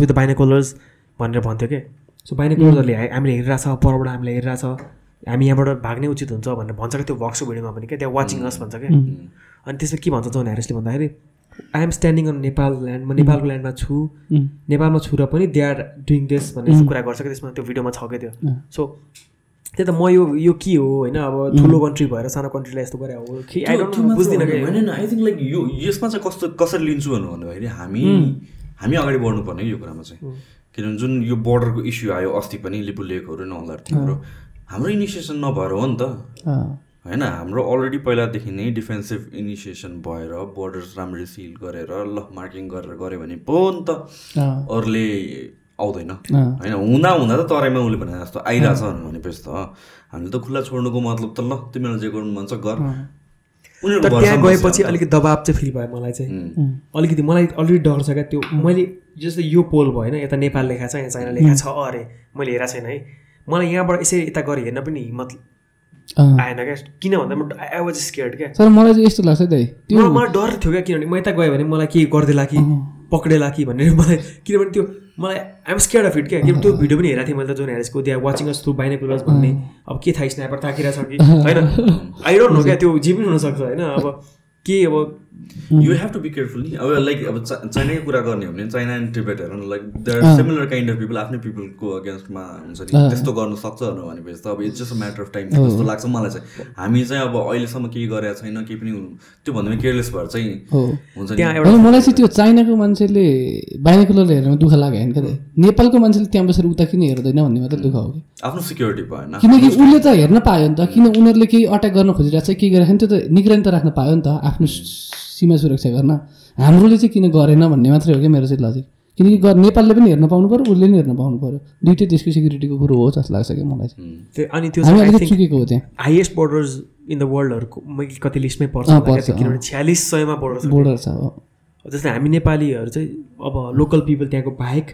with binoculars भनेर भन्थ्यो क्या। सो बाइनाकुलर्सहरूले हामीले हेरिरहेछ परबाट हामीले हेरिरहेछ। हामी यहाँबाट भाग्ने उचित हुन्छ भनेर भन्छ क्या त्यो भक्सको भिडियोमा पनि क्या। त्यहाँ वाचिङ अस भन्छ क्या। अनि त्यसमा के भन्छ जोन ह्यारिसले भन्दाखेरि I am standing on Nepal land म नेपालको ल्यान्डमा छु। उम्. नेपालमा छु र पनि दे आर डुइङ दिस भन्ने जस्तो कुरा गर्छ क्या त्यसमा त्यो भिडियोमा छ क्या त्यो। सो त्यही त म यो यो के हो होइन अब ठुलो कन्ट्री भएर सानो कन्ट्रीलाई यस्तो गरे हो कि? आई डोन्ट बुझ्दिनँ होइन आई थिङ्क लाइक यो यसमा चाहिँ कस्तो कसरी लिन्छु भन्नु भन्दाखेरि हामी हामी अगाडि बढ्नुपर्ने कि यो कुरामा चाहिँ। किनभने जुन यो बोर्डरको इस्यु आयो अस्ति पनि लिपु लेकहरू तिम्रो हाम्रो इनिसिएसन नभएर हो नि त। होइन हाम्रो अलरेडी पहिलादेखि नै डिफेन्सिभ इनिसिएसन भएर बोर्डर्स राम्ररी सिल गरेर ल मार्किङ गरेर गऱ्यो भने पो नि त अरूले आउँदैन। होइन हुँदा हुँदा त तराईमा उसले भने जस्तो आइरहेछ भनेपछि त हामीले त खुल्ला छोड्नुको मतलब त ल तिमीलाई जे गर्नु मन छ गर त्यहाँ गएपछि अलिकति दबाब चाहिँ फिल भयो मलाई चाहिँ. अलिकति मलाई अलरेडी डर छ क्या त्यो मैले जस्तै यो पोल भयो होइन यता नेपाल लेखा छ यहाँ चाइना लेखा छ अरे मैले हेरेको छैन है। मलाई यहाँबाट यसरी यता गरी हेर्न पनि हिम्मत। आएन क्या? किन भन्दा म आई वाज स्केयर्ड क्या? तर मलाई चाहिँ यस्तो लाग्छ दाइ त्यो मलाई डर थियो क्या किनभने म यता गएँ भने मलाई के गरिदिएला कि पक्रेला कि भनेर मलाई किनभने त्यो मलाई आइम स्केयर्ड अफ इट क्या। किनभने त्यो भिडियो पनि हेरेको थिएँ मैले त जोन हेरेसको त्यहाँ वाचिङ अस थ्रु बाइनाकुलर्स भन्ने। अब के थाहा स्न्यापर ताकिरहेछ कि? होइन। आई डोन्ट नो क्या त्यो जे पनि हुनसक्छ होइन। अब के अब you have to be careful नि अब लाइक अब चाइनाकै कुरा गर्ने हो भने चाइना एन्ड टिबेट हेर like there similar kind of people आफ्नै पिपलको अगेन्स्टमा हुन्छ नि। त्यस्तो गर्न सक्छ भनेपछि त अब it's just matter of time जस्तो लाग्छ मलाई चाहिँ। हामी चाहिँ अब अहिलेसम्म केही गरेका छैन केही पनि त्यो भन्दा केयरलेस भएर चाहिँ हो। हुन्छ त्यहाँ एउटा मलाई चाहिँ त्यो चाइनाको मान्छेले बाइनाकुलर हेर्नमा दुःख लाग्यो होइन क्या दाइ नेपालको मान्छेले त्यहाँ बसेर उता किन हेर्दैन भन्ने मात्रै दुःख हो कि? आफ्नो सिक्योरिटी भएन। किनकि उसले त हेर्न पायो नि त। किन उनीहरूले केही अट्याक गर्न खोजिरहेको छ केही नि त्यो त निगरानी त राख्न पायो नि त। आफ्नो सीमा सुरक्षा गर्न हाम्रोले चाहिँ किन गरेन भन्ने मात्रै हो क्या मेरो चाहिँ लजिक। किनकि नेपालले पनि हेर्न पाउनु पऱ्यो उसले पनि हेर्न पाउनु पऱ्यो दुइटै देशको सेक्युरिटीको कुरो हो जस्तो लाग्छ क्या मलाई चाहिँ। त्यो अनि त्यो चुकेको हो त्यहाँ। हाइएस्ट बोर्डर्स इन द वर्ल्डहरूको कति लिस्टमै पर्छ किनभने छ्यालिस सयमा बोर्डर बोर्डर छ हो जस्तै हामी नेपालीहरू चाहिँ अब लोकल पिपल त्यहाँको बाहेक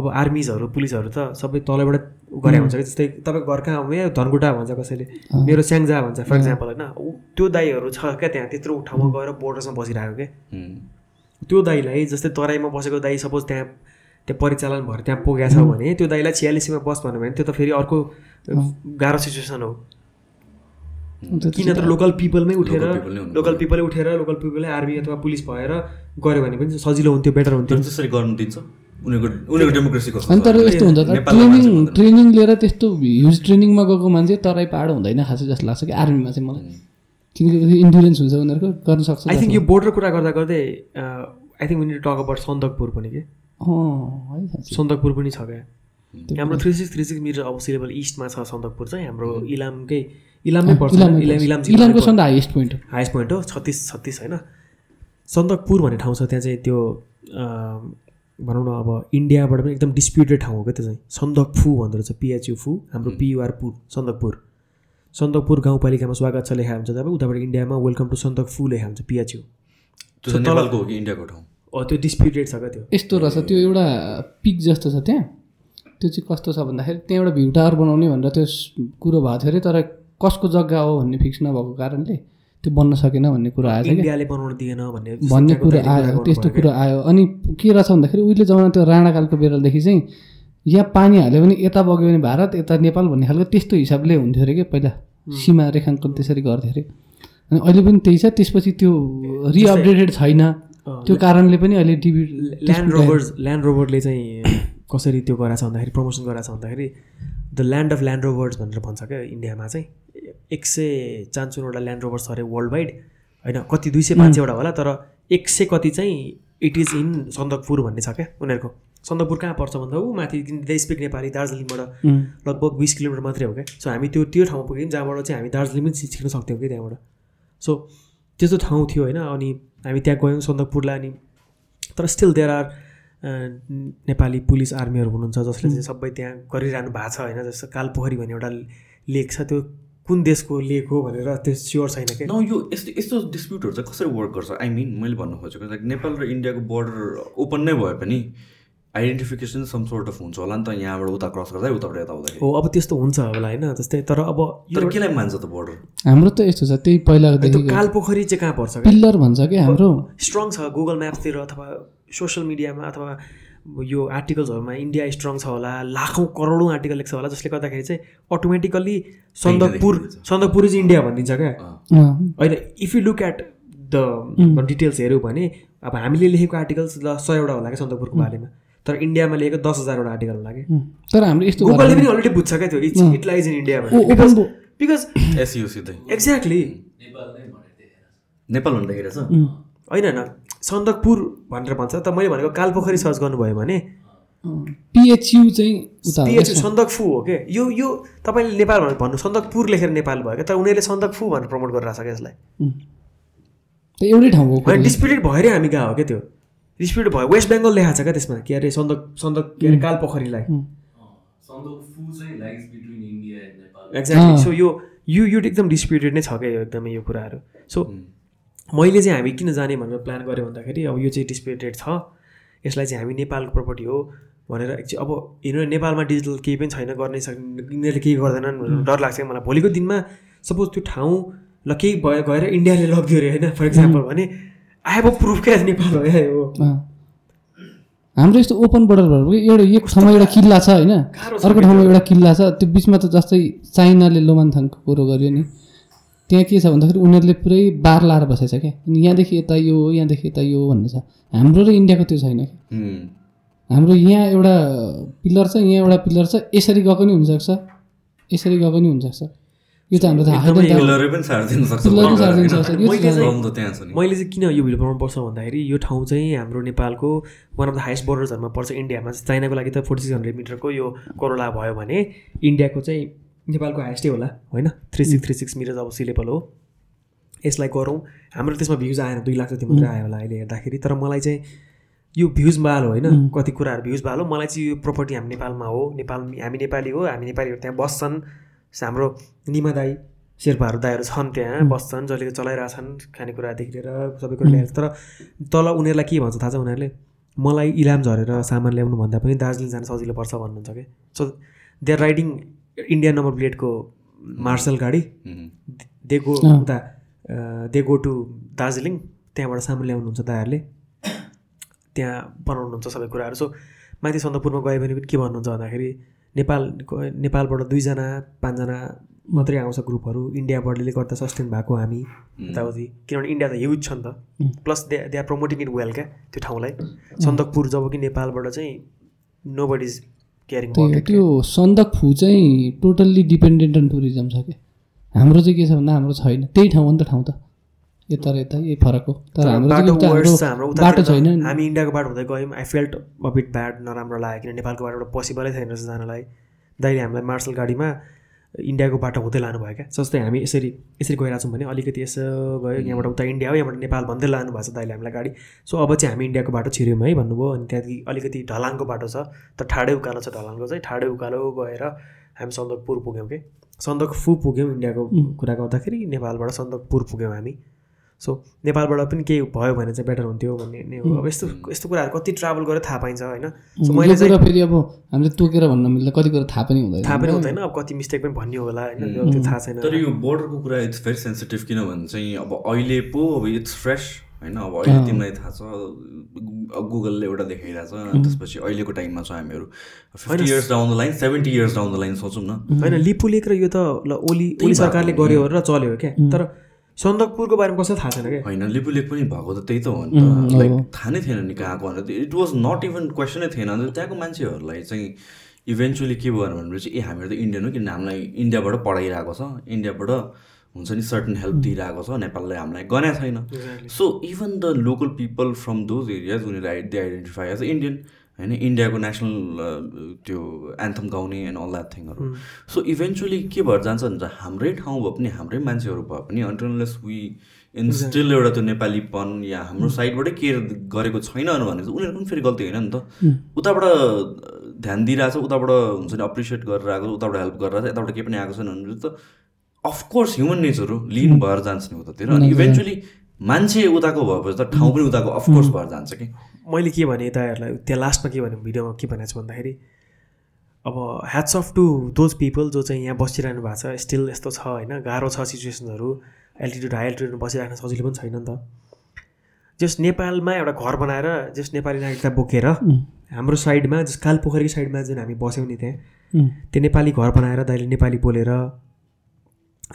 अब आर्मिजहरू पुलिसहरू त सबै तलबाट गरे हुन्छ कि? जस्तै तपाईँको घर कहाँ हो ए धनकुटा भन्छ कसैले? मेरो स्याङ्जा भन्छ फर इक्जाम्पल होइन? ऊ- त्यो दाईहरू छ क्या त्यहाँ? त्यत्रो ठाउँमा गएर बोर्डर्समा बसिरहेको क्या. त्यो दाईलाई जस्तै तराईमा बसेको दाई सपोज त्यहाँ त्यहाँ परिचालन भएर त्यहाँ पुगेको छ भने त्यो दाईलाई छ्यालिसीमा बस भन्यो भने त्यो त फेरि अर्को गाह्रो सिचुएसन हो। किन त लोकल पिपलमै उठेर लोकल पिपलै उठेर लोकल पिपलै आर्मी अथवा पुलिस भएर गऱ्यो भने पनि सजिलो हुन्थ्यो बेटर हुन्थ्यो। त्यसरी गर्नु दिन्छ? उनीहरूको उनीहरूको डेमोक्रेसी कस्तो अनि छ? तर यस्तो हुन्छ त ट्रेनिङ। ट्रेनिङ लिएर त्यस्तो ह्युज ट्रेनिङमा गएको मान्छे तराई पाहाड हुँदैन खासै जस्तो लाग्छ कि आर्मीमा चाहिँ मलाई। किनकि इन्डुरेन्स हुन्छ उनीहरूको गर्न सक्छ आई थिङ्क यो बोर्डर कुरा गर्दा गर्दै I think when we talk about Sandakpur पनि के? है। सन्दकपुर पनि छ क्या। हाम्रो three six three six metre अब सिलेबल इस्टमा छ सन्दकपुर चाहिँ हाम्रो इलामकै इलाममै पर्छ इलाम। इलाम इलामको सबभन्दा हाइएस्ट पोइन्ट हो। हाइएस्ट पोइन्ट हो छत्तिस छत्तिस होइन। सन्दकपुर भन्ने ठाउँ छ त्यहाँ चाहिँ त्यो भनौँ न अब इन्डियाबाट पनि एकदम डिस्प्युटेड ठाउँ हो क्या त्यो चाहिँ। सन्दकफू भन्दो रहेछ पिएचयु फू हाम्रो पियुआर पुर सन्दकपुर। सन्दकपुर गाउँपालिकामा स्वागत छ लेखा हुन्छ तपाईँ उताबाट इन्डियामा वेलकम टु सन्दकफू लेखा हुन्छ पिएचयु नेपालको हो कि इन्डियाको ठाउँ? हो त्यो डिस्प्युटेड छ क्या त्यो। यस्तो रहेछ त्यो एउटा पिक जस्तो छ त्यहाँ। त्यो चाहिँ कस्तो छ भन्दाखेरि त्यहाँ एउटा भ्यू टावर बनाउने भनेर त्यो कुरो भएको थियो अरे तर कसको जग्गा हो भन्ने फिक्स नभएको कारणले त्यो बन्न सकेन भन्ने कुरा आएछ दिएन भन्ने कुरा आयो त्यस्तो। कुरा आयो। अनि के रहेछ भन्दाखेरि उहिले जमाना त्यो राणाकालको बेलादेखि चाहिँ यहाँ पानी हाल्यो भने यता बग्यो भने भारत यता नेपाल भन्ने खालको त्यस्तो हिसाबले हुन्थ्यो अरे क्या पहिला। सीमा रेखाङ्कन त्यसरी गर्थ्यो अरे। अनि अहिले पनि त्यही छ त्यसपछि त्यो रिअपडेटेड छैन। त्यो कारणले पनि अहिले टिभी ल्यान्ड रोभर्स ल्यान्ड रोभरले चाहिँ कसरी त्यो गराएको छ भन्दाखेरि प्रमोसन गराएको छ भन्दाखेरि the land of Land Rovers भनेर भन्छ क्या इन्डियामा चाहिँ। एक सय चान्चुनवटा ल्यान्ड रोभर्स छ अरे वर्ल्ड वाइड होइन कति दुई सय पाँच सयवटा होला तर एक सय कति चाहिँ इट इज इन सन्दकपुर भन्ने छ क्या उनीहरूको। सन्दकपुर कहाँ पर्छ भन्दा ऊ माथि दे स्पिक नेपाली दार्जिलिङबाट लगभग बिस किलोमिटर मात्रै हो क्या। सो हामी त्यो त्यो ठाउँमा पुग्यौँ जहाँबाट चाहिँ हामी दार्जिलिङ पनि छिर्न सक्थ्यौँ कि त्यहाँबाट। सो त्यस्तो ठाउँ थियो होइन अनि हामी त्यहाँ गयौँ सन्दकपुरलाई अनि तर still there are Nepali police आर्मीहरू हुनुहुन्छ जसले चाहिँ सबै त्यहाँ गरिरहनु भएको छ होइन जस्तो कालपोखरी भन्ने एउटा लेक छ त्यो कुन देशको लेक हो भनेर त्यो स्योर छैन क्या न यो यस्तो यस्तो डिस्प्युटहरू चाहिँ कसरी वर्क गर्छ? आई मिन मैले भन्नु खोजेको लाइक नेपाल र इन्डियाको बोर्डर ओपन नै भए पनि आइडेन्टिफिकेसन सम सोर्ट अफ हुन्छ होला नि त यहाँबाट उता क्रस गर्दा उताबाट यता हुँदाखेरि। हो अब त्यस्तो हुन्छ होला होइन जस्तै तर अब तर केलाई मान्छ त बोर्डर हाम्रो त यस्तो छ त्यही त्यो पहिलादेखि कालपोखरी चाहिँ कहाँ पर्छ? पिल्लर भन्छ कि हाम्रो। स्ट्रङ छ गुगल म्याप्सतिर अथवा सोसियल मिडियामा अथवा यो आर्टिकल्सहरूमा इन्डिया स्ट्रङ छ होला लाखौँ करोडौँ आर्टिकल लेख्छ होला जसले गर्दाखेरि चाहिँ automatically Sandakpur Sandakpur is India भनिदिन्छ क्या। होइन if you look at the details हेऱ्यौँ भने अब हामीले लेखेको आर्टिकल्स ल सयवटा होला क्या सन्दकपुरको बारेमा। तर इन्डियामा लेखेको दस हजारवटा आर्टिकल होला कि तर हाम्रो यस्तो गुगलले पनि अलरेडी बुझ्छ क्या त्यो it's it lies in India because open because SU सिधै एक्ज्याक्टली नेपाल भन्दा हेरेछ। उम्, होइन होइन सन्दकपुर भनेर भन्छ त मैले भनेको कालपोखरी सर्च गर्नुभयो भने। पिएचयु चाहिँ पिएचयु। सन्दकफू हो क्या यो यो तपाईँले नेपाल भनेर भन्नु सन्दकपुर लेखेर नेपाल भयो क्या तर उनीहरूले सन्दकफू भनेर प्रमोट गरिरहेको छ क्या यसलाई? उम्। त एउटै ठाउँको हो। डिस्प्युटेड भएरै हामी गएको हो क्या त्यो? डिस्प्युटेड भयो वेस्ट बेङ्गल लेखाएको छ क्या त्यसमा? के अरे सन्दक सन्दक के अरे कालपोखरीलाई? एक्ज्याक्टली सो यो यो यो एकदम डिस्प्युटेड नै छ क्या यो एकदमै यो कुराहरू? सो मैले चाहिँ हामी किन जाने भनेर प्लान गऱ्यो भन्दाखेरि अब यो चाहिँ डिस्प्युटेड छ। यसलाई चाहिँ हामी नेपालको प्रपर्टी हो भनेर एकचोटि अब न, नेपालमा डिजिटल केही पनि छैन गर्नै सक्ने यिनीहरूले केही गर्दैनन् भनेर डर लाग्छ मलाई। भोलिको दिनमा सपोज त्यो ठाउँ ल केही भयो गएर इन्डियाले लगिदियो अरे होइन फर इक्जाम्पल भने आई हेभ अ प्रुफ क्या नेपाल हो क्या यो अँ। हाम्रो यस्तो ओपन बोर्डर भएर एउटा एक ठाउँमा एउटा किल्ला छ होइन अर्को ठाउँमा एउटा किल्ला छ त्यो बिचमा त जस्तै चाइनाले लोमानथाङको कुरो गर्यो नि। त्यहाँ के छ भन्दाखेरि उनीहरूले पुरै बार लाएर बसेको छ क्या। अनि यहाँदेखि यता यो यहाँदेखि यता यो भन्ने छ। हाम्रो र इन्डियाको त्यो छैन क्या। हाम्रो यहाँ एउटा पिलर छ यहाँ एउटा पिलर छ यसरी गएको नि हुनसक्छ। यसरी गएको नि हुनसक्छ। यो त हाम्रो मैले चाहिँ- किन यो भिडियो बनाउनु पर्छ भन्दाखेरि यो ठाउँ चाहिँ हाम्रो नेपालको वान अफ द हाइएस्ट बोर्डर्सहरूमा पर्छ। इन्डियामा चाहिँ चाइनाको लागि त फोर्टी सिक्स हन्ड्रेड मिटरको यो कोरोला भयो भने इन्डियाको चाहिँ नेपालको हाइएस्टै होला। होइन? Three six three six metre अब सी लेभल हो। यसलाई गरौँ। हाम्रो त्यसमा भ्युज आएन दुई लाख जति मात्रै आयो होला अहिले हेर्दाखेरि। तर मलाई चाहिँ यो भ्युज बाल होइन? कति कुराहरू भ्युज बाल। हो मलाई चाहिँ यो प्रपर्टी हामी नेपालमा हो। नेपाल हामी नेपाली हो। हामी नेपालीहरू त्यहाँ बस्छन्। हाम्रो निमा दाई शेर्पाहरू दाईहरू छन् त्यहाँ बस्छन्। जसले चलाइरहेछन् खानेकुरादेखि लिएर सबै कुरा ल्याएर तर तल उनीहरूलाई के भन्छ थाहा छ उनीहरूले? मलाई इलाम झरेर सामान ल्याउनु भन्दा पनि दार्जिलिङ जान सजिलो पर्छ भन्नुहुन्छ कि? So they are riding Indian number प्लेटको Marshal गाडी. They go. उता दे गो टु दार्जिलिङ त्यहाँबाट सामान ल्याउनुहुन्छ दाहरूले त्यहाँ बनाउनुहुन्छ सबै कुराहरू। सो माथि सन्दकपुरमा गयो भने पनि के भन्नुहुन्छ भन्दाखेरि नेपाल नेपालबाट दुईजना पाँचजना मात्रै आउँछ ग्रुपहरू। इन्डियाबाटले गर्दा सस्टेन भएको हामी यताउति। किनभने इन्डिया त ह्युज छ नि त। Plus they they are promoting it well क्या त्यो ठाउँलाई। सन्दकपुर जब कि नेपालबाट चाहिँ नो बडी इज केयरिङ त्यो त्यो सन्दकफू चाहिँ टोटल्ली डिपेन्डेन्ट अन टुरिज्म छ क्या हाम्रो चाहिँ के छ भन्दा हाम्रो छैन। त्यही ठाउँ हो नि त ठाउँ त। यता र यता यही फरक हो। तर हाम्रो बाटो छैन हामी इन्डियाको बाटो हुँदै गयौँ। I felt a bit bad नराम्रो लाग्यो किन नेपालको बाटोबाट पोसिबलै थिएन रहेछ जानलाई। दाइले हामीलाई मार्सल गाडीमा इन्डियाको बाटो हुँदै लानुभयो क्या? जस्तै हामी यसरी यसरी गइरहेको छौँ भने अलिकति यसो गयो यहाँबाट उता इन्डिया हो यहाँबाट नेपाल भन्दै लानु भएको छ दाइले हामीलाई गाडी। सो अब चाहिँ हामी इन्डियाको बाटो छिर्यौँ है भन्नुभयो अनि त्यहाँदेखि अलिकति ढलाङको बाटो छ त ठाडै उकालो छ ढलाङको चाहिँ ठाडै उकालो गएर हामी सन्दकपुर पुग्यौँ कि? सन्दकफू पुग्यौँ इन्डियाको कुरा गर्दाखेरि नेपालबाट सन्दकपुर पुग्यौँ हामी। सो नेपालबाट पनि केही भयो भने चाहिँ बेटर हुन्थ्यो भन्ने नै हो। अब यस्तो यस्तो कुराहरू कति ट्राभल गरेर थाहा पाइन्छ होइन। सो मैले चाहिँ कुरा फेरि अब हामीले तोकेर भन्न मिल्दा कति कुरा थाहा पनि हुँदैन। थाहा पनि हुँदैन। अब कति मिस्टेक पनि भन्ने होला होइन। त्यो थाहा छैन। तर यो बोर्डरको कुरा इट्स भेरी सेन्सिटिभ किनभने चाहिँ अब अहिले पो अब इट्स फ्रेस होइन। अब अहिले तिमीलाई थाहा छ। गुगलले एउटा देखाइरहेछ। त्यसपछि अहिलेको टाइममा छ हामीहरू। Fifty years down the line seventy years down the line सोचौँ न। होइन लिपुलेक र यो त ल ओली ओली सरकारले गर्यो र चल्यो क्या। तर सन्दकपुरको बारेमा कसै थाहा छैन क्या होइन लिपुलेक पनि भएको त त्यही त हो नि त। लाइक थाहा नै थिएन नि कहाँको भनेर। इट वाज नट इभन क्वेसनै थिएन। अन्त त्यहाँको मान्छेहरूलाई चाहिँ इभेन्चुली के भयो भनेपछि ए हामीहरू त इन्डियन हो किन हामीलाई इन्डियाबाट पढाइरहेको छ। इन्डियाबाट हुन्छ नि सर्टन हेल्प दिइरहेको छ। नेपालले हामीलाई गने छैन। So even the local people from those areas उनीहरू they identify as a Indian होइन इन्डियाको नेसनल त्यो एन्थम गाउने एन्ड अल द्याट थिङहरू सो इभेन्चुली के भएर जान्छ भने हाम्रै ठाउँ भए पनि हाम्रै मान्छेहरू भए पनि अन्टरलेस वी इन्स्टिल एउटा त्यो नेपालीपन या हाम्रो साइडबाटै केयर गरेको छैन भने उनीहरूको पनि फेरि गल्ती होइन नि त। उताबाट ध्यान दिइरहेको छ उताबाट हुन्छ नि एप्रिसिएट गरेर आएको छ उताबाट हेल्प गरेर यताबाट केही पनि आएको छैन भने त अफकोर्स ह्युमन नेचर हो लिन भएर जान्छ नि उतातिर। अनि इभेन्चुली मान्छे उताको भएपछि त ठाउँ पनि उताको अफकोर्स भएर जान्छ कि। मैले के भने यताहरूलाई त्यहाँ लास्टमा के भने भिडियोमा के भनेको छु भन्दाखेरि अब hats off to those people जो चाहिँ यहाँ बसिरहनु भएको छ स्टिल यस्तो छ होइन गाह्रो छ सिचुएसनहरू एल्टिट्युड हाई एल्टिट्युडमा बसिराख्न सजिलो पनि छैन नि त। जस नेपालमा एउटा घर बनाएर जस नेपाली नागरिकता बोकेर हाम्रो साइडमा जस कालपोखरीको साइडमा जुन हामी बस्यौँ नि त्यहाँ। त्यो नेपाली घर बनाएर दाइले नेपाली बोलेर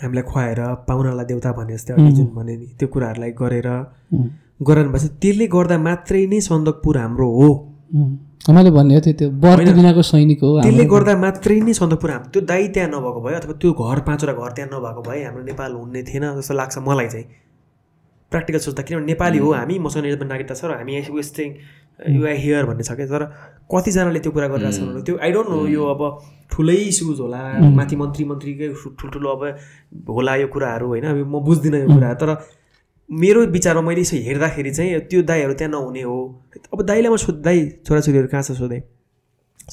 हामीलाई खुवाएर पाहुनालाई देउता भने जस्तै अघि जुन भने नि त्यो कुराहरूलाई गरेर गराउनु भएको छ त्यसले गर्दा मात्रै नै सन्दकपुर हाम्रो हो। मैले भन्ने थियो त्यो बर्ती बिनाको सैनिक हो। त्यसले गर्दा मात्रै नै सन्दकपुर हाम्रो त्यो दाई त्यहाँ नभएको भए अथवा त्यो घर पाँचवटा घर त्यहाँ नभएको भए हाम्रो नेपाल हुने थिएन जस्तो लाग्छ मलाई चाहिँ। प्र्याक्टिकल सोच्दा किनभने नेपाली हो हामी मसँग निर्माण नागरिकता छ र हामी यस्तै युआई हियर भन्ने छ क्या। तर कतिजनाले त्यो कुरा गरिरहेको छ भने त्यो आई डोन्ट नो यो अब ठुलै इस्युज होला माथि मन्त्री मन्त्रीकै ठुल्ठुलो अब होला यो कुराहरू होइन। म बुझ्दिनँ यो कुराहरू तर मेरो विचारमा मैले यसो हेर्दाखेरि चाहिँ त्यो दाईहरू त्यहाँ नहुने हो। अब दाईलाई म सोध दाई छोराछोरीहरू कहाँ छ सोधेँ?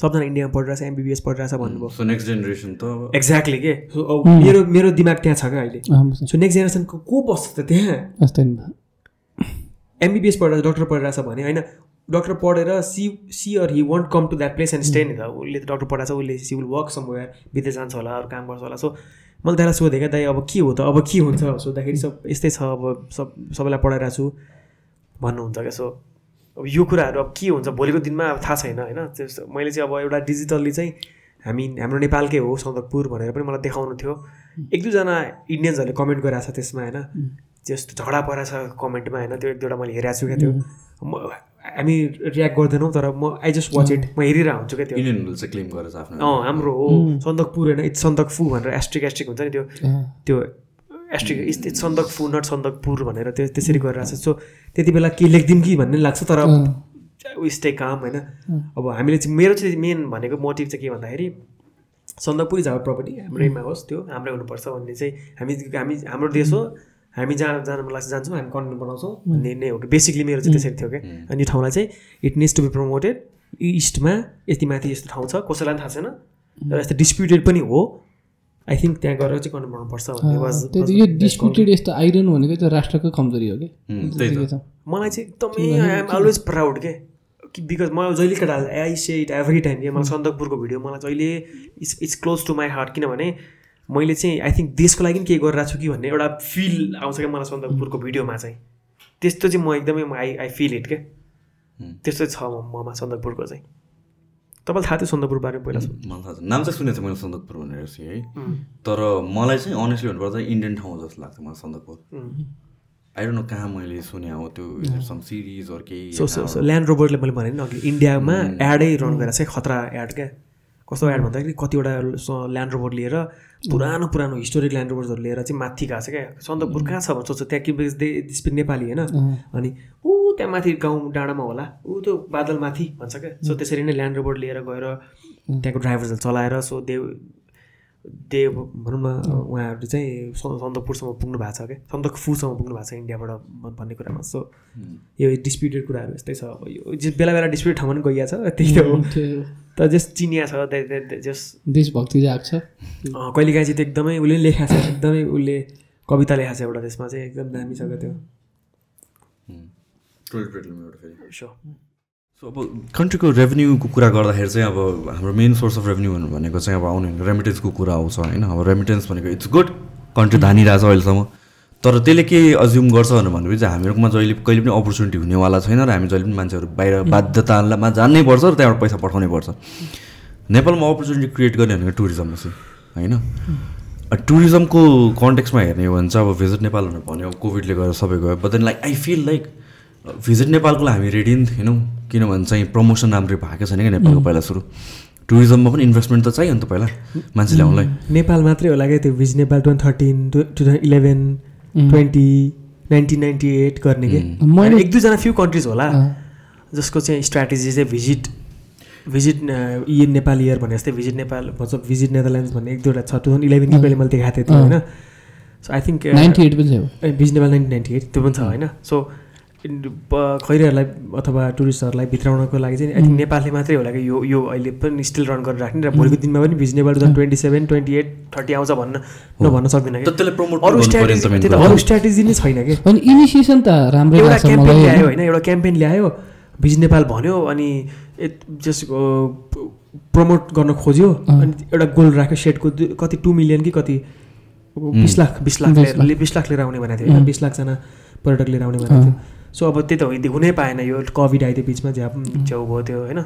सबजना इन्डियामा पढिरहेछ एमबिबिएस पढिरहेछ भन्नुभयो। सो नेक्स्ट जेनेरेसन त एक्ज्याक्टली के? अब मेरो मेरो दिमाग त्यहाँ छ क्या अहिले? सो नेक्स्ट जेनेरेसनको को बस्छ त त्यहाँ? एमबिबिएस पढेर डक्टर पढिरहेछ भने होइन डक्टर पढेर see see or he want come to that place and stay नि त। उसले त डक्टर पढाएको छ उसले सी विल वर्क समवेयर विदेश जान्छ होला अरू काम गर्छ होला। सो मैले त्यसलाई सोधेँ क्या दाइ अब के हो त? अब के हुन्छ? सोद्धाखेरि सब यस्तै छ अब सब सबैलाई पढाइरहेको छु। भन्नुहुन्छ क्या सो अब यो कुराहरू अब के हुन्छ? भोलिको दिनमा अब थाहा छैन होइन? त्यस्तो मैले चाहिँ अब एउटा डिजिटल्ली चाहिँ हामी हाम्रो नेपालकै हो सन्दकपुर भनेर पनि मलाई देखाउनु थियो। एक दुईजना इन्डियन्सहरूले कमेन्ट गरिरहेको छ त्यसमा होइन? जस्तो झगडा परेको छ कमेन्टमा होइन? त्यो एक दुईवटा मैले हेरेको छु क्या त्यो। हामी रियाक्ट गर्दैनौँ तर म आई जस्ट वाच इट म हेरिरहेको हुन्छु क्या त्यो। चाहिँ क्लेम गरेर आफ्नो। अँ हाम्रो हो। सन्दकपुर होइन इट्स सन्दकफू भनेर एस्ट्रिक एस्ट्रिक हुन्छ नि त्यो। त्यो asterisk it's it's Sandakphu not Sandakpur भनेर त्यो त्यसरी गरिरहेको छ। सो त्यति बेला के लेखिदिउँ कि भन्ने लाग्छ तर स्टे काम होइन। अब हामीले चाहिँ मेरो चाहिँ मेन भनेको मोटिभ चाहिँ के भन्दाखेरि सन्दकपुर इज आवर प्रपर्टी हाम्रैमा होस् त्यो हाम्रै हुनुपर्छ भन्ने चाहिँ हामी हामी हाम्रो देश हो। हामी जहाँ जानु लाग्छ जान्छौँ हामी कन्टेन्ट बनाउँछौँ भन्ने नै हो कि बेसिकली मेरो चाहिँ त्यसरी थियो क्या। अनि यो ठाउँलाई चाहिँ it needs to be promoted इस्टमा यति माथि यस्तो ठाउँ छ कसैलाई पनि थाहा छैन। र यस्तो डिस्प्युटेड पनि हो। आई थिङ्क त्यहाँ गएर चाहिँ कन्टेन्ट बनाउनुपर्छ भन्ने यो डिस्प्युटेड यस्तो आइरहनु भनेको त्यो राष्ट्रको कमजोरी हो कि मलाई चाहिँ एकदमै आई एम अलवेज प्राउड के बिकज म जहिले केटा I say it every time के मलाई सन्दकपुरको भिडियो मलाई जहिले it's it's close to my heart किनभने मैले चाहिँ आई थिङ्क देशको लागि पनि केही गरिरहेको छु कि भन्ने एउटा फिल आउँछ क्या मलाई सन्दकपुरको भिडियोमा चाहिँ। त्यस्तो चाहिँ म एकदमै आई आई फिल इट के त्यस्तो छ ममा सन्दकपुरको चाहिँ। तपाईँलाई थाहा थियो सन्दकपुर बारेमा पहिला मलाई थाहा छ। नाम चाहिँ सुनेको थिएँ मैले सन्दकपुर भनेर चाहिँ है। तर मलाई चाहिँ अनेस्टली भन्नुपर्दा इन्डियन ठाउँ जस्तो लाग्छ मलाई सन्दकपुर। आई डोन्ट नो कहाँ मैले सुने हो त्यो सम सिरिज अरू केही सो सो सो ल्यान्ड रोबर्टले मैले भने नि अघि। इन्डियामा एडै रन गरेर चाहिँ खतरा एड क्या। कस्तो एड भन्दाखेरि कतिवटा ल्यान्ड रोबर लिएर पुरानो पुरानो हिस्टोरिक ल्यान्ड रोबर्सहरू लिएर चाहिँ माथि गएको छ क्या। सन्दकपुर कहाँ छ भने सोध्छ त्यहाँ कि दे स्पिक नेपाली होइन? अनि ऊ त्यहाँ माथि गाउँ डाँडामा होला। ऊ त्यो बादल माथि भन्छ क्या? सो त्यसरी नै ल्यान्ड रोबर लिएर गएर त्यहाँको ड्राइभर्सहरू चलाएर सो देव देव भनौँ न उहाँहरू चाहिँ स- सन्दकपुरसम्म पुग्नु भएको छ क्या। सन्दकफूसम्म पुग्नु भएको छ इन्डियाबाट भन्- भन्ने कुरामा। सो यो डिस्प्युटेड कुराहरू यस्तै छ। अब यो बेला बेला डिस्प्युट ठाउँमा पनि गइया छ त्यही त हो। तर जस चिनिया छ दे- दे- दे- जस देशभक्ति जाग्छ। अँ, कहिलेकाहीँ चाहिँ त्यो एकदमै उसले लेखाएको छ एकदमै उसले कविता लेखाएको छ एउटा त्यसमा चाहिँ एकदम दामी छ क्या त्यो। सो अब कन्ट्रीको रेभेन्यूको कुरा गर्दाखेरि चाहिँ अब हाम्रो मेन सोर्स अफ रेभेन्यू भनेको चाहिँ अब आउने रेमिटेन्सको कुरा आउँछ होइन। अब रेमिटेन्स भनेको इट्स गुड कन्ट्री धानिरहेछ अहिलेसम्म। तर त्यसले के अज्युम गर्छ भनेर भनेपछि चाहिँ हामीहरूकोमा जहिले कहिले पनि अपर्च्युनिटी हुनेवाला छैन र हामी जहिले पनि मान्छेहरू बाहिर बाध्यतामा जानै पर्छ र त्यहाँबाट पैसा पठाउनै पर्छ। नेपालमा अपर्च्युनिटी क्रिएट गर्ने भनेको टुरिज्म होइन? टुरिज्मको कन्टेक्समा हेर्ने हो भने चाहिँ अब भिजिट नेपाल भनेर भन्यो कोभिडले गर्दा सबै गयो। But then like I feel like visit नेपालको लागि हामी रेडी नै थिएनौँ। किनभने चाहिँ प्रमोसन राम्ररी भएकै छैन क्या नेपालको पहिला सुरु। टुरिज्ममा पनि इन्भेस्टमेन्ट त चाहियो नि त पहिला मान्छे ल्याउनलाई नेपाल मात्रै होला क्या त्यो visit Nepal two thousand thirteen two thousand eleven twenty nineteen ninety eight गर्ने के? Mm. मैले- एक दुईजना फ्यु कन्ट्रिज होला। जसको चाहिँ स्ट्राटेजी चाहिँ visit visit year Nepal year भने जस्तै भिजिट नेपाल भन्छ भिजिट नेदरल्यान्ड्स भन्ने एक दुईवटा छ। टु थाउजन्ड इलेभेन कि कहिले मैले देखाएको थिएँ त्यो। होइन। सो आई थिङ्क 98 पनि छ। यो। Visit Nepal nineteen ninety eight त्यो पनि छ होइन। सो खैरीहरूलाई अथवा टुरिस्टहरूलाई भित्राउनको लागि चाहिँ आई थिङ्क. नेपालले मात्रै होला कि यो यो अहिले पनि स्टिल रन गरेर राख्ने र भोलिको दिनमा पनि visit Nepal two twenty seven twenty eight thirty आउँछ भन्न। नभन्न सक्दिनँ कि अरू स्ट्राटेजी। अरू स्ट्राटेजी नै छैन कि अनि इनिसिएसन त राम्रै एउटा क्याम्पेन ल्यायो होइन? एउटा क्याम्पेन ल्यायो भिजिट नेपाल भन्यो अनि जस प्रमोट गर्न खोज्यो। अनि एउटा गोल राख्यो सेटको कति टु मिलियन कि कति बिस लाख बिस लाख बिस लाख लिएर आउने भनेको थियो। बिस लाखजना पर्यटक लिएर आउने भनेको थियो सो अब त्यही त हुनै पाएन यो कोभिड आइदियो बिचमा झ्याप च्याउ भयो त्यो होइन.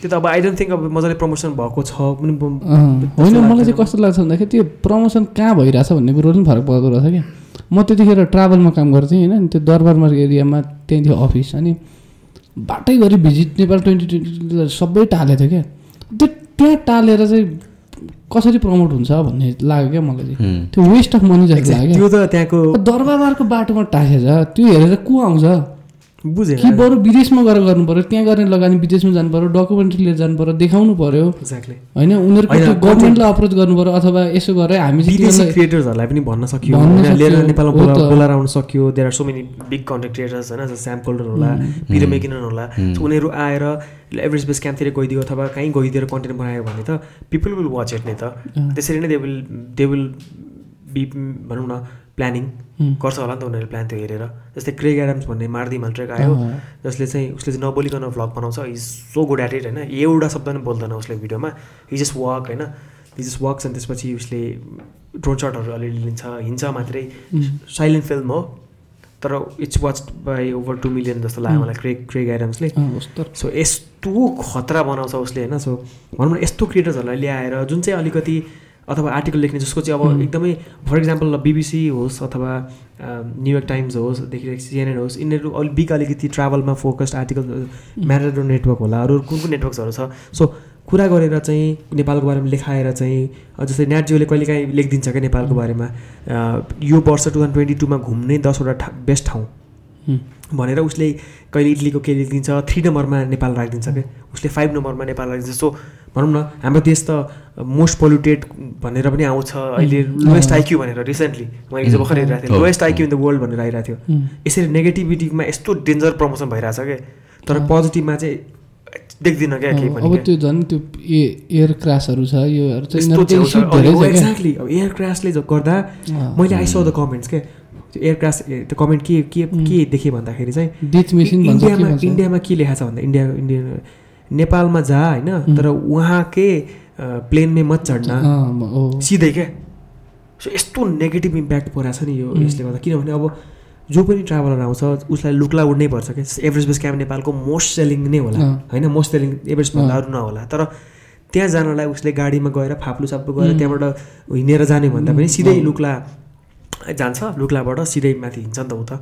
त्यो त अब आई डोन्ट थिङ्क अब मजाले प्रमोसन भएको छ पनि होइन मलाई चाहिँ। कस्तो लाग्छ भन्दाखेरि त्यो प्रमोसन कहाँ भइरहेछ भन्ने कुरो पनि फरक पर्दो रहेछ क्या। म त्यतिखेर ट्राभलमा काम गर्थेँ होइन? त्यो दरबारमा एरियामा त्यहीँ थियो अफिस अनि बाटैभरि भिजिट नेपाल ट्वेन्टी ट्वेन्टी सबै टालेको थियो क्या। त्यो त्यहाँ टालेर चाहिँ कसरी प्रमोट हुन्छ भन्ने लाग्यो क्या मलाई चाहिँ. त्यो वेस्ट अफ मनी जस्तो. लाग्यो त्यो त त्यहाँको दरबारको बाटोमा टाँसेछ त्यो हेरेर को आउँछ बुझेँ कि बरु विदेशमा गएर गर्नु पर्यो त्यहाँ गर्ने लगानी विदेशमा जानु पर्यो डकुमेन्ट्री लिएर जानु पर्यो देखाउनु पर्यो। एक्ज्याक्टली होइन उनीहरूको त्यो गभर्मेन्टलाई अप्रोच गर्नु पर्यो अथवा यसो गरेर हामी क्रिएटर्सहरूलाई पनि भन्न सक्यो। लिएर नेपालमा। बोलाएर आउन सक्यो। There are so many big content creators होइन जस्तो स्याम कोल्डर होला पिरो मेकिनन होला। उनीहरू आएर एभरेज बेस क्याम्पतिर गइदियो अथवा कहीँ गइदिएर कन्टेन्ट बनायो भने त पिपल विल वाच इट नि त। त्यसरी नै they will they will be भनौँ न प्लानिङ उम्. गर्छ होला नि त उनीहरूले प्लान त्यो हेरेर। जस्तै क्रेग एडम्स भन्ने मार्दी माल्ट्रेक आयो। जसले चाहिँ उसले चाहिँ नबोलिकन भ्लग बनाउँछ। Is so good at it होइन? एउटा शब्द पनि बोल्दैन उसले भिडियोमा। हि जस्ट वाक होइन? हि जस्ट वाक्स अनि त्यसपछि उसले ड्रोन सटहरू अलिअलि लिन्छ हिँड्छ मात्रै। साइलेन्ट फिल्म हो तर it's watch by over two million जस्तो लाग्यो मलाई क्रेग क्रेग एडम्सले सो यस्तो खतरा बनाउँछ उसले होइन? सो भनौँ न यस्तो क्रिएटर्सहरूलाई ल्याएर जुन चाहिँ अलिकति अथवा आर्टिकल लेख्ने जसको चाहिँ अब एकदमै फर इक्जाम्पल बिबिसी होस् अथवा न्युयोर्क टाइम्स होस् देखि सिएनएन होस् यिनीहरू अलिक बिग अलिकति ट्राभलमा फोकस्ड आर्टिकल म्याराडो नेटवर्क होला अरू कुन कुन नेटवर्क्सहरू छ। सो कुरा गरेर चाहिँ नेपालको बारेमा लेखाएर चाहिँ जस्तै नेटजियोले कहिलेकाहीँ लेखिदिन्छ क्या नेपालको बारेमा यो वर्ष टु थाउजन्ड ट्वेन्टी टूमा घुम्ने दसवटा ठा बेस्ट ठाउँ. भनेर उसले कहिले इटलीको के लेखिदिन्छ थ्री नम्बरमा नेपाल राखिदिन्छ क्या उसले फाइभ नम्बरमा नेपाल राखिदिन्छ। सो भनौँ न हाम्रो देश त मोस्ट पोल्युटेड भनेर पनि आउँछ। अहिले लोएस्ट आइक्यू भनेर रिसेन्टली मैले हिजो भर्खर हेरिरहेको थिएँ। Lowest IQ in the world भनेर आइरहेको थियो. यसरी नेगेटिभिटीमा यस्तो डेन्जर प्रमोसन भइरहेछ क्या तर पोजिटिभमा चाहिँ देख्दिनँ क्या केही अब। त्यो झन् त्यो एयर क्रासहरू छ क्या। एक्ज्याक्टली अब एयर क्रासले गर्दा। मैले आई स द कमेन्ट्स के? त्यो एयर क्रास त्यो कमेन्ट के के के देखेँ भन्दाखेरि चाहिँ इन्डियामा इन्डियामा के लेखाएको छ भन्दा इन्डिया इन्डिया नेपालमा जा होइन तर उहाँकै प्लेनमै मत चढ्न। सिधै क्या सो यस्तो नेगेटिभ इम्प्याक्ट परेको छ नि यो यसले गर्दा। किनभने अब जो पनि ट्राभलर आउँछ उसलाई लुक्ला उड्नै पर्छ क्या एभरेज बेस क्याम्प नेपालको मोस्ट सेलिङ नै होला। होइन? मोस्ट सेलिङ एभरेज भन्दा अरू नहोला। तर त्यहाँ जानलाई उसले गाडीमा गएर फाप्लु साप्लु गएर त्यहाँबाट हिँडेर जाने भन्दा पनि सिधै लुक्ला जान्छ लुक्लाबाट सिधै माथि हिँड्छ नि त ऊ त।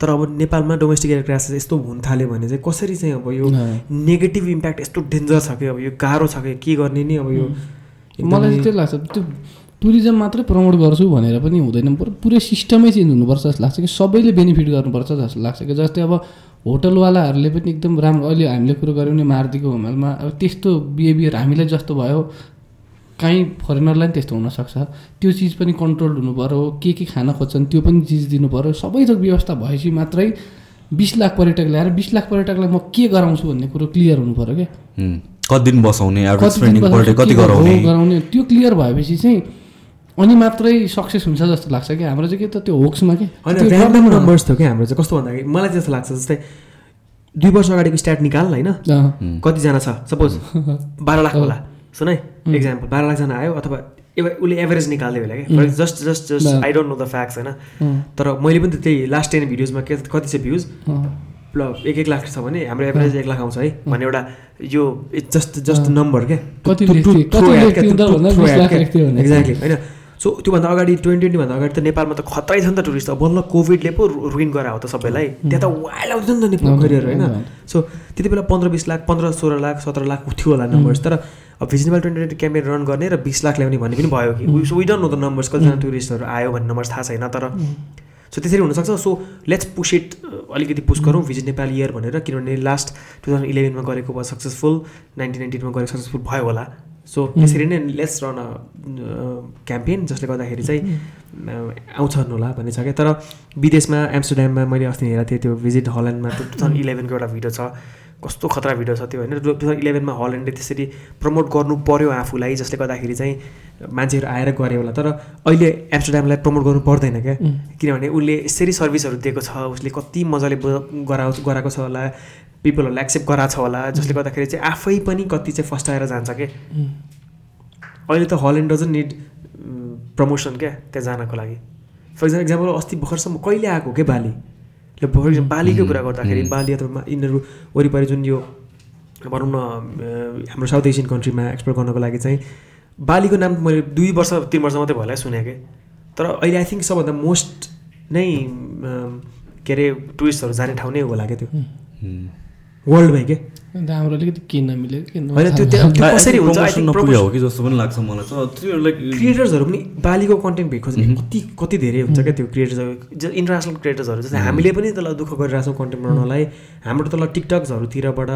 तर अब नेपालमा डोमेस्टिक एयर क्रासेस यस्तो हुन थाल्यो भने चाहिँ कसरी चाहिँ अब यो। नेगेटिभ इम्प्याक्ट यस्तो डेन्जर छ कि अब यो गाह्रो छ कि के गर्ने नि अब यो? मलाई चाहिँ त्यही लाग्छ त्यो टुरिज्म मात्रै प्रमोट गर्छु भनेर पनि हुँदैन। पुरा पुरै सिस्टमै चेन्ज हुनुपर्छ जस्तो लाग्छ कि सबैले बेनिफिट गर्नुपर्छ जस्तो लाग्छ कि जस्तै अब होटलवालाहरूले पनि एकदम राम्रो अहिले हामीले कुरो गऱ्यौँ नि मारुतिको होमलमा। अब त्यस्तो बिहेभियर हामीलाई जस्तो भयो। काहीँ फरेनरलाई पनि त्यस्तो हुनसक्छ। त्यो चिज पनि कन्ट्रोल हुनु पऱ्यो के के खान खोज्छन् त्यो पनि चिज दिनु पऱ्यो सबै थोक व्यवस्था भएपछि मात्रै बिस लाख पर्यटक ल्याएर बिस लाख पर्यटकलाई म के गराउँछु भन्ने कुरो क्लियर हुनु पऱ्यो क्या. कति दिन बसाउने कति के गराउने? गराउने त्यो क्लियर भएपछि चाहिँ अनि मात्रै सक्सेस हुन्छ जस्तो लाग्छ कि हाम्रो चाहिँ के त त्यो होक्समा के? ऱ्यान्डम। नम्बर्स थियो क्या हाम्रो चाहिँ। कस्तो भन्दाखेरि मलाई चाहिँ जस्तो लाग्छ जस्तै दुई वर्ष अगाडिको स्ट्याट निकाल होइन? कतिजना छ? सपोज बाह्र लाख होला। सुन है इक्जाम्पल बाह्र लाखजना आयो अथवा उसले एभरेज निकाल्दै होला कि just just just I don't know the facts होइन? तर मैले पनि त त्यही लास्ट टेन भिडियोजमा के कति छ भ्युज ल एक एक लाख छ भने हाम्रो एभरेज एक लाख आउँछ है भन्ने एउटा यो इट्स जस्ट जस्ट नम्बर क्या। एक्ज्याक्टली होइन? सो त्योभन्दा अगाडि ट्वेन्टी ट्वेन्टीभन्दा अगाडि त नेपालमा त खतरै छ नि त टुरिस्ट अब बल्ल कोभिडले पो रुइन गरा हो त सबैलाई। त्यहाँ त वाइल्ड आउँथ्यो नि त नेपाल करियर होइन? सो त्यति बेला पन्ध्र बिस लाख पन्ध्र सोह्र लाख सत्र लाख थियो होला नम्बर्स तर अब भिजनेबल ट्वेन्टी ट्वेन्टी क्याम्पेन रन गर्ने र बिस लाख ल्याउने भन्ने पनि भयो कि। So we don't know the numbers कतिजना टुरिस्टहरू आयो भन्ने नम्बर्स थाहा छैन तर सो त्यसरी हुनसक्छ। सो लेट्स पुस इट अलिकति पुस गरौँ भिजिट नेपाल इयर भनेर किनभने लास्ट टु थाउजन्ड इलेभेनमा गरेको भयो सक्सेसफुल नाइन्टिन नाइन्टिनमा गरेको सक्सेसफुल भयो होला। सो त्यसरी नै लेट्स रन अ क्याम्पेन जसले गर्दाखेरि चाहिँ आउँछन् होला भन्ने छ क्या। तर विदेशमा एम्स्टरड्याममा मैले अस्ति हेरेको थिएँ त्यो भिजिट हल्यान्डमा टु थाउजन्ड इलेभेनको एउटा भिडियो छ। कस्तो खतरा भिडियो छ त्यो होइन। टु थाउजन्ड इलेभेनमा हल्यान्डले त्यसरी प्रमोट गर्नु पर्यो आफूलाई जसले गर्दाखेरि चाहिँ मान्छेहरू आएर गऱ्यो होला। तर अहिले एम्स्टरड्यामलाई प्रमोट गर्नु पर्दैन क्या। किनभने उसले यसरी सर्भिसहरू दिएको छ उसले कति मजाले गराउ गराएको छ होला पिपलहरूलाई एक्सेप्ट गराएको छ होला जसले गर्दाखेरि चाहिँ आफै पनि कति चाहिँ फस्टाएर जान्छ क्या। अहिले त हल्यान्ड डजन निड प्रमोसन क्या त्यहाँ जानको लागि। फर इक्जाम्पल इक्जाम्पल अस्ति भर्खरसम्म कहिले आएको के बाली? ल फर इक्जाम्पल बालीकै कुरा गर्दाखेरि बाली अथवा यिनीहरू वरिपरि जुन यो भनौँ न हाम्रो साउथ एसियन कन्ट्रीमा एक्सप्लोर गर्नको लागि चाहिँ बालीको नाम मैले दुई वर्ष तिन वर्ष मात्रै भयो होला सुनेको कि तर अहिले आई थिङ्क सबभन्दा मोस्ट नै के अरे टुरिस्टहरू जाने ठाउँ नै होला क्या त्यो। वर्ल्डमै के हाम्रो अलिकति के नमिल्यो कि होइन त्यो त्यो त्यो कसरी हुन्छ? I think नपुग्यो हो कि जस्तो पनि लाग्छ मलाई त। त्यो लाइक क्रिएटर्सहरू पनि बालीको कन्टेन्ट भेट खोज्ने कति कति धेरै हुन्छ क्या त्यो क्रिएटर्सहरू इन्टरनेसनल क्रिएटर्सहरू जस्तै हामीले पनि तल दुःख गरिरहेको छौँ कन्टेन्ट बनाउनलाई हाम्रो तल टिकटक्सहरूतिरबाट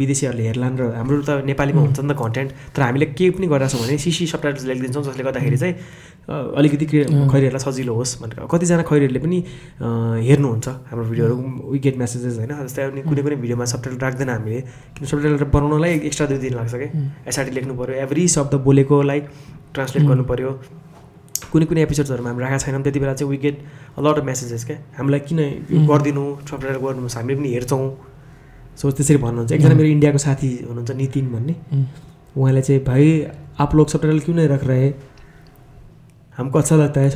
विदेशीहरूले हेर्लान् र हाम्रो त नेपालीमा हुन्छ नि त कन्टेन्ट तर हामीले केही पनि गरिरहेछौँ भने सिसी सबटाइटल्स लेखिदिन्छौँ जसले गर्दाखेरि चाहिँ अलिकति क्रिए खैरीहरूलाई सजिलो होस् भनेर। कतिजना खैरीहरूले पनि हेर्नुहुन्छ हाम्रो भिडियोहरू वी गेट मेसेजेस होइन जस्तै अनि कुनै कुनै भिडियोमा सबटाइटल राख्दैन हामीले किन सबटाइटल बनाउनलाई एक्स्ट्रा दुई दिन लाग्छ क्या एसआरटी लेख्नु पऱ्यो एभ्री शब्द बोलेकोलाई ट्रान्सलेट गर्नु पऱ्यो कुनै कुनै एपिसोड्सहरूमा हामी राखेको छैनौँ त्यति बेला चाहिँ we get lot of messages क्या हामीलाई किन गरिदिनु सबटाइटल गरिदिनुहोस् हामीले पनि हेर्छौँ। सो त्यसरी भन्नुहुन्छ। एकजना मेरो इन्डियाको साथी हुनुहुन्छ नितिन भन्ने। उहाँले चाहिँ भाइ आप लोग सबटाइटल क्यों नहीं रख रहे? हमको अच्छा लगता है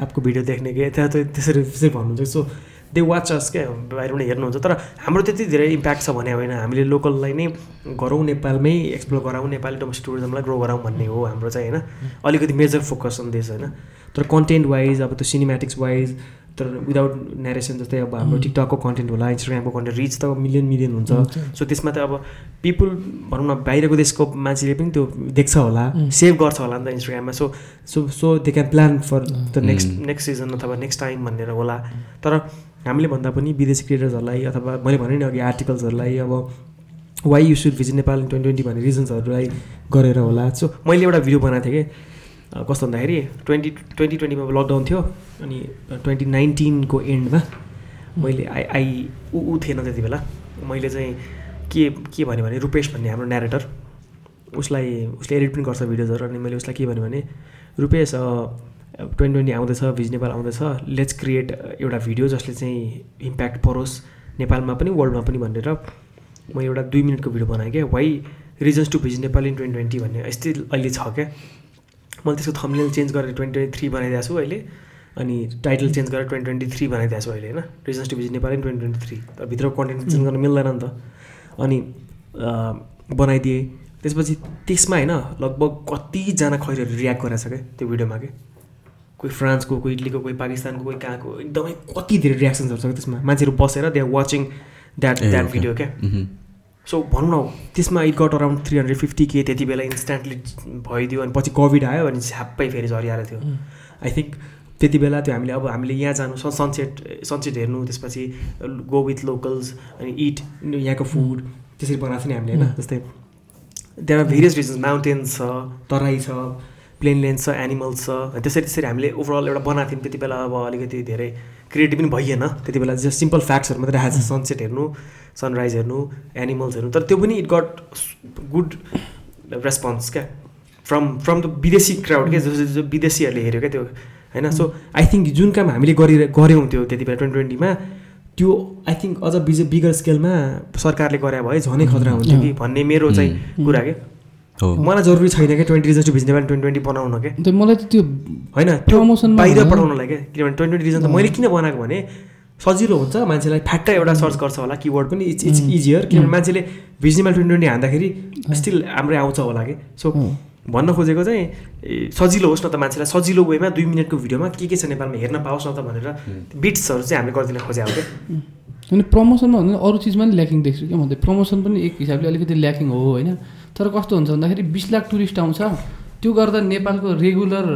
आपको भिडियो देखने के त्यहाँ त त्यसरी त्यसरी भन्नुहुन्छ। सो दे वाच अस क्या? बाहिरबाट हेर्नुहुन्छ। तर हाम्रो त्यति धेरै इम्प्याक्ट छ भने होइन। हामीले लोकललाई नै गरौँ नेपालमै एक्सप्लोर गराउँ नेपाली डोमेस्टिक टुरिज्मलाई ग्रो गराउँ भन्ने हो हाम्रो चाहिँ होइन। अलिकति मेजर फोकस अन देश होइन। तर कन्टेन्ट वाइज अब त्यो सिनेमेटिक्स वाइज तर विदाउट नेरेसन जस्तै अब हाम्रो टिकटकको कन्टेन्ट होला इन्स्टाग्रामको कन्टेन्ट रिच त मिलियन मिलियन हुन्छ। सो त्यसमा त अब पिपुल भनौँ न बाहिरको देशको मान्छेले पनि त्यो देख्छ होला सेभ गर्छ होला नि त इन्स्टाग्राममा so so so they can plan for the next next season अथवा नेक्स्ट टाइम भनेर होला। तर हामीले भन्दा पनि विदेशी क्रिएटर्सहरूलाई अथवा मैले भने नि अघि आर्टिकल्सहरूलाई अब why you should visit Nepal in twenty twenty भन्ने रिजन्सहरूलाई गरेर होला। सो मैले एउटा भिडियो बनाएको थिएँ कि कस्तो भन्दाखेरि ट्वेन्टी ट्वेन्टी ट्वेन्टीमा लकडाउन थियो अनि ट्वेन्टी नाइन्टिनको एन्डमा मैले आई आई ऊ ऊ थिएन त्यति बेला। मैले चाहिँ के के भन्यो भने रूपेश भन्ने हाम्रो नेरेटर उसलाई उसले एडिट पनि गर्छ भिडियोजहरू अनि मैले उसलाई के भन्यो भने रूपेश ट्वेन्टी ट्वेन्टी आउँदैछ भिज नेपाल आउँदैछ लेट्स क्रिएट एउटा भिडियो जसले चाहिँ इम्प्याक्ट परोस् नेपालमा पनि वर्ल्डमा पनि भनेर म एउटा दुई मिनटको भिडियो बनाएँ क्या। Why reasons to visit Nepal in twenty twenty भन्ने यस्तै अहिले छ क्या। मैले त्यसको थम्नेल चेन्ज गरेर ट्वेन्टी ट्वेन्टी थ्री बनाइदिएको छु अहिले। अनि टाइटल चेन्ज गरेर ट्वेन्टी ट्वेन्टी थ्री बनाइदिएको छु अहिले होइन? Reasons to visit Nepal twenty twenty three. तर भित्रको कन्टेन्ट चेन्ज गर्न मिल्दैन नि त। अनि बनाइदिएँ। त्यसपछि त्यसमा होइन लगभग कतिजना खैरीहरू रियाक्ट गरेको छ क्या त्यो भिडियोमा क्या? कोही फ्रान्सको कोही इटलीको कोही पाकिस्तानको कोही कहाँको एकदमै कति धेरै रियाक्सन्सहरू छ त्यसमा? मान्छेहरू बसेर they are watching that that. Video क्या? सो भनौँ न त्यसमा it got around three hundred fifty के त्यति बेला इन्स्ट्यान्टली भइदियो अनि पछि कोभिड आयो अनि छ्याप्पै फेरि झरिआएर थियो आई थिङ्क त्यति बेला त्यो हामीले अब हामीले यहाँ जानु सन सनसेट सनसेट हेर्नु त्यसपछि गो विथ लोकल्स अनि इट यहाँको फुड त्यसरी बनाएको थियो नि हामीले होइन? जस्तै there are various reasons mountains छ तराई छ प्लेनलेन्ड छ एनिमल्स छ त्यसरी त्यसरी हामीले ओभरअल एउटा बनाएको थियौँ। त्यति बेला अब अलिकति धेरै क्रिएटिभ पनि भइएन। त्यति बेला जस्ट सिम्पल फ्याक्ट्सहरू मात्रै राखेको छ। सनसेट हेर्नु सनराइज हेर्नु एनिमल्स हेर्नु। तर त्यो पनि इट गट गुड रेस्पोन्स क्या? फ्रम फ्रम द विदेशी क्राउड क्या? जो जो विदेशीहरूले हेऱ्यो क्या? त्यो होइन? सो आई थिङ्क जुन काम हामीले गरि गऱ्यौँ त्यो त्यति बेला ट्वेन्टी ट्वेन्टीमा त्यो आई थिङ्क अझ बिज बिगर स्केलमा सरकारले गरे भए झनै खतरा हुन्थ्यो कि? भन्ने मेरो चाहिँ कुरा के हो मलाई जरुरी छैन क्या twenty reasons to visit Nepal twenty twenty बनाउन क्या मलाई त त्यो होइन मा बाहिर। पठाउनलाई क्या किनभने ट्वेन्टी ट्वेन्टी रिजन त मैले किन बनाएको भने सजिलो हुन्छ मान्छेलाई फ्याट्टै एउटा सर्च गर्छ होला किवर्ड पनि इट्स इट्स इजियर किनभने मान्छेले भिजनेबल ट्वेन्टी ट्वेन्टी हान्दाखेरि स्टिल राम्रै आउँछ होला कि? सो भन्न खोजेको चाहिँ ए, सजिलो होस् न त मान्छेलाई सजिलो वेमा दुई मिनटको भिडियोमा के के छ नेपालमा हेर्न पाओस् न त भनेर बिट्सहरू चाहिँ हामीले गरिदिन खोजेको क्या अनि प्रमोसनमा भन्दा अरू चिजमा नि ल्याकिङ देख्छु क्या म त प्रमोसन पनि एक हिसाबले अलिकति ल्याकिङ हो होइन? तर कस्तो हुन्छ भन्दाखेरि बिस लाख टुरिस्ट आउँछ। त्यो गर्दा नेपालको रेगुलर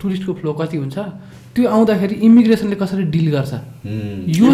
टुरिस्टको फ्लो कति हुन्छ? त्यो आउँदाखेरि इमिग्रेसनले कसरी डिल गर्छ? यो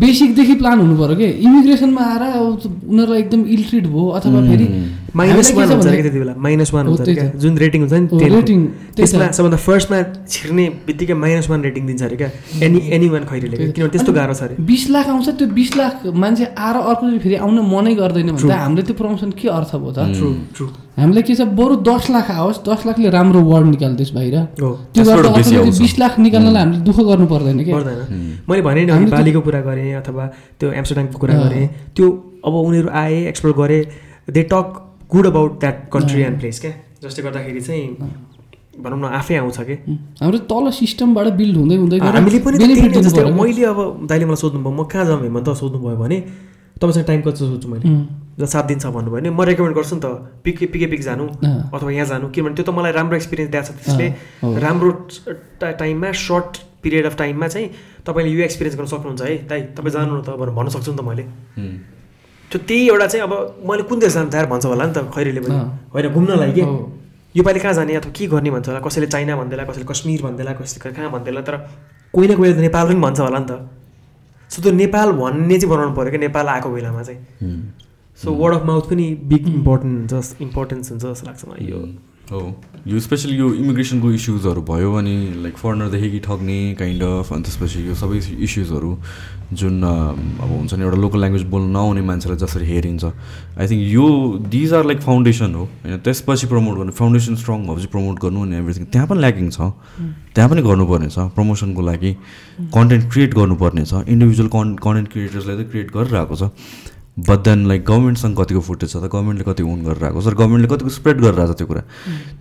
बेसिकदेखि प्लान हुनु पऱ्यो कि? इमिग्रेसनमा आएर उनीहरूलाई एकदम इल्ट्रिट भयो अथवा फेरि माइनस वान हुन्छ। जुन रेटिङ हुन्छ नि हो, 10 को। रेटिङ, त्यसमा। सबभन्दा फर्स्टमा छिर्ने बित्तिकै माइनस वान रेटिङ दिन्छ अरे क्या? एनी एनी वान खैरीले। किनभने त्यस्तो गाह्रो छ अरे। बिस लाख आउँछ त्यो बिस लाख मान्छे आएर अर्कोचोटि फेरि आउन मनै गर्दैन भने त हामीले त्यो प्रमोसन के अर्थ भयो त? ट्रु ट्रु हामीलाई के छ बरु दस लाख आओस् दस लाखले राम्रो वर्ड निकाल्दैछ बाहिर हो त्यो गर्दा बेसी लाख निकाल्नलाई हामीले दुःख गर्नु पर्दैन कि? पर्दैन। मैले भने नि बालीको कुरा गरेँ अथवा त्यो एम्स्टरडामको कुरा। गरेँ। त्यो अब उनीहरू आए एक्सप्लोर गरे they talk good about that country and place क्या? जसले गर्दाखेरि चाहिँ भनौँ न आफै आउँछ कि? हाम्रो तल सिस्टमबाट बिल्ड हुँदै हुँदै गएर हामीले पनि मैले अब दाइले मलाई सोध्नुभयो म कहाँ जाउँ हेमन्त सोध्नुभयो भने तपाईँसँग टाइम कति सोध्छु मैले। जब सात दिन छ भन्नुभयो भने म रेकमेन्ड गर्छु नि त पिके पिके पिक जानु अथवा यहाँ जानु। किनभने त्यो त मलाई राम्रो एक्सपिरियन्स दिएको छ। त्यसले। राम्रो टा- टाइममा सर्ट पिरियड अफ टाइममा चाहिँ तपाईँले यो एक्सपिरियन्स गर्न सक्नुहुन्छ है। दाइ तपाईँ जानु न त भनेर भन्न सक्छु नि त मैले. त्यो त्यही एउटा चाहिँ अब मैले कुन देश जानु तयार भन्छ होला नि त खैरीले पनि। होइन घुम्नलाई के? हो। योपालि कहाँ जाने अथवा के गर्ने भन्छ होला? कसैले चाइना भन्दैला कसैले कश्मीर भन्दैला कसैले कहाँ भन्दैला? तर कोही न कोही त नेपाल पनि भन्छ होला नि त। सो त्यो नेपाल भन्ने चाहिँ बनाउनु पऱ्यो क्या नेपाल आएको बेलामा चाहिँ. सो वर्ड अफ माउथ पनि बिग इम्पोर्टेन्ट हुन्छ इम्पोर्टेन्स हुन्छ जस्तो लाग्छ मलाई यो। हो यो स्पेसली यो इमिग्रेसनको इस्युजहरू भयो भने लाइक फरेनरदेखि ठग्ने काइन्ड अफ अनि त्यसपछि यो सबै इस्युजहरू जुन अब हुन्छ नि एउटा लोकल ल्याङ्ग्वेज बोल्नु नआउने मान्छेलाई जसरी हेरिन्छ। आई थिङ्क यो दिज आर लाइक फाउन्डेसन हो। होइन त्यसपछि प्रमोट गर्नु फाउन्डेसन स्ट्रङ भएपछि प्रमोट गर्नु अनि एभ्रिथिङ त्यहाँ पनि ल्याकिङ छ। त्यहाँ पनि गर्नुपर्ने छ प्रमोसनको लागि कन्टेन्ट क्रिएट गर्नुपर्ने छ इन्डिभिजुअल कन् कन्टेन्ट क्रिएटर्सले त क्रिएट गरिरहेको छ। बट देन लाइक गभर्मेन्टसँग कतिको फुटेज छ त? गभर्मेन्टले कति ओन गरिरहेको छ? र गभर्मेन्टले कतिको स्प्रेड गरिरहेको छ त्यो कुरा?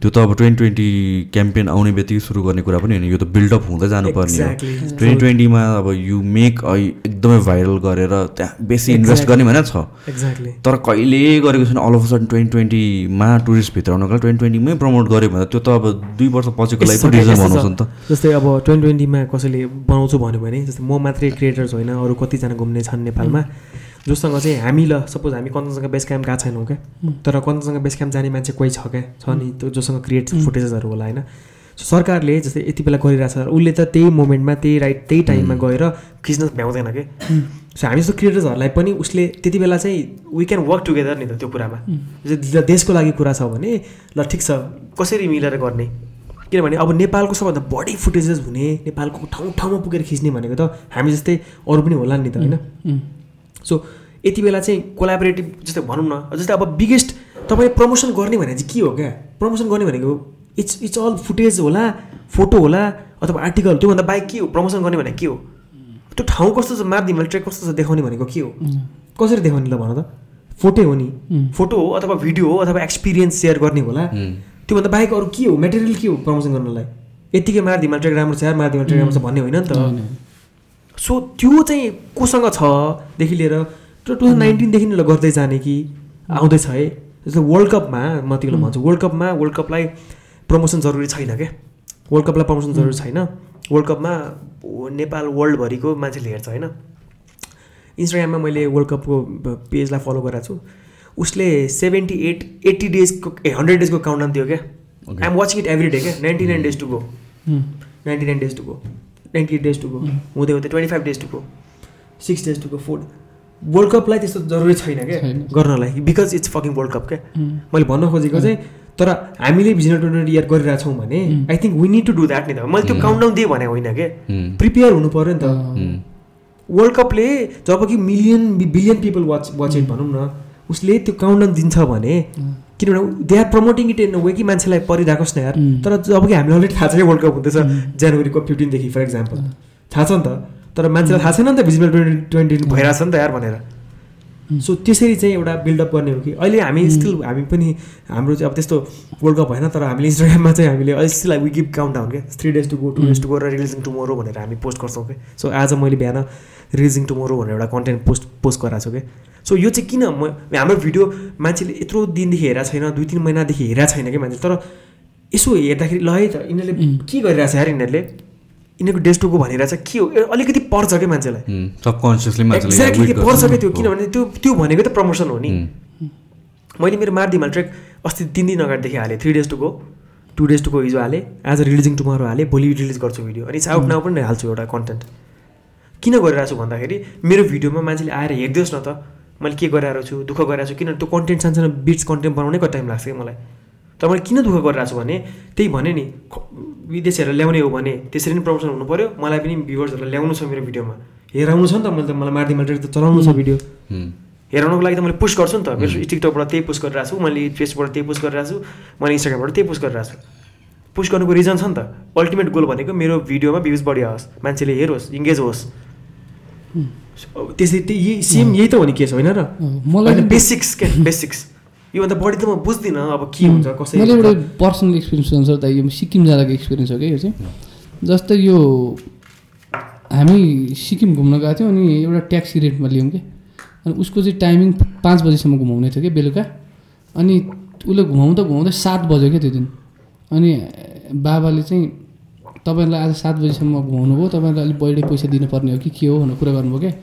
त्यो त अब ट्वेन्टी ट्वेन्टी क्याम्पेन आउने बित्तिकै सुरु गर्ने कुरा पनि होइन। यो त बिल्डअप हुँदै जानुपर्ने हो. ट्वेन्टी ट्वेन्टीमा अब यु मेक एकदमै भाइरल गरेर त्यहाँ बेसी इन्भेस्ट गर्ने भने छ? एक्ज्याक्टली तर कहिले गरेको छैन अल अफ सडन ट्वेन्टी ट्वेन्टीमा टुरिस्ट भित्र आउनको लागि ट्वेन्टी ट्वेन्टीमै प्रमोट गऱ्यो भने त्यो त अब दुई वर्ष पछिको लागि पनि रिजन बनाउँछ नि त। जस्तै अब ट्वेन्टी ट्वेन्टीमा कसैले बनाउँछु भन्यो भने जस्तै म मात्रै क्रिएटर्स होइन अरू कतिजना घुम्ने छन् नेपालमा। जोसँग चाहिँ हामी ल सपोज हामी कञ्चनजङ्घा बेस क्याम्प गएको छैनौँ क्या? तर कञ्चनजङ्घा बेस क्याम्प जाने मान्छे कोही छ क्या? छ नि त्यो जोसँग क्रिएट फुटेजेसहरू होला होइन? सो सरकारले जस्तै यति बेला गरिरहेछ उसले त त्यही मोमेन्टमा त्यही राइट त्यही टाइममा गएर खिच्न भ्याउँदैन कि सो हामी जस्तो क्रिएटर्सहरूलाई पनि उसले त्यति बेला चाहिँ वी क्यान वर्क टुगेदर नि त त्यो कुरामा। जस्तै देशको लागि कुरा छ भने ल ठिक छ कसरी मिलेर गर्ने? किनभने अब नेपालको सबभन्दा बढी फुटेजेस हुने नेपालको ठाउँ ठाउँमा पुगेर खिच्ने भनेको त हामी जस्तै अरू पनि होला नि त होइन? सो यति बेला चाहिँ कोलाबरेटिभ जस्तै भनौँ न जस्तै अब बिगेस्ट तपाईँ प्रमोसन गर्ने भने चाहिँ के हो क्या? प्रमोसन गर्ने भनेको इट्स इट्स अल फुटेज होला फोटो होला अथवा आर्टिकल त्योभन्दा बाहेक के हो? प्रमोसन गर्ने भने के हो? त्यो ठाउँ कस्तो छ माप मैले ट्रेक कस्तो छ देखाउने भनेको के हो? कसरी देखाउने ल भन त। फोटो हो नि। फोटो हो अथवा भिडियो हो अथवा एक्सपिरियन्स सेयर गर्ने होला. त्योभन्दा बाहेक अरू के हो? मेटेरियल के हो प्रमोसन गर्नलाई? यत्तिकै मारिदिमा ट्रेक राम्रो छ यार मारिदिमा ट्रेक राम्रो छ भन्ने होइन नि त। सो त्यो चाहिँ कोसँग छदेखि लिएर टु थाउजन्ड नाइन्टिनदेखि गर्दै जाने कि आउँदैछ है। जस्तो वर्ल्ड कपमा म बेला भन्छु वर्ल्ड कपमा वर्ल्ड कपलाई प्रमोसन जरुरी छैन क्या। वर्ल्ड कपलाई प्रमोसन जरुरी छैन। वर्ल्ड कपमा नेपाल वर्ल्डभरिको मान्छेले हेर्छ होइन। इन्स्टाग्राममा मैले वर्ल्ड कपको पेजलाई फलो गरेको छु। उसले सेभेन्टी एट एट्टी डेजको ए हन्ड्रेड डेजको काउन्ट दियो क्या. I'm watching it every day क्या। Ninety nine days to go ninety nine days to go ninety eight days to go हुँदै हुँदै twenty five days to go six days to go four world कपलाई त्यस्तो जरुरी छैन क्या। गर्नलाई because it's fucking world cup क्या मैले भन्न खोजेको चाहिँ तर हामीले भिजन ट्वेन्टी इयर गरिरहेछौँ भने I think we need to do that नि त। मैले त्यो काउन्ट डाउन दिएँ भने होइन क्या. प्रिपेयर हुनु पऱ्यो नि त. वर्ल्ड कपले जब कि million billion people watch watch it भनौँ न उसले त्यो काउन्ट डाउन दिन्छ भने किनभने they are promoting it in way कि मान्छेलाई परिरहेकोस् न यार. तर जब कि हामीलाई अलरेडी थाहा छ कि वर्ल्ड कप हुँदैछ जनवरीको फिफ्टिनदेखि फर इक्जाम्पल थाहा छ नि त? तर मान्छेलाई थाहा छैन नि त भिजिबल ट्वेन्टी ट्वेन्टी भइरहेछ नि त यार भनेर। सो त्यसरी चाहिँ एउटा बिल्डअप गर्ने हो कि। अहिले हामी स्टिल हामी पनि हाम्रो चाहिँ अब त्यस्तो वर्ल्ड कप भएन तर हामीले इन्स्टाग्राममा चाहिँ हामीले अहिले still we give count down क्या। Three days to go two days to go र रिलिजिङ टुमोरो भनेर हामी पोस्ट गर्छौँ क्या। सो आज मैले बिहान रिलिजिङ टुमोरो भनेर एउटा कन्टेन्ट पोस्ट पोस्ट गराएको छु क्या। सो यो चाहिँ किन म हाम्रो भिडियो मान्छेले यत्रो दिनदेखि हेरेको छैन दुई तिन महिनादेखि हेरेको छैन कि मान्छे तर यसो हेर्दाखेरि ल है त यिनीहरूले के गरिरहेछ यार यिनीहरूले? यिनीहरूको डेज टुको भनिरहेछ के हो? अलिकति पर्छ क्या मान्छेलाई। सबकन्सियसली मान्छेले एक्ज्याक्टली। पर्छ क्या त्यो किनभने त्यो त्यो भनेको त प्रमोसन हो नि। मैले मेरो मार्दिमा ट्रेक अस्ति तिन दिन अगाडिदेखि हालेँ थ्री डेज टुको टु डेज टुको हिजो हालेँ। आज रिलिजिङ टुमारो हालेँ भोलि रिलिज गर्छु भिडियो अनि आउट नाउ पनि हाल्छु एउटा कन्टेन्ट किन गरिरहेको छु भन्दाखेरि मेरो भिडियोमा मान्छेले आएर हेरिदियोस् न त। मैले के गरिरहेको छु दुःख गरिरहेको छु किन त्यो कन्टेन्ट सानसानो बिट्स कन्टेन्ट बनाउनै कति टाइम लाग्छ कि मलाई। तर मैले किन दुःख गरिरहेको छु भने त्यही भने नि विदेशीहरूलाई ल्याउने हो भने त्यसरी नै प्रमोसन हुनु पऱ्यो मलाई पनि भ्युवर्सहरूलाई ल्याउनु छ मेरो भिडियोमा। हेराउनु छ नि त मैले त मलाई मार्दी मार्टी त चलाउनु छ भिडियो। हेराउनुको लागि त मैले पुस्ट गर्छु नि त। मेरो टिकटकबाट त्यही पुस्ट गरिरहेको छु मैले फेसबुकबाट त्यही पुस्ट गरिरहेको छु मैले इन्स्टाग्रामबाट त्यही पुस्ट गरिरहेको छु। पुस्ट गर्नुको रिजन छ नि त। अल्टिमेट गोल भनेको मेरो भिडियोमा भ्युज बढी आओस् मान्छेले हेरोस् इङ्गेज होस्। अब त्यसरी त्यही यही सेम यही त हो नि केस होइन र मलाई बेसिक्स क्या बेसिक्स योभन्दा बढी त म बुझ्दिनँ अब के हुन्छ कसरी मैले हुन्छ। एउटा पर्सनल एक्सपिरियन्स अनुसार त यो सिक्किम जाँदाको एक्सपिरियन्स हो क्या यो चाहिँ जस्तै यो हामी सिक्किम घुम्न गएको थियौँ अनि एउटा ट्याक्सी रेन्टमा लियौँ कि अनि उसको चाहिँ टाइमिङ पाँच बजीसम्म घुमाउने थियो कि बेलुका अनि उसले घुमाउँदा घुमाउँदै सात बज्यो क्या त्यो दिन अनि बाबाले चाहिँ तपाईँहरूलाई आज सात बजीसम्म घुमाउनु भयो तपाईँहरूलाई अलिक बढी पैसा दिनुपर्ने हो कि के हो भनेर कुरा गर्नुभयो क्या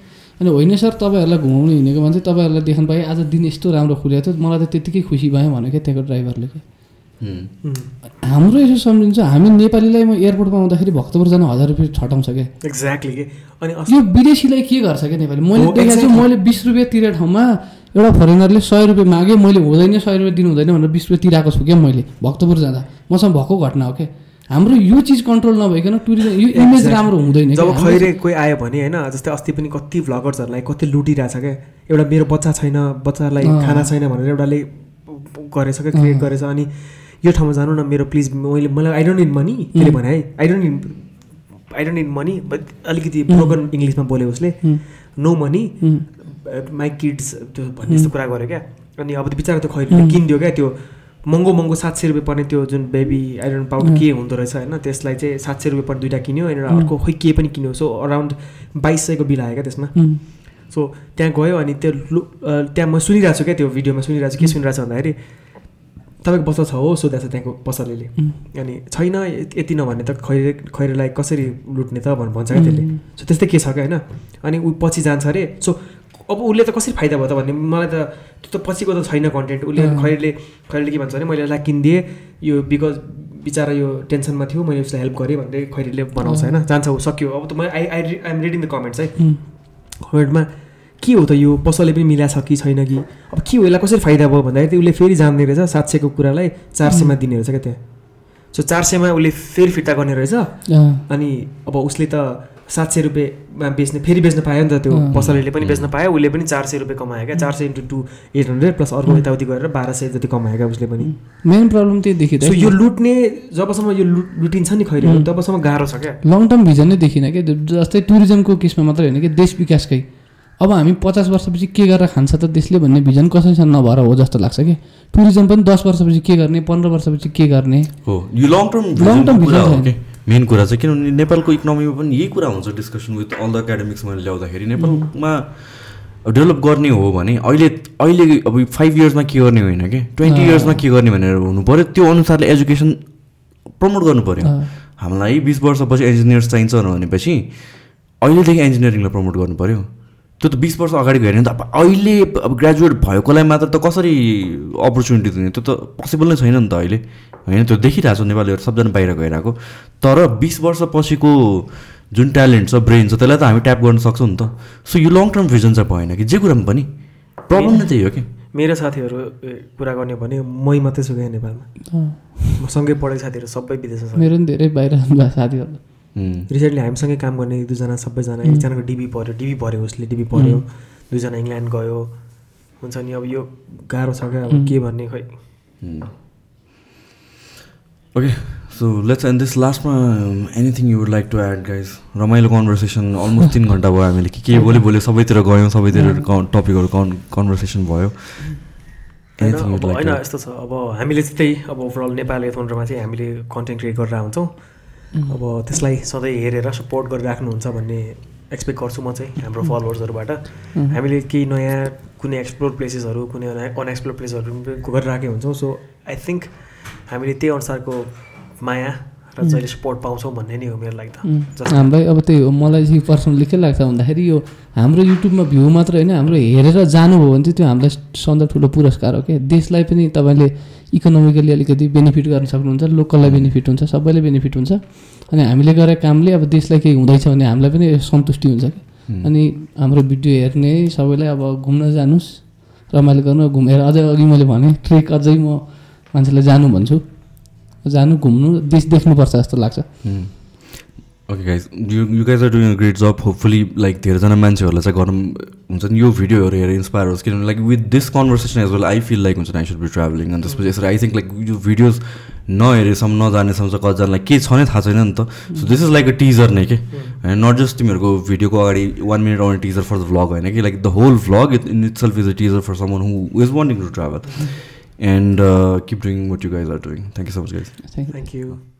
अनि होइन सर तपाईँहरूलाई घुमाउनु हिँडेको मान्छे तपाईँहरूलाई देख्नु पाएँ। आज दिन यस्तो राम्रो खुलेको थियो। मलाई त त्यत्तिकै खुसी भयो भन्यो क्या त्यहाँको ड्राइभरले क्या हाम्रो यसो सम्झिन्छ हामी नेपालीलाई म एयरपोर्टमा आउँदाखेरि भक्तपुर जान हजार रुपियाँ छटाउँछ क्या। एक्ज्याक्टली के? अनि यो विदेशीलाई के गर्छ क्या नेपाली? मैले देखाएको छु. मैले बिस रुपियाँ तिरेको ठाउँमा एउटा फरेनरले सय रुपियाँ मागेँ मैले हुँदैन सय रुपियाँ दिनु हुँदैन भनेर बिस रुपियाँ तिराएको छु क्या मैले। भक्तपुर जाँदा। मसँग भएको घटना हो क्या। हाम्रो यो चिज कन्ट्रोल नभइकन टुरिज्म यो इमेज. राम्रो हुँदैन जब खैरे कोही आयो भने होइन जस्तै अस्ति पनि कति भ्लगर्सहरूलाई कति लुटिरहेछ क्या। एउटा मेरो बच्चा छैन बच्चालाई। खाना छैन भनेर एउटाले गरेछ क्या क्रिएट गरेछ। अनि यो ठाउँमा जानु न मेरो प्लिज मैले मलाई आई डोन्ट निड मनी त्यसले भने है I don't need I don't need money but अलिकति ब्रोकन इङ्ग्लिसमा बोल्यो उसले नो मनी माई किड्स त्यो भन्ने जस्तो कुरा गर्यो क्या। अनि अब त्यो बिचरा त्यो खैरीले किनिदियो क्या त्यो महँगो महँगो सात सय रुपियाँ पर्ने त्यो जुन बेबी आइरन पाउडर के हुँदो रहेछ होइन? त्यसलाई चाहिँ सात सय रुपियाँ पर्ने दुइटा किन्यो अनि एउटा अर्को खोइ के पनि किन्यो। सो अराउन्ड बाइस सयको बिल आयो क्या त्यसमा। सो त्यहाँ गयो अनि त्यो लु- त्यहाँ म सुनिरहेको छु क्या त्यो भिडियोमा सुनिरहेको छु के सुनिरहेको छु भन्दाखेरि तपाईँको बच्चा छ हो? सोधेको छ त्यहाँको पसलेले। अनि छैन यति- नभने त खैरे खैरेलाई कसरी लुट्ने त? भन् भन्छ क्या त्यसले। सो त्यस्तै के छ क्या होइन? अनि ऊ पछि जान्छ अरे सो अब उसले त कसरी फाइदा भयो त भन्ने? मलाई त त्यो त पछिको त छैन कन्टेन्ट उसले खैरेले खैरेले के भन्छ भने मैले यसलाई किनिदिएँ। यो बिकज बिचरा यो टेन्सनमा थियो मैले उसलाई हेल्प गरेँ भन्दै खैरेले बनाउँछ होइन? जान्छ ऊ सक्यो। अब त म I I am reading the comments है? कमेन्टमा के हो त यो? पसलले पनि मिलाएको छ कि छैन कि? अब के हो? यसलाई कसरी फाइदा भयो भन्दाखेरि चाहिँ उसले फेरि जान्ने रहेछ। सात सयको कुरालाई चार सयमा दिने रहेछ क्या त्यहाँ सो चार सयमा उसले फेरि फिर्ता गर्ने रहेछ। अनि अब उसले त सात सय रुपियाँमा बेच्ने फेरि बेच्न पायो नि त त्यो अँ। पसलले पनि बेच्न पायो उसले पनि चार सय रुपियाँ कमायो क्या। चार सय into two eight hundred plus अर्को यताउति गरेर बाह्र सय जति कमायो क्या उसले पनि। मेन प्रब्लम त्यही देखिँदा सो यो लुट्ने जबसम्म यो लुट लुटिन्छ नि खैरे तबसम्म गाह्रो छ क्या। लङ टर्म भिजन नै देखिनँ क्या। जस्तै टुरिज्मको केसमा मात्रै होइन कि देश विकासकै। अब हामी पचास वर्षपछि के गरेर खान्छ त देशले भन्ने भिजन कसैसँग नभएर हो जस्तो लाग्छ कि। टुरिज्म पनि दस वर्षपछि के गर्ने पन्ध्र वर्षपछि के गर्ने? हो। यो लङ टर्म Long term कुरा मेन कुरा चाहिँ किनभने नेपालको इकोनोमीमा पनि यही कुरा हुन्छ discussion with all the academics मैले ल्याउँदाखेरि। नेपालमा डेभलप गर्ने हो भने अहिले अहिले अब फाइभ इयर्समा के गर्ने होइन कि? ट्वेन्टी इयर्समा के गर्ने भनेर हुनु पऱ्यो त्यो अनुसारले एजुकेसन प्रमोट गर्नु पऱ्यो। हामीलाई बिस वर्षपछि इन्जिनियर्स चाहिन्छ भनेपछि अहिलेदेखि इन्जिनियरिङलाई प्रमोट गर्नु पऱ्यो त्यो त बिस वर्ष अगाडि गयो भने त अब अहिले अब ग्रेजुएट भएकोलाई मात्र त कसरी अपर्च्युनिटी दिने? त्यो त पोसिबल नै छैन नि त अहिले। होइन त्यो देखिरहेको छ नेपालीहरू सबजना बाहिर गइरहेको तर बिस वर्षपछिको जुन ट्यालेन्ट छ ब्रेन छ त्यसलाई त हामी ट्याप गर्न सक्छौँ नि त। सो यो लङ टर्म भिजन चाहिँ भएन कि? जे कुरामा पनि प्रब्लम नै त्यही हो कि? मेरो साथीहरू कुरा गर्ने हो भने मै मात्रै छु क्या नेपालमा। म सँगै पढेको साथीहरू सबै विदेशमा मेरो पनि धेरै बाहिर साथीहरू। रिसेन्टली हामीसँगै काम गर्ने एक दुईजना सबैजना एकजनाको डिबी पऱ्यो डिबी पऱ्यो उसले डिबी पऱ्यो दुईजना इङ्ल्यान्ड गयो। हुन्छ नि अब यो गाह्रो छ क्या अब के भन्ने खै। Okay so let's end this लास्टमा anything you would like to add guys रमाइलो कन्भर्सेसन अलमोस्ट तिन घन्टा भयो हामीले। के के बोल्यो बोल्यो सबैतिर गयौँ सबैतिर टपिकहरू कन् कन्भर्सेसन भयो। होइन यस्तो छ। अब हामीले चाहिँ त्यही अब ओभरअल नेपाल एथोनरमा चाहिँ हामीले कन्टेन्ट क्रिएट गरेर हुन्छौँ अब त्यसलाई सधैँ हेरेर सपोर्ट गरेर राख्नुहुन्छ भन्ने एक्सपेक्ट गर्छु म चाहिँ हाम्रो फलोवर्सहरूबाट हामीले केही नयाँ कुनै एक्सप्लोर प्लेसेसहरू कुनै अनएक्सप्लोर प्लेसहरू पनि गरिराखेको हुन्छौँ। सो आई थिङ्क हामीले त्यही अनुसारको माया र जहिले सपोर्ट पाउँछौँ भन्ने नै हो मेरो लागि त। हामीलाई अब त्यही हो मलाई चाहिँ पर्सनली के लाग्छ भन्दाखेरि यो हाम्रो युट्युबमा भ्यू मात्र होइन हाम्रो हेरेर जानुभयो भने चाहिँ त्यो हामीलाई सधैँ ठुलो पुरस्कार हो क्या देशलाई पनि तपाईँले इकोनोमिकली अलिकति बेनिफिट गर्न सक्नुहुन्छ लोकललाई बेनिफिट हुन्छ सबैले बेनिफिट हुन्छ। अनि हामीले गरेको कामले अब देशलाई केही हुँदैछ भने हामीलाई पनि सन्तुष्टि हुन्छ कि? अनि हाम्रो भिडियो हेर्ने सबैलाई अब घुम्न जानुहोस् रमाइलो गर्नु घुमेर अझै अघि मैले भने ट्रेक अझै म मान्छेलाई जानु भन्छु। जानु घुम्नु देश देख्नुपर्छ जस्तो लाग्छ। Okay guys you you guys are doing a great job hopefully like धेरैजना मान्छेहरूलाई चाहिँ गरौँ हुन्छ नि? यो भिडियोहरू हेरेर इन्सपायर होस्। किनभने like with this conversation as well I feel like हुन्छ आई सुड बी ट्राभलिङ अनि त्यसपछि यसरी आई थिङ्क लाइक यो भिडियोज नहेरेसम्म नजानेसम्म चाहिँ कतिजनालाई के छ नै थाहा छैन नि त। So this is like a teaser नै के? होइन नट जस्ट तिमीहरूको भिडियोको अगाडि वान मिनट आउने टिजर फर द भ्लग होइन कि? Like the whole vlog it in itself is a teaser for someone who is wanting to travel and uh, keep doing what you guys are doing. Thank you so much, guys. Thank you. Thank you.